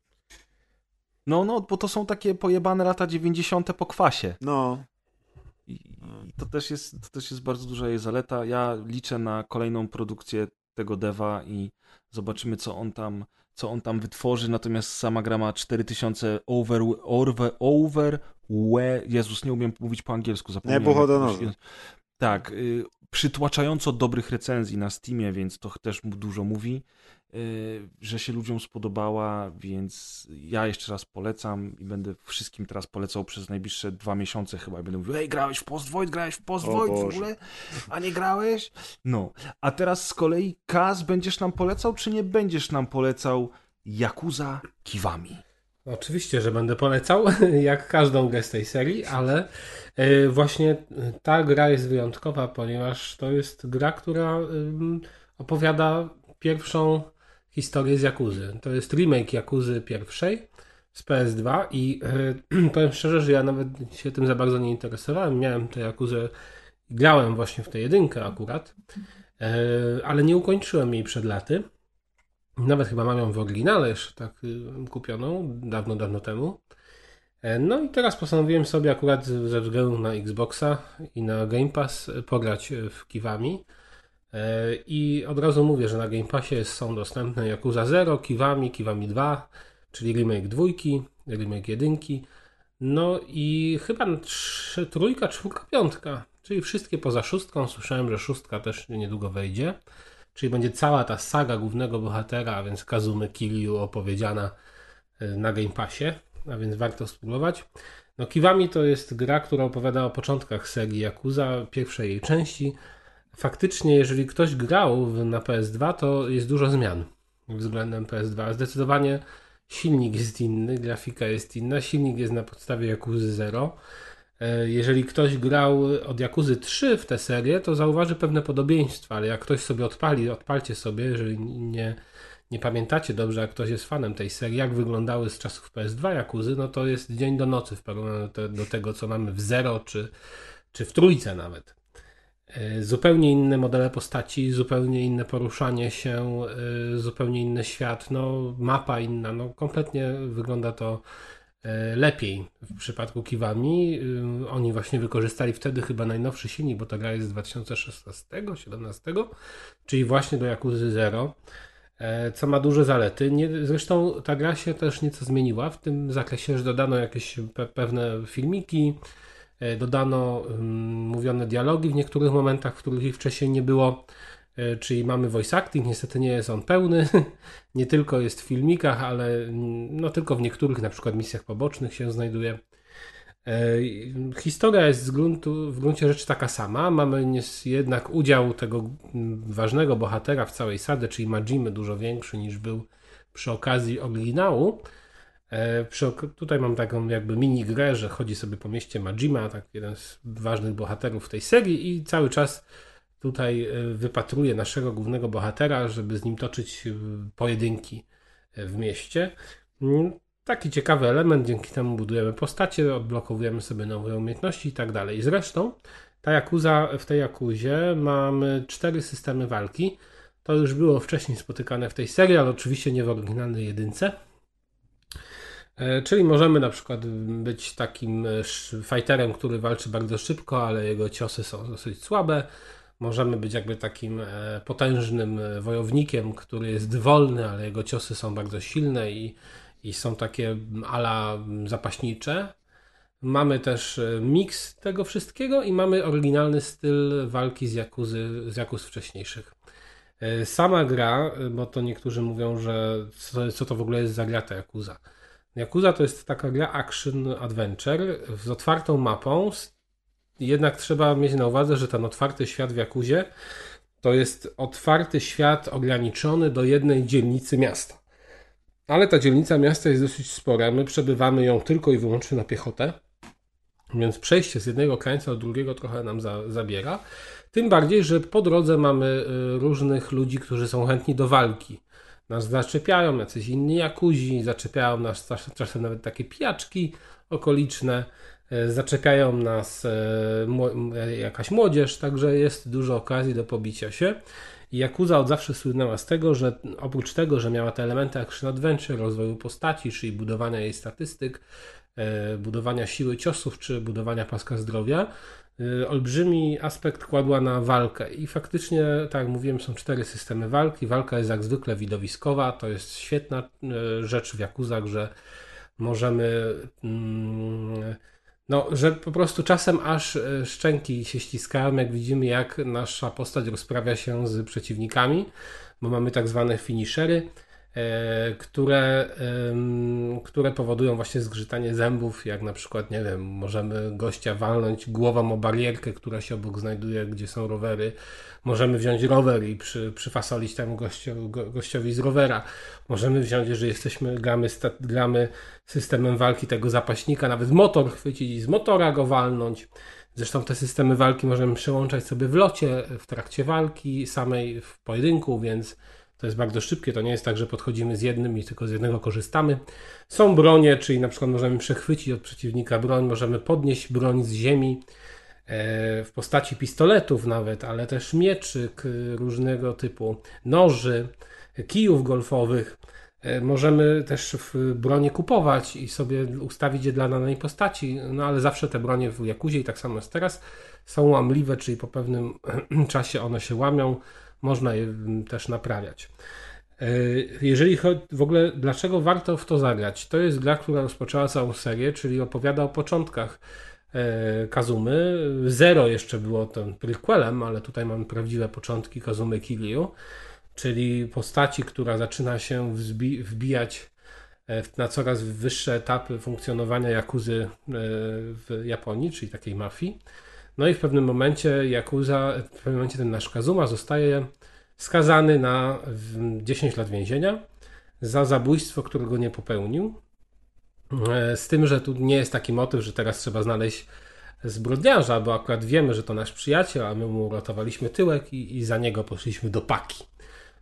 No, no, bo to są takie pojebane lata 90. po kwasie. No. I, to, też jest, to też jest bardzo duża jej zaleta. Ja liczę na kolejną produkcję tego dewa i zobaczymy, co on tam, co on tam wytworzy. Natomiast sama gra ma 4000 over, over, over, we, Jezus, nie umiem mówić po angielsku, zapomniałem. Się- Tak, y, przytłaczająco dobrych recenzji na Steamie, więc to też mu dużo mówi, że się ludziom spodobała, więc ja jeszcze raz polecam i będę wszystkim teraz polecał przez najbliższe dwa miesiące chyba i będę mówił, ej, grałeś w Post Void, grałeś w Post Void w ogóle, a nie grałeś? No, a teraz z kolei Kaz, będziesz nam polecał, czy nie będziesz nam polecał Yakuza Kiwami? Oczywiście, że będę polecał, [laughs] jak każdą grę z tej serii, ale e, właśnie ta gra jest wyjątkowa, ponieważ to jest gra, która opowiada pierwszą historię z Jakuzy. To jest remake Jakuzy pierwszej z PS2 i e, [clears throat] powiem szczerze, że ja nawet się tym za bardzo nie interesowałem. Miałem tę Jakuzę, grałem właśnie w tę jedynkę akurat, e, ale nie ukończyłem jej przed laty. Nawet chyba mam ją w oryginale jeszcze tak y, kupioną dawno, dawno temu. E, No i teraz postanowiłem sobie akurat ze względu na Xboxa i na Game Pass pograć w Kiwami. E, I od razu mówię, że na Game Passie są dostępne Yakuza 0, Kiwami, Kiwami 2, czyli remake dwójki, remake jedynki. No i chyba trzy, trójka, czwórka, piątka, czyli wszystkie poza szóstką. Słyszałem, że szóstka też niedługo wejdzie. Czyli będzie cała ta saga głównego bohatera, a więc Kazumy Kiryu opowiedziana y, na Game Passie, a więc warto spróbować. No Kiwami to jest gra, która opowiada o początkach serii Yakuza, pierwszej jej części. Faktycznie, jeżeli ktoś grał na PS2, to jest dużo zmian względem PS2. Zdecydowanie silnik jest inny, grafika jest inna, silnik jest na podstawie Yakuzy 0. E, Jeżeli ktoś grał od Jakuzy 3 w tę serię, to zauważy pewne podobieństwa, ale jak ktoś sobie odpali, odpalcie sobie, jeżeli nie, nie pamiętacie dobrze, jak ktoś jest fanem tej serii, jak wyglądały z czasów PS2 Jakuzy, no to jest dzień do nocy w porównaniu do, te- do tego, co mamy w Zero czy, czy w trójce nawet. E, Zupełnie inne modele postaci, zupełnie inne poruszanie się, e, zupełnie inny świat, no mapa inna, no kompletnie wygląda to e, lepiej w przypadku Kiwami. Oni właśnie wykorzystali wtedy chyba najnowszy silnik, bo ta gra jest z 2016-17, czyli właśnie do Yakuzy Zero, co ma duże zalety. Nie, zresztą ta gra się też nieco zmieniła w tym zakresie, że dodano jakieś pe pewne filmiki, dodano ym, mówione dialogi w niektórych momentach, w których ich wcześniej nie było. E, Czyli mamy voice acting, niestety nie jest on pełny, [laughs] nie tylko jest w filmikach, ale no tylko w niektórych na przykład misjach pobocznych się znajduje. E, Historia jest gruntu, w gruncie rzeczy taka sama. Mamy jednak udział tego ważnego bohatera w całej sadze, czyli Majimy, dużo większy niż był przy okazji oryginału. E, tutaj mam taką jakby mini grę, że chodzi sobie po mieście Majima, tak jeden z ważnych bohaterów tej serii i cały czas tutaj e, wypatruje naszego głównego bohatera, żeby z nim toczyć e, pojedynki w mieście. Mm, Taki ciekawy element, dzięki temu budujemy postacie, odblokowujemy sobie nowe umiejętności i tak dalej. Zresztą ta Yakuza, w tej Yakuzie mamy cztery systemy walki. To już było wcześniej spotykane w tej serii, ale oczywiście nie w oryginalnej jedynce. E, Czyli możemy na przykład być takim e, fighterem, który walczy bardzo szybko, ale jego ciosy są dosyć słabe. Możemy być jakby takim e, potężnym wojownikiem, który jest wolny, ale jego ciosy są bardzo silne i, i są takie ala zapaśnicze. Mamy też miks tego wszystkiego i mamy oryginalny styl walki z Jakuzy, z Jakuz wcześniejszych. Sama gra, bo to niektórzy mówią, że co, co to w ogóle jest za gra ta Yakuza. Yakuza to jest taka gra action adventure z otwartą mapą, jednak trzeba mieć na uwadze, że ten otwarty świat w Jakuzie to jest otwarty świat ograniczony do jednej dzielnicy miasta. Ale ta dzielnica miasta jest dosyć spora. My przebywamy ją tylko i wyłącznie na piechotę, więc przejście z jednego krańca do drugiego trochę nam za, zabiera. Tym bardziej, że po drodze mamy y, różnych ludzi, którzy są chętni do walki. Nas zaczepiają jacyś inni jakuzi, zaczepiają nas czas- czasem nawet takie pijaczki okoliczne, e, zaczepiają nas e, e, jakaś młodzież, także jest dużo okazji do pobicia się. I Yakuza od zawsze słynęła z tego, że oprócz tego, że miała te elementy action adventure, rozwoju postaci, czyli budowania jej statystyk, budowania siły ciosów czy budowania paska zdrowia, olbrzymi aspekt kładła na walkę. I faktycznie, tak jak mówiłem, są cztery systemy walki. Walka jest jak zwykle widowiskowa. To jest świetna e, rzecz w Jakuzach, że możemy. mm, No, że po prostu czasem aż e, szczęki się ściskają, jak widzimy, jak nasza postać rozprawia się z przeciwnikami, bo mamy tak zwane finishery, które, em, które powodują właśnie zgrzytanie zębów, jak na przykład, nie wiem, możemy gościa walnąć głową o barierkę, która się obok znajduje, gdzie są rowery. Możemy wziąć rower i przy, przyfasolić temu gościo, go, gościowi z rowera. Możemy wziąć, jeżeli jesteśmy, gramy, gramy systemem walki tego zapaśnika, nawet motor chwycić i z motora go walnąć. Zresztą te systemy walki możemy przełączać sobie w locie, w trakcie walki samej, w pojedynku, więc to jest bardzo szybkie. To nie jest tak, że podchodzimy z jednym i tylko z jednego korzystamy. Są bronie, czyli na przykład możemy przechwycić od przeciwnika broń, możemy podnieść broń z ziemi e, w postaci pistoletów nawet, ale też mieczyk e, różnego typu, noży, kijów golfowych. E, Możemy też w bronie kupować i sobie ustawić je dla danej postaci, no ale zawsze te bronie w Jakuzie i tak samo jest teraz są łamliwe, czyli po pewnym [clears throat] czasie one się łamią, można je mm, też naprawiać. E, Jeżeli chodzi w ogóle, dlaczego warto w to zagrać? To jest gra, która rozpoczęła całą serię, czyli opowiada o początkach e, Kazumy. Zero jeszcze było tym prequelem, ale tutaj mamy prawdziwe początki Kazumy Kiryu, czyli postaci, która zaczyna się wzbi- wbijać e, na coraz wyższe etapy funkcjonowania Jakuzy w Japonii, czyli takiej mafii. No i w pewnym momencie Yakuza, w pewnym momencie ten nasz Kazuma zostaje skazany na w- 10 lat więzienia za zabójstwo, którego nie popełnił. E, Z tym, że tu nie jest taki motyw, że teraz trzeba znaleźć zbrodniarza, bo akurat wiemy, że to nasz przyjaciel, a my mu uratowaliśmy tyłek i, i za niego poszliśmy do paki.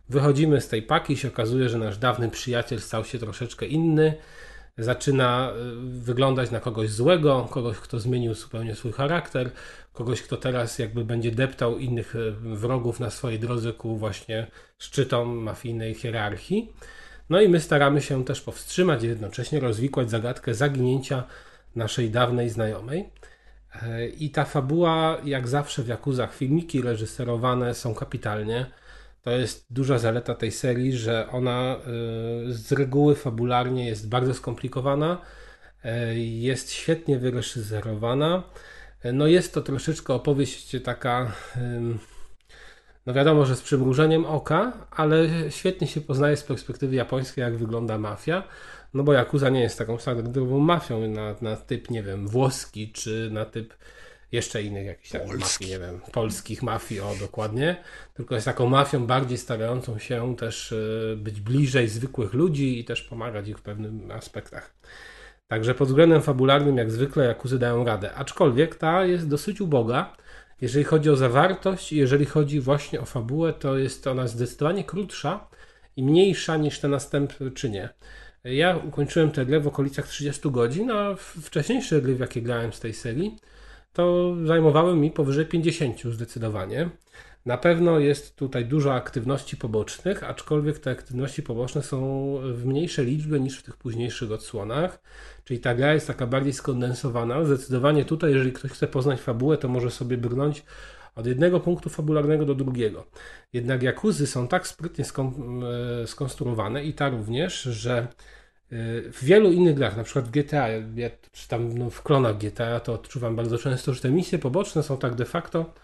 Wychodzimy z tej paki i się okazuje, że nasz dawny przyjaciel stał się troszeczkę inny zaczyna y, wyglądać na kogoś złego, kogoś, kto zmienił zupełnie swój charakter, kogoś, kto teraz jakby będzie deptał innych y, wrogów na swojej drodze ku właśnie szczytom mafijnej hierarchii. No i my staramy się też powstrzymać, jednocześnie rozwikłać zagadkę zaginięcia naszej dawnej znajomej. E, I ta fabuła, jak zawsze w Jakuzach, filmiki reżyserowane są kapitalnie. To jest duża zaleta tej serii, że ona y, z reguły fabularnie jest bardzo skomplikowana, jest świetnie wyreżyserowana. No jest to troszeczkę opowieść taka, no wiadomo, że z przymrużeniem oka, ale świetnie się poznaje z perspektywy japońskiej, jak wygląda mafia. No bo Yakuza nie jest taką standardową mafią na, na typ, nie wiem, włoski, czy na typ jeszcze innych jakichś tam mafii, nie wiem, polskich mafii, o dokładnie, tylko jest taką mafią bardziej starającą się też e, być bliżej zwykłych ludzi i też pomagać ich w pewnych aspektach. Także pod względem fabularnym, jak zwykle, Jakuzy dają radę. Aczkolwiek ta jest dosyć uboga. Jeżeli chodzi o zawartość i jeżeli chodzi właśnie o fabułę, to jest ona zdecydowanie krótsza i mniejsza niż te następczynie. Ja ukończyłem tę grę w okolicach 30 godzin, a wcześniejsze gry, w jakie grałem z tej serii, to zajmowały mi powyżej 50 zdecydowanie. Na pewno jest tutaj dużo aktywności pobocznych, aczkolwiek te aktywności poboczne są w mniejszej liczbie niż w tych późniejszych odsłonach. Czyli ta gra jest taka bardziej skondensowana. Zdecydowanie tutaj, jeżeli ktoś chce poznać fabułę, to może sobie brnąć od jednego punktu fabularnego do drugiego. Jednak jakuzy są tak sprytnie e, skonstruowane i ta również, że w wielu innych grach, na przykład w GTA, ja, czy tam no, w klonach GTA, to odczuwam bardzo często, że te misje poboczne są tak de facto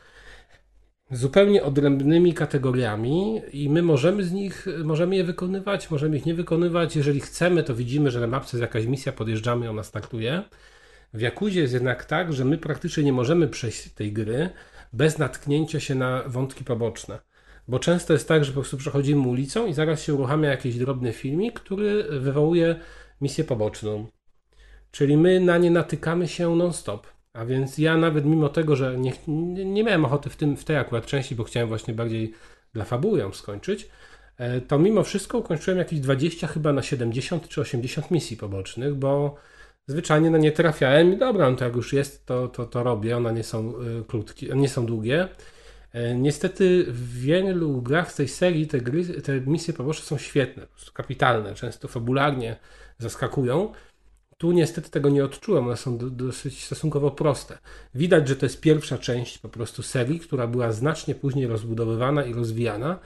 zupełnie odrębnymi kategoriami i my możemy z nich, możemy je wykonywać, możemy ich nie wykonywać. Jeżeli chcemy, to widzimy, że na mapce jest jakaś misja, podjeżdżamy, ona startuje. W Jakuzie jest jednak tak, że my praktycznie nie możemy przejść tej gry bez natknięcia się na wątki poboczne. Bo często jest tak, że po prostu przechodzimy ulicą i zaraz się uruchamia jakiś drobny filmik, który wywołuje misję poboczną. Czyli my na nie natykamy się non-stop. A więc ja nawet mimo tego, że nie, nie miałem ochoty w, tym, w tej akurat części, bo chciałem właśnie bardziej dla fabuły ją skończyć, e, to mimo wszystko ukończyłem jakieś 20 chyba na 70 czy 80 misji pobocznych, bo zwyczajnie na nie trafiałem i dobra, no to jak już jest, to, to, to robię. One nie są e, krótkie, nie są długie. E, niestety w wielu grach z tej serii te, gry, te misje poboczne są świetne, kapitalne, często fabularnie zaskakują. Tu niestety tego nie odczułem, one są do, dosyć stosunkowo proste. Widać, że to jest pierwsza część po prostu serii, która była znacznie później rozbudowywana i rozwijana.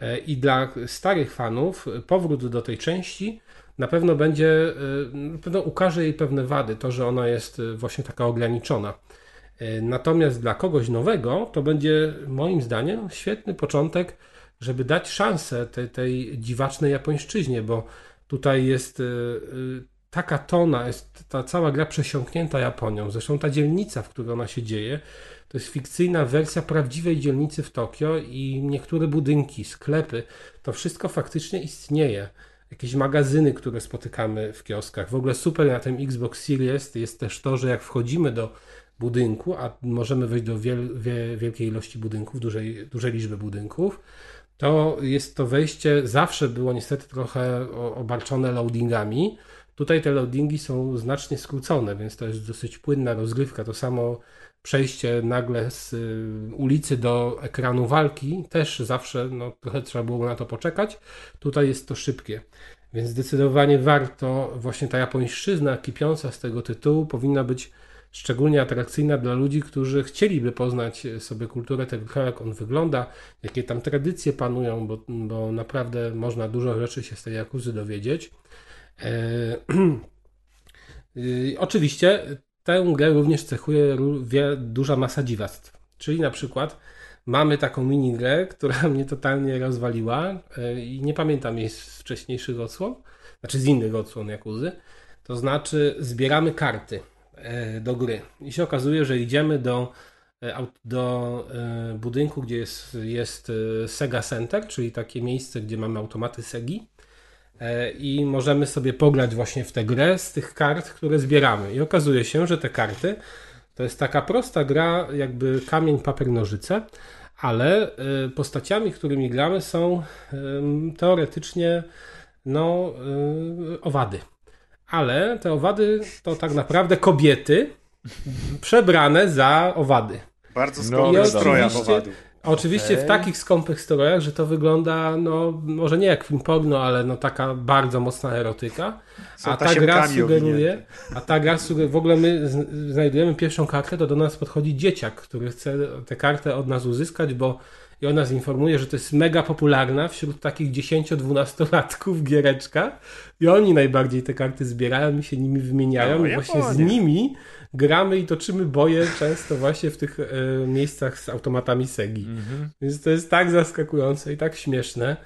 E, I dla starych fanów powrót do tej części na pewno będzie, e, na pewno ukaże jej pewne wady, to, że ona jest właśnie taka ograniczona. E, natomiast dla kogoś nowego to będzie moim zdaniem świetny początek, żeby dać szansę tej, tej dziwacznej japońszczyźnie, bo tutaj jest e, e, taka tona, jest ta cała gra przesiąknięta Japonią. Zresztą ta dzielnica, w której ona się dzieje, to jest fikcyjna wersja prawdziwej dzielnicy w Tokio i niektóre budynki, sklepy, to wszystko faktycznie istnieje. Jakieś magazyny, które spotykamy w kioskach. W ogóle super na tym Xbox Series jest też to, że jak wchodzimy do budynku, a możemy wejść do wiel, wie, wielkiej ilości budynków, dużej, dużej liczby budynków, to jest to wejście zawsze było niestety trochę obarczone loadingami. Tutaj te loadingi są znacznie skrócone, więc to jest dosyć płynna rozgrywka. To samo przejście nagle z y, ulicy do ekranu walki też zawsze no, trochę trzeba było na to poczekać. Tutaj jest to szybkie. Więc zdecydowanie warto, właśnie ta japońszczyzna kipiąca z tego tytułu powinna być szczególnie atrakcyjna dla ludzi, którzy chcieliby poznać sobie kulturę tego kraju, jak on wygląda, jakie tam tradycje panują, bo, bo naprawdę można dużo rzeczy się z tej Jakuzy dowiedzieć. E, [clears throat] oczywiście tę grę również cechuje duża masa dziwactw, czyli na przykład mamy taką minigrę, [laughs] która mnie totalnie rozwaliła e, i nie pamiętam jej z wcześniejszych odsłon, znaczy z innych odsłon Jakuzy, to znaczy zbieramy karty. E, do gry. I się okazuje, że idziemy do, do budynku, gdzie jest, jest Sega Center, czyli takie miejsce, gdzie mamy automaty Segi i możemy sobie pograć właśnie w tę grę z tych kart, które zbieramy. I okazuje się, że te karty to jest taka prosta gra, jakby kamień, papier, nożyce, ale postaciami, którymi gramy są teoretycznie no, owady ale te owady to tak naprawdę kobiety [laughs] przebrane za owady. Bardzo I skąpych strojach oczywiście- Oczywiście w takich skąpych strojach, że to wygląda, no może nie jak film porno, ale no taka bardzo mocna erotyka. Są A ta gra sugeruje, owinięte. a ta gra sugeruje, w ogóle my znajdujemy pierwszą kartę, to do nas podchodzi dzieciak, który chce tę kartę od nas uzyskać, bo i ona nas informuje, że to jest mega popularna wśród takich 10-12-latków giereczka i oni najbardziej te karty zbierają i się nimi wymieniają No, i właśnie z nimi gramy i toczymy boje często właśnie w tych e, miejscach z automatami Segi. Więc to jest tak zaskakujące i tak śmieszne.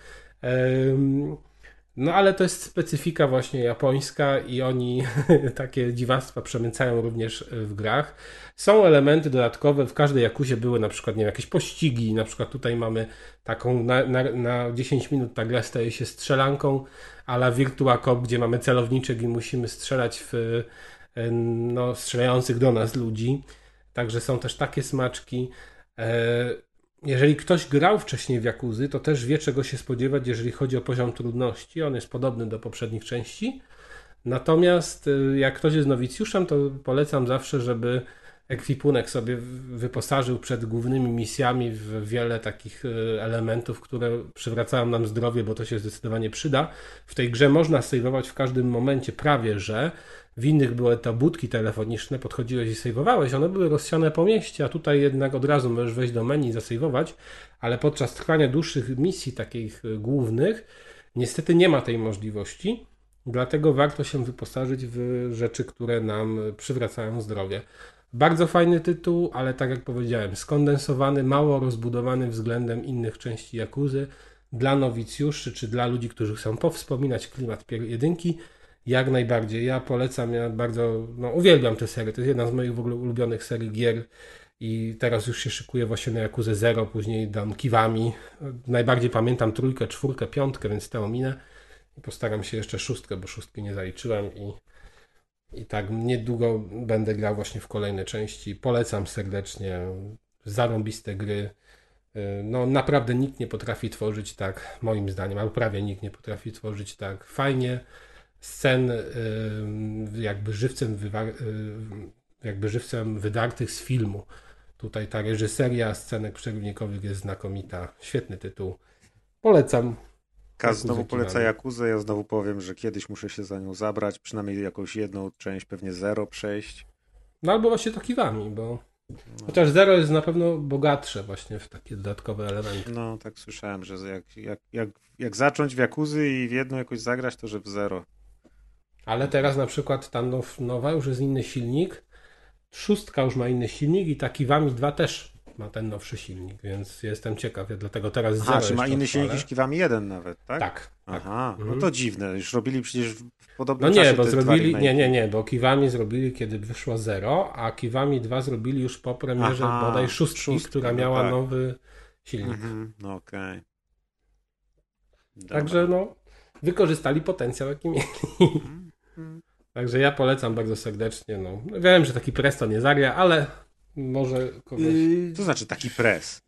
No ale to jest specyfika właśnie japońska i oni [laughs] takie dziwactwa przemycają również w grach. Są elementy dodatkowe, w każdej Jakuzie były na przykład nie wiem, jakieś pościgi, na przykład tutaj mamy taką na, na, na 10 minut ta gra staje się strzelanką, a la Virtua Cop, gdzie mamy celowniczek i musimy strzelać w no, strzelających do nas ludzi. Także są też takie smaczki. E, Jeżeli ktoś grał wcześniej w Jakuzy, to też wie czego się spodziewać, jeżeli chodzi o poziom trudności. On jest podobny do poprzednich części. Natomiast y, jak ktoś jest nowicjuszem, to polecam zawsze, żeby ekwipunek sobie wyposażył przed głównymi misjami w wiele takich elementów, które przywracają nam zdrowie, bo to się zdecydowanie przyda. W tej grze można sejwować w każdym momencie prawie, że w innych były to budki telefoniczne, podchodziłeś i sejwowałeś, one były rozsiane po mieście, a tutaj jednak od razu możesz wejść do menu i zasejwować, ale podczas trwania dłuższych misji takich y, głównych niestety nie ma tej możliwości, dlatego warto się wyposażyć w rzeczy, które nam przywracają zdrowie. Bardzo fajny tytuł, ale tak jak powiedziałem, skondensowany, mało rozbudowany względem innych części Jakuzy. Dla nowicjuszy, czy dla ludzi, którzy chcą powspominać klimat jedynki, jak najbardziej. Ja polecam, ja bardzo, no uwielbiam tę serię. To jest jedna z moich w ogóle ulubionych serii gier i teraz już się szykuję właśnie na Jakuzę Zero, później dam Kiwami. Najbardziej pamiętam trójkę, czwórkę, piątkę, więc tę ominę. I postaram się jeszcze szóstkę, bo szóstki nie zaliczyłem i, i tak niedługo będę grał właśnie w kolejne części. Polecam serdecznie. Zarąbiste gry. No naprawdę nikt nie potrafi tworzyć tak, moim zdaniem, albo prawie nikt nie potrafi tworzyć tak fajnie scen yy, jakby żywcem, yy, jakby żywcem wydartych z filmu. Tutaj ta reżyseria scenek przerywnikowych jest znakomita. Świetny tytuł. Polecam. Kaz znowu poleca. Jakuzę, ja znowu powiem, że kiedyś muszę się za nią zabrać, przynajmniej jakąś jedną część, pewnie zero przejść. No albo właśnie to kiwami, bo chociaż Zero jest na pewno bogatsze właśnie w takie dodatkowe elementy. No, tak słyszałem, że jak, jak, jak, jak zacząć w Jakuzy i w jedną jakoś zagrać, to że w zero. Ale teraz na przykład ta now, nowa już jest inny silnik. Szóstka już ma inny silnik i ta Kiwami 2 też ma ten nowszy silnik, więc jestem ciekaw. Ja dlatego teraz Aha, czy ma inny silnik niż Kiwami 1 nawet, tak? Tak. Aha, no Mhm. to dziwne. Już robili przecież w w No podobnym nie, bo zrobili, nie, nie, nie, bo Kiwami zrobili kiedy wyszło Zero, a Kiwami 2 zrobili już po premierze Aha, bodaj szóstki, szóstki, która no miała tak. nowy silnik. Mhm, no okej. Dobra. Także no, wykorzystali potencjał, jaki mieli. Także ja polecam bardzo serdecznie. No. Wiem, że taki presto nie zagra, ale może kogoś. Yy, Co znaczy taki pres?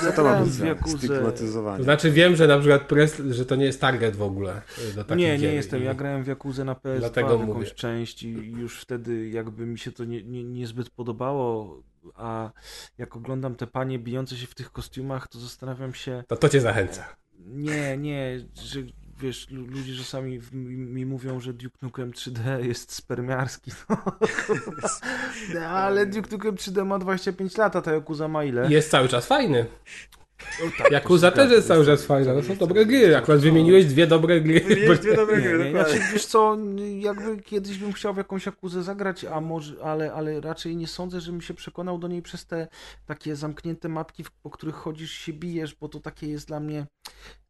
Co to ma być stygmatyzowanie? To znaczy wiem, że na przykład pres, że to nie jest target w ogóle y, do takich Nie, nie jestem. i- Ja grałem w Jakuzę na PS2 Dlatego jakąś mówię. część i już wtedy jakby mi się to nie, nie, niezbyt podobało, a jak oglądam te panie bijące się w tych kostiumach, to zastanawiam się... To to cię zachęca. Nie, nie, że wiesz, lu- ludzie czasami mi, mi mówią, że Duke Nukem 3D jest spermiarski. No, [laughs] ale Duke Nukem 3D ma 25 lat, a ta Yakuza ma ile? Jest cały czas fajny. O, tak, Yakuza to też jest cały czas fajna. To są dobre gry. Akurat wymieniłeś dwie dobre gry. Wymieniłeś dwie dobre gry, Nie, nie, dokładnie. znaczy, wiesz co, jakby kiedyś bym chciał w jakąś Jakuzę zagrać, a może, ale, ale raczej nie sądzę, żebym się przekonał do niej przez te takie zamknięte mapki, w- po których chodzisz się bijesz, bo to takie jest dla mnie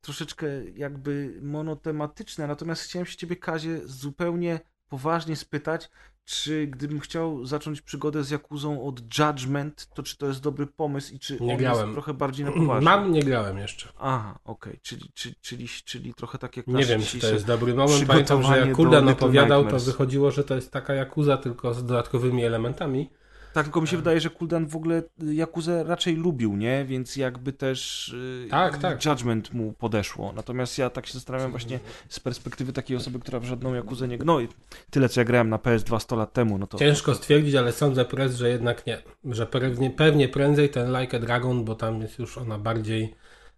troszeczkę jakby monotematyczne. Natomiast chciałem się ciebie, Kazie, zupełnie poważnie spytać, czy gdybym chciał zacząć przygodę z Jakuzą od Judgment, to czy to jest dobry pomysł i czy Nie on grałem. jest trochę bardziej na poważnie? Mam, nie grałem jeszcze. Aha, okej, czyli, czyli, czyli, czyli trochę tak jak Nie wiem, czy to jest dobry moment. Pamiętam, że jak Kuldan opowiadał, to wychodziło, że to jest taka Jakuza, tylko z dodatkowymi elementami. Tak, tylko mi się wydaje, że Kuldan w ogóle Jakuzę raczej lubił, nie? Więc jakby też y, Tak, tak. Judgment mu podeszło. Natomiast ja tak się zastanawiam właśnie z perspektywy takiej osoby, która w żadną Jakuzę nie... No i tyle, co ja grałem na PS2 100 lat temu, no to... Ciężko stwierdzić, ale sądzę prez, że jednak nie. Że pewnie, pewnie prędzej ten Like a Dragon, bo tam jest już ona bardziej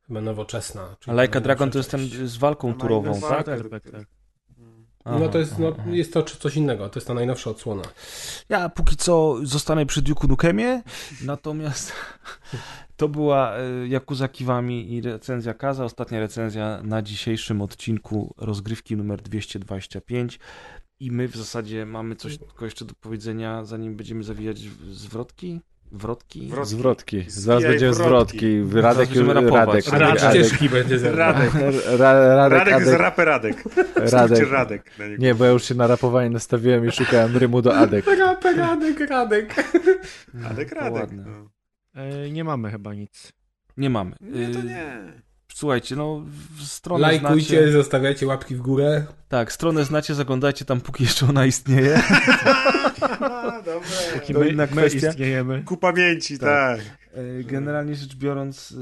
chyba nowoczesna. czyli A Like a Dragon to jest ten z walką turową, tak? tak, tak. No to jest, no, aha. jest to coś innego, to jest ta najnowsza odsłona. Ja póki co zostanę przy Duke'u Nukemie, natomiast [laughs] to była y, Yakuza Kiwami i recenzja Kaza, ostatnia recenzja na dzisiejszym odcinku rozgrywki numer 225 i my w zasadzie mamy coś tylko jeszcze do powiedzenia, zanim będziemy zawijać zwrotki, wrotki. Wrotki. Zwrotki. Zaraz wrotki. zwrotki. Radek, Radek. Radek, Radek Radek, będzie. Radek. Ra- Radek, Radek z Adek. rapy Radek. Radek. Radek. Nie, bo ja już się na rapowanie nastawiłem i szukałem rymu do Adek. Radek, Radek, Radek. Radek, To Radek. ładne. No. E, nie mamy chyba nic. Nie mamy. Nie, to Y, nie. Słuchajcie, no stronę Lajkujcie, znacie. zostawiajcie łapki w górę. Tak, stronę znacie, zaglądajcie tam póki jeszcze ona istnieje. [laughs] Dobra. Póki To my, inna my kwestia. istniejemy. Ku pamięci, tak. E, Generalnie rzecz biorąc, y,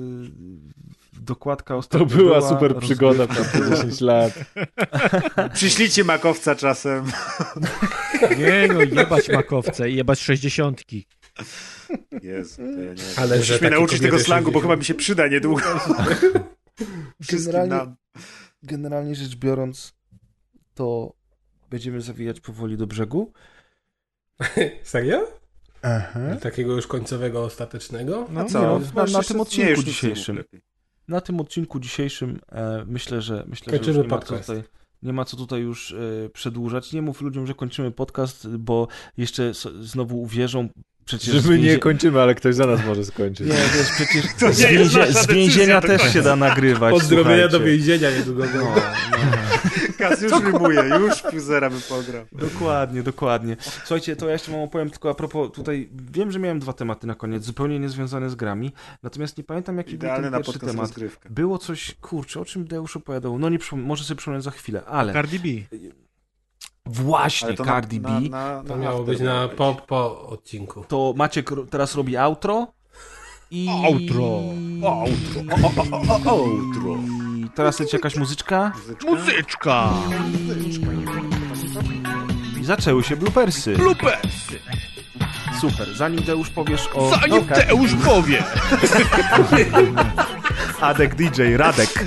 dokładka To ostatnio była super przygoda przez te 10 lat. [laughs] Przyślijcie makowca czasem. [laughs] Nie no, jebać makowce i jebać sześćdziesiątki. Jezu, to ja nie Ale Musisz mnie nauczyć tego slangu, bo 60. chyba mi się przyda niedługo. Generalnie, nam. generalnie rzecz biorąc, to będziemy zawijać powoli do brzegu. [laughs] Serio? Aha. Takiego już końcowego, ostatecznego? No, Co? Nie, no, na, na tym odcinku dzisiejszym. Na tym odcinku dzisiejszym e, myślę, że myślę, że Kończymy nie ma, co tutaj, nie ma co tutaj już e, przedłużać. Nie mów ludziom, że kończymy podcast, bo jeszcze s- znowu uwierzą. Przecież Że my nie kończymy, ale ktoś za nas może skończyć. Nie, wiesz, przecież To z, więzie, z więzienia też końca. się da nagrywać. Pozdrowienia do więzienia niedługo. No, no. Kas już rymuje, już fuzera by pograł. Dokładnie, dokładnie. Słuchajcie, to ja jeszcze wam opowiem tylko a propos tutaj, wiem, że miałem dwa tematy na koniec, zupełnie niezwiązane z grami, natomiast nie pamiętam jaki Idealny był na ten pierwszy temat. rozgrywka. Było coś, kurczę, o czym Deusz opowiadał, no nie może sobie przypomnę za chwilę, ale Cardi B. właśnie Cardi B, na, na, na To miało być na po, po odcinku. to Maciek teraz robi outro i... Outro. Outro. Outro. I teraz leci jakaś muzyczka Muzyczka. Muzyczka! i zaczęły się bloopersy. Bloopersy! Super, zanim Deusz powiesz o... Zanim Teusz powie! [laughs] Adek DJ, Radek.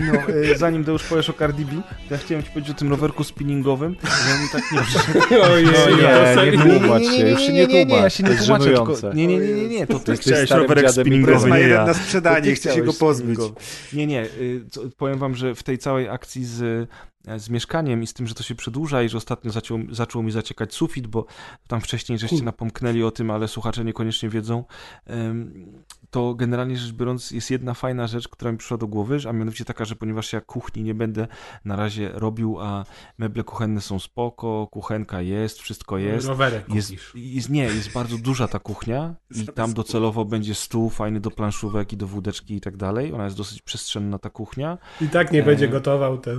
No, y, zanim Deusz powiesz o Cardi B, ja chciałem ci powiedzieć o tym rowerku spinningowym, że mi tak nie przyszedł. Ojej, No no, nie, nie tłumacz się, już się nie nie, ja tłumacz. się nie tłumaczę, tylko... Nie, nie, nie, nie, nie, to ty chciałeś rowerek spinningowy, nie ja. na sprzedanie, ty chcecie go pozbyć. Nie, nie, y, co, powiem wam, że w tej całej akcji z, e, z mieszkaniem i z tym, że to się przedłuża i że ostatnio zaczął, zaczął mi zaciekać sufit, bo tam wcześniej żeście napomknęli o tym, ale słuchacze niekoniecznie wiedzą, to generalnie rzecz biorąc jest jedna fajna rzecz, która mi przyszła do głowy, że- a mianowicie taka, że ponieważ ja kuchni nie będę na razie robił, a meble kuchenne są spoko, kuchenka jest, wszystko jest, Rowerek jest, kupisz. jest, nie, jest bardzo duża ta kuchnia i tam docelowo będzie stół fajny do planszówek i do wódeczki i tak dalej. Ona jest dosyć przestrzenna ta kuchnia. I tak nie E, będzie gotował to.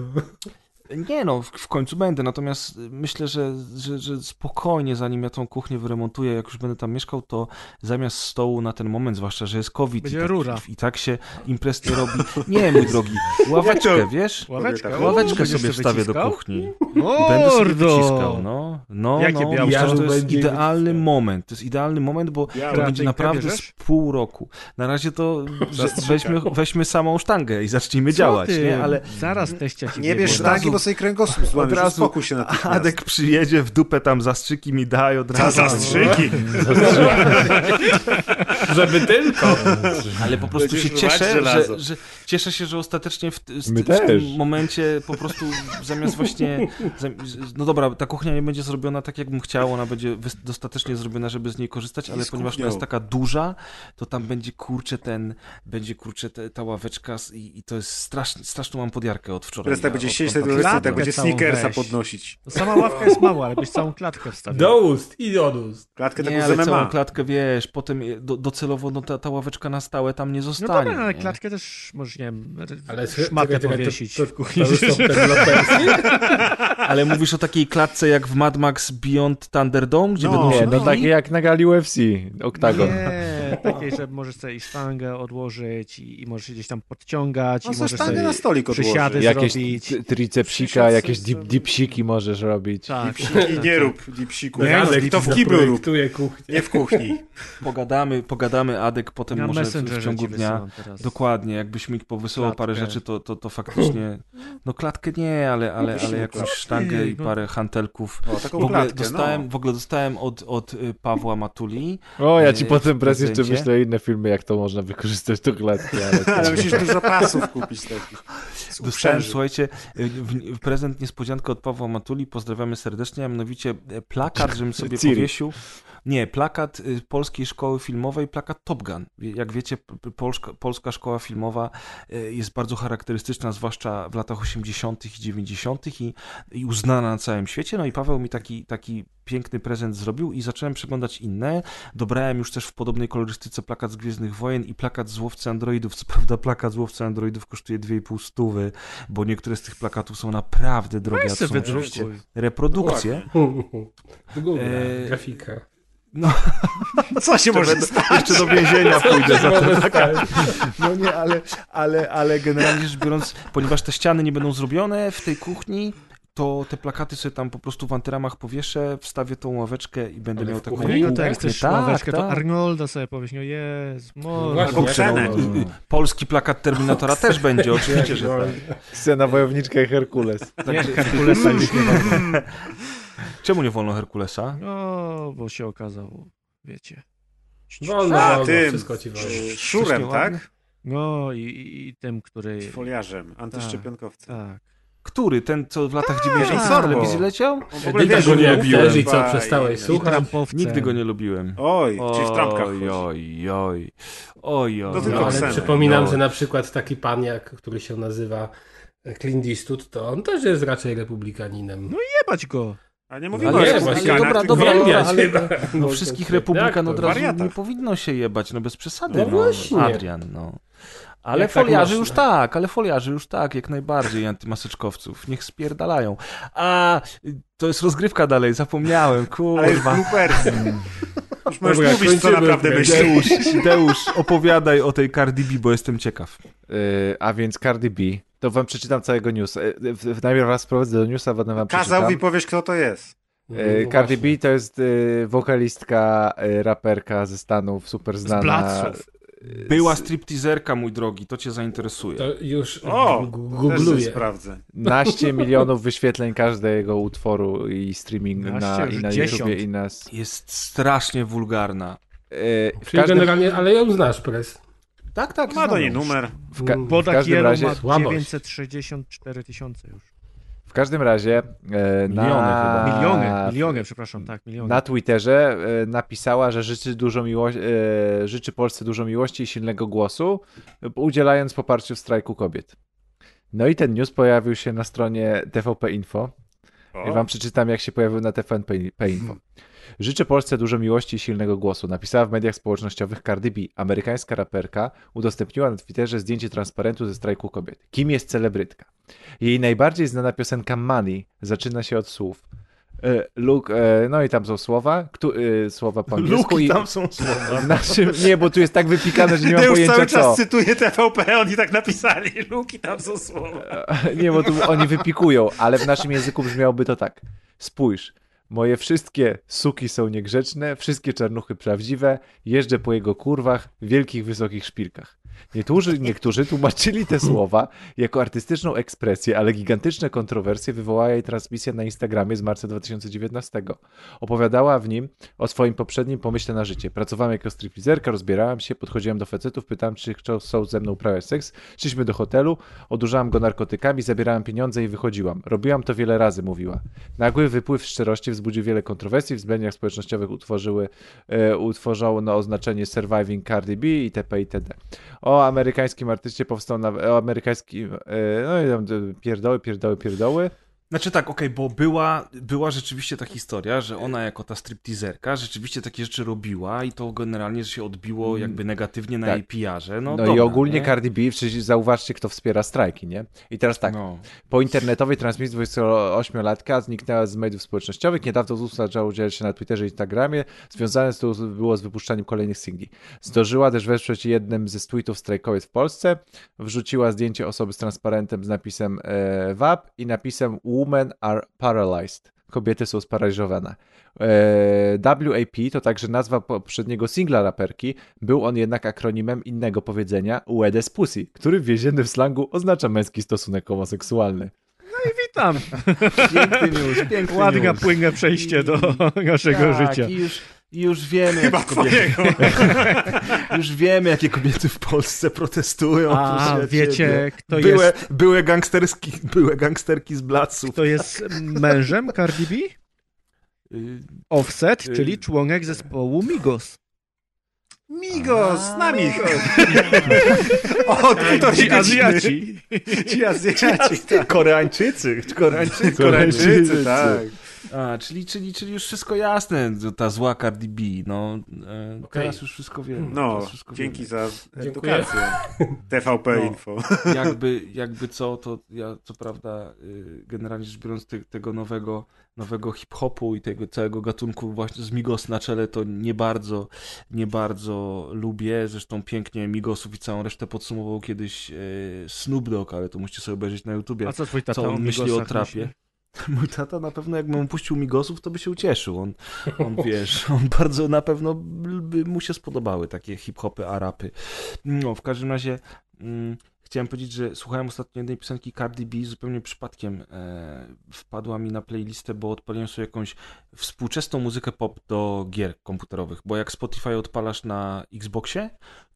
Nie no, w, końcu będę, natomiast myślę, że, że, że spokojnie, zanim ja tą kuchnię wyremontuję, jak już będę tam mieszkał, to zamiast stołu na ten moment, zwłaszcza, że jest COVID Będzie i tak, rura. i tak się imprez nie robi. Nie, mój drogi, ławeczkę, wiesz? Ławeczka. Ławeczkę Będziesz sobie wstawię do kuchni. I będę sobie Mordo! wyciskał, no. No, Jakie no. białko? Myślę, że to jest idealny wyciskał. moment. To jest idealny moment, bo to będzie naprawdę z pół roku. Na razie to weźmy, weźmy samą sztangę i zacznijmy Co działać, ty? nie? Ale Zaraz teścia ci Nie bierz sztangi, bo sobie kręgosłup od razu Uspokój się natychmiast. Adek przyjedzie, w dupę tam zastrzyki mi daje od Za razu. zastrzyki. [laughs] Żeby tylko. Ale po prostu Będziesz się cieszę, że, że cieszę się, że ostatecznie w, w też. tym momencie po prostu zamiast właśnie no dobra, ta kuchnia nie będzie zrobiona tak, jakbym chciał, ona będzie dostatecznie zrobiona, żeby z niej korzystać, ale ponieważ ona jest taka duża, to tam będzie kurczę ten, będzie kurczę te, ta ławeczka i, i to jest strasznie, straszną mam podjarkę od wczoraj. Teraz tak Ja będzie siedzieć, tak będzie sneakersa weź. podnosić. To sama ławka jest mała, ale byś całą klatkę wstawił. Do ust i od ust. Klatkę taką Nie, ale całą klatkę, wiesz, potem do, docelowo no, ta, ta ławeczka na stałe tam nie No zostanie. dobra, ale nie? klatkę też możesz, nie wiem, Ale szmatę czekaj, powiesić to, [laughs] to, to? [laughs] Ale mówisz o takiej klatce jak w Mad Max Beyond Thunderdome, gdzie No. będą Nie, no bili? takie jak na gali UFC, oktagon. Nie, [laughs] takiej, że możesz sobie i sztangę odłożyć i, i możesz gdzieś tam podciągać No i możesz sztangę sobie na stolik przysiady odłożyć. Jakieś zrobić. tricepsika, jakieś dip, dipsiki możesz robić. Tak. I nie rób dipsiku. Nie, Jadek to w kiblu rób, nie w kuchni. [laughs] Pogadamy, pogadamy, Adek, potem Na może w, ciągu ci dnia. Dokładnie, jakbyś mi powysyłał parę Klatkę. rzeczy, to, to, to faktycznie, no klatkę nie, ale, ale, ale jakąś sztangę i no. parę hantelków. O, W ogóle klatkę, dostałem, no. w ogóle dostałem od, od y, Pawła Matuli. O, ja ci e, potem w prez jeszcze wyślę inne filmy, jak to można wykorzystać do klatki. Ale [laughs] Ale musisz dużo pasów kupić takich. [laughs] Dostałem, słuchajcie, w, w prezent niespodziankę od Pawła Matuli, pozdrawiamy serdecznie, a mianowicie e, plakat, żebym sobie [laughs] Ciri. powiesił. Nie, plakat y, Polskiej Szkoły Filmowej, plakat Top Gun. Jak wiecie, Polska, Polska Szkoła Filmowa y, jest bardzo charakterystyczna, zwłaszcza w latach 80. i 90. I, i uznana na całym świecie. No i Paweł mi taki, taki piękny prezent zrobił i zacząłem przeglądać inne. Dobrałem już też w podobnej kolorystyce plakat z Gwiezdnych Wojen i plakat z Łowcy Androidów. Co prawda plakat z Łowcy Androidów kosztuje 2,5 stówy, bo niektóre z tych plakatów są naprawdę drogie. To są oczywiście reprodukcje. [laughs] Google, E, grafika. No, [laughs] Co się może będę- stać? jeszcze do więzienia [laughs] pójdę za to. stać. No nie, ale, ale, ale generalnie rzecz biorąc, ponieważ te ściany nie będą zrobione w tej kuchni, to te plakaty sobie tam po prostu w antyramach powieszę, wstawię tą ławeczkę i będę Ale miał taką kuchni? No to jak kuchnię. chcesz Tak, ławeczkę, to tak. Arnolda sobie powiesz, no jest, może. To- Polski plakat Terminatora też będzie, [laughs] oczywiście, że tak. Scena wojowniczka i Herkules. Nie, Herkulesa już nie wolno. [laughs] Czemu nie wolno Herkulesa? No, bo się okazało, wiecie. Wolno, tym. wszystko ci wolno. Szurem, tak? No i, i, i tym, który... Foliarzem, antyszczepionkowcem. Tak. Który? Ten, co w latach 90. w Sorbo. telewizji leciał? W Nigdy go nie lubiłem. I co, przestałeś słuchać? Nigdy go nie lubiłem. Oj, czyli w trampkach Oj, oj, oj. Oj, oj. No No, ale Ksenę. przypominam, No. że na przykład taki pan, jak, który się nazywa Clint Eastwood, to on też jest raczej republikaninem. No Jebać go. A nie mówimy Ale o republikanach, dobra, dobra, Uwielbiać ale-. No [laughs] No, wszystkich republikan od razu wariatach. nie powinno się jebać, no bez przesady. No No, właśnie. Adrian, no. Ale Jak tak foliarzy można? już tak, ale foliarzy już tak, jak najbardziej antymaseczkowców. Niech spierdalają. A, y, to jest rozgrywka dalej, zapomniałem, [laughs] Ale już kurwa. bloopersy. Już możesz Dobra, mówić, co naprawdę myślisz. Deusz, Deusz, opowiadaj o tej Cardi B, bo jestem ciekaw. Yy, a więc Cardi B. To wam przeczytam całego newsa. Yy, w- w- Najpierw was sprowadzę do newsa, potem wam Kazał przeczytam. i powiesz, kto to jest. No, Yy, no Cardi. B to jest yy, wokalistka, yy, raperka ze Stanów, super znana. Bladców. Była stripteaserka, mój drogi, to cię zainteresuje. To już O, googluję. sprawdzę. Naście milionów wyświetleń każdego utworu i streaming Naście, na, i na. YouTubie i na... s- Jest strasznie wulgarna. Yy, Czyli każdym, generalnie, ale ją znasz, Pres. Tak, tak. Ma do niej numer. w, ka- w każdym razie, ma Słabość. 964 tysiące już. W każdym razie e, Miliony na, chyba. Miliony, miliony, przepraszam, tak, miliony. Na Twitterze e, napisała, że życzy, dużo miło- e, życzy Polsce dużo miłości i silnego głosu, udzielając poparciu w strajku kobiet. No i ten news pojawił się na stronie TVP Info. O. I wam przeczytam, jak się pojawił na TVP Info. Życzę Polsce dużo miłości i silnego głosu. Napisała w mediach społecznościowych Cardi B. Amerykańska raperka udostępniła na Twitterze zdjęcie transparentu ze strajku kobiet. Kim jest celebrytka? Jej najbardziej znana piosenka Money zaczyna się od słów. e, Luke, e, no i tam są słowa, ktu, e, słowa po angielsku. I tam są słowa. naszym, nie, bo tu jest tak wypikane, że nie mam pojęcia cały co. czas cytuje TVP, oni tak napisali. Luki tam są słowa. Nie, bo tu oni wypikują, ale w naszym języku brzmiałoby to tak. Spójrz, moje wszystkie suki są niegrzeczne, wszystkie czarnuchy prawdziwe, jeżdżę po jego kurwach, wielkich, wysokich szpilkach. Niektórzy, niektórzy tłumaczyli te [laughs] słowa jako artystyczną ekspresję, ale gigantyczne kontrowersje wywołała jej transmisja na Instagramie z marca 2019. Opowiadała w nim o swoim poprzednim pomyśle na życie. Pracowałam jako stripteaserka, rozbierałam się, podchodziłam do facetów, pytałam, czy chcą ze mną uprawiać seks. Szliśmy do hotelu, odurzałam go narkotykami, zabierałam pieniądze i wychodziłam. Robiłam to wiele razy, mówiła. Nagły wypływ szczerości wzbudził wiele kontrowersji, w mediach społecznościowych utworzyły, e, utworzono oznaczenie Surviving Cardi B itp. itd. o amerykańskim artyście powstał na, o amerykańskim, e, no i tam e, pierdoły, pierdoły, pierdoły. Znaczy tak, okej, bo była, była rzeczywiście ta historia, że ona jako ta stripteaserka rzeczywiście takie rzeczy robiła i to generalnie się odbiło jakby negatywnie na Tak. jej PR-ze. No, No, i dobra, ogólnie nie? Cardi B, przecież zauważcie, kto wspiera strajki, nie? I teraz tak, No. po internetowej transmisji 28-latka zniknęła z mediów społecznościowych, niedawno znów zaczęła udzielać się na Twitterze i Instagramie, związane to było z wypuszczaniem kolejnych singli. Zdążyła też wesprzeć jednym ze tweetów strajkowiec w Polsce, wrzuciła zdjęcie osoby z transparentem z napisem e, WAP i napisem Women are paralyzed. Kobiety są sparaliżowane. E, WAP to także nazwa poprzedniego singla raperki. Był on jednak akronimem innego powiedzenia Wedes Pussy, który w więziennym slangu oznacza męski stosunek homoseksualny. Witam. Piękny news, piękny news. płynne przejście do naszego tak, życia. I już, i już wiemy, jakie kobiety, [laughs] już wiemy, jakie kobiety w Polsce protestują. A wiecie, ciebie. kto były, jest- Były, gangsterski, były gangsterki z Blasów. To jest mężem Cardi B? Y, Offset, y- czyli członek zespołu Migos. Migos, z nami. [laughs] o, to Ci Azjaci. Ci Azjaci, tak. Koreańczycy, Koreańczycy, Koreańczycy, tak. A, czyli, czyli, czyli już wszystko jasne, ta zła Cardi B, no e, teraz już wszystko wiemy. No, teraz wszystko dzięki wiemy. za Dziękuję. edukację. [laughs] TVP No. Info. [laughs] jakby, jakby co, to ja co prawda y, generalnie rzecz biorąc te, tego nowego, nowego hip-hopu i tego całego gatunku właśnie z Migos na czele to nie bardzo, nie bardzo lubię. Zresztą pięknie Migosów i całą resztę podsumował kiedyś y, Snoop Dogg, ale to musicie sobie obejrzeć na YouTubie. A co twój tata co on myśli o trapie. myśli? [laughs] Mój tata na pewno jakby mu puścił Migosów, to by się ucieszył. On, on wiesz, [laughs] on bardzo na pewno by mu się spodobały takie hip-hopy, arapy. No, w każdym razie mm, chciałem powiedzieć, że słuchałem ostatnio jednej piosenki Cardi B zupełnie przypadkiem e, wpadła mi na playlistę, bo odpaliłem sobie jakąś współczesną muzykę pop do gier komputerowych, bo jak Spotify odpalasz na Xboxie,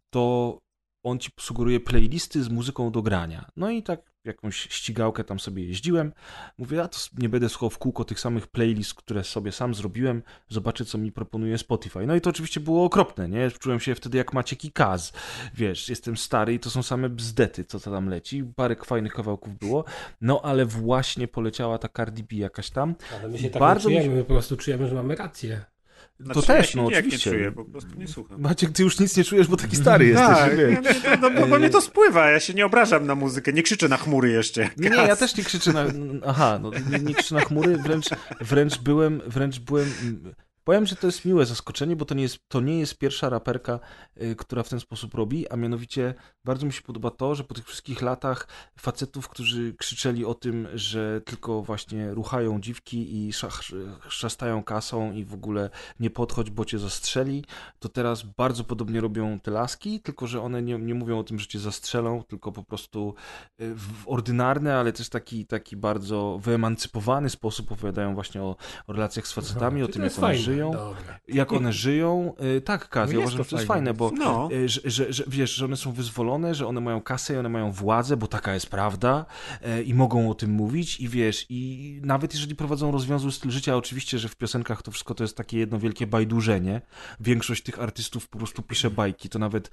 to on ci sugeruje playlisty z muzyką do grania. No i tak jakąś ścigałkę tam sobie jeździłem. Mówię, a to nie będę słuchał w kółko tych samych playlist, które sobie sam zrobiłem, zobaczę, co mi proponuje Spotify. No i to oczywiście było okropne, nie? Czułem się wtedy jak Maciek i Kaz. Wiesz, jestem stary i to są same bzdety, co to tam leci. Parę fajnych kawałków było, no ale właśnie poleciała ta Cardi B jakaś tam. Ale my się tak Bardzo czujemy, my po prostu czujemy, że mamy rację. To Znaczy, też, ja no się nijak oczywiście. nie czuję, po prostu nie słucham. Maciek, ty już nic nie czujesz, bo taki stary jesteś, tak, ja, nie, no, no, bo mnie to spływa, ja się nie obrażam na muzykę, nie krzyczę na chmury jeszcze. jak Nie, ja też nie krzyczę na. Aha, no nie, nie krzyczę na chmury, wręcz, wręcz byłem, wręcz byłem. Powiem, że to jest miłe zaskoczenie, bo to nie jest, to nie jest pierwsza raperka, y, która w ten sposób robi, a mianowicie bardzo mi się podoba to, że po tych wszystkich latach facetów, którzy krzyczeli o tym, że tylko właśnie ruchają dziwki i szach, szastają kasą i w ogóle nie podchodź, bo cię zastrzeli, to teraz bardzo podobnie robią te laski, tylko że one nie, nie mówią o tym, że cię zastrzelą, tylko po prostu y, w ordynarny, ale też taki, taki bardzo wyemancypowany sposób opowiadają właśnie o, o relacjach z facetami, o tym, jak one fajne, żyją. Dobra. Jak one żyją. Y, Tak, Kaz, No ja uważam, to że to jest fajne. bo No. y, że, że, że wiesz, że one są wyzwolone, że one mają kasę i one mają władzę, bo taka jest prawda y, i mogą o tym mówić i wiesz, i nawet jeżeli prowadzą rozwiązły styl życia, oczywiście, że w piosenkach to wszystko to jest takie jedno wielkie bajdurzenie. Większość tych artystów po prostu pisze bajki. To nawet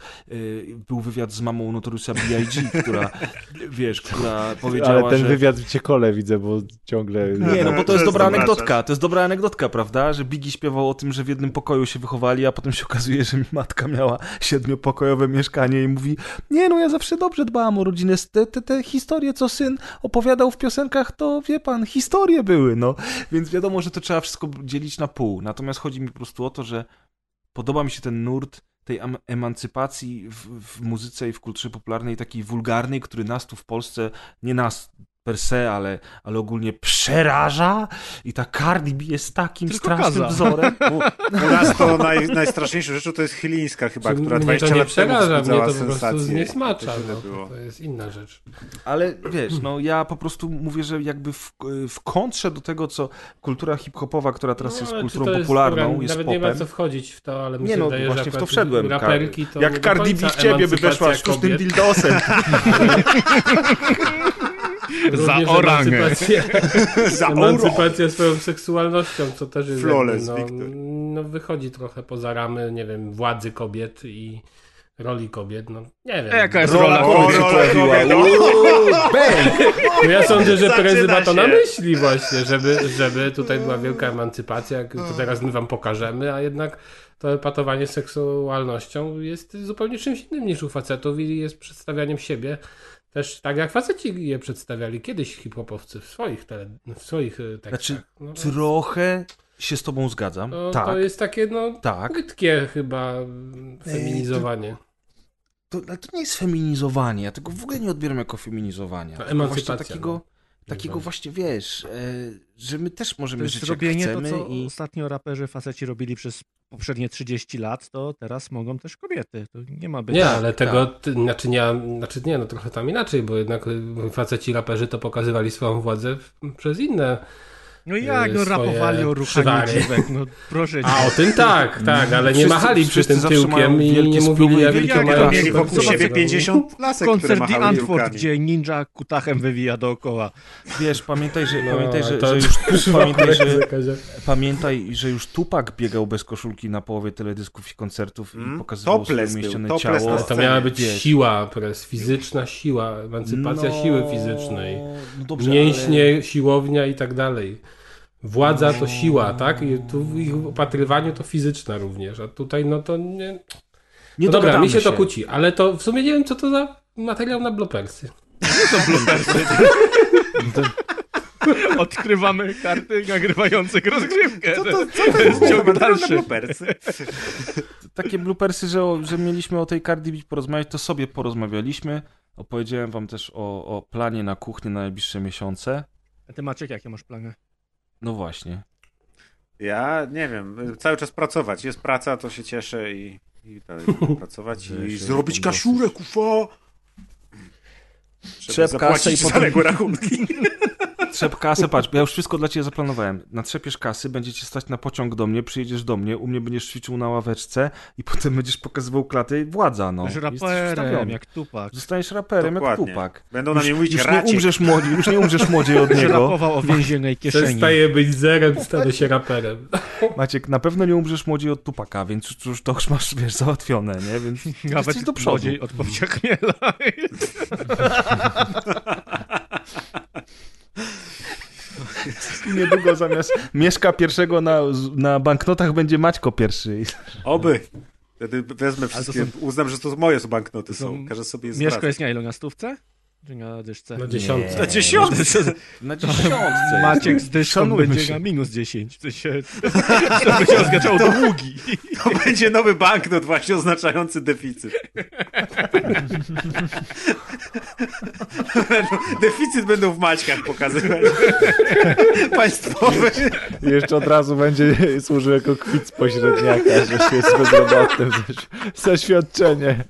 był wywiad z mamą Notoriusa B.I.G., która, [laughs] wiesz, która powiedziała, Ale ten że... wywiad w ciekole widzę, bo ciągle... Nie, no bo to To jest jest dobra anegdotka, to jest dobra anegdotka, prawda? Że Biggie śpiewał o tym, że w jednym pokoju się wychowali, a potem się okazuje, że mi matka miała siedmiopokojowe mieszkanie i mówi, nie no, ja zawsze dobrze dbałam o rodzinę, te, te, te historie, co syn opowiadał w piosenkach, to wie pan, historie były, no. Więc wiadomo, że to trzeba wszystko dzielić na pół. Natomiast chodzi mi po prostu o to, że podoba mi się ten nurt tej em- emancypacji w, w muzyce i w kulturze popularnej, takiej wulgarnej, który nas tu w Polsce, nie nas per se, ale, ale ogólnie przeraża i ta Cardi B jest takim Tylko strasznym Kaza. wzorem. U, u nas to naj, najstraszniejszą rzeczą to jest chylińska chyba, Czy która mnie 20 to nie lat temu przeraża, mnie wzbudzała to po prostu zniesmacza. To No, to, jest inna rzecz. Ale wiesz, no ja po prostu mówię, że jakby w, w kontrze do tego, co kultura hip-hopowa, która teraz No, jest kulturą jest, popularną, dobra, jest Nawet popem. nie ma co wchodzić w to, ale mi Nie się no, wydaje, właśnie że w to wszedłem. Raperki to Jak Cardi B w ciebie by weszła sztucznym kobiet. dildosem. [laughs] Za orangę. emancypacja, [laughs] Za emancypacja swoją seksualnością, co też jest Flawless, jakby, no, no wychodzi trochę poza ramy, nie wiem, władzy kobiet i roli kobiet, no nie wiem. A jaka jest Rola rola kobiet? kobiet? No ja sądzę, że prezes ma to na myśli właśnie, żeby, żeby tutaj była wielka emancypacja, jak to teraz my wam pokażemy, a jednak to epatowanie seksualnością jest zupełnie czymś innym niż u facetów i jest przedstawianiem siebie też tak jak faceci je przedstawiali kiedyś hip-hopowcy w swoich, tele, w swoich e, tekstach. Znaczy, No, trochę się z tobą zgadzam. to, tak. to jest takie no tak. brytkie chyba feminizowanie. To, ale to nie jest feminizowanie, ja tego w ogóle nie odbieram jako feminizowanie. To emancypacja, takiego, no. Takiego właśnie, wiesz, e, że my też To możemy jest żyć jak robienie to, chcemy co i... ostatnio raperzy faceci robili przez poprzednie 30 lat, to teraz mogą też kobiety. To nie ma być. Nie, Tak, ale tego, ty, znaczy nie, znaczy nie, no trochę tam inaczej, bo jednak y, faceci raperzy to pokazywali swoją władzę przez inne. No jak, no swoje rapowali o ruchaniu dziwek, no proszę cię. A o tym tak, tak, ale nie Wszyscy- machali przy tym tyłkiem i nie mówili jak wielkie mają krasy. Mieli wokół siebie 50 lasek, które Koncert The machały Antwoord, gdzie ninja kutachem wywija dookoła. Wiesz, pamiętaj, że, No, pamiętaj, że, to- że już [laughs] pamiętaj, że, pamiętaj, że już Tupak biegał bez koszulki na połowie teledysków i koncertów i Mm, pokazywał swoje topless był, umieścione topless ciało. To miała być Wiesz. siła, pres, fizyczna siła, emancypacja No, siły fizycznej. No dobrze, Mięśnie, siłownia i tak dalej. Władza to siła, tak? I tu w ich opatrywaniu to fizyczna również, a tutaj no to nie... nie No dobra, mi się to kłóci, ale to w sumie nie wiem co to za materiał na blopersy. [laughs] Odkrywamy karty nagrywających rozgrywkę. Co to, co to jest ciąg dalszy. Bloopersy. [laughs] Takie bloopersy, że, że mieliśmy o tej Cardi B porozmawiać, to sobie porozmawialiśmy. Opowiedziałem wam też o, o planie na kuchnię na najbliższe miesiące. A ty Maciek, jakie masz plany? No właśnie. Ja nie wiem, cały czas pracować. Jest praca, to się cieszę i, i dalej [laughs] pracować i się zrobić kaszurę, kufa! Trzeba kasę i zapłacić potem- zaległe rachunki. [laughs] Trzep kasę, patrz, ja już wszystko dla ciebie zaplanowałem. Natrzepiesz kasy, będziecie stać na pociąg do mnie, przyjedziesz do mnie, u mnie będziesz ćwiczył na ławeczce i potem będziesz pokazywał klatę i władza, no. Będziesz raperem, jak Tupak. Zostaniesz raperem jak Dokładnie. Tupak. Będą na Już, mnie mówić już nie raciek. umrzesz młodzi, już nie umrzesz młodziej od niego. rapował o więziennej [laughs] kieszeni. Przestaje być zerem, stanę się raperem. [laughs] Maciek, na pewno nie umrzesz młodziej od Tupaka, więc już- już to już masz, wiesz, załatwione, nie? Więc [laughs] Nawet jesteś do przodu. młodziej od Bobcia Chmiela. I niedługo zamiast Mieszka pierwszego na, na banknotach będzie Maćko pierwszy. Oby. Wtedy wezmę wszystkie, uznam, że to moje są banknoty są- są. Każę sobie je Mieszko jest na ile? Na stówce? Czy na dyszce? Na dziesiątce. Na dziesiątce. [laughs] Na dziesiątce. Maciek z dyszką Szanujmy będzie się. na minus 10. W sensie, to [laughs] będzie oznaczało długi. To będzie nowy banknot właśnie oznaczający deficyt. deficyt będą w maćkach pokazywać. Państwowy. Jeszcze od razu będzie służył jako kwit z pośredniaka, że się jest bezrobotnym. Zaś- Zaświadczenie.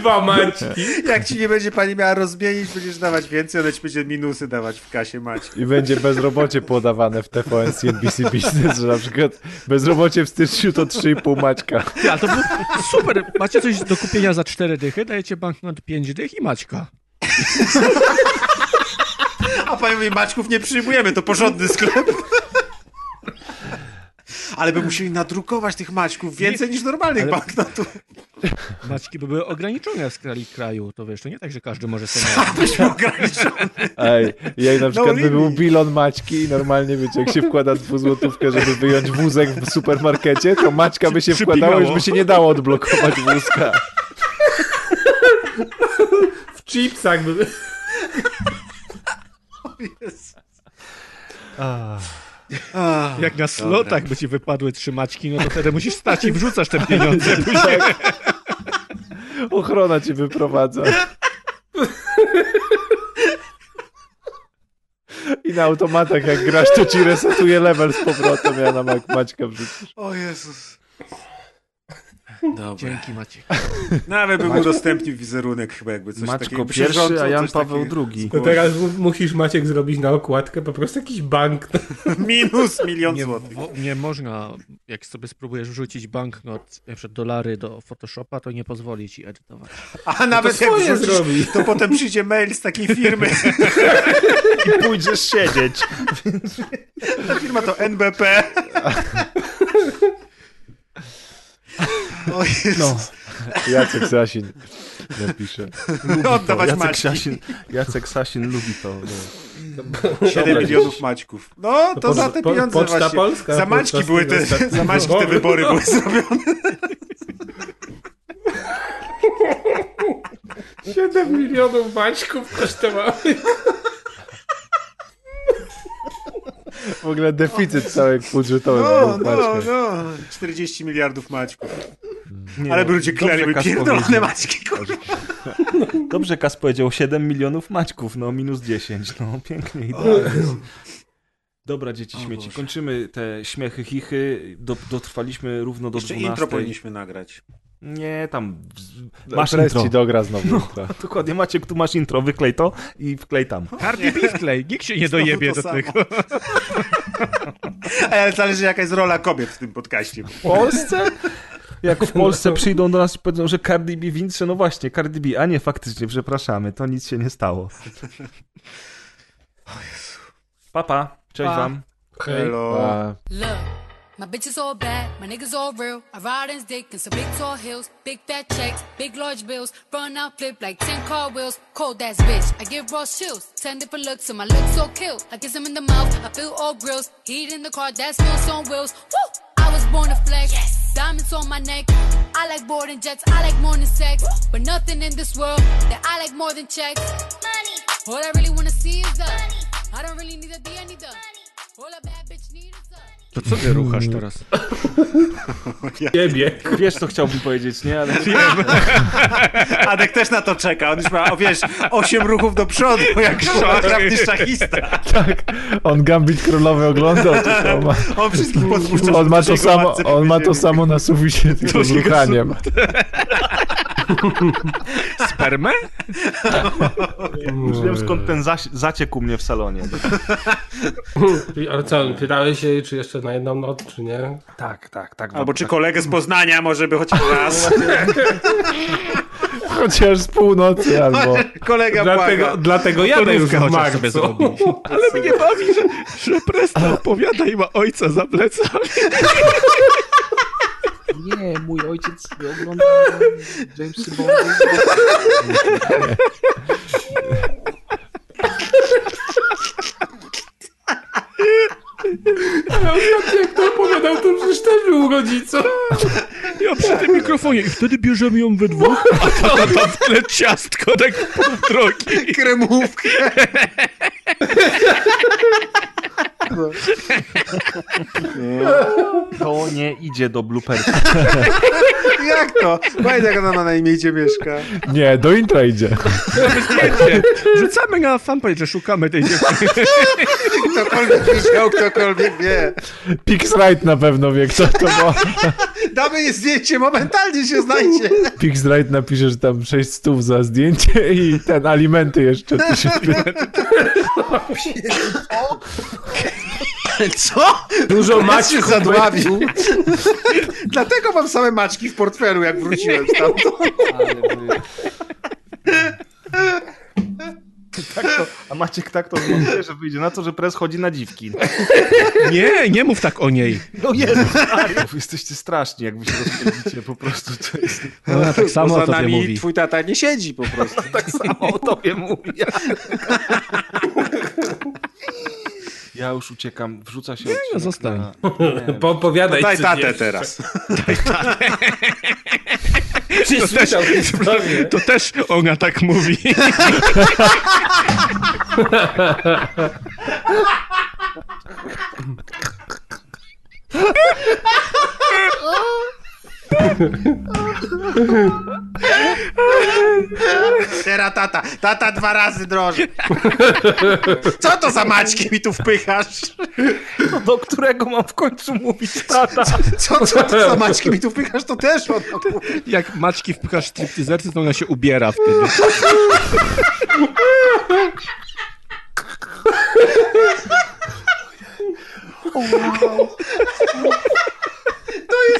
Dwa maćki. Jak ci nie będzie pani miała rozmienić, będziesz dawać więcej, ona ci będzie minusy dawać w kasie maćki. I będzie bezrobocie podawane w TVN CNBC Business, że na przykład bezrobocie w styczniu to 3,5 Maćka. Ale to był super. Macie coś do kupienia za 4 dychy, dajecie banknot 5 dych i Maćka. A pani mówi, Maćków nie przyjmujemy, to porządny sklep. Ale by musieli nadrukować tych Maćków więcej niż normalnych Ale- banknotów. Maćki by były ograniczone w skali kraju. To wiesz, to nie tak, że każdy może sobie [laughs] mieć. Byśmy ograniczone. Ej, na przykład by był bilon Maćki i normalnie wiecie, jak się wkłada dwuzłotówkę, żeby wyjąć wózek w supermarkecie, to Maćka by się wkładała, już by się nie dało odblokować wózka. W chipsach by... Jak na slotach by ci wypadły trzy Maćki, no to wtedy musisz stać i wrzucasz te pieniądze. później. [laughs] Ochrona cię wyprowadza. I na automatach jak grasz, to ci resetuje level z powrotem, ja na Mac- Maćka wrzucisz. O Jezus. Dobra. Dzięki Maciek. Nawet bym udostępnił wizerunek chyba jakby coś takiego. pierwszy, a Jan Paweł. II. To teraz mu- musisz Maciek zrobić na okładkę po prostu jakiś bank. [laughs] Minus milion Nie, złotych. wo- nie można, jak sobie spróbujesz wrzucić banknot, na przykład dolary do Photoshopa, to nie pozwoli ci edytować. A nawet jak wrzucisz, zrobi. to potem przyjdzie mail z takiej firmy. [laughs] I pójdziesz siedzieć. Ta firma to NBP. [laughs] O Jezus. No. Jacek Sasin napisze. Lubi to. Oddawać Jacek Maćki. Sasin, Jacek Sasin lubi to. No. 7 milionów maćków. No, to po- za te po- pieniądze Poczta właśnie. Polska za maćki były te, za maćki te wybory były zrobione. 7 milionów Maćków kosztowały. W ogóle deficyt całek budżetowy. No, był, no, patrzmy. no. 40 miliardów maćków. Nie, Ale no, by Kas pierdolone powiedział. maćki. kurwa. [laughs] Dobrze Kas powiedział, 7 milionów maćków, no minus 10, no pięknie idealnie. Dobra, dzieci śmieci, kończymy te śmiechy, chichy, do, dotrwaliśmy równo do Jeszcze 12. intro powinniśmy nagrać. Nie, tam masz Press intro. ci dogra znowu No, intro. [laughs] dokładnie, Maciek, tu masz intro, wyklej to i wklej tam. [laughs] Cardi B wklej, nikt się nie Znowu dojebie do samo. tego. Ale zależy jaka jest rola kobiet w tym podcaście. W Polsce? Jak w Polsce przyjdą do nas i powiedzą, że Cardi B wince, no właśnie, Cardi B, a nie, faktycznie, przepraszamy, to nic się nie stało. Papa, cześć Pa. wam. Hello. My bitches all bad, my niggas all real. I ride in dick in some big tall hills, big fat checks, big large bills. Run out, flip like 10 car wheels. Cold ass bitch, I give raw chills. 10 different looks, and my looks so kill. I kiss him in the mouth, I feel all grills. Heat in the car, that smells on wheels. Woo! I was born to flex. Diamonds on my neck. I like boarding jets, I like than sex. But nothing in this world that I like more than checks. Money. All I really wanna see is the Money. I don't really need a D, I need the All a bad bitch need is the To co ty ruchasz teraz? Ciebie. Wiesz, co chciałbym powiedzieć, nie? Ale [laughs] Adek też na to czeka. On już ma, o, wiesz, 8 ruchów do przodu, jak [laughs] szachowny szachista. tak, on Gambit Królowy oglądał, to on ma, On wszystkich podpuszcza. on ma to samo, on ma to samo na suficie, tylko z ruchaniem. [laughs] Spermę? już wiem skąd ten zaś, zaciekł u mnie w salonie. Ale co, pytałeś się, czy jeszcze na jedną noc, czy nie? Tak, tak, tak. Albo czy kolegę z Poznania może by chociaż [laughs] raz. [laughs] Chociaż z północy albo... [laughs] Kolega Dlatego, błaga. dlatego jadę już w chociaż sobie marcu. zrobić. Ale mnie bawi, że, że Presta opowiada i ma ojca za plecami. Nie, mój ojciec ogląda Jamesy Bondy. Ale ostatnio jak to opowiadał, to przecież też był rodzicą. Ja przy tym mikrofonie i wtedy bierzemy ją we dwóch, a tata tam w tle ciastko tak pół drogi. Kremówkę. To nie idzie do bloopersu. [laughs] Jak to? Powiedz, jak ona ma na imię gdzie mieszka. Nie, do intra idzie. [laughs] Rzucamy na fanpage, że szukamy tej dziewczyny. [laughs] Ktokolwiek widział, ktokolwiek wie. Pixrite na pewno wie, kto to było. Damy jej zdjęcie, momentalnie się znajdzie. Pixrite napisze, że tam 6 stów za zdjęcie i ten alimenty jeszcze. Co? Dużo maćków zadławił. Dlatego mam same maczki w portfelu, jak wróciłem stamtąd. Ale. [laughs] Tak to, a Maciek tak to zmontuje, że wyjdzie na to, że pres chodzi na dziwki. Nie, nie mów tak o niej. No jest, Wy jesteście straszni, jak wy się rozpędzicie po prostu. To jest... Ona tak samo o tobie nami mówi. twój tata nie siedzi po prostu. Tak samo o tobie mówi. Ja już uciekam, wrzuca się Nie, no, zostań. na- Nie, Poopowiadaj Daj coś tatę teraz. [laughs] Czy To też, słyszał [laughs] sprawie? to też ona tak mówi. [laughs] Teraz tata. Tata dwa razy drożej. Co to za maćki mi tu wpychasz? No do którego mam w końcu mówić tata? Co, co to za maćki mi tu wpychasz? To też on. Jak maczki wpychasz stripteaserce, to ona się ubiera wtedy. [laughs]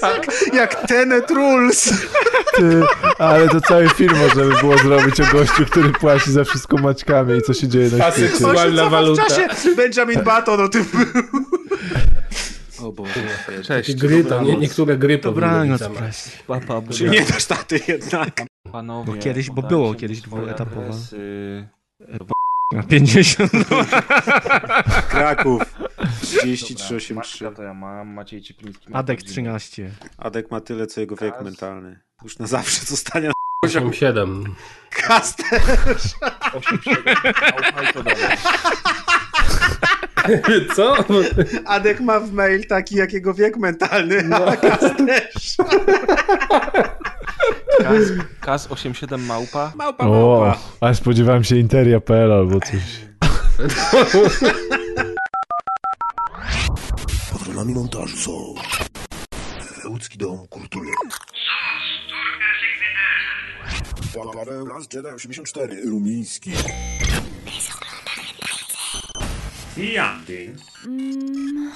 Jak, jak Tenet Rules. Ty, ale to cały film można by było zrobić o gościu, który płaci za wszystko maćkami i co się dzieje na świecie. Aseksualna Co w waluta. czasie Benjamin Button o tym był. O Boże. Cześć. Gry, to nie, niektóre gry powinny Dobranoc. Papa, Czy nie dasz taty jednak? Panowie, Bo kiedyś- bo było kiedyś dwuetapowe. adresy. Na 50. [laughs] Kraków. Dobra, 3383. Maćka to ja mam, Maciej Ciepliński ma Adek godzinę. 13. Adek ma tyle, co jego wiek mentalny. Już na zawsze [laughs] zostanie 8-7. kas też. 8-7, to dalej. [laughs] Co? Adek ma w mail taki, jak jego wiek mentalny, a [laughs] kas też. Kas, Kas 87 małpa. Małpa, O, małpa. a spodziewałem się Interia.pl albo coś. Patronami montażu są Łódzki Dom Kultury Paweł Las Jedi 84 Rumiński Fjerding. Mm.